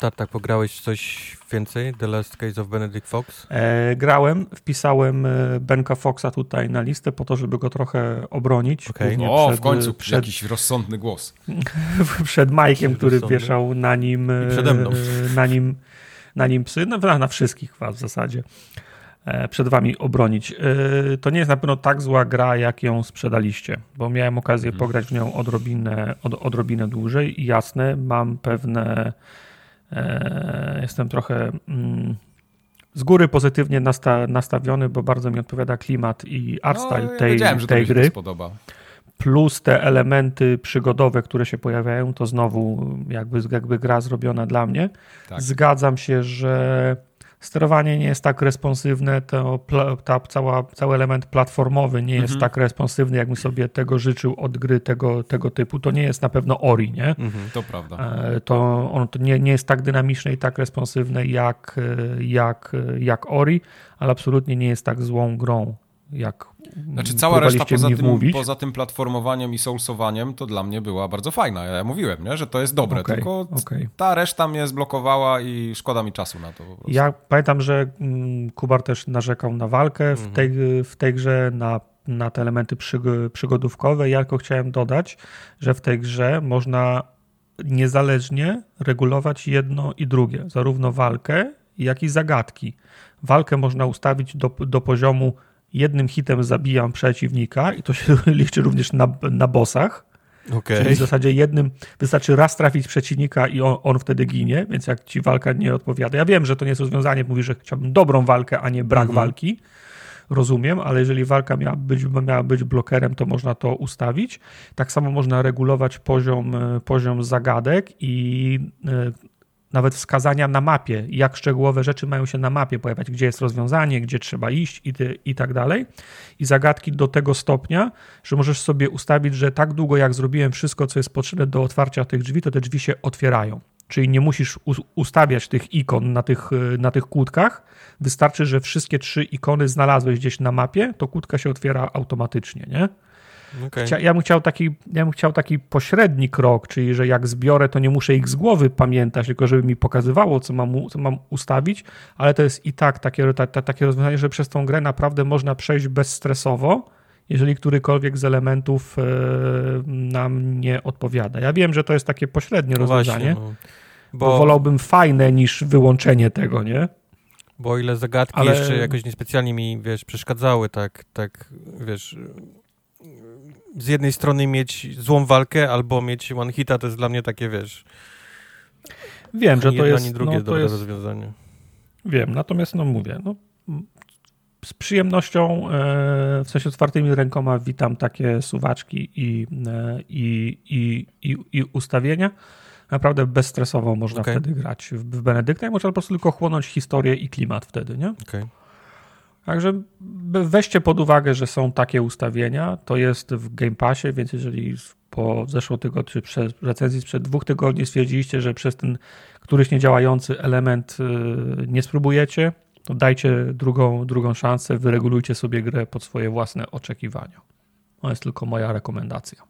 Tartak, pograłeś coś więcej? The Last Case of Benedict Fox? E, grałem, wpisałem e, Benka Foxa tutaj na listę po to, żeby go trochę obronić. Okay. O, przed, w końcu przed, jakiś rozsądny głos. przed Majkiem, który rozsądny. wieszał na nim, I przede mną. na nim, na nim psy, no, na wszystkich was w zasadzie. E, przed wami obronić. E, to nie jest na pewno tak zła gra, jak ją sprzedaliście, bo miałem okazję mhm. pograć w nią odrobinę, od, odrobinę dłużej i jasne, mam pewne. E, jestem trochę mm, z góry pozytywnie nasta, nastawiony, bo bardzo mi odpowiada klimat i art no, no, tej, ja tej gry. Plus te elementy przygodowe, które się pojawiają, to znowu jakby, jakby gra zrobiona dla mnie. Tak. Zgadzam się, że sterowanie nie jest tak responsywne, to ta cała, cały element platformowy nie jest mhm. tak responsywny, jakbym sobie tego życzył od gry tego, tego typu. To nie jest na pewno Ori, nie? Mhm, to prawda. E, to on to nie, nie jest tak dynamiczne i tak responsywne jak, e, jak, jak Ori, ale absolutnie nie jest tak złą grą jak Znaczy cała reszta poza tym, poza tym platformowaniem i soulsowaniem to dla mnie była bardzo fajna. Ja mówiłem, nie? że to jest dobre, okay, tylko okay. ta reszta mnie zblokowała i szkoda mi czasu na to. Ja pamiętam, że mm, Kubar też narzekał na walkę w, mhm. tej, w tej grze, na, na te elementy przygodówkowe. Ja tylko chciałem dodać, że w tej grze można niezależnie regulować jedno i drugie, zarówno walkę, jak i zagadki. Walkę można ustawić do, do poziomu jednym hitem zabijam przeciwnika i to się liczy również na, na bossach. Okay. Czyli w zasadzie jednym wystarczy raz trafić przeciwnika i on, on, wtedy ginie, więc jak ci walka nie odpowiada. Ja wiem, że to nie jest rozwiązanie, mówi, że chciałbym dobrą walkę, a nie brak mhm. walki. Rozumiem, ale jeżeli walka miała być, miała być blokerem, to można to ustawić. Tak samo można regulować poziom, poziom zagadek i e, nawet wskazania na mapie, jak szczegółowe rzeczy mają się na mapie pojawiać, gdzie jest rozwiązanie, gdzie trzeba iść i, ty, i tak dalej. I zagadki do tego stopnia, że możesz sobie ustawić, że tak długo jak zrobiłem wszystko, co jest potrzebne do otwarcia tych drzwi, to te drzwi się otwierają. Czyli nie musisz ustawiać tych ikon na tych, na tych kłódkach. Wystarczy, że wszystkie trzy ikony znalazłeś gdzieś na mapie, to kłódka się otwiera automatycznie, nie? Okay. Ja, bym chciał taki, ja bym chciał taki pośredni krok, czyli że jak zbiorę, to nie muszę ich z głowy pamiętać, tylko żeby mi pokazywało, co mam, co mam ustawić, ale to jest i tak takie, ta, ta, takie rozwiązanie, że przez tą grę naprawdę można przejść bezstresowo, jeżeli którykolwiek z elementów e, nam nie odpowiada. Ja wiem, że to jest takie pośrednie no rozwiązanie, właśnie, no. bo... bo wolałbym fajne niż wyłączenie tego, nie? Bo o ile zagadki ale... jeszcze jakoś niespecjalnie mi, wiesz, przeszkadzały, tak, tak, wiesz, z jednej strony mieć złą walkę, albo mieć one hita, to jest dla mnie takie, wiesz... Wiem, że to jest... Ani drugie no, dobre jest, rozwiązanie. Wiem, natomiast no mówię, no, z przyjemnością, e, w sensie otwartymi rękoma witam takie suwaczki i, e, i, i, i, i ustawienia. Naprawdę bezstresowo można okay. wtedy grać w, Benedykta i można po prostu tylko chłonąć historię i klimat wtedy, nie? Okay. Także weźcie pod uwagę, że są takie ustawienia. To jest w Game Passie, więc jeżeli po zeszłym tygodniu, czy przez recenzji sprzed dwóch tygodni stwierdziliście, że przez ten któryś niedziałający element y, nie spróbujecie, to dajcie drugą, drugą szansę, wyregulujcie sobie grę pod swoje własne oczekiwania. To jest tylko moja rekomendacja.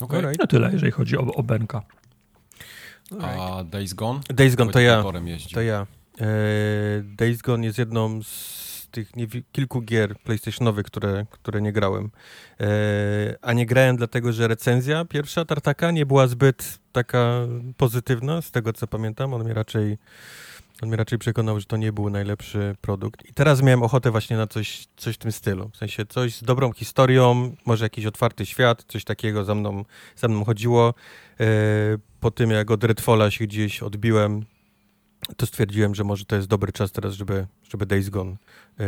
Okay. No tyle, jeżeli chodzi o, o Benka. A Days Gone? Days Gone to ja. To ja. E, Days Gone jest jedną z tych nie, kilku gier PlayStationowych, które, które nie grałem. E, a nie grałem dlatego, że recenzja pierwsza Tartaka nie była zbyt taka pozytywna, z tego co pamiętam. On mnie raczej on mnie raczej przekonał, że to nie był najlepszy produkt. I teraz miałem ochotę właśnie na coś, coś w tym stylu. W sensie coś z dobrą historią, może jakiś otwarty świat, coś takiego za mną, za mną chodziło. E, po tym, jak od Redfalla się gdzieś odbiłem, to stwierdziłem, że może to jest dobry czas teraz, żeby, żeby Days Gone, yy,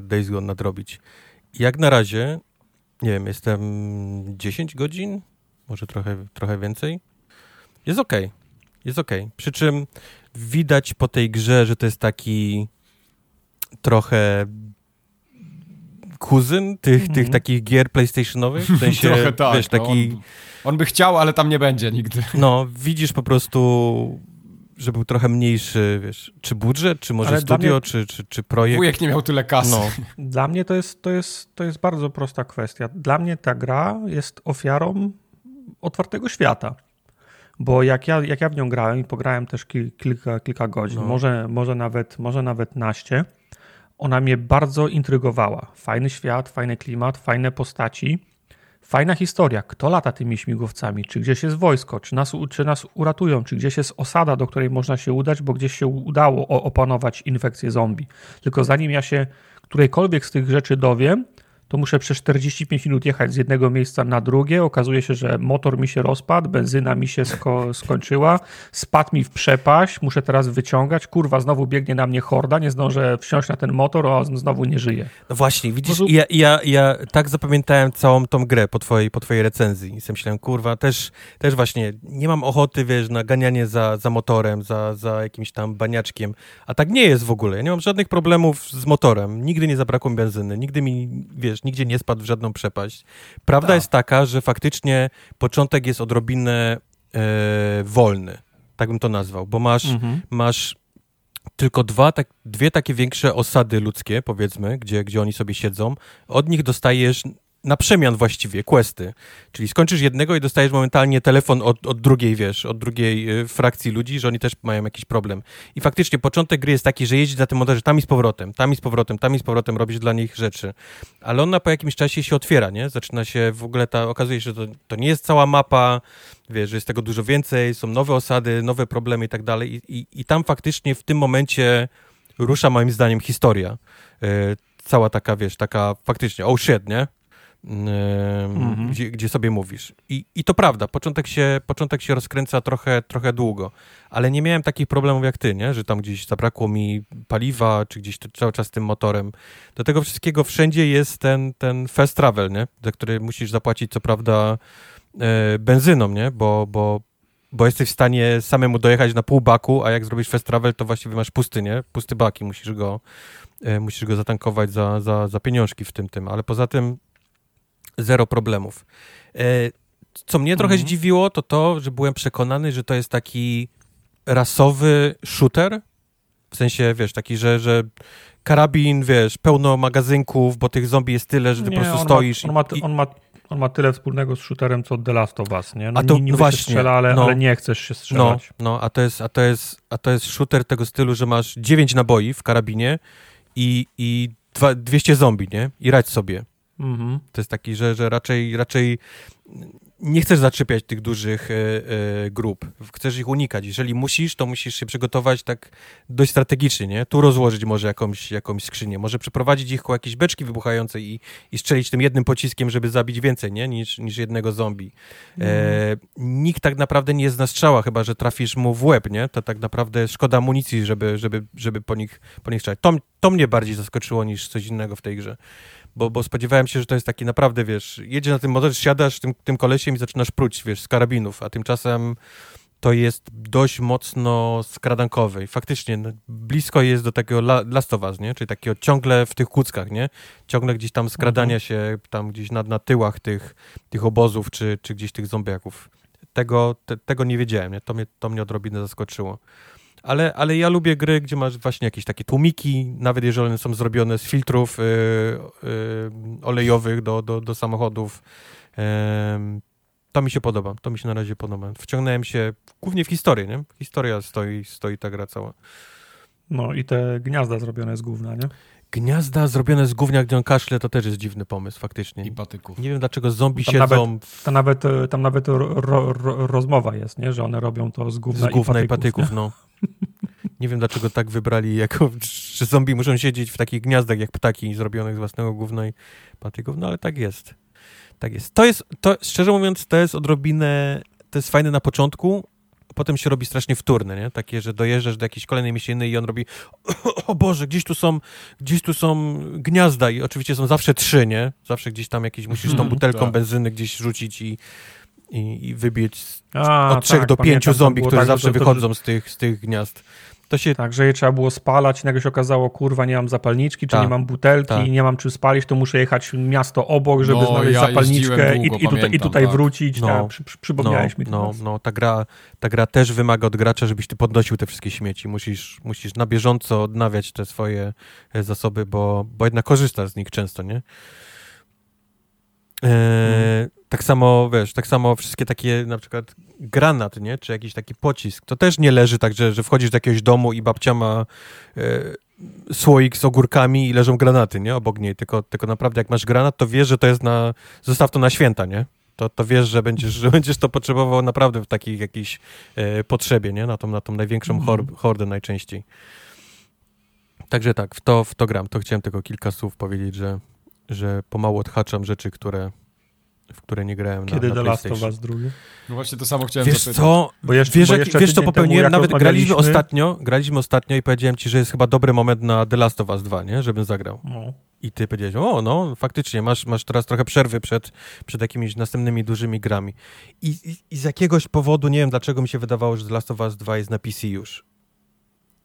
Days Gone nadrobić. Jak na razie, nie wiem, jestem 10 godzin, może trochę, trochę więcej. Jest ok, jest ok. Przy czym widać po tej grze, że to jest taki trochę kuzyn tych, mm -hmm. tych takich gier PlayStationowych. W sensie, trochę tak. Wiesz, no, taki... No on, on by chciał, ale tam nie będzie nigdy. No, widzisz po prostu że był trochę mniejszy, wiesz, czy budżet, czy może Ale studio, mnie... czy, czy, czy projekt. Wujek nie miał tyle kasy. No. Dla mnie to jest, to, jest, to jest bardzo prosta kwestia. Dla mnie ta gra jest ofiarą otwartego świata. Bo jak ja, jak ja w nią grałem i pograłem też kilka, kilka godzin, no. może, może, nawet, może nawet naście, ona mnie bardzo intrygowała. Fajny świat, fajny klimat, fajne postaci, fajna historia. Kto lata tymi śmigłowcami? Czy gdzieś jest wojsko? Czy nas, czy nas uratują? Czy gdzieś jest osada, do której można się udać, bo gdzieś się udało opanować infekcję zombie? Tylko zanim ja się którejkolwiek z tych rzeczy dowiem, to muszę przez 45 minut jechać z jednego miejsca na drugie. Okazuje się, że motor mi się rozpadł, benzyna mi się sko skończyła, spadł mi w przepaść, muszę teraz wyciągać. Kurwa, znowu biegnie na mnie horda, nie zdążę wsiąść na ten motor, a znowu nie żyje. No właśnie, widzisz, ja, ja, ja tak zapamiętałem całą tą grę po twojej, po twojej recenzji. I sobie myślałem, kurwa, też, też właśnie nie mam ochoty, wiesz, na ganianie za, za motorem, za, za jakimś tam baniaczkiem. A tak nie jest w ogóle. Ja nie mam żadnych problemów z motorem. Nigdy nie zabrakło benzyny, nigdy mi, wiesz, wiesz, nigdzie nie spadł w żadną przepaść. Prawda jest taka, że faktycznie początek jest odrobinę e, wolny, tak bym to nazwał, bo masz, mhm. masz tylko dwa, tak, dwie takie większe osady ludzkie, powiedzmy, gdzie, gdzie oni sobie siedzą. Od nich dostajesz na przemian właściwie, questy. Czyli skończysz jednego i dostajesz momentalnie telefon od, od drugiej, wiesz, od drugiej y, frakcji ludzi, że oni też mają jakiś problem. I faktycznie początek gry jest taki, że jeździsz na tym motorze tam i z powrotem, tam i z powrotem, tam i z powrotem, robisz dla nich rzeczy. Ale ona po jakimś czasie się otwiera, nie? Zaczyna się w ogóle ta, okazuje się, że to, to nie jest cała mapa, wiesz, że jest tego dużo więcej, są nowe osady, nowe problemy i tak dalej. I, i, tam faktycznie w tym momencie rusza moim zdaniem historia. Yy, cała taka, wiesz, taka faktycznie, oh shit, nie? Mhm. gdzie, gdzie, sobie mówisz. I, I to prawda, początek się, początek się rozkręca trochę, trochę długo, ale nie miałem takich problemów jak ty, nie? że tam gdzieś zabrakło mi paliwa, czy gdzieś cały czas tym motorem. Do tego wszystkiego wszędzie jest ten, ten fast travel, nie? za który musisz zapłacić co prawda e, benzyną, nie? Bo, bo, bo jesteś w stanie samemu dojechać na pół baku, a jak zrobisz fast travel, to właściwie masz pusty, nie? Pusty baki, musisz go, e, musisz go zatankować za, za, za pieniążki w tym, tym, ale poza tym zero problemów. E, co mnie trochę mhm. zdziwiło, to to, że byłem przekonany, że to jest taki rasowy shooter. W sensie, wiesz, taki, że, że karabin, wiesz, pełno magazynków, bo tych zombie jest tyle, że ty nie, po prostu on stoisz. Ma, on, ma, i... on, ma, on ma tyle wspólnego z shooterem, co The Last of Us, nie? No, a to no właśnie, strzela, ale, no, ale nie chcesz się strzelać. No, no a, to jest, a, to jest, a to jest shooter tego stylu, że masz 9 naboi w karabinie i, i dwa, 200 zombie, nie? I radź sobie. Mhm. To jest taki, że, że raczej, raczej nie chcesz zaczepiać tych dużych e, e, grup. Chcesz ich unikać. Jeżeli musisz, to musisz się przygotować tak dość strategicznie, nie? Tu rozłożyć może jakąś, jakąś skrzynię. Może przeprowadzić ich koło jakiejś beczki wybuchającej i, i strzelić tym jednym pociskiem, żeby zabić więcej, nie? Niż, niż jednego zombie. E, nikt tak naprawdę nie zna strzała, chyba, że trafisz mu w łeb, nie? To tak naprawdę szkoda amunicji, żeby, żeby, żeby po nich, po nich strzelać. To, to mnie bardziej zaskoczyło niż coś innego w tej grze bo, bo spodziewałem się, że to jest taki naprawdę, wiesz, jedzie na tym motorze, siadasz tym, tym kolesiem i zaczynasz pruć, wiesz, z karabinów, a tymczasem to jest dość mocno skradankowy i faktycznie no, blisko jest do takiego la, Last of Us, nie? Czyli takiego ciągle w tych kuckach, nie? Ciągle gdzieś tam skradania mhm. się tam gdzieś na, na tyłach tych, tych obozów, czy, czy gdzieś tych zombiaków. Tego, te, tego nie wiedziałem, nie? To mnie, to mnie odrobinę zaskoczyło ale, ale ja lubię gry, gdzie masz właśnie jakieś takie tłumiki, nawet jeżeli one są zrobione z filtrów y, y, olejowych do, do, do samochodów. to mi się podoba, to mi się na razie podoba. Wciągnąłem się głównie w historię, nie? Historia stoi, stoi ta gra cała. No i te gniazda zrobione z gówna, nie? Gniazda zrobione z gównia, gdzie on kaszle, to też jest dziwny pomysł, faktycznie. I patyków. Nie wiem, dlaczego zombie tam siedzą... Nawet, tam nawet, tam nawet ro, ro, rozmowa jest, nie? Że one robią to z gówna, z gówna i patyków. I patyków no. Nie wiem, dlaczego tak wybrali, jako, że zombie muszą siedzieć w takich gniazdach jak ptaki zrobionych z własnego gówna i patyków, no ale tak jest. Tak jest. To jest, to, szczerze mówiąc, to jest odrobinę, to jest fajne na początku, potem się robi strasznie wtórne, nie? Takie, że dojeżdżasz do jakiejś kolejnej mieściny i on robi o Boże, gdzieś tu są, gdzieś tu są gniazda i oczywiście są zawsze trzy, nie? Zawsze gdzieś tam jakieś, musisz tą mhm, butelką tak. benzyny gdzieś rzucić i, i, i wybić A, od trzech tak, do pięciu zombie, które tak, zawsze to, wychodzą z tych, z tych gniazd. To się... Tak, że je trzeba było spalać nagle się okazało, kurwa, nie mam zapalniczki, czy tak, nie mam butelki, tak. nie mam czym spalić, to muszę jechać miasto obok, żeby no, znaleźć ja zapalniczkę długo, i, i, tutaj, i tutaj tak. wrócić. No, tak, przy, przy, przypomniałeś no, mi No, no ta, gra, ta gra też wymaga od gracza, żebyś ty podnosił te wszystkie śmieci. Musisz, musisz na bieżąco odnawiać te swoje e, zasoby, bo, bo jednak korzystasz z nich często, nie? E, tak, samo, wiesz, tak samo wszystkie takie na przykład granat, nie? Czy jakiś taki pocisk. To też nie leży tak, że, że wchodzisz do jakiegoś domu i babcia ma e, słoik z ogórkami i leżą granaty, nie? Obok niej. Tylko, tylko naprawdę jak masz granat, to wiesz, że to jest na... Zostaw to na święta, nie? To, to wiesz, że będziesz, że będziesz to potrzebował naprawdę w takiej jakiejś e, potrzebie, nie? Na tą, na tą największą mm. hor, hordę najczęściej. Także tak, w to, w to gram. To chciałem tylko kilka słów powiedzieć, że, że pomału odhaczam rzeczy, które, w które nie grałem Kiedy na, na The Last of Us drugi? No właśnie to samo chciałem Wiesz zapytać. co, bo jeszcze, wiesz, bo jeszcze wiesz co popełniłem? Nawet graliśmy ostatnio, graliśmy ostatnio i powiedziałem ci, że jest chyba dobry moment na The Last of Us 2, nie? Żebym zagrał. No. I ty powiedziałeś, o no, faktycznie, masz, masz teraz trochę przerwy przed, przed jakimiś następnymi dużymi grami. I, i, I z jakiegoś powodu, nie wiem dlaczego mi się wydawało, że The Last of Us 2 jest na PC już.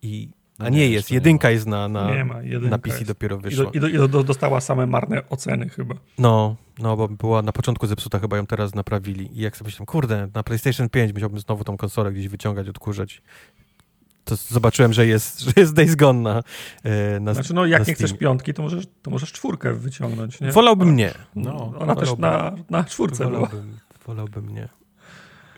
I a nie, nie jest, jedynka jest na, na, nie ma, na PC jest. dopiero wyszła. I, do, i do, dostała same marne oceny chyba. No, no, bo była na początku zepsuta, chyba ją teraz naprawili. I jak sobie myślałem, kurde, na PlayStation 5 musiałbym znowu tą konsolę gdzieś wyciągać, odkurzać. To zobaczyłem, że jest, że jest Days Gone na, e, na Znaczy, no jak nie chcesz piątki, to możesz, to możesz czwórkę wyciągnąć, nie? Wolałbym nie. No, Ona też na, na czwórce wolałbym, była. Wolałbym nie.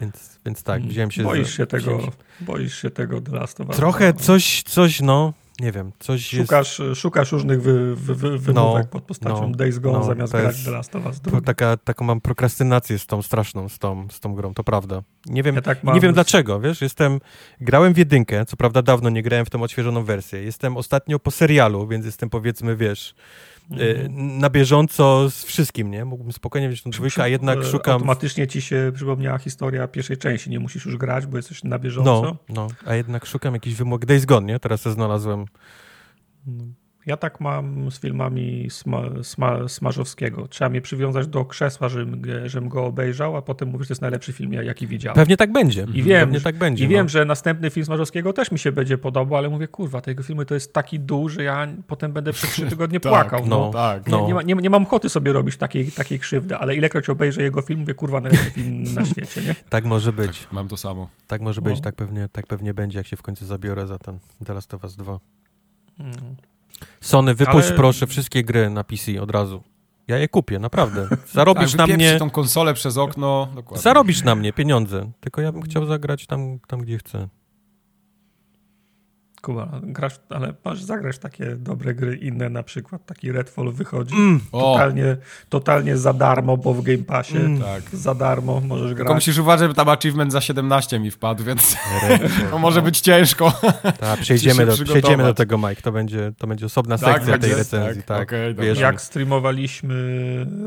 Więc, więc tak, mm. wziąłem się... Boisz się tego, boisz się tego The Last of Us. Trochę coś, coś, no, nie wiem, coś szukasz, jest... Szukasz różnych wy, wy, wy, wymówek no, pod postacią no, Days Gone no, zamiast grać The Last of Us Taka, taką mam prokrastynację z tą straszną, z tą, z tą grą, to prawda. Nie wiem, ja tak nie wiem dlaczego, wiesz, jestem, grałem w jedynkę, co prawda dawno nie grałem w tą odświeżoną wersję, jestem ostatnio po serialu, więc jestem powiedzmy, wiesz mhm. na bieżąco z wszystkim, nie? Mógłbym spokojnie wziąć tą dwójkę, a jednak e, szukam... Automatycznie ci się przypomniała historia pierwszej części, nie musisz już grać, bo jesteś na bieżąco. No, no a jednak szukam jakiś wymóg. Days Gone, nie? Teraz się znalazłem... Ja tak mam z filmami Sma, Sma, Smarzowskiego. Trzeba mnie przywiązać do krzesła, żebym, żebym go obejrzał, a potem mówisz, że to jest najlepszy film, jaki widziałem. Pewnie tak będzie. I wiem, Pewnie tak będzie, I no. wiem, że następny film Smarzowskiego też mi się będzie podobał, ale mówię, kurwa, tego filmu to jest taki duży, ja potem będę przez trzy tygodnie tak, płakał. No, no. tak. No. Nie, nie, ma, nie, nie, mam ochoty sobie robić takiej, takiej krzywdy, ale ilekroć obejrzę jego film, mówię, kurwa, najlepszy film na świecie, nie? Tak może być. Tak, mam to samo. Tak może być, no. tak, pewnie, tak pewnie będzie, jak się w końcu zabiorę za ten The Last of Us 2. Mm. Sony, wypuść Ale... proszę wszystkie gry na PC od razu. Ja je kupię, naprawdę. Zarobisz tak, na mnie. tą konsolę przez okno. Dokładnie. Zarobisz na mnie pieniądze. Tylko ja bym chciał zagrać tam, tam gdzie chcę. Kuba, grasz, ale masz zagrać takie dobre gry inne, na przykład taki Redfall wychodzi mm. totalnie, totalnie za darmo, bo w Game Passie mm. tak. za darmo możesz grać. Tylko musisz uważać, że tam achievement za 17 mi wpadł, więc to może być ciężko. Tak, przejdziemy, do, przejdziemy do tego, Mike, to będzie, to będzie osobna tak, sekcja tej recenzji. Tak, tak. Okay, Jak streamowaliśmy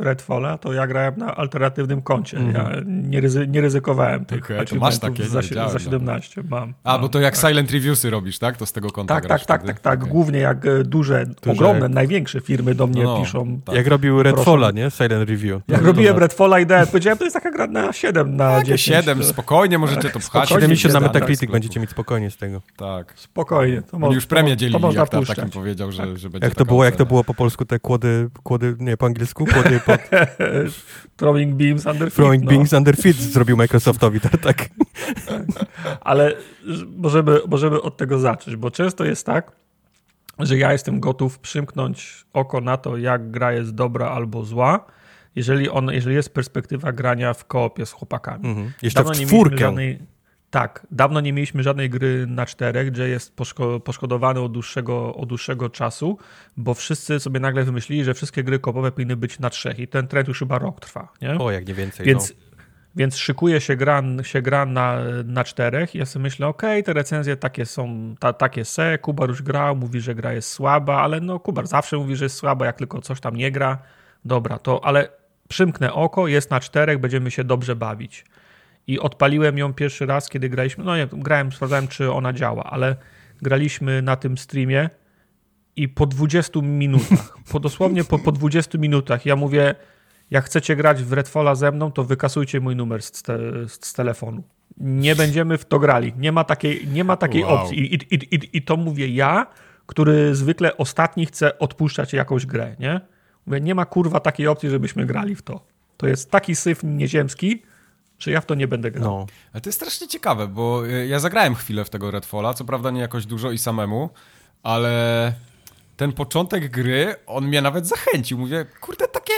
Redfalla, to ja grałem na alternatywnym koncie. Mm. Ja nie, ryzy, nie ryzykowałem tych okay, masz takie, za, za 17. Mam, A, mam, bo to jak tak. Silent Reviewsy robisz, tak? To z tego konta Tak, tak, tak, tak, tak. Okay. Głównie jak e, duże, duże ogromne, jak... największe firmy do mnie no, piszą. Tak. Jak robił Redfalla, nie? Silent Review. Jak robiłem Redfalla i powiedziałem, to jest taka gra na 7, na tak, 10. 7, spokojnie możecie to pchać. 70 na Metacritic będziecie mieć spokojnie z tego. Tak. Spokojnie. To Oni już premię dzielili, to jak tam takim powiedział, że, że będzie Jak to było, jak to było po polsku, te kłody, kłody, nie, po angielsku? Kłody pod... Throwing beams under feet. Throwing no. beams under feet zrobił Microsoftowi, tak. tak. Ale możemy, możemy od tego zacząć, bo często jest tak, że ja jestem gotów przymknąć oko na to, jak gra jest dobra albo zła, jeżeli, on, jeżeli jest perspektywa grania w koopie z chłopakami. Mhm. Jeszcze Dawno w czwórkę. Żadnej, tak, dawno nie mieliśmy żadnej gry na czterech, gdzie jest poszko, poszkodowany od dłuższego, od dłuższego czasu, bo wszyscy sobie nagle wymyślili, że wszystkie gry kopowe powinny być na trzech i ten trend już chyba rok trwa. Nie? O, jak nie więcej. Więc, no. Więc szykuje się gra, się gra na, na czterech ja sobie myślę, okej, okay, te recenzje takie są, ta, takie se, Kubar już grał, mówi, że gra jest słaba, ale no Kubar zawsze mówi, że jest słaba, jak tylko coś tam nie gra. Dobra, to ale przymknę oko, jest na czterech, będziemy się dobrze bawić i odpaliłem ją pierwszy raz, kiedy graliśmy. No nie, grałem, sprawdzałem, czy ona działa, ale graliśmy na tym streamie i po 20 minutach, po dosłownie po, po 20 minutach, ja mówię, jak chcecie grać w Redfalla ze mną, to wykasujcie mój numer z, te, z telefonu. Nie będziemy w to grali. Nie ma takiej, nie ma takiej wow. opcji. I, i, i, I to mówię ja, który zwykle ostatni chce odpuszczać jakąś grę, nie? Mówię, nie ma kurwa takiej opcji, żebyśmy grali w to. To jest taki syf nieziemski, że ja w to nie będę grał. No. Ale to jest strasznie ciekawe, bo ja zagrałem chwilę w tego Redfalla, co prawda nie jakoś dużo i samemu, ale ten początek gry, on mnie nawet zachęcił. Mówię, kurde, takie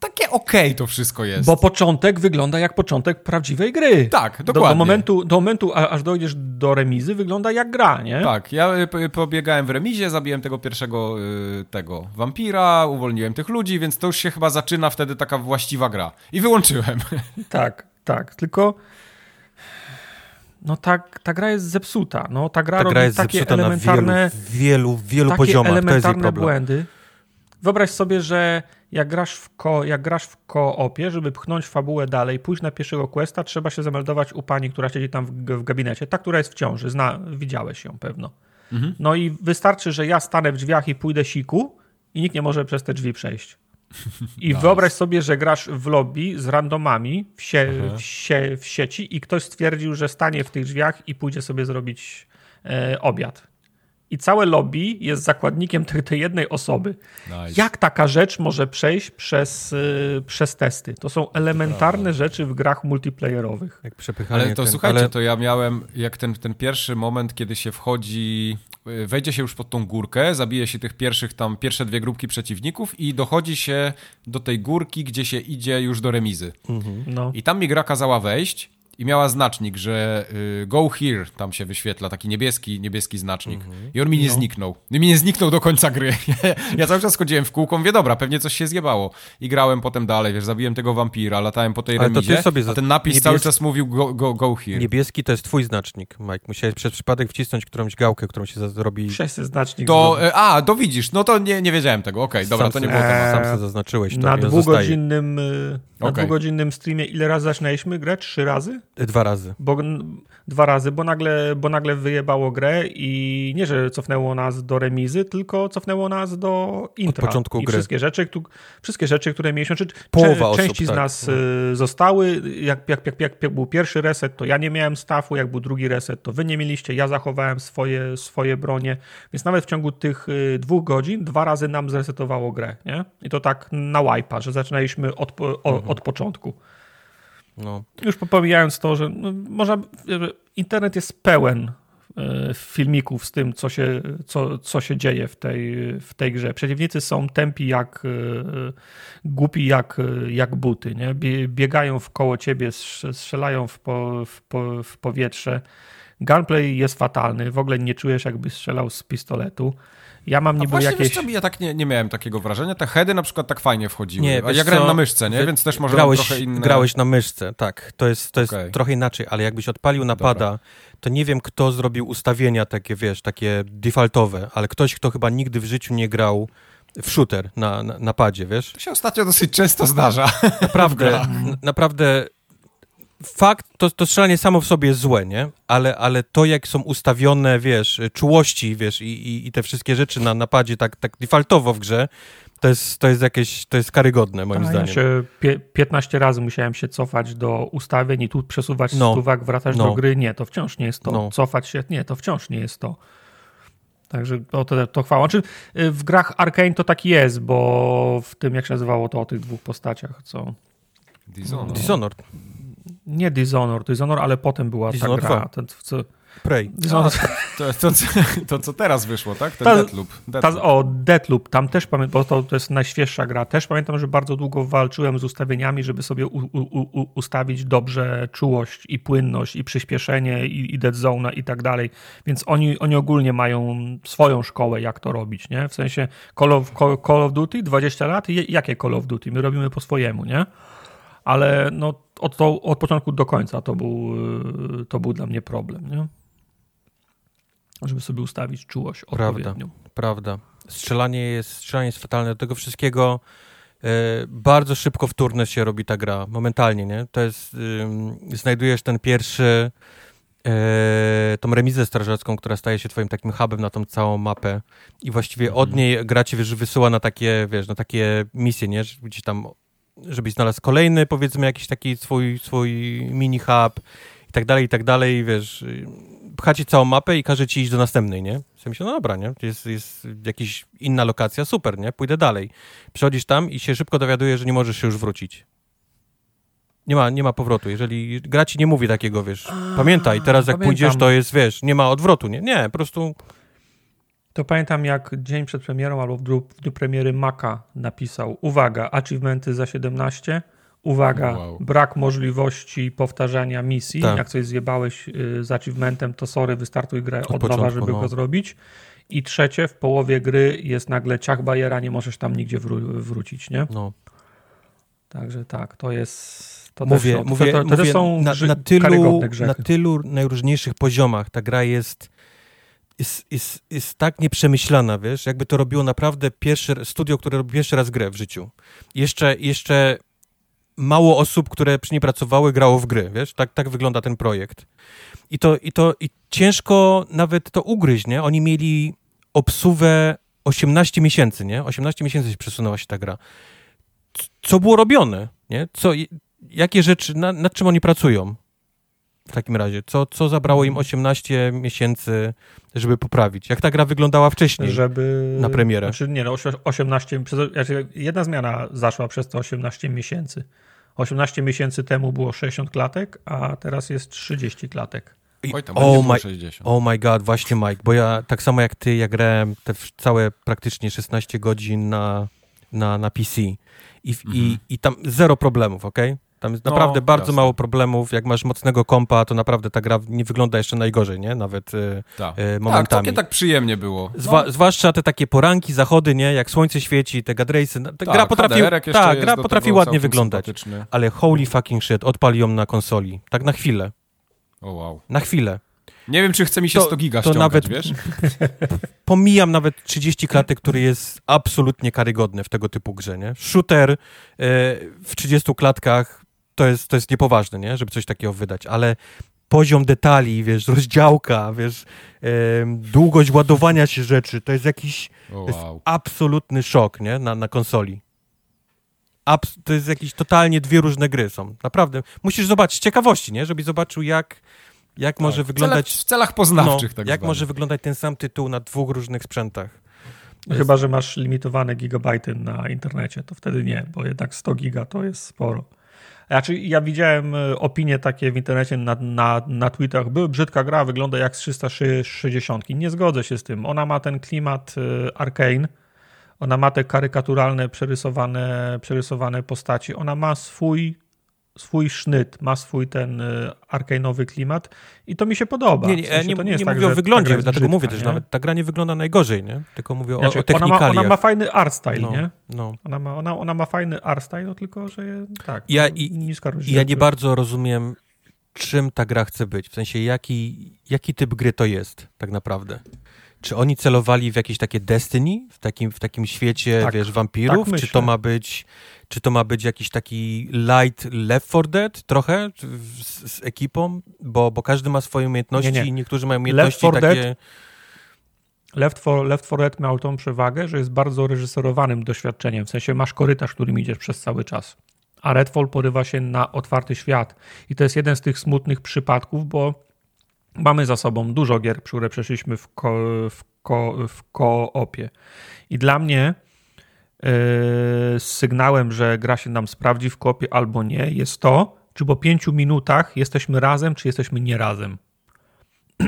takie okej okay to wszystko jest. Bo początek wygląda jak początek prawdziwej gry. Tak, dokładnie. Do, do momentu, do momentu aż dojdziesz do remizy, wygląda jak gra, nie? Tak, ja y, pobiegałem w remizie, zabiłem tego pierwszego y, tego wampira, uwolniłem tych ludzi, więc to już się chyba zaczyna wtedy taka właściwa gra. I wyłączyłem. Tak, tak, tylko no ta, ta gra jest zepsuta. No, ta gra, ta gra jest takie elementarne, na wielu, wielu, wielu takie poziomach. Elementarne to jest jej problem. błędy. Wyobraź sobie, że jak grasz w, ko, jak grasz w koopie, żeby pchnąć fabułę dalej, pójść na pierwszego questa, trzeba się zameldować u pani, która siedzi tam w, w gabinecie. Ta, która jest w ciąży, zna, widziałeś ją pewno. Mhm. No i wystarczy, że ja stanę w drzwiach i pójdę siku i nikt nie może przez te drzwi przejść. I nice. wyobraź sobie, że grasz w lobby z randomami w, sie, w, sie, w, sieci i ktoś stwierdził, że stanie w tych drzwiach i pójdzie sobie zrobić e, obiad i całe lobby jest zakładnikiem tej, tej jednej osoby. Nice. Jak taka rzecz może przejść przez, yy, przez testy? To są elementarne rzeczy w grach multiplayerowych. Jak przepychanie ale to ten, słuchajcie, ale... to ja miałem jak ten, ten pierwszy moment, kiedy się wchodzi, y, wejdzie się już pod tą górkę, zabije się tych pierwszych tam, pierwsze dwie grupki przeciwników i dochodzi się do tej górki, gdzie się idzie już do remizy. Mhm. No. I tam mi gra kazała wejść i miała znacznik, że y, go here tam się wyświetla, taki niebieski, niebieski znacznik. Mm -hmm. I on mi nie no. zniknął. I mi nie zniknął do końca gry. ja cały czas chodziłem w kółko, mówię, dobra, pewnie coś się zjebało. I grałem potem dalej, wiesz, zabiłem tego wampira, latałem po tej Ale remizie, sobie a ten napis cały czas mówił go, go, go here. Niebieski to jest twój znacznik, Mike. Musiałeś przez przypadek wcisnąć którąś gałkę, którą się zrobi... Wszyscy znacznik. To, y, a, to widzisz, no to nie, nie wiedziałem tego, okej, okay, dobra, sam to nie było eee, Sam sobie zaznaczyłeś to. Na dwugodzinnym, y, na okay. dwugodzinnym streamie ile razy zaczynaliśmy grę? Trzy razy? Dwa razy bo, dwa razy, bo nagle, bo nagle wyjebało grę i nie, że cofnęło nas do remizy, tylko cofnęło nas do intra. Od początku I gry. Wszystkie rzeczy, tu, wszystkie rzeczy, które mieliśmy, czy, Połowa osób, części z tak. nas y, zostały. Jak, jak, jak, jak, był pierwszy reset, to ja nie miałem stafu, jak był drugi reset, to wy nie mieliście, ja zachowałem swoje, swoje bronie, więc nawet w ciągu tych y, dwóch godzin dwa razy nam zresetowało grę, nie? I to tak na wipe'a, że zaczynaliśmy od, o, mhm. od początku. No. Już pomijając to, że no, można, internet jest pełen e, filmików z tym, co się, co, co się dzieje w tej, w tej grze. Przeciwnicy są tępi jak e, głupi jak, jak buty. Nie? Biegają w koło ciebie, strzelają w, po, w, po, w powietrze. Gunplay jest fatalny, w ogóle nie czujesz jakby strzelał z pistoletu. Ja mam niby właśnie, jakieś... Co, ja tak nie, nie miałem takiego wrażenia. Te heady na przykład tak fajnie wchodziły. Nie, A ja grałem co? na myszce, nie? Więc też może grałeś, trochę inne... Grałeś na myszce, tak. To jest, to jest okay. trochę inaczej, ale jakbyś odpalił napada, to nie wiem, kto zrobił ustawienia takie, wiesz, takie defaultowe, ale ktoś, kto chyba nigdy w życiu nie grał w shooter na, na, na padzie, wiesz? To się ostatnio dosyć często zdarza. Naprawdę, naprawdę fakt, to, to strzelanie samo w sobie jest złe, nie? Ale, ale to, jak są ustawione, wiesz, czułości, wiesz, i, i, i te wszystkie rzeczy na napadzie tak, tak defaultowo w grze, to jest, to jest jakieś, to jest karygodne moim A, zdaniem. Ja się 15 razy musiałem się cofać do ustawień i tu przesuwać no. stówak, wracać no. do gry. Nie, to wciąż nie jest to. No. Cofać się, nie, to wciąż nie jest to. Także to, to, to chwała. Czy znaczy, w grach Arkane to tak jest, bo w tym, jak się nazywało to o tych dwóch postaciach, co... Dishonored. Dishonored nie Dishonored, Dishonored, ale potem była Dishonored ta gra. Ten, co, Prey. To, to, to, co teraz wyszło, tak? Ten ta, Deathloop. Deathloop. Ta, o, Deathloop. Tam też pamiętam, bo to, to jest najświeższa gra. Też pamiętam, że bardzo długo walczyłem z ustawieniami, żeby sobie u, u, u, ustawić dobrze czułość i płynność i przyspieszenie i, i dead zone i tak dalej. Więc oni, oni ogólnie mają swoją szkołę, jak to robić, nie? W sensie Call of, Call of Duty 20 lat i jakie Call of Duty? My robimy po swojemu, nie? ale no, od, to, od początku do końca to był, y, to był dla mnie problem, nie? Żeby sobie ustawić czułość odpowiednią. Prawda, prawda. Strzelanie jest, strzelanie jest fatalne. Do tego wszystkiego e, bardzo szybko wtórne się robi ta gra, momentalnie, nie? To jest, znajdujesz ten pierwszy, e, tą remizę strażacką, która staje się twoim takim hubem na tą całą mapę i właściwie od mhm. niej gra cię, wiesz, wysyła na takie, wiesz, na takie misje, nie? Gdzieś tam żebyś znalazł kolejny, powiedzmy, jakiś taki swój, swój mini hub i tak dalej, i tak dalej, wiesz, pchacie całą mapę i każe ci iść do następnej, nie? W sensie, no dobra, nie? Jest, jest jakaś inna lokacja, super, nie? Pójdę dalej. Przychodzisz tam i się szybko dowiadujesz, że nie możesz się już wrócić. Nie ma, nie ma powrotu. Jeżeli gra ci nie mówi takiego, wiesz, A, pamiętaj, teraz jak pamiętam. pójdziesz, to jest, wiesz, nie ma odwrotu, nie? Nie, po prostu To pamiętam, jak dzień przed premierą albo w dniu, w dniu premiery Maca napisał: Uwaga, achievementy za 17. Uwaga, wow. brak możliwości powtarzania misji. Tak. Jak coś zjebałeś y, z achievementem, to sorry, wystartuj grę od, od nowa, żeby no. go zrobić. I trzecie, w połowie gry jest nagle ciach bajera, nie możesz tam nigdzie wró- wrócić, nie? No. Także tak, to jest. To mówię, też, mówię, to, to, to mówię, są na, na, tylu, na tylu najróżniejszych poziomach ta gra jest, jest, jest, jest tak nieprzemyślana, wiesz, jakby to robiło naprawdę pierwszy studio, które robi pierwszy raz grę w życiu. Jeszcze, jeszcze mało osób, które przy niej pracowały, grało w gry, wiesz, tak, tak wygląda ten projekt. I to, i to i ciężko nawet to ugryźć, nie? Oni mieli obsuwę 18 miesięcy, nie? 18 miesięcy się przesunęła się ta gra. Co było robione, nie? Co, jakie rzeczy, na, nad czym oni pracują w takim razie? Co, co zabrało im 18 miesięcy, żeby poprawić? Jak ta gra wyglądała wcześniej żeby, na premierę? Znaczy, nie no, 18, znaczy jedna zmiana zaszła przez te 18 miesięcy. 18 miesięcy temu było 60 klatek, a teraz jest 30 klatek. Oj, tam oh, my, 60. oh my god, właśnie Mike, bo ja tak samo jak ty, ja grałem te całe praktycznie 16 godzin na, na, na PC i, mhm. i, i tam zero problemów, ok? Tam jest no, naprawdę bardzo jasne. mało problemów. Jak masz mocnego kompa, to naprawdę ta gra nie wygląda jeszcze najgorzej, nie? Nawet e, tak. e, momentami. Tak, tak przyjemnie było. Zwa, no. Zwłaszcza te takie poranki, zachody, nie? Jak słońce świeci, te gadrejsy. Ta tak, gra potrafi, tak, gra potrafi ładnie wyglądać. Ale holy fucking shit, odpal ją na konsoli. Tak na chwilę. O oh, wow. Na chwilę. Nie wiem, czy chce mi się to, 100 giga to nawet, wiesz? Pomijam nawet 30 klatek, który jest absolutnie karygodny w tego typu grze, nie? Shooter e, w 30 klatkach to jest, to jest niepoważne, nie? Żeby coś takiego wydać, ale poziom detali, wiesz, rozdziałka, wiesz, e, długość ładowania się rzeczy, to jest jakiś oh, wow. jest absolutny szok, nie? Na, na konsoli. Abs to jest jakieś totalnie dwie różne gry są. Naprawdę. Musisz zobaczyć ciekawości, nie? Żebyś zobaczył, jak, jak tak, może wyglądać... W celach, poznawczych, no, tak Jak może wyglądać ten sam tytuł na dwóch różnych sprzętach. Jest... Chyba, że masz limitowane gigabajty na internecie, to wtedy nie, bo jednak 100 giga to jest sporo. Znaczy, ja widziałem e, opinie takie w internecie na, na, na tweetach, by brzydka gra, wygląda jak z 360. Nie zgodzę się z tym. Ona ma ten klimat e, arcane, ona ma te karykaturalne, przerysowane, przerysowane postaci. Ona ma swój swój sznyt, ma swój ten y, arkane'owy klimat i to mi się podoba. Nie, nie, w sensie, nie, nie, nie tak, mówię o wyglądzie, dlatego mówię też, że nawet ta gra nie wygląda najgorzej, nie? Tylko mówię znaczy, o, o technikaliach. Ona ma, ona ma fajny art style, no, nie? No. Ona, ma, ona, ona ma fajny art style, no tylko, że tak, ja, i, niska Ja nie bardzo rozumiem, czym ta gra chce być, w sensie jaki, jaki typ gry to jest tak naprawdę. Czy oni celowali w jakieś takie Destiny, w takim, w takim świecie, tak, wiesz, wampirów? Tak czy to ma być czy to ma być jakiś taki light Left 4 Dead trochę z, z ekipą? Bo, bo każdy ma swoje umiejętności nie, nie. i niektórzy mają umiejętności Left takie... Dead, Left 4, Left 4 Dead miał tą przewagę, że jest bardzo reżyserowanym doświadczeniem. W sensie masz korytarz, którym idziesz przez cały czas. A Redfall porywa się na otwarty świat. I to jest jeden z tych smutnych przypadków, bo mamy za sobą dużo gier, które przeszliśmy w, ko, w, ko, w koopie. I dla mnie yy, sygnałem, że gra się nam sprawdzi w kopie albo nie, jest to, czy po pięciu minutach jesteśmy razem, czy jesteśmy nie razem.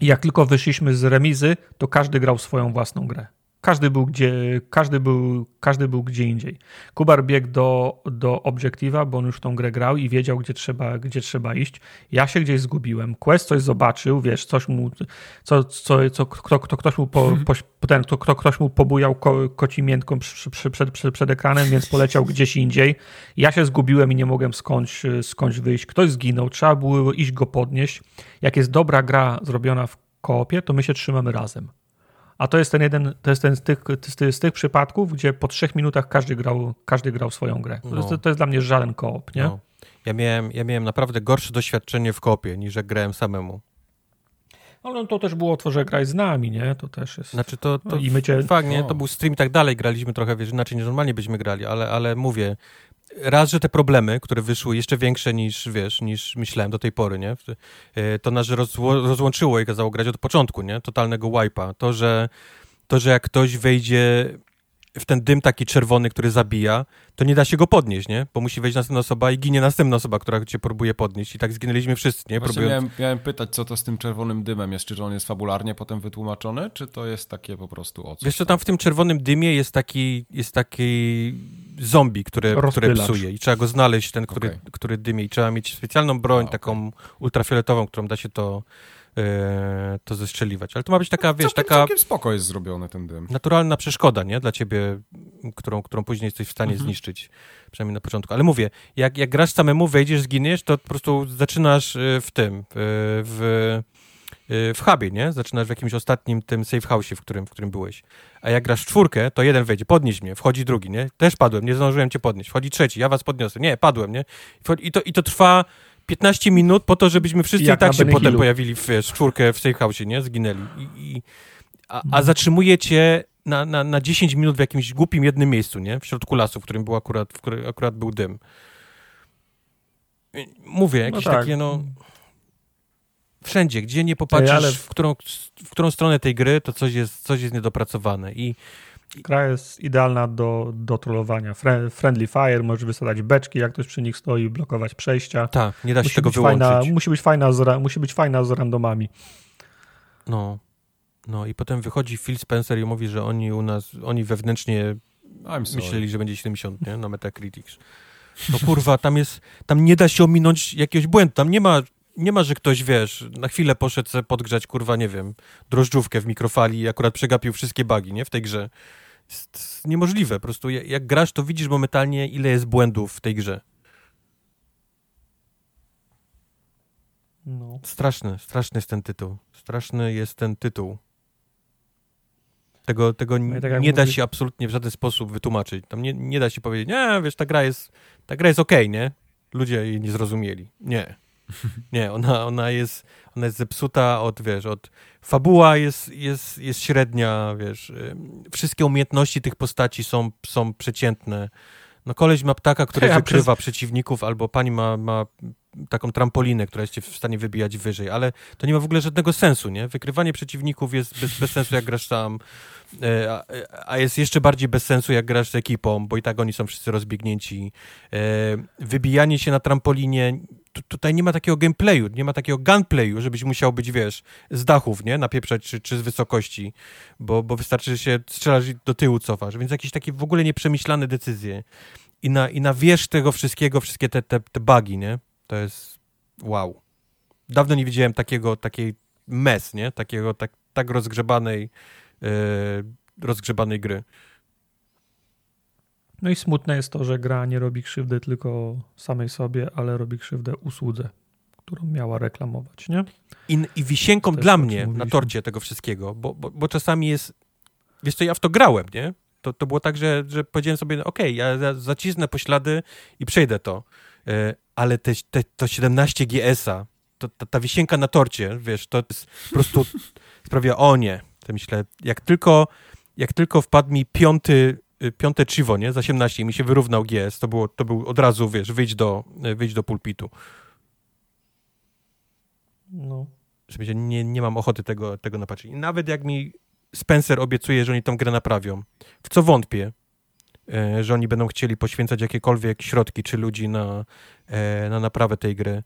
jak tylko wyszliśmy z remizy, to każdy grał swoją własną grę. Każdy był gdzie, każdy był, każdy był gdzie indziej. Kubar biegł do, do obiektywa, bo on już tą grę grał i wiedział, gdzie trzeba, gdzie trzeba iść. Ja się gdzieś zgubiłem. Quest coś zobaczył, wiesz, coś mu, co, co, co kto, kto, ktoś mu po, po, ten, kto, ktoś mu pobujał ko, koci miętką przed, przed, przed, przed ekranem, więc poleciał gdzieś indziej. Ja się zgubiłem i nie mogłem skądś, skądś wyjść. Ktoś zginął, trzeba było iść go podnieść. Jak jest dobra gra zrobiona w koopie, to my się trzymamy razem. A to jest ten jeden, to jest ten z tych, z tych przypadków, gdzie po trzech minutach każdy grał, każdy grał swoją grę. To, no. jest, to jest dla mnie żaden koop, nie? No. Ja, miałem, ja miałem naprawdę gorsze doświadczenie w kopie, niż jak grałem samemu. Ale to też było to, że graj z nami, nie? To też jest... Znaczy to, to no, i my cię... fakt, nie? To był stream i tak dalej, graliśmy trochę, wiesz, inaczej niż normalnie byśmy grali, ale, ale mówię, raz, że te problemy, które wyszły jeszcze większe niż, wiesz, niż myślałem do tej pory, nie? E, to nas rozło rozłączyło i kazało grać od początku, nie? Totalnego wipe'a. To, że, to, że jak ktoś wejdzie w ten dym taki czerwony, który zabija, to nie da się go podnieść, nie? Bo musi wejść następna osoba i ginie następna osoba, która cię próbuje podnieść. I tak zginęliśmy wszyscy, nie? Próbując... Miałem, miałem, pytać, co to z tym czerwonym dymem jest. Czy on jest fabularnie potem wytłumaczony, czy to jest takie po prostu o? Wiesz co, tam w tym czerwonym dymie jest taki, jest taki zombie, które, które psuje i trzeba go znaleźć, ten, który, okay. który dymie i trzeba mieć specjalną broń, okay. taką ultrafioletową, którą da się to E, to zestrzeliwać. Ale to ma być taka, no, wiesz, taka... Całkiem spoko jest zrobiony ten dym. Naturalna przeszkoda, nie? Dla ciebie, którą, którą później jesteś w stanie mhm. zniszczyć. Przynajmniej na początku. Ale mówię, jak, jak grasz samemu, wejdziesz, zginiesz, to po prostu zaczynasz e, w tym, w, w hubie, nie? Zaczynasz w jakimś ostatnim tym safe house, w którym, w którym byłeś. A jak grasz w czwórkę, to jeden wejdzie, podnieś mnie, wchodzi drugi, nie? Też padłem, nie zdążyłem cię podnieść. Wchodzi trzeci, ja was podniosę. Nie, padłem, nie? I to, i to trwa 15 minut po to, żebyśmy wszyscy i tak się potem pojawili w, w czwórkę w safe house, nie? Zginęli. I, i a, a zatrzymujecie na, na, na 10 minut w jakimś głupim jednym miejscu, nie? W środku lasu, w którym był akurat, w którym akurat był dym. Mówię, jakieś no tak. takie, no... Wszędzie, gdzie nie popatrzysz, ale... w, którą, w którą stronę tej gry, to coś jest, coś jest niedopracowane. I Gra jest idealna do, do trollowania. Friendly fire, możesz wysadzać beczki, jak ktoś przy nich stoi, blokować przejścia. Tak, nie da się musi tego wyłączyć. Fajna, musi, być fajna z, musi być fajna z randomami. No, no i potem wychodzi Phil Spencer i mówi, że oni u nas, oni wewnętrznie myśleli, że będzie 70, nie? Na Metacritics. No kurwa, tam jest, tam nie da się ominąć jakiegoś błędu, tam nie ma nie ma, że ktoś, wiesz, na chwilę poszedł podgrzać, kurwa, nie wiem, drożdżówkę w mikrofali i akurat przegapił wszystkie bugi, nie, w tej grze. Jest niemożliwe, po prostu jak, jak grasz, to widzisz momentalnie, ile jest błędów w tej grze. No. Straszny, straszny jest ten tytuł. Straszny jest ten tytuł. Tego, tego no tak nie da się absolutnie w żaden sposób wytłumaczyć. Tam nie, nie da się powiedzieć, nie, wiesz, ta gra jest, ta gra jest okej, okay, nie? Ludzie jej nie zrozumieli. Nie. Nie, ona, ona, jest, ona jest zepsuta od, wiesz, od... Fabuła jest, jest, jest średnia, wiesz, wszystkie umiejętności tych postaci są, są przeciętne. No koleś ma ptaka, który ja wykrywa przez... przeciwników, albo pani ma, ma taką trampolinę, która jest cię w stanie wybijać wyżej, ale to nie ma w ogóle żadnego sensu, nie? Wykrywanie przeciwników jest bez, bez sensu, jak grasz tam, e, a, a, jest jeszcze bardziej bez sensu, jak grasz z ekipą, bo i tak oni są wszyscy rozbiegnięci. E, wybijanie się na trampolinie tutaj nie ma takiego gameplayu, nie ma takiego gunplayu, żebyś musiał być, wiesz, z dachów, nie? Napieprzać czy, czy z wysokości, bo, bo wystarczy, że się strzelasz i do tyłu cofasz, więc jakieś takie w ogóle nieprzemyślane decyzje. I na, i na wierzch tego wszystkiego, wszystkie te, te, te bugi, nie? To jest wow. Dawno nie widziałem takiego, takiej mes, nie? Takiego, tak, tak rozgrzebanej, yy, rozgrzebanej gry. No i smutne jest to, że gra nie robi krzywdy tylko samej sobie, ale robi krzywdę usłudze, którą miała reklamować, nie? I, i wisienką dla mnie na torcie tego wszystkiego, bo, bo, bo czasami jest, wiesz co, ja w to grałem, nie? To, to było tak, że, że powiedziałem sobie, okej, okay, ja zacisnę poślady i przejdę to, e, ale te, te, to 17 GS-a, to, ta, ta wisienka na torcie, wiesz, to jest po prostu sprawia, o nie, to myślę, jak tylko, jak tylko wpadł mi piąty piąte Chivo, nie? Za 18 mi się wyrównał GS. To, było, to był od razu, wiesz, wyjdź do, y, wyjdź do pulpitu. No. Że nie, nie mam ochoty tego, tego napatrzeć. Nawet jak mi Spencer obiecuje, że oni tą grę naprawią, w co wątpię, e, że oni będą chcieli poświęcać jakiekolwiek środki czy ludzi na, e, na naprawę tej gry.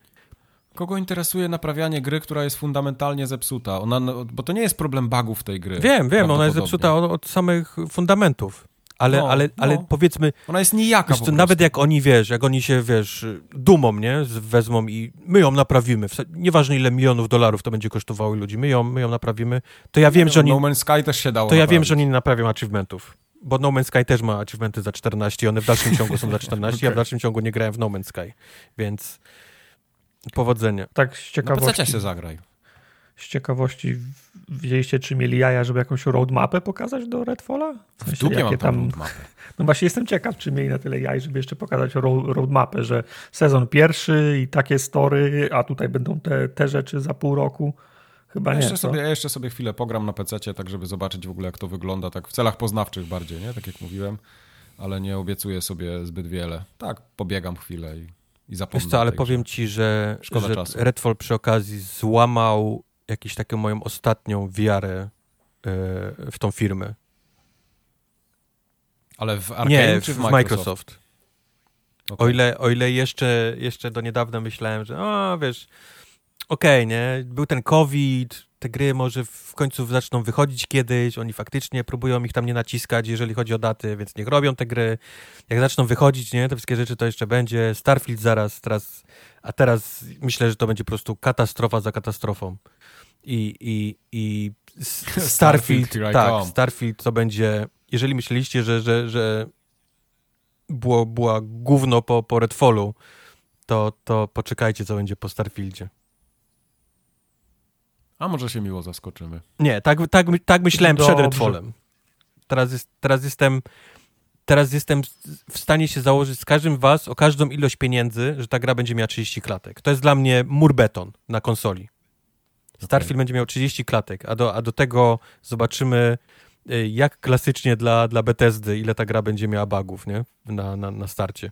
Kogo interesuje naprawianie gry, która jest fundamentalnie zepsuta? Ona, bo to nie jest problem bugów tej gry. Wiem, wiem, ona jest zepsuta od, od samych fundamentów ale, no, ale, ale no. powiedzmy... Ona jest nijaka wiesz, Nawet jak oni, wiesz, jak oni się, wiesz, dumą, nie, wezmą i my ją naprawimy, nieważne ile milionów dolarów to będzie kosztowało ludzi, my ją, my ją naprawimy, to ja wiem, no, że oni... No Man's Sky też się dało To ja naprawić. wiem, że oni nie naprawią achievementów. Bo No Man's Sky też ma achievementy za 14 i one w dalszym ciągu są za 14, okay. ja w dalszym ciągu nie grałem w No Man's Sky, więc powodzenia. Tak z ciekawości. Na się zagraj z ciekawości wiedzieliście, czy mieli jaja, żeby jakąś roadmapę pokazać do Redfalla? W, sensie, w dupie jakie tam roadmapę. No właśnie jestem ciekaw, czy mieli na tyle jaj, żeby jeszcze pokazać roadmapę, że sezon pierwszy i takie story, a tutaj będą te, te rzeczy za pół roku. Chyba ja nie. Jeszcze sobie, ja jeszcze sobie chwilę pogram na PC, tak żeby zobaczyć w ogóle, jak to wygląda, tak w celach poznawczych bardziej, nie? Tak jak mówiłem, ale nie obiecuję sobie zbyt wiele. Tak, pobiegam chwilę i, i zapomnę. Wiesz co, ale powiem ci, że, że Redfall przy okazji złamał jakąś taką moją ostatnią wiarę e, w tą firmę. Ale w Arkane Nie, czy w, w Microsoft? Microsoft. Okay. O, ile, o ile jeszcze, jeszcze do niedawna myślałem, że o, wiesz, okej, okay, nie, był ten COVID, te gry może w końcu zaczną wychodzić kiedyś, oni faktycznie próbują ich tam nie naciskać, jeżeli chodzi o daty, więc niech robią te gry. Jak zaczną wychodzić, nie, te wszystkie rzeczy to jeszcze będzie. Starfield zaraz, teraz, a teraz myślę, że to będzie po prostu katastrofa za katastrofą. I, i, i Starfield, Starfield tak, Starfield to będzie, jeżeli myśleliście, że, że, że było, była gówno po, po Redfallu, to, to poczekajcie, co będzie po Starfieldzie. A może się miło zaskoczymy. Nie, tak, tak, tak myślałem Dobrze. przed Redfallem. Teraz, jest, teraz jestem teraz jestem w stanie się założyć z każdym was o każdą ilość pieniędzy, że ta gra będzie miała 30 klatek. To jest dla mnie mur beton na konsoli. Starfield okay. będzie miał 30 klatek, a do, a do tego zobaczymy y, jak klasycznie dla, dla Bethesdy, ile ta gra będzie miała bugów, nie? Na, na, na starcie.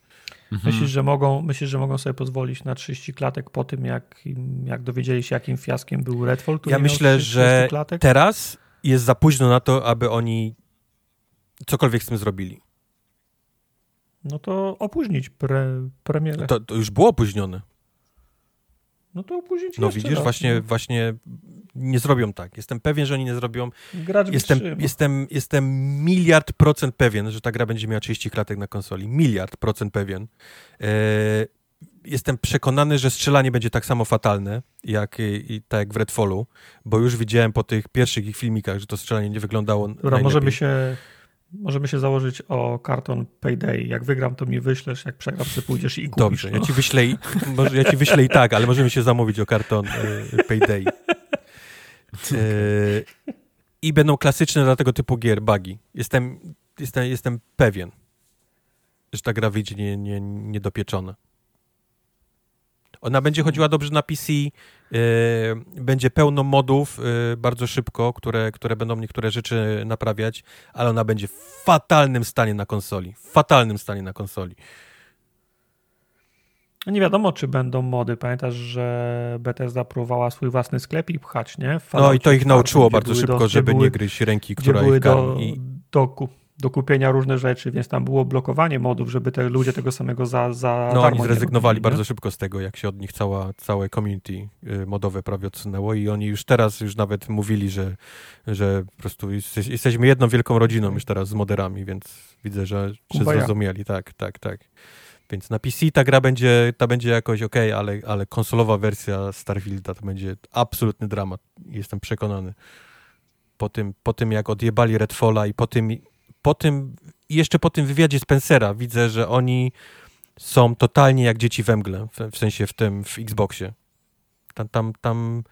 Mhm. Myślisz, że mogą, myślisz, że mogą sobie pozwolić na 30 klatek po tym, jak, jak dowiedzieli się, jakim fiaskiem był Redfall? Ja myślę, że klatek? teraz jest za późno na to, aby oni cokolwiek z tym zrobili. No to opóźnić pre, premierę. To, to już było opóźnione. No to opóźnić No widzisz, raz, właśnie, no. właśnie nie zrobią tak. Jestem pewien, że oni nie zrobią. Gracz jestem, jestem, jestem miliard procent pewien, że ta gra będzie miała 30 klatek na konsoli. Miliard procent pewien. E, jestem przekonany, że strzelanie będzie tak samo fatalne, jak, i, tak jak w Redfallu, bo już widziałem po tych pierwszych ich filmikach, że to strzelanie nie wyglądało Dobra, możemy się Możemy się założyć o karton Payday. Jak wygram, to mi wyślesz, jak przegram, to pójdziesz i kupisz. Dobrze, no. ja, ci wyślę i, może, ja ci wyślę i tak, ale możemy się zamówić o karton y, Payday. Y, I będą klasyczne dla tego typu gier, bugi. Jestem, jestem, jestem pewien, że ta gra wyjdzie nie, nie, niedopieczona. Ona będzie chodziła dobrze na PC, będzie pełno modów yy, bardzo szybko, które, które będą niektóre rzeczy naprawiać, ale ona będzie w fatalnym stanie na konsoli. W fatalnym stanie na konsoli. No nie wiadomo, czy będą mody. Pamiętasz, że Bethesda próbowała swój własny sklepik pchać, nie? no i to ich nauczyło bardzo szybko, do, żeby były, nie gryźć ręki, która ich karmi. Do, do, do kupienia różne rzeczy, więc tam było blokowanie modów, żeby te ludzie tego samego za, za No oni zrezygnowali robili, bardzo szybko z tego, jak się od nich cała, całe community y, modowe prawie odsunęło i oni już teraz już nawet mówili, że, że po prostu jesteśmy jedną wielką rodziną już teraz z moderami, więc widzę, że, że zrozumieli. Tak, tak, tak. Więc na PC ta gra będzie, ta będzie jakoś ok, ale, ale konsolowa wersja Starfielda to będzie absolutny dramat. Jestem przekonany. Po tym, po tym jak odjebali Redfalla i po tym, po tym, jeszcze po tym wywiadzie Spencera widzę, że oni są totalnie jak dzieci we mgle, w, w sensie w tym, w Xboxie. Tam, tam, tam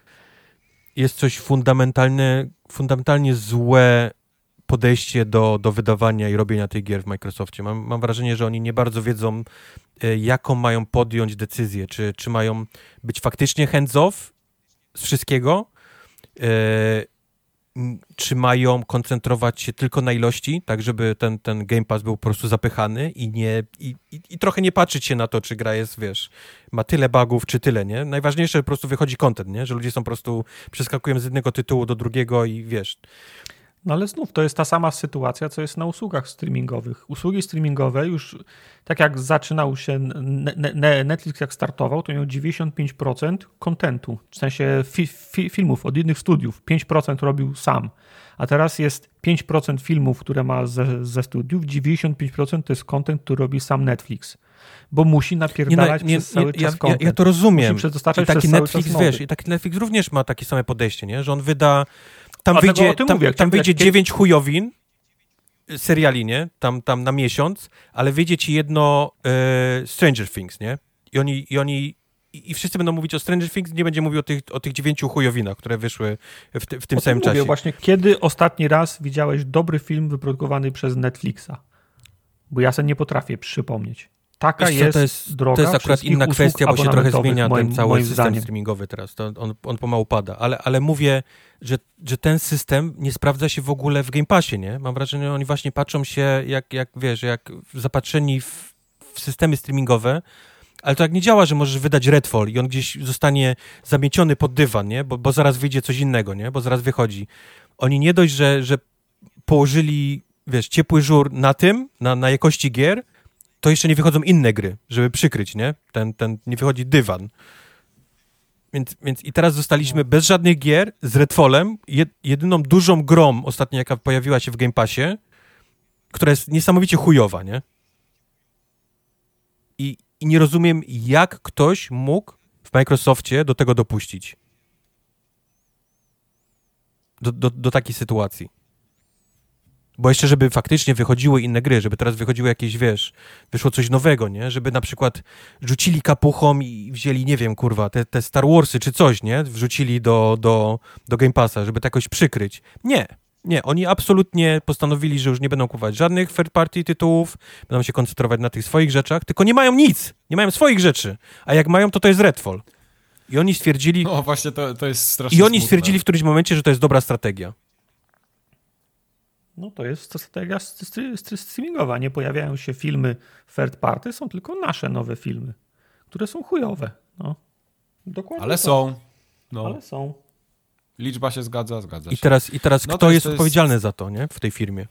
jest coś fundamentalne, fundamentalnie złe podejście do, do wydawania i robienia tych gier w Microsoftie. Mam, mam wrażenie, że oni nie bardzo wiedzą, e, jaką mają podjąć decyzję. Czy, czy mają być faktycznie hands-off z wszystkiego, e, czy mają koncentrować się tylko na ilości, tak żeby ten, ten Game Pass był po prostu zapychany i nie i, i, i, trochę nie patrzeć się na to, czy gra jest, wiesz, ma tyle bugów, czy tyle, nie? Najważniejsze po prostu wychodzi content, nie? Że ludzie są po prostu, przeskakują z jednego tytułu do drugiego i wiesz... No ale znów to jest ta sama sytuacja, co jest na usługach streamingowych. Usługi streamingowe już, tak jak zaczynał się Netflix, jak startował, to miał 95% kontentu, w sensie fi fi filmów od innych studiów. 5% robił sam. A teraz jest 5% filmów, które ma ze, ze studiów, 95% to jest kontent, który robi sam Netflix bo musi napierdalać nie, nie, przez cały nie, czas ja, ja, ja, to rozumiem. I taki Netflix, wiesz, i taki Netflix również ma takie same podejście, nie? że on wyda tam wyjdzie, tam, mówię, tam wyjdzie dziewięć chujowin seriali, nie? Tam, tam na miesiąc, ale wyjdzie ci jedno e, Stranger Things, nie? I oni, i oni i wszyscy będą mówić o Stranger Things, nie będzie mówił o tych, o tych dziewięciu chujowinach, które wyszły w, te, w tym o samym czasie. właśnie, kiedy ostatni raz widziałeś dobry film wyprodukowany przez Netflixa? Bo ja sobie nie potrafię przypomnieć. Taka jest, to jest droga. To jest akurat inna kwestia, bo się trochę zmienia moim, ten cały system zdaniem. streamingowy teraz. To on, on pomału pada. Ale, ale mówię, że, że ten system nie sprawdza się w ogóle w Game Passie, nie? Mam wrażenie, że oni właśnie patrzą się, jak, jak wiesz, jak zapatrzeni w, w systemy streamingowe, ale to jak nie działa, że możesz wydać Redfall i on gdzieś zostanie zamieciony pod dywan, nie? Bo, bo zaraz wyjdzie coś innego, nie? Bo zaraz wychodzi. Oni nie dość, że, że położyli wiesz, ciepły żur na tym, na, na jakości gier, to jeszcze nie wychodzą inne gry, żeby przykryć, nie? Ten, ten, nie wychodzi dywan. Więc, więc i teraz zostaliśmy bez żadnych gier z Redfallem, jed, jedyną dużą grą ostatnio, jaka pojawiła się w Game Passie, która jest niesamowicie chujowa, nie? I, I nie rozumiem, jak ktoś mógł w Microsoftie do tego dopuścić. Do, do, do takiej sytuacji. Bo jeszcze, żeby faktycznie wychodziły inne gry, żeby teraz wychodziły jakieś, wiesz, wyszło coś nowego, nie? Żeby na przykład rzucili kapuchom i wzięli, nie wiem, kurwa, te, te Star Warsy czy coś, nie? Wrzucili do, do, do Game Passa, żeby to jakoś przykryć. Nie. Nie, oni absolutnie postanowili, że już nie będą kupować żadnych third party tytułów, będą się koncentrować na tych swoich rzeczach, tylko nie mają nic, nie mają swoich rzeczy, a jak mają, to to jest Redfall. I oni stwierdzili... No właśnie, to, to jest strasznie I oni smutne. stwierdzili w którymś momencie, że to jest dobra strategia. No to jest strategia streamingowa. Nie pojawiają się filmy third party, są tylko nasze nowe filmy, które są chujowe. No. Dokładnie Ale to. są. No. Ale są. Liczba się zgadza, zgadza się. I teraz, i teraz no kto jest, jest odpowiedzialny za to, nie? W tej firmie?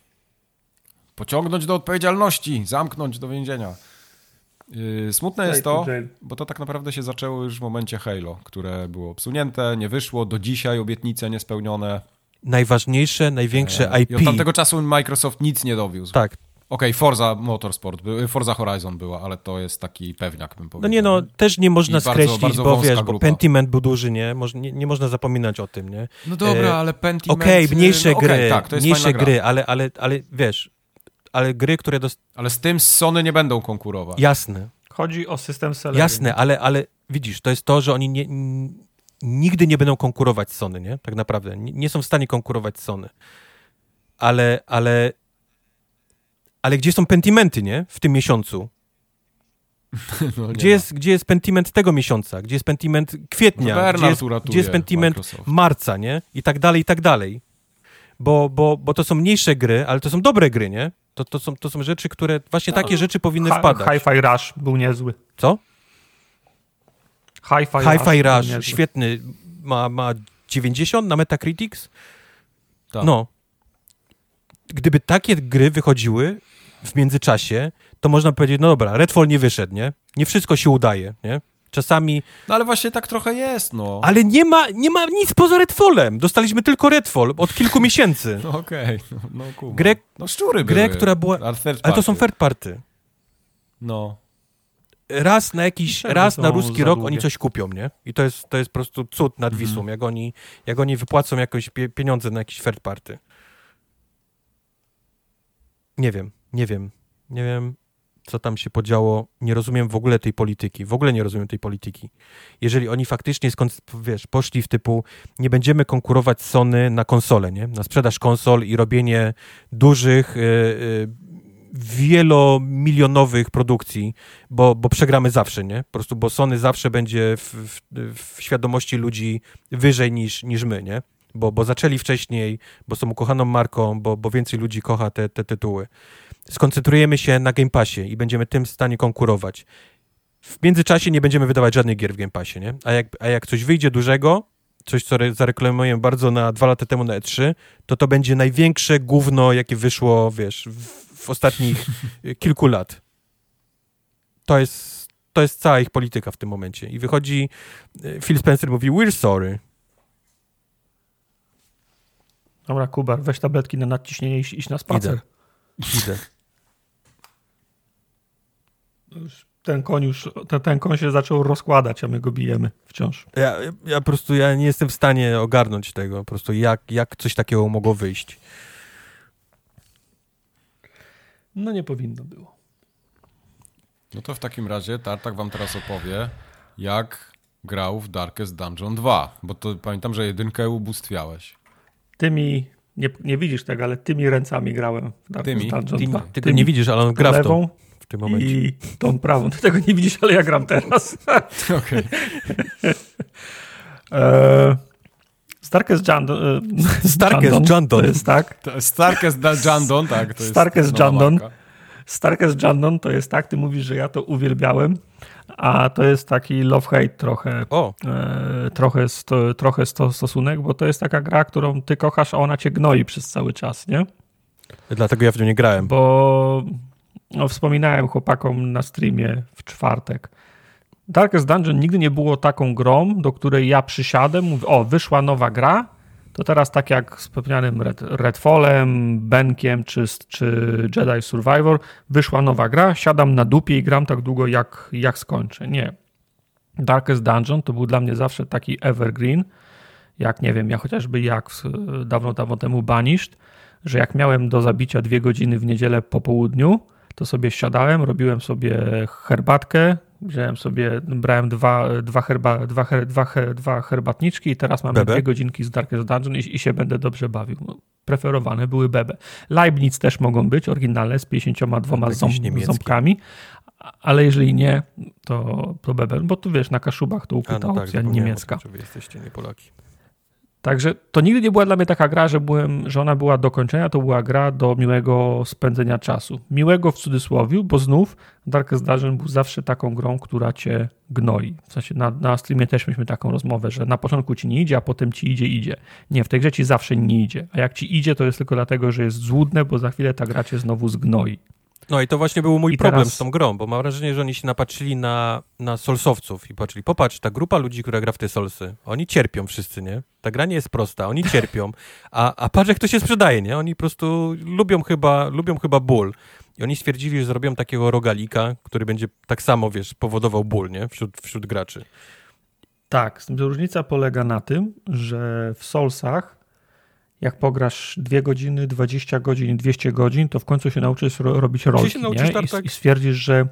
Pociągnąć do odpowiedzialności, zamknąć do więzienia. Yy, smutne jest to, bo to tak naprawdę się zaczęło już w momencie Halo, które było obsunięte, nie wyszło, do dzisiaj obietnice niespełnione najważniejsze, największe e, IP. I od tamtego czasu Microsoft nic nie dowiózł. Tak. Okej, okay, Forza Motorsport, Forza Horizon była, ale to jest taki pewniak, bym powiedział. No nie no, też nie można I skreślić, bardzo, bardzo bo wiesz, grupa. bo Pentiment był duży, nie? nie? Nie można zapominać o tym, nie? No dobra, e, ale Pentiment... Okej, okay, mniejsze no, gry, okay, tak, to jest mniejsze gry, ale, ale, ale wiesz, ale gry, które... Dost... Ale z tym Sony nie będą konkurować. Jasne. Chodzi o system selling. Jasne, ale, ale widzisz, to jest to, że oni nie, nigdy nie będą konkurować z Sony, nie? Tak naprawdę. Nie, są w stanie konkurować z Sony. Ale, ale, ale gdzie są pentimenty, nie? W tym miesiącu. No, gdzie, jest, gdzie jest pentiment tego miesiąca? Gdzie jest pentiment kwietnia? No, gdzie, jest, gdzie jest pentiment Microsoft. marca, nie? I tak dalej, i tak dalej. Bo, bo, bo to są mniejsze gry, ale to są dobre gry, nie? To, to, są, to są rzeczy, które właśnie takie no, rzeczy powinny wpadać. Hi-Fi Rush był niezły. Co? Hi-Fi Hi-Fi Rush, Rush świetny. Ma, ma 90 na Metacritics. Tak. No. Gdyby takie gry wychodziły w międzyczasie, to można powiedzieć, no dobra, Redfall nie wyszedł, nie? Nie wszystko się udaje, nie? Czasami... No ale właśnie tak trochę jest, no. Ale nie ma, nie ma nic poza Redfallem. Dostaliśmy tylko Redfall od kilku miesięcy. No okej, okay. no, no, grę, no szczury Grę, były. która była... Ale to są third party. No raz na jakiś, raz na ruski rok długie. oni coś kupią, nie? I to jest, to jest po prostu cud nad mhm. Wisłą, mm. jak, oni, jak oni wypłacą jakieś pieniądze na jakiś third party. Nie wiem, nie wiem, nie wiem, co tam się podziało. Nie rozumiem w ogóle tej polityki, w ogóle nie rozumiem tej polityki. Jeżeli oni faktycznie, skąd, wiesz, poszli w typu, nie będziemy konkurować z Sony na konsole, nie? Na sprzedaż konsol i robienie dużych, yy, yy, wielomilionowych produkcji, bo, bo przegramy zawsze, nie? Po prostu, bo Sony zawsze będzie w, w, w świadomości ludzi wyżej niż, niż my, nie? Bo, bo zaczęli wcześniej, bo są ukochaną marką, bo, bo więcej ludzi kocha te, te tytuły. Skoncentrujemy się na Game Passie i będziemy tym w stanie konkurować. W międzyczasie nie będziemy wydawać żadnych gier w Game Passie, nie? A jak, a jak coś wyjdzie dużego, coś, co zareklamujemy bardzo na dwa lata temu na E3, to to będzie największe gówno, jakie wyszło, wiesz, w, w ostatnich kilku lat. To jest, to jest cała ich polityka w tym momencie. I wychodzi, e, Phil Spencer mówi, we're sorry. Dobra, Kubar, weź tabletki na nadciśnienie i iść na spacer. Idę. Idę. Ten koń już, ten, ten koń się zaczął rozkładać, a my go bijemy wciąż. Ja, ja po prostu ja nie jestem w stanie ogarnąć tego, po prostu jak, jak coś takiego mogło wyjść. No nie powinno było. No to w takim razie Tartak wam teraz opowie, jak grał w Darkest Dungeon 2, bo to pamiętam, że jedynkę ubóstwiałeś. Tymi, nie, nie widzisz tego, ale tymi ręcami grałem w Darkest tymi? Dungeon tymi, 2. Ty go nie widzisz, ale on gra w to w tym momencie. I tą prawą. Ty tego nie widzisz, ale ja gram teraz. Okej. e, Starkest Jandon. E, Starkest Jandon. To jest tak. Starkest Jandon, tak. To jest Starkest Jandon. Starkest Jandon to jest tak, ty mówisz, że ja to uwielbiałem, a to jest taki love-hate trochę. O. E, trochę, sto, trochę sto, stosunek, bo to jest taka gra, którą ty kochasz, a ona cię gnoi przez cały czas, nie? Dlatego ja w nią nie grałem. Bo no, wspominałem chłopakom na streamie w czwartek. Darkest Dungeon nigdy nie było taką grą, do której ja przysiadłem, mówię, o, wyszła nowa gra, to teraz tak jak z wspomnianym Red, Redfallem, Benkiem czy, czy Jedi Survivor, wyszła nowa gra, siadam na dupie i gram tak długo jak, jak skończę. Nie. Darkest Dungeon to był dla mnie zawsze taki evergreen, jak nie wiem, ja chociażby jak dawno, dawno temu Banished, że jak miałem do zabicia dwie godziny w niedzielę po południu, to sobie siadałem, robiłem sobie herbatkę, wziąłem sobie, brałem dwa, dwa, herba, dwa, her, dwa, her, dwa herbatniczki i teraz mamy bebe? dwie godzinki z Darkest Dungeon i, i się będę dobrze bawił. No, preferowane były bebe. Leibniz też mogą być, oryginalne z 52 ząb, ząbkami, ale jeżeli nie, to, to bebe, bo tu wiesz, na Kaszubach to ukryta no tak, opcja niemiecka. Wy jesteście nie Polaki. Także to nigdy nie była dla mnie taka gra, że, byłem, że ona była do kończenia, to była gra do miłego spędzenia czasu. Miłego w cudzysłowie, bo znów Darkest Dungeon był zawsze taką grą, która cię gnoi. W sensie na, na streamie też mieliśmy taką rozmowę, że na początku ci nie idzie, a potem ci idzie, idzie. Nie, w tej grze ci zawsze nie idzie. A jak ci idzie, to jest tylko dlatego, że jest złudne, bo za chwilę ta gra cię znowu zgnoi. No i to właśnie był mój I problem teraz... z tą grą, bo mam wrażenie, że oni się napatrzyli na, na solsowców i patrzyli, popatrz, ta grupa ludzi, która gra w te solsy, oni cierpią wszyscy, nie? Ta gra nie jest prosta, oni cierpią, a, a patrz jak to się sprzedaje, nie? Oni po prostu lubią chyba, lubią chyba ból. I oni stwierdzili, że zrobią takiego rogalika, który będzie tak samo, wiesz, powodował ból, nie? Wśród, wśród graczy. Tak, różnica polega na tym, że w Soulsach jak pograsz 2 godziny, 20 godzin, 200 godzin, to w końcu się nauczysz ro robić rolki się nauczysz, nie? I, tak. I stwierdzisz, że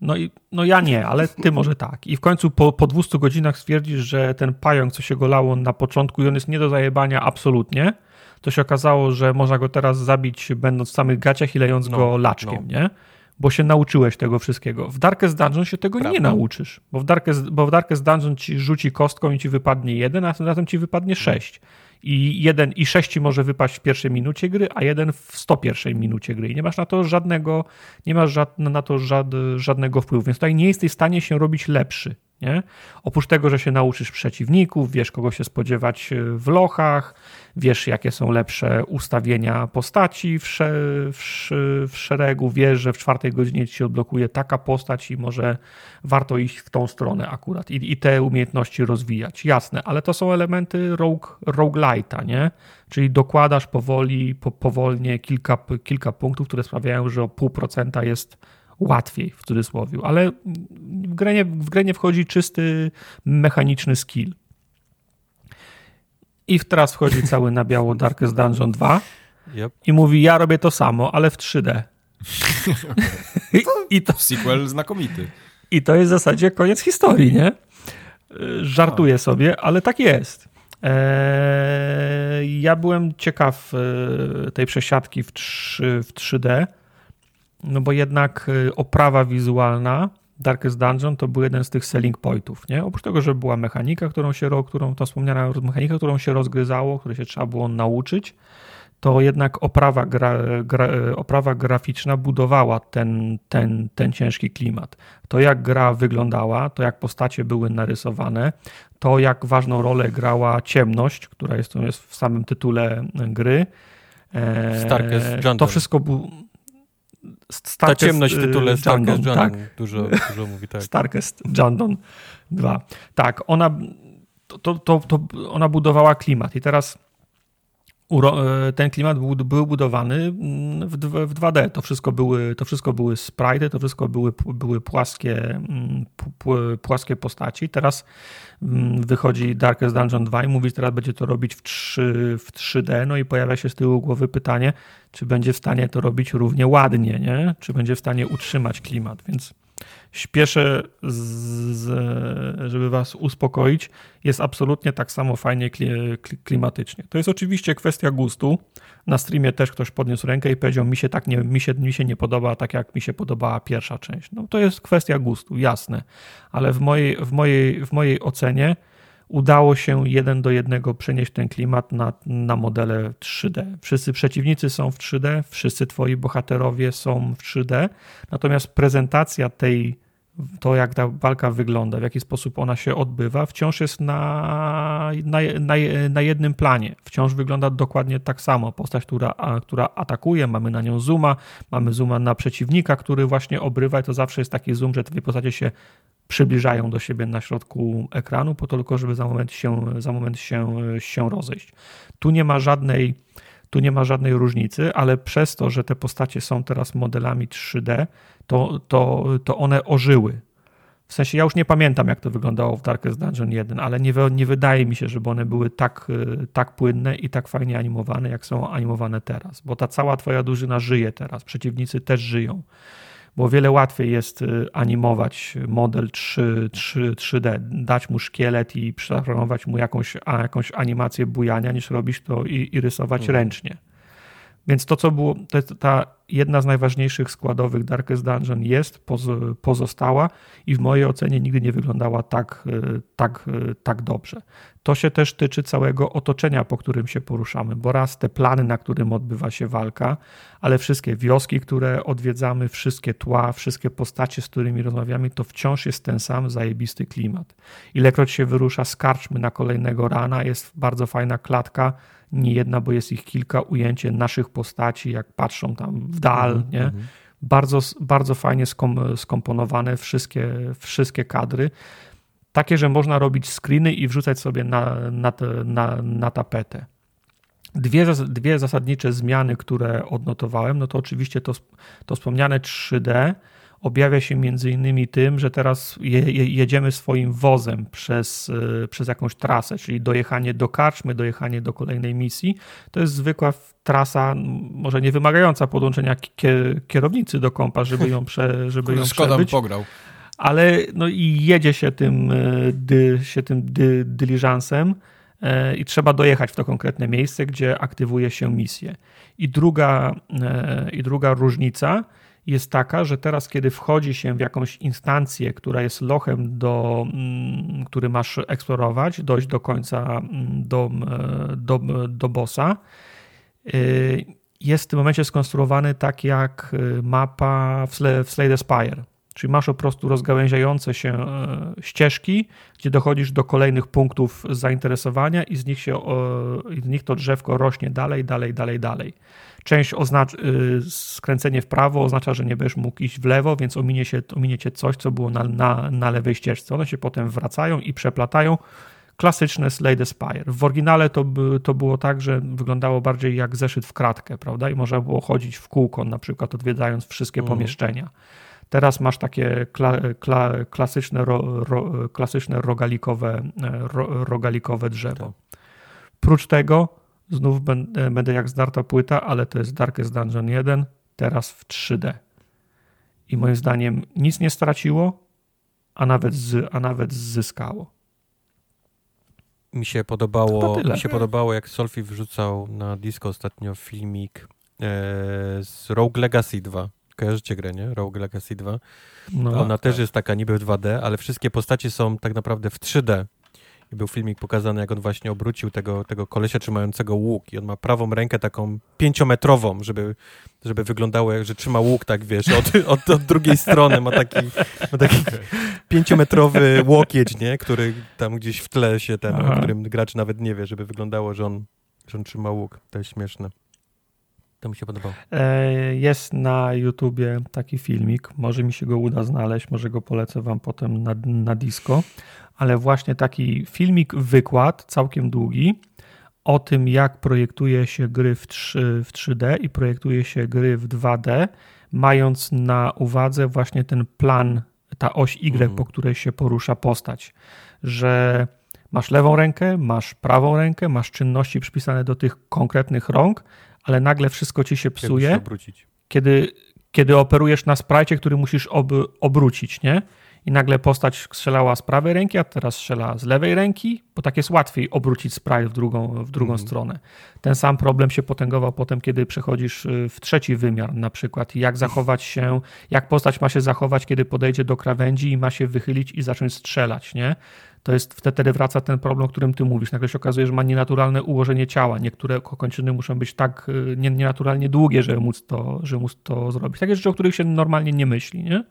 no, i, no ja nie, ale ty może tak. I w końcu po, po 200 godzinach stwierdzisz, że ten pająk, co się go lało na początku i on jest nie do zajebania absolutnie, to się okazało, że można go teraz zabić będąc w samych gaciach i lejąc no, go laczkiem, no. nie? Bo się nauczyłeś tego wszystkiego. W Darkest Dungeon się tego Prawda. nie nauczysz, bo w, Darkest, bo w Darkest Dungeon ci rzuci kostką i ci wypadnie jeden, a następnym ci wypadnie sześć i jeden i sześć może wypaść w pierwszej minucie gry, a jeden w 101 minucie gry. I nie masz na to żadnego, nie masz na to żadnego wpływu, więc tutaj nie jesteś w stanie się robić lepszy. Nie? Oprócz tego, że się nauczysz przeciwników, wiesz kogo się spodziewać e, w lochach, wiesz jakie są lepsze ustawienia postaci w, w szeregu, wiesz, że w czwartej godzinie ci się odblokuje taka postać i może warto iść w tą stronę akurat i, i te umiejętności rozwijać. Jasne, ale to są elementy rogue, roguelite'a, nie? Czyli dokładasz powoli, po, powolnie kilka, kilka punktów, które sprawiają, że o pół procenta jest łatwiej w cudzysłowie, ale w grę, nie, w grę nie wchodzi czysty mechaniczny skill. I teraz wchodzi cały na biało Darkest Dungeon 2 yep. i mówi, ja robię to samo, ale w 3D. I, to, I to sequel znakomity. I to jest w zasadzie koniec historii, nie? Żartuję A. sobie, ale tak jest. Eee, ja byłem ciekaw e, tej przesiadki w, 3, w 3D no bo jednak y, oprawa wizualna Darkest Dungeon to był jeden z tych selling pointów, nie? Oprócz tego, że była mechanika, którą się, którą ta wspomniana mechanika, którą się rozgryzało, której się trzeba było nauczyć, to jednak oprawa, gra, gra, oprawa graficzna budowała ten, ten, ten ciężki klimat. To jak gra wyglądała, to jak postacie były narysowane, to jak ważną rolę grała ciemność, która jest, jest w samym tytule gry. Starkest Dungeon. To wszystko było Starkest, Ta ciemność w tytule y, Starkest Jandon, tak? dużo, dużo mówi tak. Starkest Jandon 2. Tak, ona, to, to, to, ona budowała klimat i teraz ten klimat był, był budowany mm, w, w 2D. To wszystko były, to wszystko były sprite, to wszystko były, były płaskie, mm, płaskie postaci. Teraz mm, wychodzi Darkest Dungeon 2 i mówi, że teraz będzie to robić w, 3, w 3D. No i pojawia się z tyłu głowy pytanie, czy będzie w stanie to robić równie ładnie, nie? czy będzie w stanie utrzymać klimat. Więc śpieszę, z, żeby was uspokoić. Jest absolutnie tak samo fajnie klimatycznie. To jest oczywiście kwestia gustu. Na streamie też ktoś podniósł rękę i powiedział, mi się tak nie, mi się, mi się nie podoba tak, jak mi się podobała pierwsza część. No to jest kwestia gustu, jasne. Ale w mojej, w mojej, w mojej ocenie udało się jeden do jednego przenieść ten klimat na, na modele 3D. Wszyscy przeciwnicy są w 3D, wszyscy twoi bohaterowie są w 3D, natomiast prezentacja tej to jak ta walka wygląda, w jaki sposób ona się odbywa, wciąż jest na, na, na, na jednym planie. Wciąż wygląda dokładnie tak samo. Postać, która, która atakuje, mamy na nią zooma, mamy zooma na przeciwnika, który właśnie obrywa i to zawsze jest taki zoom, że te dwie postacie się przybliżają do siebie na środku ekranu, po to tylko, żeby za moment się, za moment się, się rozejść. Tu nie ma żadnej tu nie ma żadnej różnicy, ale przez to, że te postacie są teraz modelami 3D, to, to, to one ożyły. W sensie ja już nie pamiętam, jak to wyglądało w Darkest Dungeon 1, ale nie, nie wydaje mi się, żeby one były tak, tak płynne i tak fajnie animowane, jak są animowane teraz. Bo ta cała twoja drużyna żyje teraz, przeciwnicy też żyją bo o wiele łatwiej jest y, animować model 3, 3, 3D, dać mu szkielet i przeprogramować mu jakąś, jakąś animację bujania, niż robić to i, i rysować mhm. ręcznie. Więc to, co było, to jest ta jedna z najważniejszych składowych Darkest Dungeon jest pozostała i w mojej ocenie nigdy nie wyglądała tak, e, tak, e, tak dobrze. To się też tyczy całego otoczenia, po którym się poruszamy, bo raz te plany, na którym odbywa się walka, ale wszystkie wioski, które odwiedzamy, wszystkie tła, wszystkie postacie, z którymi rozmawiamy, to wciąż jest ten sam zajebisty klimat. Ilekroć się wyrusza z karczmy na kolejnego rana, jest bardzo fajna klatka, nie jedna, bo jest ich kilka, ujęcie naszych postaci, jak patrzą tam w dal, mm -hmm. nie? Mhm. Bardzo, bardzo fajnie skom, skomponowane wszystkie, wszystkie kadry. Takie, że można robić screeny i wrzucać sobie na, na, na, na tapetę. Dwie, dwie zasadnicze zmiany, które odnotowałem, no to oczywiście to, to wspomniane 3D, objawia się między innymi tym, że teraz je, jedziemy swoim wozem przez, e, przez jakąś trasę, czyli dojechanie do karczmy, dojechanie do kolejnej misji. To jest zwykła trasa, może nie wymagająca podłączenia kierownicy do kompa, żeby ją, prze, żeby ją Szkoda przebyć. pograł. Ale no i jedzie się tym, e, dy, się tym dy, dyliżansem e, i trzeba dojechać w to konkretne miejsce, gdzie aktywuje się misję. I druga, i druga różnica jest taka, że teraz, kiedy wchodzi się w jakąś instancję, która jest lochem, do, mm, który masz eksplorować, dojść do końca, mm, do, do, do bossa, y, jest w tym momencie skonstruowany tak jak y, mapa w Slade Spire. Czyli masz po prostu rozgałęziające się e, ścieżki, gdzie dochodzisz do kolejnych punktów zainteresowania i z nich, się, z nich to drzewko rośnie dalej, dalej, dalej, dalej. Część oznacza, y, skręcenie w prawo oznacza, że nie będziesz mógł iść w lewo, więc ominie się, ominiecie coś, co było na, na, na lewej ścieżce. One się potem wracają i przeplatają. Klasyczne Slade Spire. W oryginale to, by, to było tak, że wyglądało bardziej jak zeszyt w kratkę, prawda? I można było chodzić w kółko, na przykład odwiedzając wszystkie mhm. pomieszczenia. Teraz masz takie kla, kla, klasyczne, ro, ro, klasyczne rogalikowe, ro, rogalikowe drzewo. Tak. Prócz tego Znów będę, będę jak zdarta płyta, ale to jest Darkest Dungeon 1, teraz w 3D. I moim zdaniem nic nie straciło, a nawet, z, a nawet zyskało. Mi się podobało, mi się podobało jak Solfi wrzucał na disco ostatnio filmik e, z Rogue Legacy 2. Kojarzycie grę, nie? Rogue Legacy 2. No, Ona tak. też jest taka niby w 2D, ale wszystkie postacie są tak naprawdę w 3D. I był filmik pokazany, jak on właśnie obrócił tego, tego kolesia trzymającego łuk i on ma prawą rękę taką pięciometrową, żeby, żeby wyglądało, jak że trzyma łuk, tak wiesz, od, od, od drugiej strony ma taki, ma taki pięciometrowy łokieć, nie? Który tam gdzieś w tle się ten, Aha. o którym gracz nawet nie wie, żeby wyglądało, że on, że on trzyma łuk. To jest śmieszne. To mi się podobało. E, jest na YouTubie taki filmik. Może mi się go uda znaleźć, może go polecę wam potem na, na disco ale właśnie taki filmik, wykład całkiem długi o tym, jak projektuje się gry w, 3, w 3D i projektuje się gry w 2D, mając na uwadze właśnie ten plan, ta oś Y, mhm. po której się porusza postać, że masz lewą rękę, masz prawą rękę, masz czynności przypisane do tych konkretnych rąk, ale nagle wszystko ci się psuje, kiedy, kiedy operujesz na sprajcie, który musisz ob, obrócić, nie? I nagle postać strzelała z prawej ręki, a teraz strzela z lewej ręki, bo tak jest łatwiej obrócić sprite w drugą, w drugą mm. stronę. Ten sam problem się potęgował potem, kiedy przechodzisz y, w trzeci wymiar, na przykład jak zachować się, jak postać ma się zachować, kiedy podejdzie do krawędzi i ma się wychylić i zacząć strzelać, nie? To jest wtedy wraca ten problem, o którym ty mówisz. Nagle się okazuje, że ma nienaturalne ułożenie ciała. Niektóre kończyny muszą być tak y, nienaturalnie długie, żeby móc to, żeby móc to zrobić. Takie rzeczy, o których się normalnie nie myśli, nie?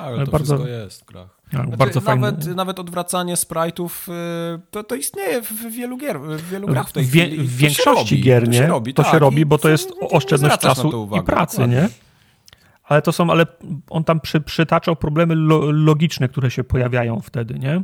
Ale to bardzo, wszystko jest w grach. znaczy, bardzo nawet, fajny. nawet odwracanie sprite'ów y, to, to istnieje w wielu gier, w wielu grach w tej Wie, chwili. W większości gier, nie? To się robi, to tak, się robi bo to jest oszczędność czasu i pracy, nie? Ale to są, ale on tam przy, przytaczał problemy lo, logiczne, które się pojawiają wtedy, nie?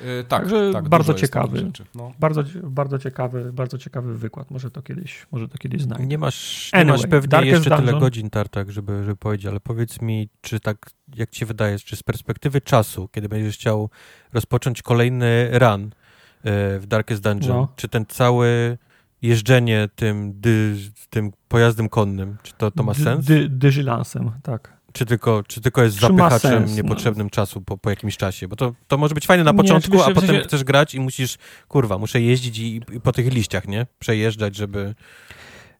Yy, tak, Także tak, bardzo ciekawy. No. Bardzo, bardzo ciekawy, bardzo ciekawy wykład. Może to kiedyś, może to kiedyś znajdę. Nie masz, nie anyway, masz pewnie Darkest jeszcze Dungeon. tyle godzin, Tartak, żeby, żeby powiedzieć, ale powiedz mi, czy tak, jak ci się wydaje, czy z perspektywy czasu, kiedy będziesz chciał rozpocząć kolejny run yy, w Darkest Dungeon, no. czy ten cały jeżdżenie tym, dy, tym pojazdem konnym, czy to, to ma sens? Dy, dyżylansem, tak. Czy tylko, czy tylko jest czy zapychaczem sens, no. niepotrzebnym no. czasu po, po jakimś czasie? Bo to, to może być fajne na początku, nie, a potem chcesz grać i musisz, kurwa, muszę jeździć i, i po tych liściach, nie? Przejeżdżać, żeby...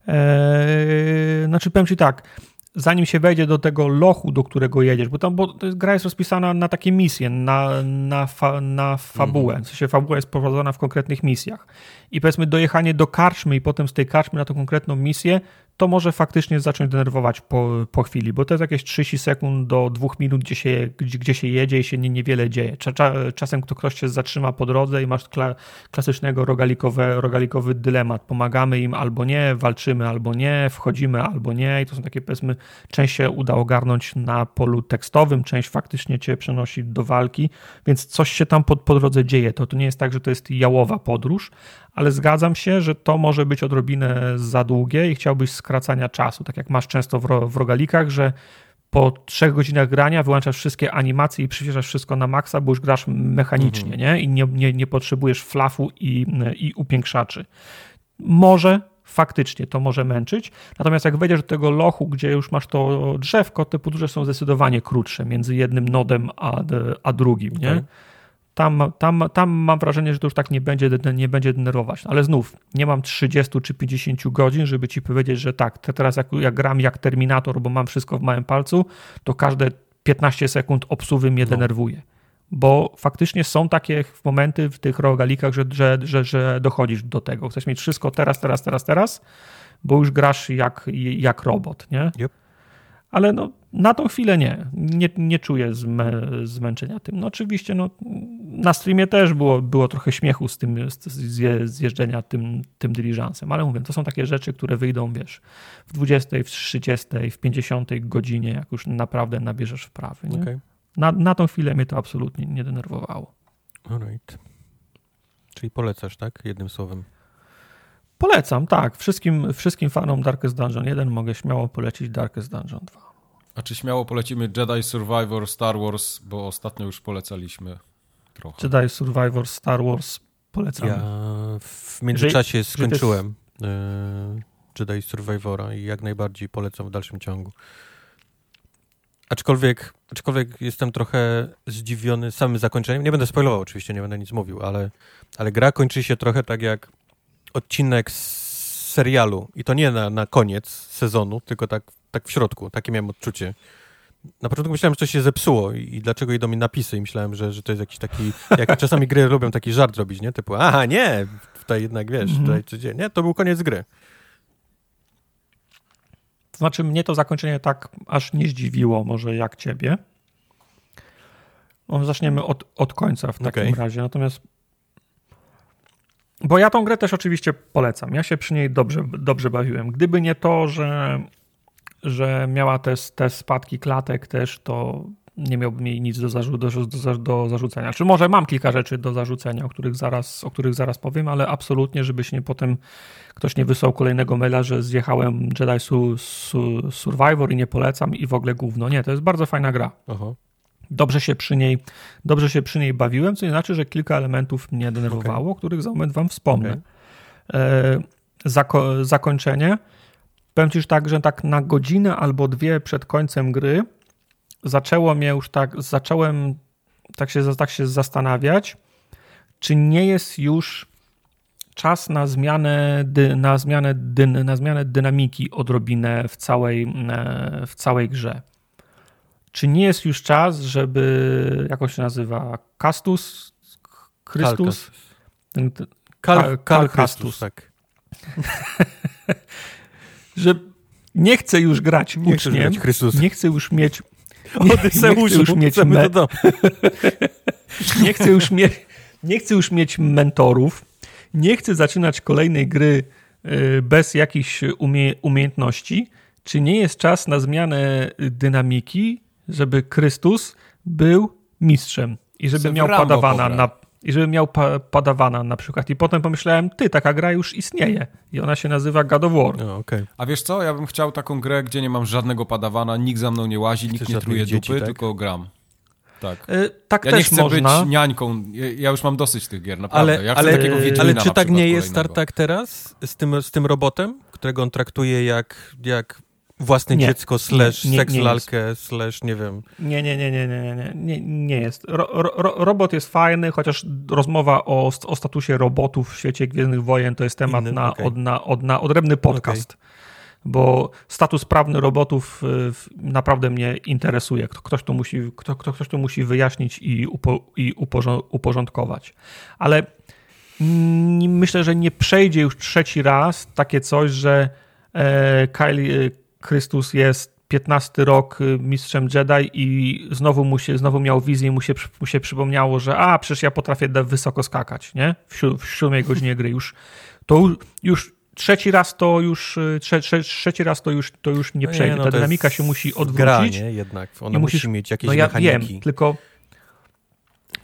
Eee, znaczy powiem ci tak, zanim się wejdzie do tego lochu, do którego jedziesz, bo tam bo gra jest rozpisana na takie misje, na, na, fa, na fabułę. Mhm. W sensie fabuła jest prowadzona w konkretnych misjach. I powiedzmy dojechanie do karczmy i potem z tej karczmy na tą konkretną misję, to może faktycznie zacząć denerwować po, po chwili, bo to jest jakieś 30 sekund do 2 minut, gdzie się, gdzie, gdzie się jedzie i się nie, niewiele dzieje. Czasem ktoś się zatrzyma po drodze i masz kla, klasycznego rogalikowe, rogalikowy dylemat. Pomagamy im albo nie, walczymy albo nie, wchodzimy albo nie i to są takie powiedzmy, część się uda ogarnąć na polu tekstowym, część faktycznie cię przenosi do walki, więc coś się tam po, po drodze dzieje. To, to nie jest tak, że to jest jałowa podróż, ale zgadzam się, że to może być odrobinę za długie i chciałbyś skracania czasu, tak jak masz często w, w rogalikach, że po trzech godzinach grania wyłączasz wszystkie animacje i przyspieszasz wszystko na maksa, bo już grasz mechanicznie, mhm. nie? I nie, nie, nie potrzebujesz flafu i, i upiększaczy. Może faktycznie to może męczyć. Natomiast jak wejdziesz do tego lochu, gdzie już masz to drzewko, te podróże są zdecydowanie krótsze między jednym nodem a, a drugim, nie? Okay tam, tam, tam mam wrażenie, że to już tak nie będzie, nie będzie denerwować. Ale znów, nie mam 30 czy 50 godzin, żeby ci powiedzieć, że tak, teraz jak, jak gram jak Terminator, bo mam wszystko w małym palcu, to każde 15 sekund obsuwy mnie no. denerwuje. Bo faktycznie są takie momenty w tych rogalikach, że, że, że, że dochodzisz do tego. Chcesz mieć wszystko teraz, teraz, teraz, teraz, bo już grasz jak, jak robot, nie? Yep ale no, na tą chwilę nie. Nie, nie czuję zmę, zmęczenia tym. No oczywiście no, na streamie też było, było trochę śmiechu z tym z, z jeżdżenia tym, tym dyliżansem, ale mówię, to są takie rzeczy, które wyjdą, wiesz, w 20, w 30, w 50 godzinie, jak już naprawdę nabierzesz wprawy. Nie? Okay. Na, na tą chwilę mnie to absolutnie nie denerwowało. Alright. Czyli polecasz, tak? Jednym słowem. Polecam, tak. Wszystkim, wszystkim fanom Darkest Dungeon 1 mogę śmiało polecić Darkest Dungeon 2. A czy śmiało polecimy Jedi Survivor Star Wars, bo ostatnio już polecaliśmy trochę. Jedi Survivor Star Wars polecam. Ja w międzyczasie że, skończyłem jest... Jedi Survivora i jak najbardziej polecam w dalszym ciągu. Aczkolwiek, aczkolwiek jestem trochę zdziwiony samym zakończeniem. Nie będę spoilował oczywiście, nie będę nic mówił, ale, ale gra kończy się trochę tak jak odcinek z serialu i to nie na, na koniec sezonu, tylko tak, tak w środku. Takie miałem odczucie. Na początku myślałem, że coś się zepsuło i, i dlaczego idą mi napisy i myślałem, że, że to jest jakiś taki, jak czasami gry lubią taki żart robić, nie? Typu, aha, nie, tutaj jednak, wiesz, mm -hmm. tutaj, nie, to był koniec gry. To znaczy, mnie to zakończenie tak aż nie zdziwiło, może jak ciebie. No, zaczniemy od, od końca w takim okay. razie. Natomiast bo ja tą grę też oczywiście polecam. Ja się przy niej dobrze, dobrze bawiłem. Gdyby nie to, że, że miała te, te spadki klatek też, to nie miałbym jej nic do, zarzu, do, do, do, zarzucenia. Czy może mam kilka rzeczy do zarzucenia, o których zaraz, o których zaraz powiem, ale absolutnie, żeby się nie potem ktoś nie wysłał kolejnego maila, że zjechałem Jedi su, su, Survivor i nie polecam i w ogóle gówno. Nie, to jest bardzo fajna gra. Aha. Dobrze się przy niej, dobrze się przy niej bawiłem, co nie znaczy, że kilka elementów mnie denerwowało, okay. o których za moment wam wspomnę. Okay. E, zako zakończenie. Powiem ci już tak, że tak na godzinę albo dwie przed końcem gry zaczęło mnie już tak, zacząłem tak się, tak się zastanawiać, czy nie jest już czas na zmianę, dy, na, zmianę, dy, na zmianę dynamiki odrobinę w całej, e, w całej grze. Czy nie jest już czas, żeby, jak on się nazywa, Castus? Chrystus? Ten, Kal, Kal, Chrystus, tak. że nie chce już grać nie uczniem, grać nie chce już mieć Odyseuszu, nie chcę już mieć me... nie, chcę już mie... nie chcę już mieć mentorów, nie chcę zaczynać kolejnej gry y, bez jakichś umie... umiejętności. Czy nie jest czas na zmianę dynamiki, żeby Chrystus był mistrzem i żeby miał padawana na i żeby miał pa padawana na przykład. I potem pomyślałem, ty, taka gra już istnieje i ona się nazywa God of War. No, okay. A wiesz co, ja bym chciał taką grę, gdzie nie mam żadnego padawana, nikt za mną nie łazi, nikt nie truje dzieci, dupy, tak? tylko gram. Tak. Yy, tak ja też nie chcę można. być niańką. Ja, już mam dosyć tych gier, naprawdę. Ale, ja ale, ale czy tak nie jest Startak teraz z tym, z tym robotem, którego on traktuje jak, jak własne nie, dziecko, slash nie, nie, seks lalkę, slash nie wiem. Nie, nie, nie, nie, nie, nie, nie, nie jest. Ro, ro, robot jest fajny, chociaż rozmowa o, o statusie robotów w świecie Gwiezdnych Wojen to jest temat Inny, na, okay. od, na, od, na odrębny podcast. Okay. Bo status prawny robotów naprawdę mnie interesuje. Ktoś to musi, kto, ktoś to musi wyjaśnić i, upo, i uporządkować. Ale myślę, że nie przejdzie już trzeci raz takie coś, że e, Kylie Chrystus jest 15 rok y, mistrzem Jedi i znowu mu się, znowu miał wizję, mu się, mu się przypomniało, że a, przecież ja potrafię wysoko skakać, nie? W, siód, w siódmej godzinie gry już. To już trzeci raz to już, y, trze, trze, trzeci raz to już, to już nie przejdzie. No nie, no Ta dynamika się musi odwrócić. Gra, nie? Jednak ona musisz, musi mieć jakieś no ja mechaniki. wiem, tylko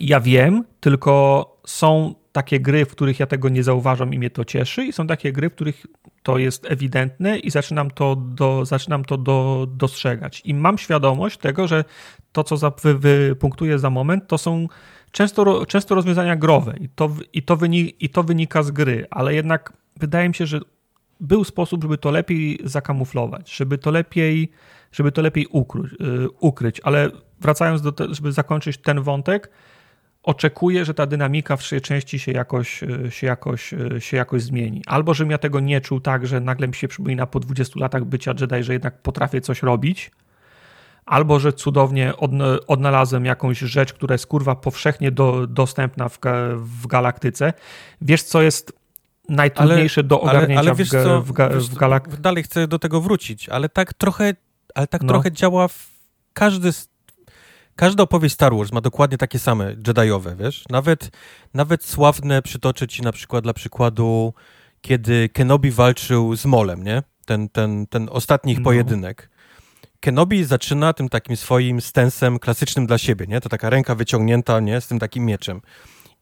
ja wiem, tylko są takie gry, w których ja tego nie zauważam i mnie to cieszy i są takie gry, w których to jest ewidentne i zaczynam to, do, zaczynam to do, dostrzegać. I mam świadomość tego, że to, co za, wy, wypunktuję za moment, to są często, często rozwiązania growe i to, i, to wynika, i to wynika z gry, ale jednak wydaje mi się, że był sposób, żeby to lepiej zakamuflować, żeby to lepiej, żeby to lepiej ukryć, y, ukryć. Ale wracając do tego, żeby zakończyć ten wątek, oczekuję, że ta dynamika w trzeciej części się jakoś, e, się, jakoś, e, się jakoś zmieni. Albo, żebym ja tego nie czuł tak, że nagle mi się przypomina po 20 latach bycia Jedi, że jednak potrafię coś robić, albo, że cudownie odnalazłem jakąś rzecz, która jest kurwa powszechnie do, dostępna w, w galaktyce. Wiesz, co jest najtrudniejsze ale, do ogarnięcia ale, ale wiesz w, co, w, w galaktyce? Dalej chcę do tego wrócić, ale tak trochę, ale tak no. trochę działa w każdy z Każda opowieść Star Wars ma dokładnie takie same Jediowe, wiesz? Nawet, nawet sławne przytoczę ci na przykład dla przykładu, kiedy Kenobi walczył z Molem, nie? Ten, ten, ten ostatni ich no. pojedynek. Kenobi zaczyna tym takim swoim stensem klasycznym dla siebie, nie? To taka ręka wyciągnięta, nie? Z tym takim mieczem.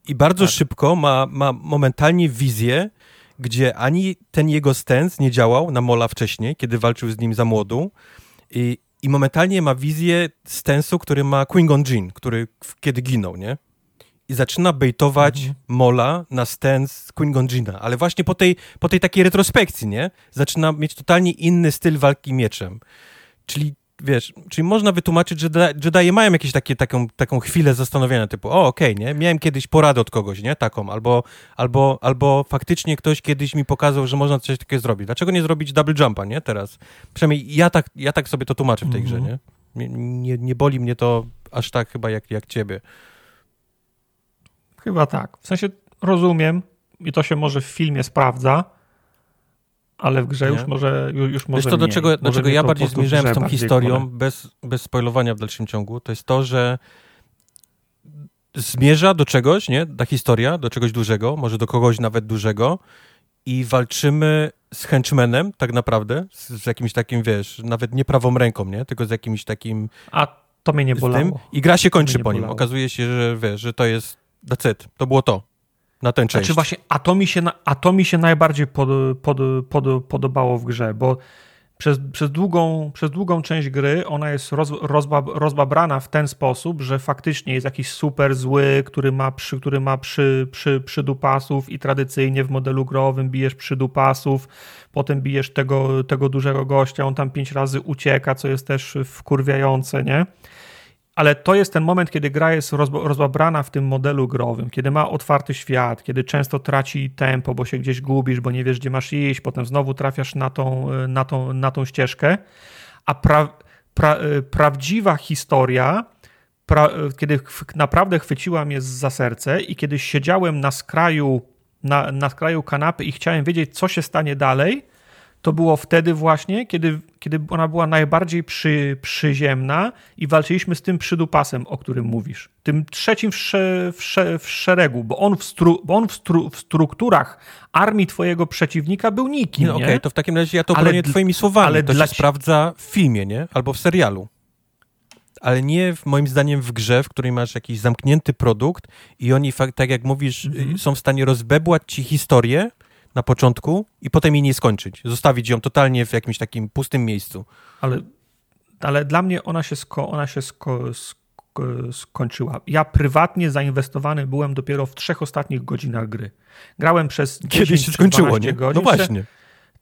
I bardzo tak. szybko ma, ma momentalnie wizję, gdzie ani ten jego stens nie działał na Mola wcześniej, kiedy walczył z nim za młodu. I, i momentalnie ma wizję stensu, który ma Qui-Gon Jinn, który kiedy ginął, nie? I zaczyna bejtować mhm. Mola na stens Qui-Gon Jinna, ale właśnie po tej, po tej takiej retrospekcji, nie? Zaczyna mieć totalnie inny styl walki mieczem. Czyli wiesz, czyli można wytłumaczyć, że Jedi mają jakieś takie, taką, taką chwilę zastanowienia, typu, o okej, okay, nie, miałem kiedyś poradę od kogoś, nie, taką, albo, albo, albo faktycznie ktoś kiedyś mi pokazał, że można coś takiego zrobić. Dlaczego nie zrobić double jumpa, nie, teraz? Przynajmniej ja tak, ja tak sobie to tłumaczę w tej grze, mhm. nie? nie? Nie boli mnie to aż tak chyba jak, jak ciebie. Chyba tak. W sensie rozumiem i to się może w filmie sprawdza, ale w grze nie? już może już może Wiesz to, do czego, do czego ja bardziej zmierzałem z tą historią, bez, bez spoilowania w dalszym ciągu, to jest to, że zmierza do czegoś, nie? Ta historia, do czegoś dużego, może do kogoś nawet dużego i walczymy z henchmanem tak naprawdę, z, z jakimś takim, wiesz, nawet nie prawą ręką, nie? Tylko z jakimś takim... A to mnie nie bolało. I gra się kończy po nim. Okazuje się, że wiesz, że to jest that's it. To było to na tę część. Znaczy właśnie, a to mi się, a to mi się najbardziej pod, pod, pod, podobało w grze, bo przez, przez, długą, przez długą część gry ona jest roz, rozba, rozbabrana w ten sposób, że faktycznie jest jakiś super zły, który ma, przy, który ma przy, przy, przydupasów i tradycyjnie w modelu growym bijesz przydupasów, potem bijesz tego, tego dużego gościa, on tam pięć razy ucieka, co jest też wkurwiające, nie? Ale to jest ten moment, kiedy gra jest rozbabrana w tym modelu growym, kiedy ma otwarty świat, kiedy często traci tempo, bo się gdzieś gubisz, bo nie wiesz, gdzie masz iść, potem znowu trafiasz na tą, na tą, na tą ścieżkę, a pra, pra, prawdziwa historia, pra, kiedy naprawdę chwyciła mnie za serce i kiedy siedziałem na skraju, na, na skraju kanapy i chciałem wiedzieć, co się stanie dalej, to było wtedy właśnie, kiedy, kiedy ona była najbardziej przy, przyziemna i walczyliśmy z tym przydupasem, o którym mówisz. Tym trzecim w, sze, w, sze, w szeregu, bo on, w, stru, bo on w, stru, w, strukturach armii twojego przeciwnika był nikim, no, Okej, okay, to w takim razie ja to bronię twoimi słowami. Ale to się ci... sprawdza w filmie, nie? Albo w serialu ale nie w, moim zdaniem w grze, w której masz jakiś zamknięty produkt i oni, tak jak mówisz, mhm. są w stanie rozbebłać ci historię na początku i potem jej nie skończyć. Zostawić ją totalnie w jakimś takim pustym miejscu. Ale, ale dla mnie ona się, sko, ona się sko, sko, skończyła. Ja prywatnie zainwestowany byłem dopiero w trzech ostatnich godzinach gry. Grałem przez 10 Kiedyś się skończyło, nie? Godzin, no właśnie.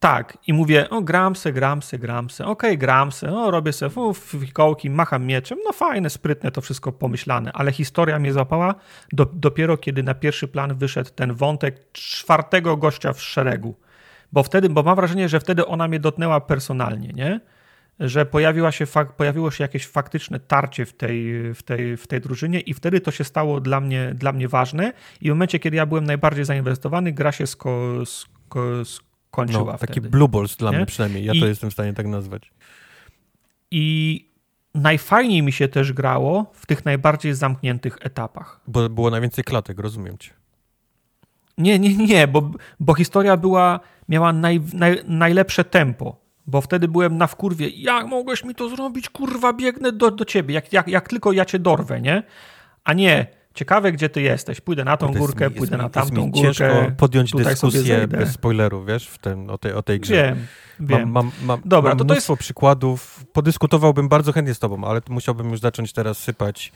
Tak, i mówię, o gram se, gram se, gram okej, okay, gram se, o robię se. Fikołki, macham mieczem, no fajne, sprytne, to wszystko pomyślane, ale historia mnie złapała do, dopiero kiedy na pierwszy plan wyszedł ten wątek czwartego gościa w szeregu, bo wtedy, bo mam wrażenie, że wtedy ona mnie dotknęła personalnie, nie? Że pojawiła się, pojawiło się jakieś faktyczne tarcie w tej, w, tej, w tej drużynie i wtedy to się stało dla mnie, dla mnie ważne. I w momencie, kiedy ja byłem najbardziej zainwestowany, gra się sko, sko kończyła no, Taki blue balls dla nie? mnie przynajmniej, ja I, to jestem w stanie tak nazwać. I najfajniej mi się też grało w tych najbardziej zamkniętych etapach. Bo było najwięcej klatek, rozumiem cię. Nie, nie, nie, bo, bo historia była, miała naj, naj, najlepsze tempo. Bo wtedy byłem na wkurwie. Jak mogłeś mi to zrobić? Kurwa, biegnę do, do ciebie. Jak, jak, jak tylko ja cię dorwę, nie? A nie, ciekawe, gdzie ty jesteś. Pójdę na tą górkę, mi, pójdę na tamtą mi górkę. Ciężko podjąć dyskusję bez spoilerów, wiesz, w tym, o, tej, o tej grze. Wiem, wiem. Mam, mam, mam, Dobra, mam to mnóstwo to jest... przykładów. Podyskutowałbym bardzo chętnie z tobą, ale musiałbym już zacząć teraz sypać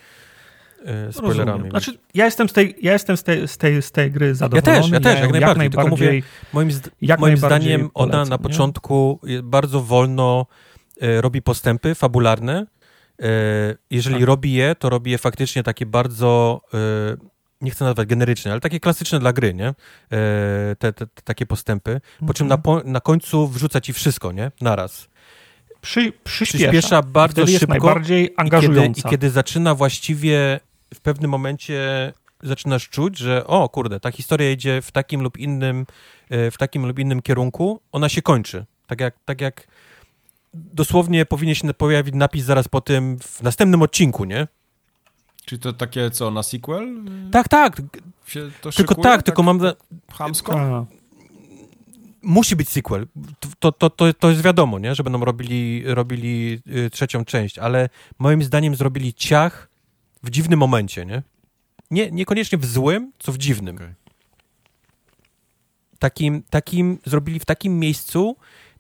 yy, spoilerami. Rozumiem. Znaczy, ja jestem z tej, ja jestem z tej, z tej, z tej gry zadowolony. Ja też, ja też, jak, jak najbardziej. Tylko mówię, moim, jak moim zdaniem polecam, ona na nie? początku bardzo wolno y, robi postępy fabularne, E, jeżeli tak. robi je, to robi je faktycznie takie bardzo, e, nie chcę nazwać generyczne, ale takie klasyczne dla gry, nie? E, te, te, te takie postępy. Po czym na, mhm. na końcu wrzuca ci wszystko, nie? Naraz. Przy, przyspiesza. przyspiesza bardzo szybko. najbardziej angażująca. I kiedy, I kiedy zaczyna właściwie w pewnym momencie zaczynasz czuć, że o kurde, ta historia idzie w takim lub innym, w takim lub innym kierunku, ona się kończy. Tak jak, tak jak dosłownie powinien się pojawić napis zaraz po tym w następnym odcinku, nie? Czy to takie co, na sequel? Tak, tak. tylko szykuje, tak, tak, tylko mam... Chamsko? Musi być sequel. To, to, to, to jest wiadomo, nie? Że będą robili, robili y, trzecią część, ale moim zdaniem zrobili ciach w dziwnym momencie, nie? nie niekoniecznie w złym, co w dziwnym. Okay. Takim, takim, zrobili w takim miejscu,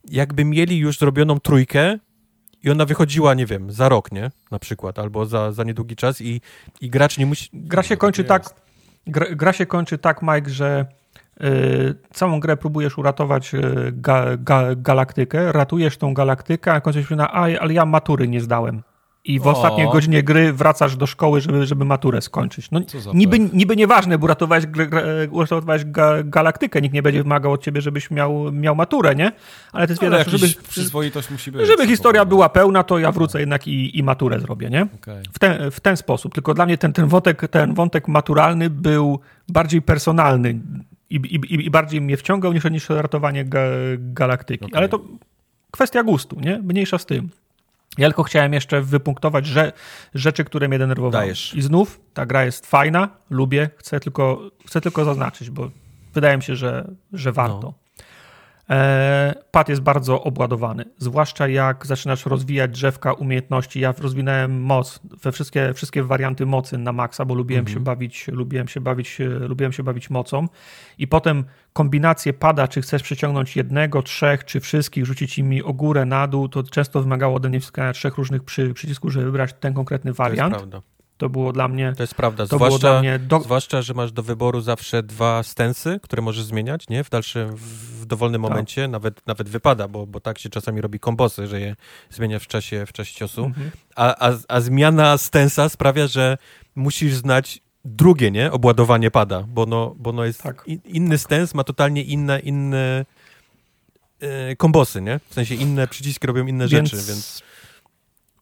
jakby mieli już zrobioną trójkę i ona wychodziła, nie wiem, za rok, nie? Na przykład, albo za, za niedługi czas i, i gracz nie musi... Gra się kończy tak, gra, gra, się kończy tak, Mike, że y, całą grę próbujesz uratować y, ga, ga, galaktykę, ratujesz tą galaktykę, a kończysz na, a, ale ja matury nie zdałem i w o. ostatniej godzinie gry wracasz do szkoły, żeby, żeby maturę skończyć. No, niby, niby nieważne, bo uratowałeś, uratowałeś ga, galaktykę, nikt nie będzie wymagał od ciebie, żebyś miał, miał maturę, nie? Ale to jest wiele, żeby, przyzwoitość musi być. Żeby historia była pełna, to ja wrócę jednak i, i maturę zrobię, nie? Okay. W, ten, w ten sposób. Tylko dla mnie ten, ten, wątek, ten wątek maturalny był bardziej personalny i, i, i bardziej mnie wciągał niż, niż ratowanie ga, galaktyki. Okay. Ale to kwestia gustu, nie? Mniejsza z tym. Ja tylko chciałem jeszcze wypunktować że, rzeczy, które mnie denerwowały. Dajesz. I znów ta gra jest fajna, lubię, chcę tylko, chcę tylko zaznaczyć, bo wydaje mi się, że, że warto. No. E, pad jest bardzo obładowany, zwłaszcza jak zaczynasz rozwijać drzewka umiejętności. Ja rozwinąłem moc, we wszystkie, wszystkie warianty mocy na maksa, bo lubiłem się mhm. bawić, lubiłem się bawić, lubiłem się bawić mocą. I potem kombinację pada, czy chcesz przyciągnąć jednego, trzech, czy wszystkich, rzucić im o górę, na dół, to często wymagało ode mnie wciskania trzech różnych przy, przycisków, żeby wybrać ten konkretny wariant. To. To było dla mnie. To jest prawda. To zwłaszcza, mnie do... zwłaszcza, że masz do wyboru zawsze dwa stensy, które możesz zmieniać, nie? W dalszym, w dowolnym tak. momencie. Nawet, nawet wypada, bo, bo tak się czasami robi kombosy, że je zmieniasz w czasie, w czasie ciosu. Mhm. A, a, a zmiana stensa sprawia, że musisz znać drugie, nie? Obładowanie pada, bo no, bo no jest tak. inny stens, ma totalnie inne, inne e, kombosy, nie? W sensie inne przyciski robią inne więc, rzeczy, więc...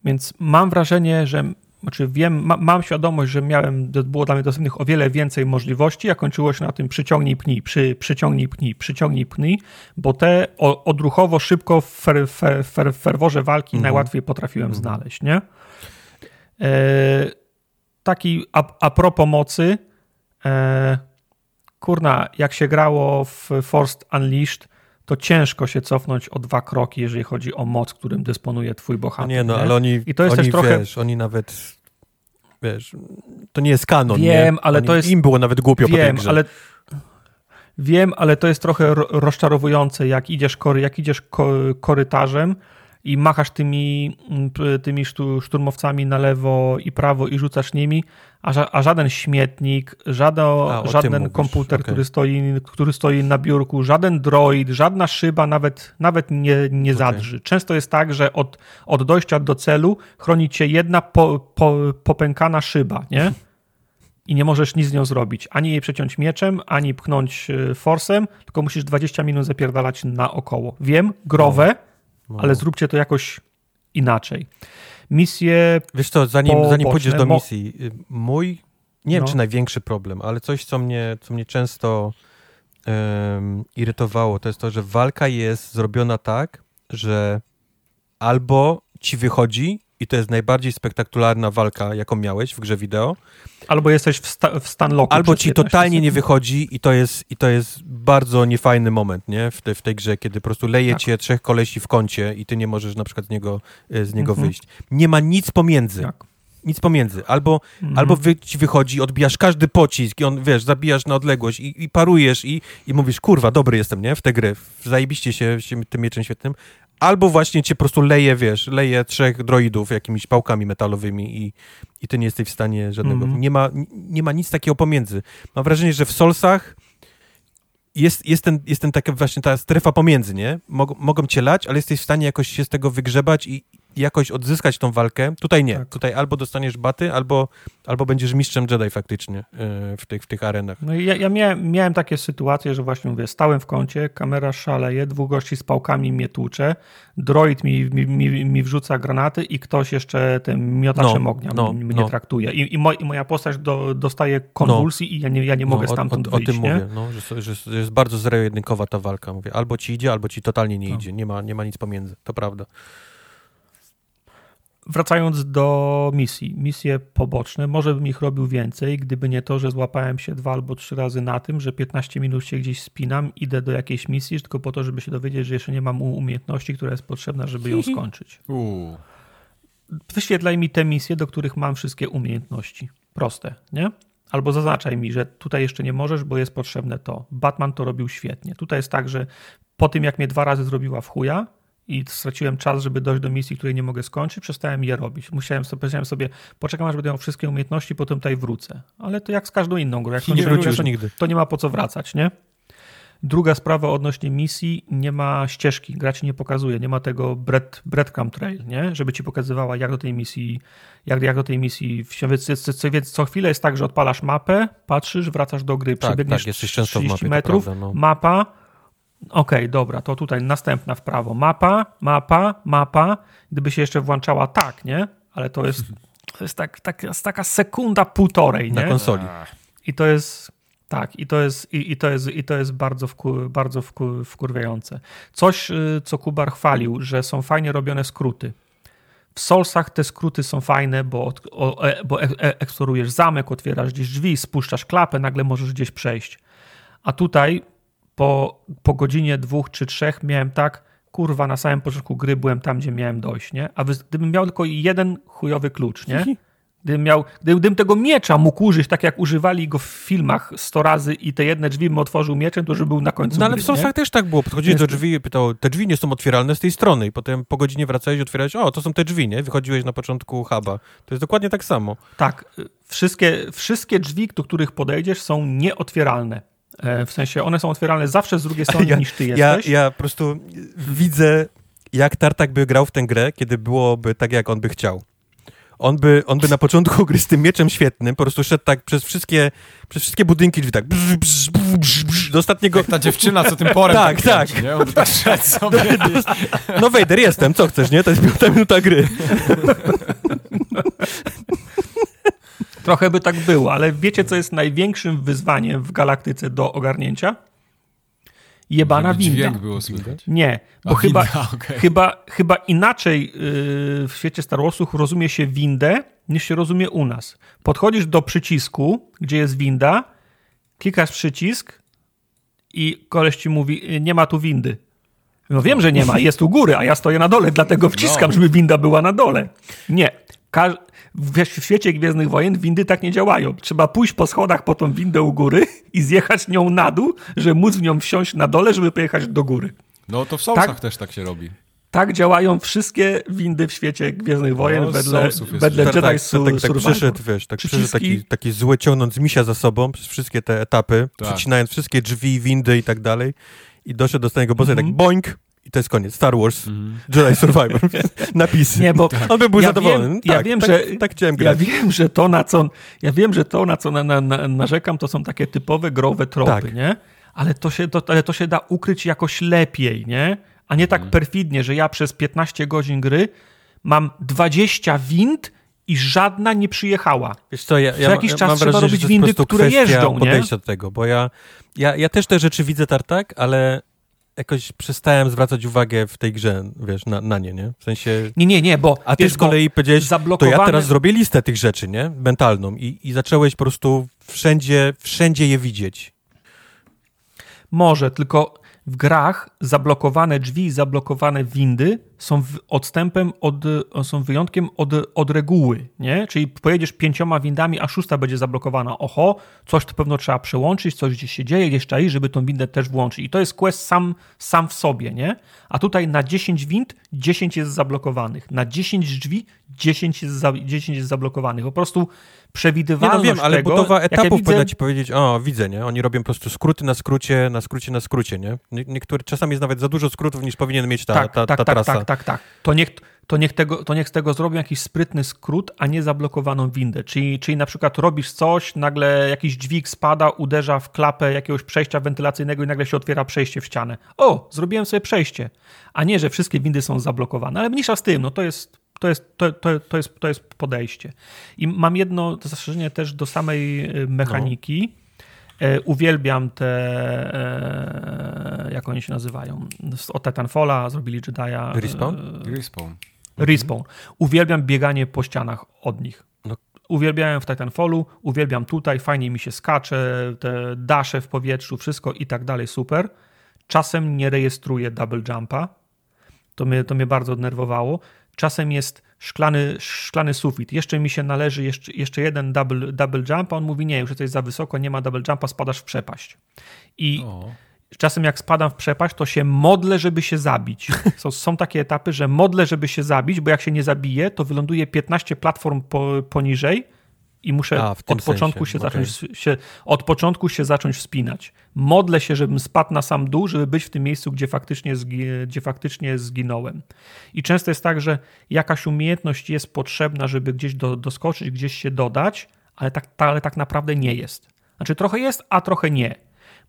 Więc mam wrażenie, że znaczy wiem, ma, mam świadomość, że miałem, było dla mnie dostępnych o wiele więcej możliwości, a kończyło się na tym przyciągnij pnij, przy, przyciągnij pnij, przyciągnij pnij, bo te o, odruchowo, szybko w fer, fer, fer, ferworze walki mhm. najłatwiej potrafiłem mhm. znaleźć, nie? E, taki a, a propos mocy, e, kurna, jak się grało w Forced Unleashed, to ciężko się cofnąć o dwa kroki, jeżeli chodzi o moc, którym dysponuje twój bohater. No nie, no, nie? ale oni, I to jest oni, też trochę... wiesz, oni nawet, wiesz, to nie jest kanon, Wiem, nie? ale oni, to jest... Im było nawet głupio wiem, po tej grze. ale Wiem, ale to jest trochę rozczarowujące, jak idziesz, kory, jak idziesz korytarzem i machasz tymi, mm, tymi szturmowcami na lewo i prawo i rzucasz nimi, a, a żaden śmietnik, żaden, a, żaden komputer, okay. który, stoi, który stoi na biurku, żaden droid, żadna szyba nawet, nawet nie, nie zadrży. Okay. Często jest tak, że od, od dojścia do celu chroni cię jedna po, po, popękana szyba, nie? I nie możesz nic z nią zrobić. Ani jej przeciąć mieczem, ani pchnąć e, forsem, tylko musisz 20 minut zapierdalać naokoło. Wiem, growe, no ale zróbcie to jakoś inaczej. Misje. Wiesz co, zanim, zanim pójdziesz do misji, y, mój, nie wiem no. czy największy problem, ale coś, co mnie, co mnie często um, irytowało, to jest to, że walka jest zrobiona tak, że albo ci wychodzi i to jest najbardziej spektakularna walka, jaką miałeś w grze wideo. Albo jesteś w, sta w stan loku. Albo ci totalnie sekund. nie wychodzi i to jest, i to jest bardzo niefajny moment, nie? W, te, w tej grze, kiedy po prostu leje tak. cię trzech kolesi w kącie i ty nie możesz na przykład z niego, e, z niego mhm. wyjść. Nie ma nic pomiędzy. Tak. Nic pomiędzy. Albo, mhm. albo wy, ci wychodzi, odbijasz każdy pocisk i on, wiesz, zabijasz na odległość i, i parujesz i, i mówisz, kurwa, dobry jestem, nie? W tę grę. Zajebiście się, się tym mieczem świetnym. Albo właśnie cię po prostu leje, wiesz, leje trzech droidów jakimiś pałkami metalowymi i, i ty nie jesteś w stanie żadnego. Mm. Nie, ma, nie ma nic takiego pomiędzy. Mam wrażenie, że w Solsach jest, jest, ten, jest ten taka właśnie ta strefa pomiędzy, nie? Mog, mogą cię lać, ale jesteś w stanie jakoś się z tego wygrzebać i, jakoś odzyskać tą walkę. Tutaj nie. Tak. Tutaj albo dostaniesz baty, albo, albo będziesz mistrzem Jedi faktycznie e, w tych, w tych arenach. No i ja, ja miałem, miałem takie sytuacje, że właśnie mówię, stałem w kącie, kamera szaleje, dwóch gości z pałkami mnie tłucze, droid mi, mi, mi, mi wrzuca granaty i ktoś jeszcze tym miotaczem no, ognia no, mnie no. traktuje. I, i, moj, I, moja postać do, dostaje konwulsji no. i ja nie, ja nie mogę no, stamtąd o, o, wyjść. O tym nie? mówię, no, że, że, że, jest bardzo zero-jedynkowa ta walka. Mówię, albo ci idzie, albo ci totalnie nie no. idzie. Nie ma, nie ma nic pomiędzy. To prawda wracając do misji, misje poboczne, może bym ich robił więcej, gdyby nie to, że złapałem się dwa albo trzy razy na tym, że 15 minut się gdzieś spinam, idę do jakiejś misji, tylko po to, żeby się dowiedzieć, że jeszcze nie mam umiejętności, która jest potrzebna, żeby ją skończyć. Wyświetlaj mi te misje, do których mam wszystkie umiejętności. Proste, nie? Albo zaznaczaj mi, że tutaj jeszcze nie możesz, bo jest potrzebne to. Batman to robił świetnie. Tutaj jest tak, że po tym, jak mnie dwa razy zrobiła w chuja, i straciłem czas, żeby dojść do misji, której nie mogę skończyć, przestałem je robić. Musiałem sobie, powiedziałem sobie, poczekam aż będę miał wszystkie umiejętności, potem tutaj wrócę. Ale to jak z każdą inną grą. Jak nie wrócisz to, nigdy. To nie ma po co wracać, nie? Druga sprawa odnośnie misji, nie ma ścieżki, gra ci nie pokazuje, nie ma tego bread, breadcrumb trail, nie? żeby ci pokazywała jak do tej misji, jak, jak do tej misji, więc co chwilę jest tak, że odpalasz mapę, patrzysz, wracasz do gry, tak, przebiegniesz tak, jesteś często 30 w mapie, metrów, prawda, no. mapa, Okej, okay, dobra, to tutaj następna w prawo. Mapa, mapa, mapa. Gdyby się jeszcze włączała tak, nie? Ale to jest, to jest tak, tak, taka sekunda półtorej, nie? Na konsoli. I to jest, tak, i to jest, i, i to jest, i to jest bardzo, wkur, bardzo wkur, wkurwiające. Coś, y, co Kubar chwalił, że są fajnie robione skróty. W Solsach te skróty są fajne, bo, o, e, bo e, e, eksplorujesz zamek, otwierasz gdzieś drzwi, spuszczasz klapę, nagle możesz gdzieś przejść. A tutaj po, po godzinie dwóch czy trzech miałem tak, kurwa, na samym początku gry byłem tam, gdzie miałem dojść, nie? A gdybym miał tylko jeden chujowy klucz, nie? Gdybym, miał, gdybym tego miecza mógł użyć, tak jak używali go w filmach 100 razy i te jedne drzwi bym otworzył mieczem, to już był na końcu No ale gry, w Soulsach też tak było. Podchodziłeś do drzwi i pytał, te drzwi nie są otwieralne z tej strony i potem po godzinie wracałeś i otwierałeś, o, to są te drzwi, nie? Wychodziłeś na początku huba. To jest dokładnie tak samo. Tak. Wszystkie, wszystkie drzwi, do których podejdziesz są nieotwieralne. E, w sensie one są otwierane zawsze z drugiej strony ja, niż ty jesteś. Ja, ja po prostu widzę, jak Tartak by grał w tę grę, kiedy byłoby tak, jak on by chciał. On by, on by na początku gry z tym mieczem świetnym po prostu szedł tak przez wszystkie, przez wszystkie budynki drzwi, tak brz, brz, brz, brz, do ostatniego... Jak ta dziewczyna, co tym porem tak, tak. Kręci, nie? On by tak szedł sobie. No Wejder, jestem, co chcesz, nie? To jest piąta minuta gry. Trochę by tak było, ale wiecie, co jest największym wyzwaniem w galaktyce do ogarnięcia? Jebana winda. Dźwięk było słychać. Nie, bo chyba, okay. chyba, chyba inaczej yy, w świecie Star Warsów rozumie się windę, niż się rozumie u nas. Podchodzisz do przycisku, gdzie jest winda, klikasz przycisk i koleś ci mówi, nie ma tu windy. No wiem, że nie ma, jest u góry, a ja stoję na dole, dlatego wciskam, no. żeby winda była na dole. Nie. Ka w świecie Gwiezdnych Wojen windy tak nie działają. Trzeba pójść po schodach po tą windę u góry i zjechać nią na dół, żeby móc w nią wsiąść na dole, żeby pojechać do góry. No to w Soulsach tak, też tak się robi. Tak działają wszystkie windy w świecie Gwiezdnych Wojen no, wedle, wedle Jedi tak, tak, tak, tak przyszedł, wiesz, tak przyszedł taki, taki zły ciągnąc misia za sobą przez wszystkie te etapy, tak. przecinając wszystkie drzwi, windy i tak dalej i doszedł do ostatniego bossa mm -hmm. tak mhm. boink i to jest koniec. Star Wars, mm. Jedi Survivor. Napisy. Nie, bo On by był ja zadowolony. Wiem, tak, ja wiem, tak, że tak chciałem grać. Ja wiem, że to na co, ja wiem, że to na co na, na, na, narzekam, to są takie typowe growe tropy, tak. nie? Ale to, się, to, ale to się da ukryć jakoś lepiej, nie? A nie tak mm. perfidnie, że ja przez 15 godzin gry mam 20 wind i żadna nie przyjechała. Wiesz co, ja, ja, jakiś ja czas mam trzeba wrażenie, robić windy, które jeżdżą, nie? podejścia do tego, bo ja, ja, ja też te rzeczy widzę tartak, ale jakoś przestałem zwracać uwagę w tej grze, wiesz, na, na nie, nie? W sensie... Nie, nie, nie, bo... A ty wiesz, z kolei powiedziałeś, zablokowany... to ja teraz zrobię listę tych rzeczy, nie? Mentalną i, i zacząłeś po prostu wszędzie, wszędzie je widzieć. Może, tylko w grach zablokowane drzwi, zablokowane windy są odstępem od, są wyjątkiem od, od reguły, nie? Czyli pojedziesz pięcioma windami, a szósta będzie zablokowana. Oho, coś to pewno trzeba przełączyć, coś gdzieś się dzieje, gdzieś czai, żeby tą windę też włączyć. I to jest quest sam, sam w sobie, nie? A tutaj na 10 wind 10 jest zablokowanych. Na 10 drzwi 10 jest, za, 10 jest zablokowanych. Po prostu przewidywalność nie, no wiem, ale tego, budowa etapów ja widzę... powinna ci powiedzieć, o, widzę, nie? Oni robią po prostu skróty na skrócie, na skrócie, na skrócie, nie? Niektóre, czasami jest nawet za dużo skrótów, niż powinien mieć ta, tak, ta, ta, tak, ta trasa. Tak, tak, tak. To niech, to niech, tego, to niech z tego zrobią jakiś sprytny skrót, a nie zablokowaną windę. Czyli, czyli na przykład robisz coś, nagle jakiś dźwig spada, uderza w klapę jakiegoś przejścia wentylacyjnego i nagle się otwiera przejście w ścianę. O, zrobiłem sobie przejście. A nie, że wszystkie windy są zablokowane. Ale mniejsza z tym, no to jest to jest, to, to, to, jest, to jest podejście. I mam jedno zastrzeżenie też do samej e, mechaniki. No. Uwielbiam te, e, jak oni się nazywają, od Titanfalla zrobili Jedi'a. Respawn? Respawn. Respawn. Uwielbiam bieganie po ścianach od nich. No. Uwielbiałem w Titanfallu, uwielbiam tutaj, fajnie mi się skacze, te dasze w powietrzu, wszystko i tak dalej, super. Czasem nie rejestruję double jumpa. To mnie, to mnie bardzo denerwowało. Czasem jest szklany, szklany sufit. Jeszcze mi się należy jeszcze, jeszcze jeden double, double jump, a on mówi, nie, już jesteś za wysoko, nie ma double jumpa, spadasz w przepaść. I o. czasem jak spadam w przepaść, to się modlę, żeby się zabić. Są, są takie etapy, że modlę, żeby się zabić, bo jak się nie zabije, to wyląduje 15 platform po, poniżej i muszę A, od początku się okay. zacząć się, od początku się zacząć wspinać. Modlę się, żebym spadł na sam dół, żeby być w tym miejscu, gdzie faktycznie, gdzie faktycznie zginąłem. I często jest tak, że jakaś umiejętność jest potrzebna, żeby gdzieś do, doskoczyć, gdzieś się dodać, ale tak, ale tak naprawdę nie jest. Znaczy trochę jest, a trochę nie.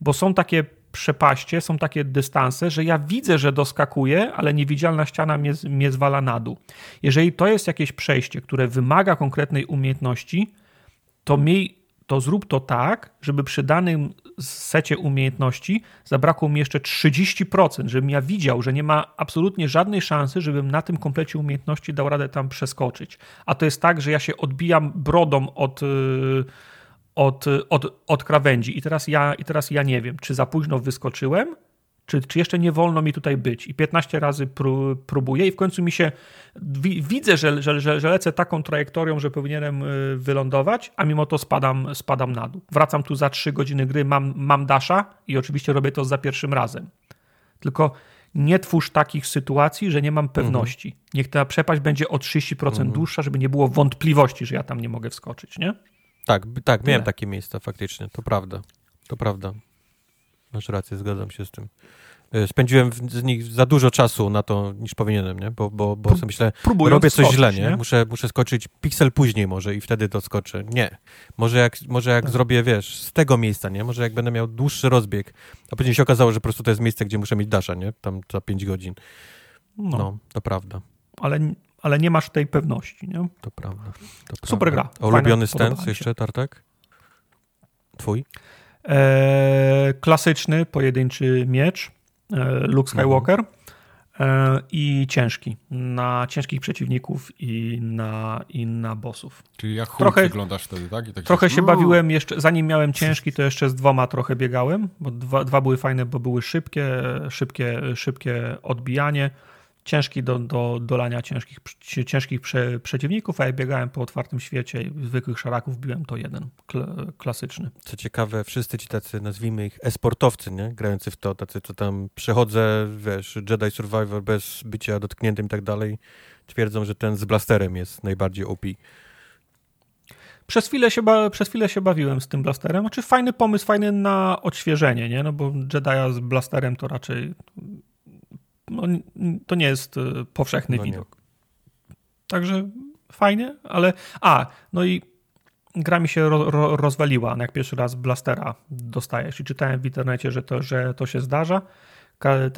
Bo są takie przepaście, są takie dystanse, że ja widzę, że doskakuję, ale niewidzialna ściana mnie, mnie zwala na dół. Jeżeli to jest jakieś przejście, które wymaga konkretnej umiejętności, to miej, to zrób to tak, żeby przy danym secie umiejętności zabrakło mi jeszcze 30%, żebym ja widział, że nie ma absolutnie żadnej szansy, żebym na tym komplecie umiejętności dał radę tam przeskoczyć. A to jest tak, że ja się odbijam brodą od, y, od, od, od krawędzi i teraz, ja, i teraz ja nie wiem, czy za późno wyskoczyłem, czy, czy jeszcze nie wolno mi tutaj być? I 15 razy pró próbuję i w końcu mi się widzę, że, że, że, że, lecę taką trajektorią, że powinienem y, wylądować, a mimo to spadam, spadam na dół. Wracam tu za 3 godziny gry, mam, mam dasza i oczywiście robię to za pierwszym razem. Tylko nie twórz takich sytuacji, że nie mam pewności. Mhm. Niech ta przepaść będzie o 30% mhm. dłuższa, żeby nie było wątpliwości, że ja tam nie mogę wskoczyć, nie? Tak, tak, miałem takie miejsca faktycznie, to prawda. To prawda. Masz rację, zgadzam się z tym. E, spędziłem z nich za dużo czasu na to, niż powinienem, nie? Bo, bo, bo sobie myślę, robię coś skoczyć, źle, nie? nie? Muszę, muszę skoczyć piksel później może i wtedy to skoczę. Nie. Może jak, może jak tak. zrobię, wiesz, z tego miejsca, nie? Może jak będę miał dłuższy rozbieg, a później się okazało, że po prostu to jest miejsce, gdzie muszę mieć dasza, nie? Tam za 5 godzin. No, no to prawda. Ale, ale nie masz tej pewności, nie? To prawda. To Super gra. Ulubiony stance jeszcze, Tartak? Twój? E, klasyczny, pojedynczy miecz, Luke mhm. Skywalker mhm. e, i ciężki, na ciężkich przeciwników i na, i na bossów. Czyli jak trochę, wyglądasz wtedy, tak? tak trochę się bawiłem jeszcze, zanim miałem ciężki, to jeszcze z dwoma trochę biegałem, bo dwa, dwa były fajne, bo były szybkie, szybkie, szybkie odbijanie ciężki do, do dolania ciężkich, ciężkich prze, przeciwników, a jak biegałem po otwartym świecie zwykłych szaraków, biłem to jeden, kl, klasyczny. Co ciekawe, wszyscy ci tacy, nazwijmy ich esportowcy, nie? grający w to, tacy co tam przechodzę, wiesz, Jedi Survivor bez bycia dotkniętym i tak dalej, twierdzą, że ten z blasterem jest najbardziej OP. Przez chwilę, się ba- przez chwilę się bawiłem z tym blasterem. Znaczy fajny pomysł, fajny na odświeżenie, nie? No bo Jedi'a z blasterem to raczej no, to nie jest e, powszechny no widok. Nie. Także fajnie, ale. A, no i gra mi się ro, ro, rozwaliła, jak pierwszy raz blastera dostajesz. I czytałem w internecie, że to, że to się zdarza.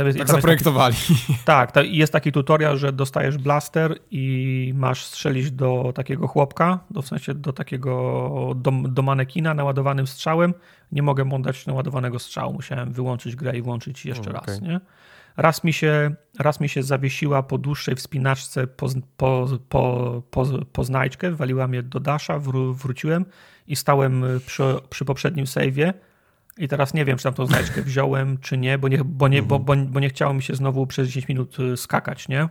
Jest, tak zaprojektowali. Taki, tak, jest taki tutorial, że dostajesz blaster i masz strzelić do takiego chłopka, do, w sensie do takiego do, do manekina naładowanym strzałem. Nie mogę mu dać naładowanego strzału. Musiałem wyłączyć grę i włączyć jeszcze raz. Okay. Nie? Raz mi się, raz mi się zawiesiła po dłuższej wspinaczce po, po, po, po, po znajdźkę, waliła mnie do dasza, wró, wróciłem i stałem przy, przy poprzednim save'ie i teraz nie wiem, czy tam tą znajdźkę wziąłem, czy nie, bo nie, bo, nie, bo, bo, bo nie chciało mi się znowu przez 10 minut y, skakać, nie?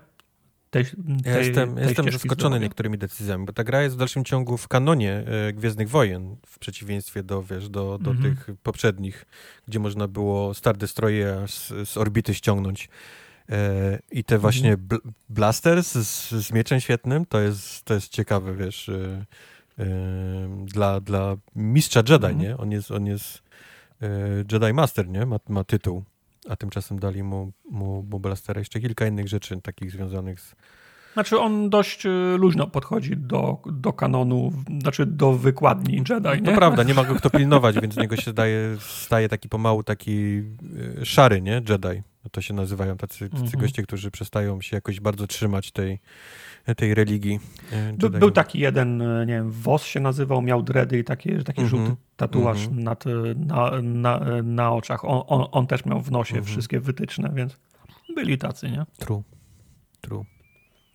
Tej, tej, ja jestem, tej jestem zaskoczony niektórymi decyzjami, bo ta gra jest w dalszym ciągu w kanonie e, Gwiezdnych Wojen, w przeciwieństwie do, wiesz, do, do mhm. tych poprzednich, gdzie można było Star Destroyer z, z orbity ściągnąć. E, I te właśnie mhm. bl blaster z, z mieczem świetnym, to jest, to jest ciekawe, wiesz, e, e dla, dla mistrza Jedi, mhm. nie? On jest, on jest e, Jedi Master, nie? Ma, ma tytuł a tymczasem dali mu, mu, mu blastera jeszcze kilka innych rzeczy takich związanych z... Znaczy on dość y, luźno podchodzi do, do kanonu, znaczy do wykładni Jedi, nie? To prawda, nie ma go kto pilnować, więc z niego się staje, staje taki pomału taki y, szary, nie? Jedi. To się nazywają tacy, tacy mhm. goście, którzy przestają się jakoś bardzo trzymać tej, tej religii. E, By, był taki jeden, e, nie wiem, Wos się nazywał, miał dredy i taki, taki mm -hmm. żółty tatuaż mm -hmm. nad, na, na, na oczach. On, on, on, też miał w nosie mm -hmm. wszystkie wytyczne, więc byli tacy, nie? True. True.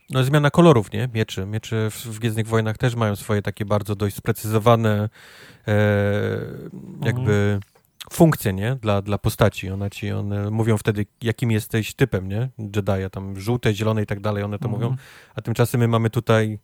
No zmiana kolorów, nie? Mieczy. Mieczy w, w Gwiezdnych Wojnach też mają swoje takie bardzo dość sprecyzowane e, jakby funkcje, nie? Dla, dla postaci. One ci, one mówią wtedy, jakim jesteś typem, nie? Jedi'a, tam żółte, zielone i tak dalej, one to mm mówią. A tymczasem my mamy tutaj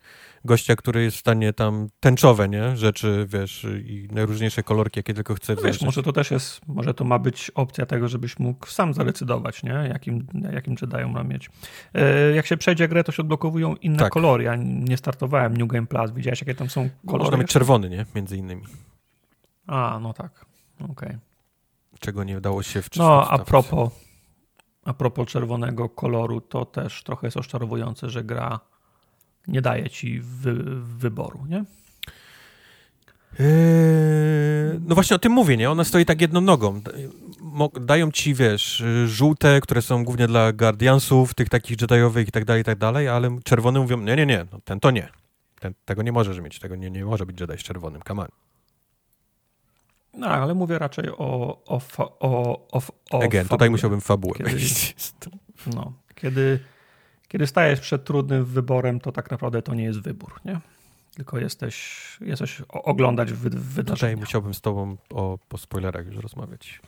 gościa, który jest w stanie tam tęczowe, nie? Rzeczy, wiesz, i najróżniejsze kolorki, jakie tylko chce. No wiesz, może to też jest, może to ma być opcja tego, żebyś mógł sam zadecydować, nie? Jakim, jakim Jedi'ą ma mieć. E, jak się przejdzie grę, to się odblokowują inne tak. kolory. Ja nie startowałem New Game Plus. Widziałeś, jakie tam są kolory? Można mieć czerwony, nie? Między innymi. A, no tak. Okej. Okay czego nie udało się w No, a propos, a propos czerwonego koloru, to też trochę jest oszczarowujące, że gra nie daje ci wy, wyboru, nie? Yy, no właśnie o tym mówię, nie? Ona stoi tak jedną nogą. Dają ci, wiesz, żółte, które są głównie dla Guardiansów, tych takich Jediowych i tak dalej, i tak dalej, ale czerwone mówią, nie, nie, nie, no, ten to nie. Ten, tego nie możesz mieć, tego nie, nie może być Jedi z czerwonym, on. No, ale mówię raczej o... o, o, o, o Again, tutaj musiałbym fabułę kiedy, No, kiedy, kiedy stajesz przed trudnym wyborem, to tak naprawdę to nie jest wybór, nie? Tylko jesteś, jesteś oglądać wy, wydarzenia. Tutaj musiałbym z tobą o, po spoilerach już rozmawiać.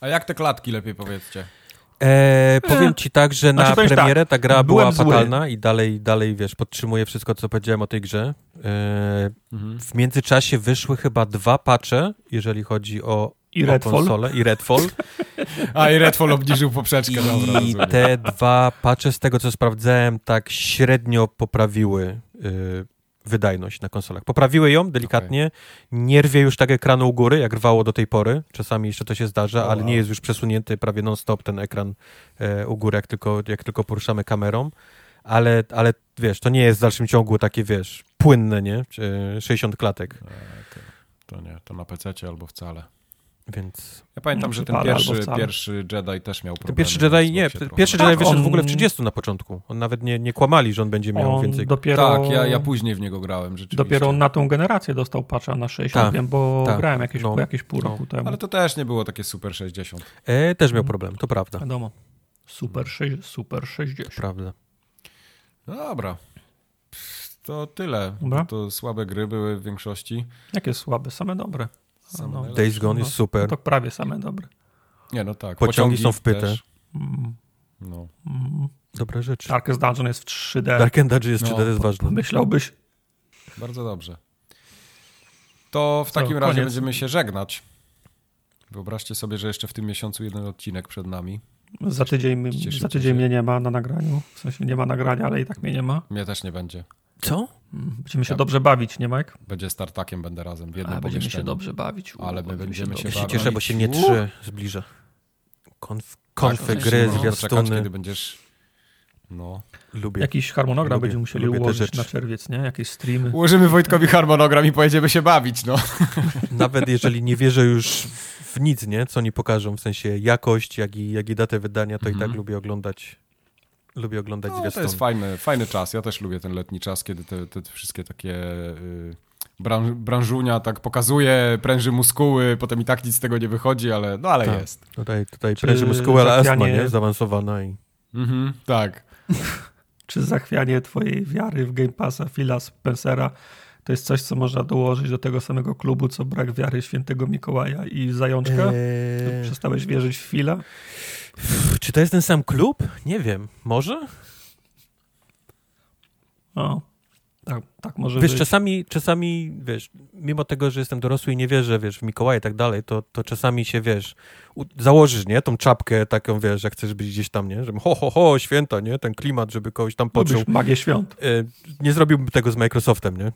A jak te klatki lepiej powiedzcie? E, powiem ci tak, że na znaczy, premierę tak, ta gra była fatalna i dalej, dalej, wiesz, podtrzymuję wszystko, co powiedziałem o tej grze. E, mhm. W międzyczasie wyszły chyba dwa patche, jeżeli chodzi o, I o konsolę. I Redfall. A, i Redfall obniżył poprzeczkę. I dobra, te dwa patche, z tego co sprawdzałem, tak średnio poprawiły y, wydajność na konsolach. Poprawiły ją delikatnie, okay. nie rwie już tak ekranu u góry, jak rwało do tej pory. Czasami jeszcze to się zdarza, ale nie jest już przesunięty prawie non-stop ten ekran e, u góry, jak tylko, jak tylko poruszamy kamerą. Ale, ale wiesz, to nie jest w dalszym ciągu takie, wiesz, płynne, nie? 60 klatek. E, to nie, to na PC albo wcale. Więc... Ja pamiętam, że ten pierwszy, pierwszy Jedi też miał problemy. Ten pierwszy Jedi, nie, pierwszy Jedi tak, wyszedł on... w ogóle w 30 na początku. On nawet nie, nie kłamali, że on będzie miał on więcej. Dopiero... Tak, ja, ja później w niego grałem rzeczywiście. Dopiero na tą generację dostał patcha na 60, tak, wiem, bo tak, grałem jakieś, no, jakieś pół no. roku temu. Ale to też nie było takie super 60. E, też miał problem, to prawda. Wiadomo. Super, 6, super 60. To prawda. No dobra. To tyle. Dobra. To słabe gry były w większości. Jakie słabe? Same dobre. No, Days Gone no, jest super. To prawie same dobre. Nie, no tak. Pociągi, Pociągi są wpyte. Mm. No. Mm. Dobre rzeczy. Darkest Dungeon jest w 3D. Darkest Dungeon jest w 3D, to jest ważne. Myślałbyś. Bardzo dobrze. To w Co, takim razie koniec. będziemy się żegnać. Wyobraźcie sobie, że jeszcze w tym miesiącu jeden odcinek przed nami. Za tydzień, za tydzień mnie nie ma na nagraniu. W sensie nie ma nagrania, ale i tak mnie nie ma. Mnie też nie będzie. Co? Będziemy się ja. dobrze bawić, nie Mike? Będzie startakiem, będę razem w jednym A, Będziemy się dobrze bawić. U, ale my będziemy się, się bawić. Ja się cieszę, bo się nie trzy zbliża. Konf, konfy, tak, gry, no, zwiastuny. kiedy będziesz... No. Lubię. Jakiś harmonogram lubię, będziemy musieli ułożyć na czerwiec, nie? Jakieś streamy. Ułożymy Wojtkowi harmonogram i pojedziemy się bawić, no. Nawet jeżeli nie wierzę już w nic, nie? Co oni pokażą, w sensie jakość, jak i, jak i datę wydania, to mm -hmm. i tak mhm. lubię oglądać lubię oglądać no, To jest fajny, fajny czas. Ja też lubię ten letni czas, kiedy te, te wszystkie takie y, branż, branżunia tak pokazuje, pręży muskuły, potem i tak nic z tego nie wychodzi, ale no ale tak. jest. Tutaj, tutaj pręży muskuły, ale astma, nie? Zaawansowana i... Mhm, tak. Czy zachwianie twojej wiary w Game Passa Phila Spencera to jest coś, co można dołożyć do tego samego klubu, co brak wiary świętego Mikołaja i Zajączka? Eee... Przestałeś wierzyć w Phila? Czy to jest ten sam klub? Nie wiem. Może? O, tak, tak może wiesz, być. czasami, czasami, wiesz, mimo tego, że jestem dorosły i nie wierzę, wiesz, w Mikołaja i tak dalej, to, to czasami się, wiesz, założysz, nie, tą czapkę taką, wiesz, jak chcesz być gdzieś tam, nie, żeby ho, ho, ho, święta, nie, ten klimat, żeby kogoś tam poczuł. Lubisz magię świąt. Y, nie zrobiłbym tego z Microsoftem, nie?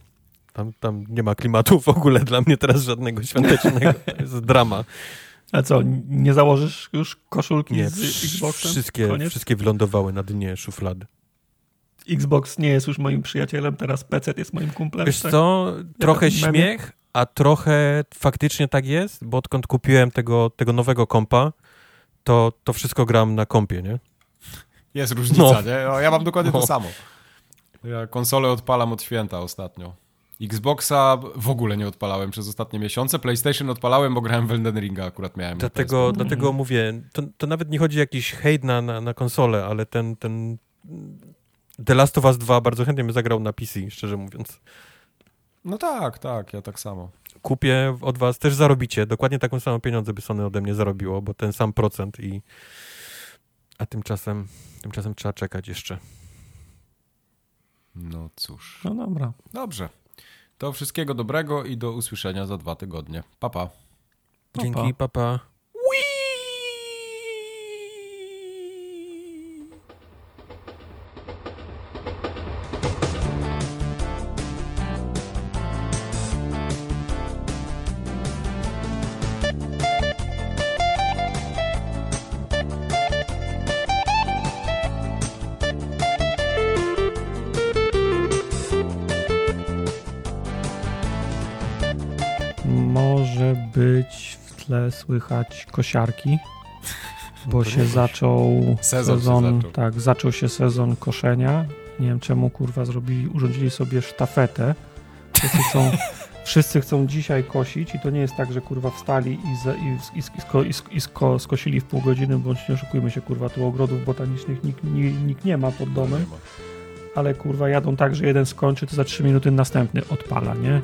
Tam, tam nie ma klimatu w ogóle dla mnie teraz żadnego świątecznego. To jest drama. A co, nie założysz już koszulki nie, z Xboxem? Wszystkie, wszystkie wylądowały na dnie szuflady. Xbox nie jest już moim przyjacielem, teraz PC jest moim kumplem. Wiesz tak? co, trochę śmiech, a trochę faktycznie tak jest, bo odkąd kupiłem tego, tego nowego kompa, to, to wszystko gram na kompie, nie? Jest różnica, no. nie? No, ja mam dokładnie no. to samo. Ja konsolę odpalam od święta ostatnio. Xboxa w ogóle nie odpalałem przez ostatnie miesiące. PlayStation odpalałem, bo grałem w Elden Ringa, akurat miałem. Dlatego, mm. dlatego mówię, to, to, nawet nie chodzi o jakiś hejt na, na, na konsolę, ale ten, ten The Last of Us 2 bardzo chętnie bym zagrał na PC, szczerze mówiąc. No tak, tak, ja tak samo. Kupię od was, też zarobicie, dokładnie taką samą pieniądze by Sony ode mnie zarobiło, bo ten sam procent i a tymczasem, tymczasem trzeba czekać jeszcze. No cóż. No dobra. Dobrze. To wszystkiego dobrego i do usłyszenia za dwa tygodnie. Papa. Pa. Dzięki, papa. Pa. Tle słychać kosiarki, bo się zaczął sezon, sezon zaczął. tak, zaczął się sezon koszenia. Nie wiem czemu kurwa zrobili, urządzili sobie sztafetę. Wszyscy chcą, wszyscy chcą dzisiaj kosić i to nie jest tak, że kurwa wstali i, z, i, i, sko, i, sko, skosili w pół godziny, bądź nie oszukujmy się, kurwa, tu ogrodów botanicznych nikt, nikt, nikt nie ma pod domem. Ale kurwa jadą tak, że jeden skończy, to za trzy minuty następny odpala, nie?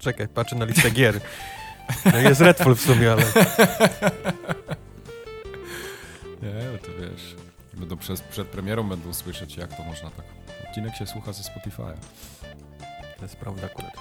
Czekaj, patrzę na listę gier. No jest Redfall w sumie, ale... Nie, no to wiesz... Będą przez, przed premierą będą słyszeć, jak to można tak... Odcinek się słucha ze Spotify'a. To jest prawda akurat.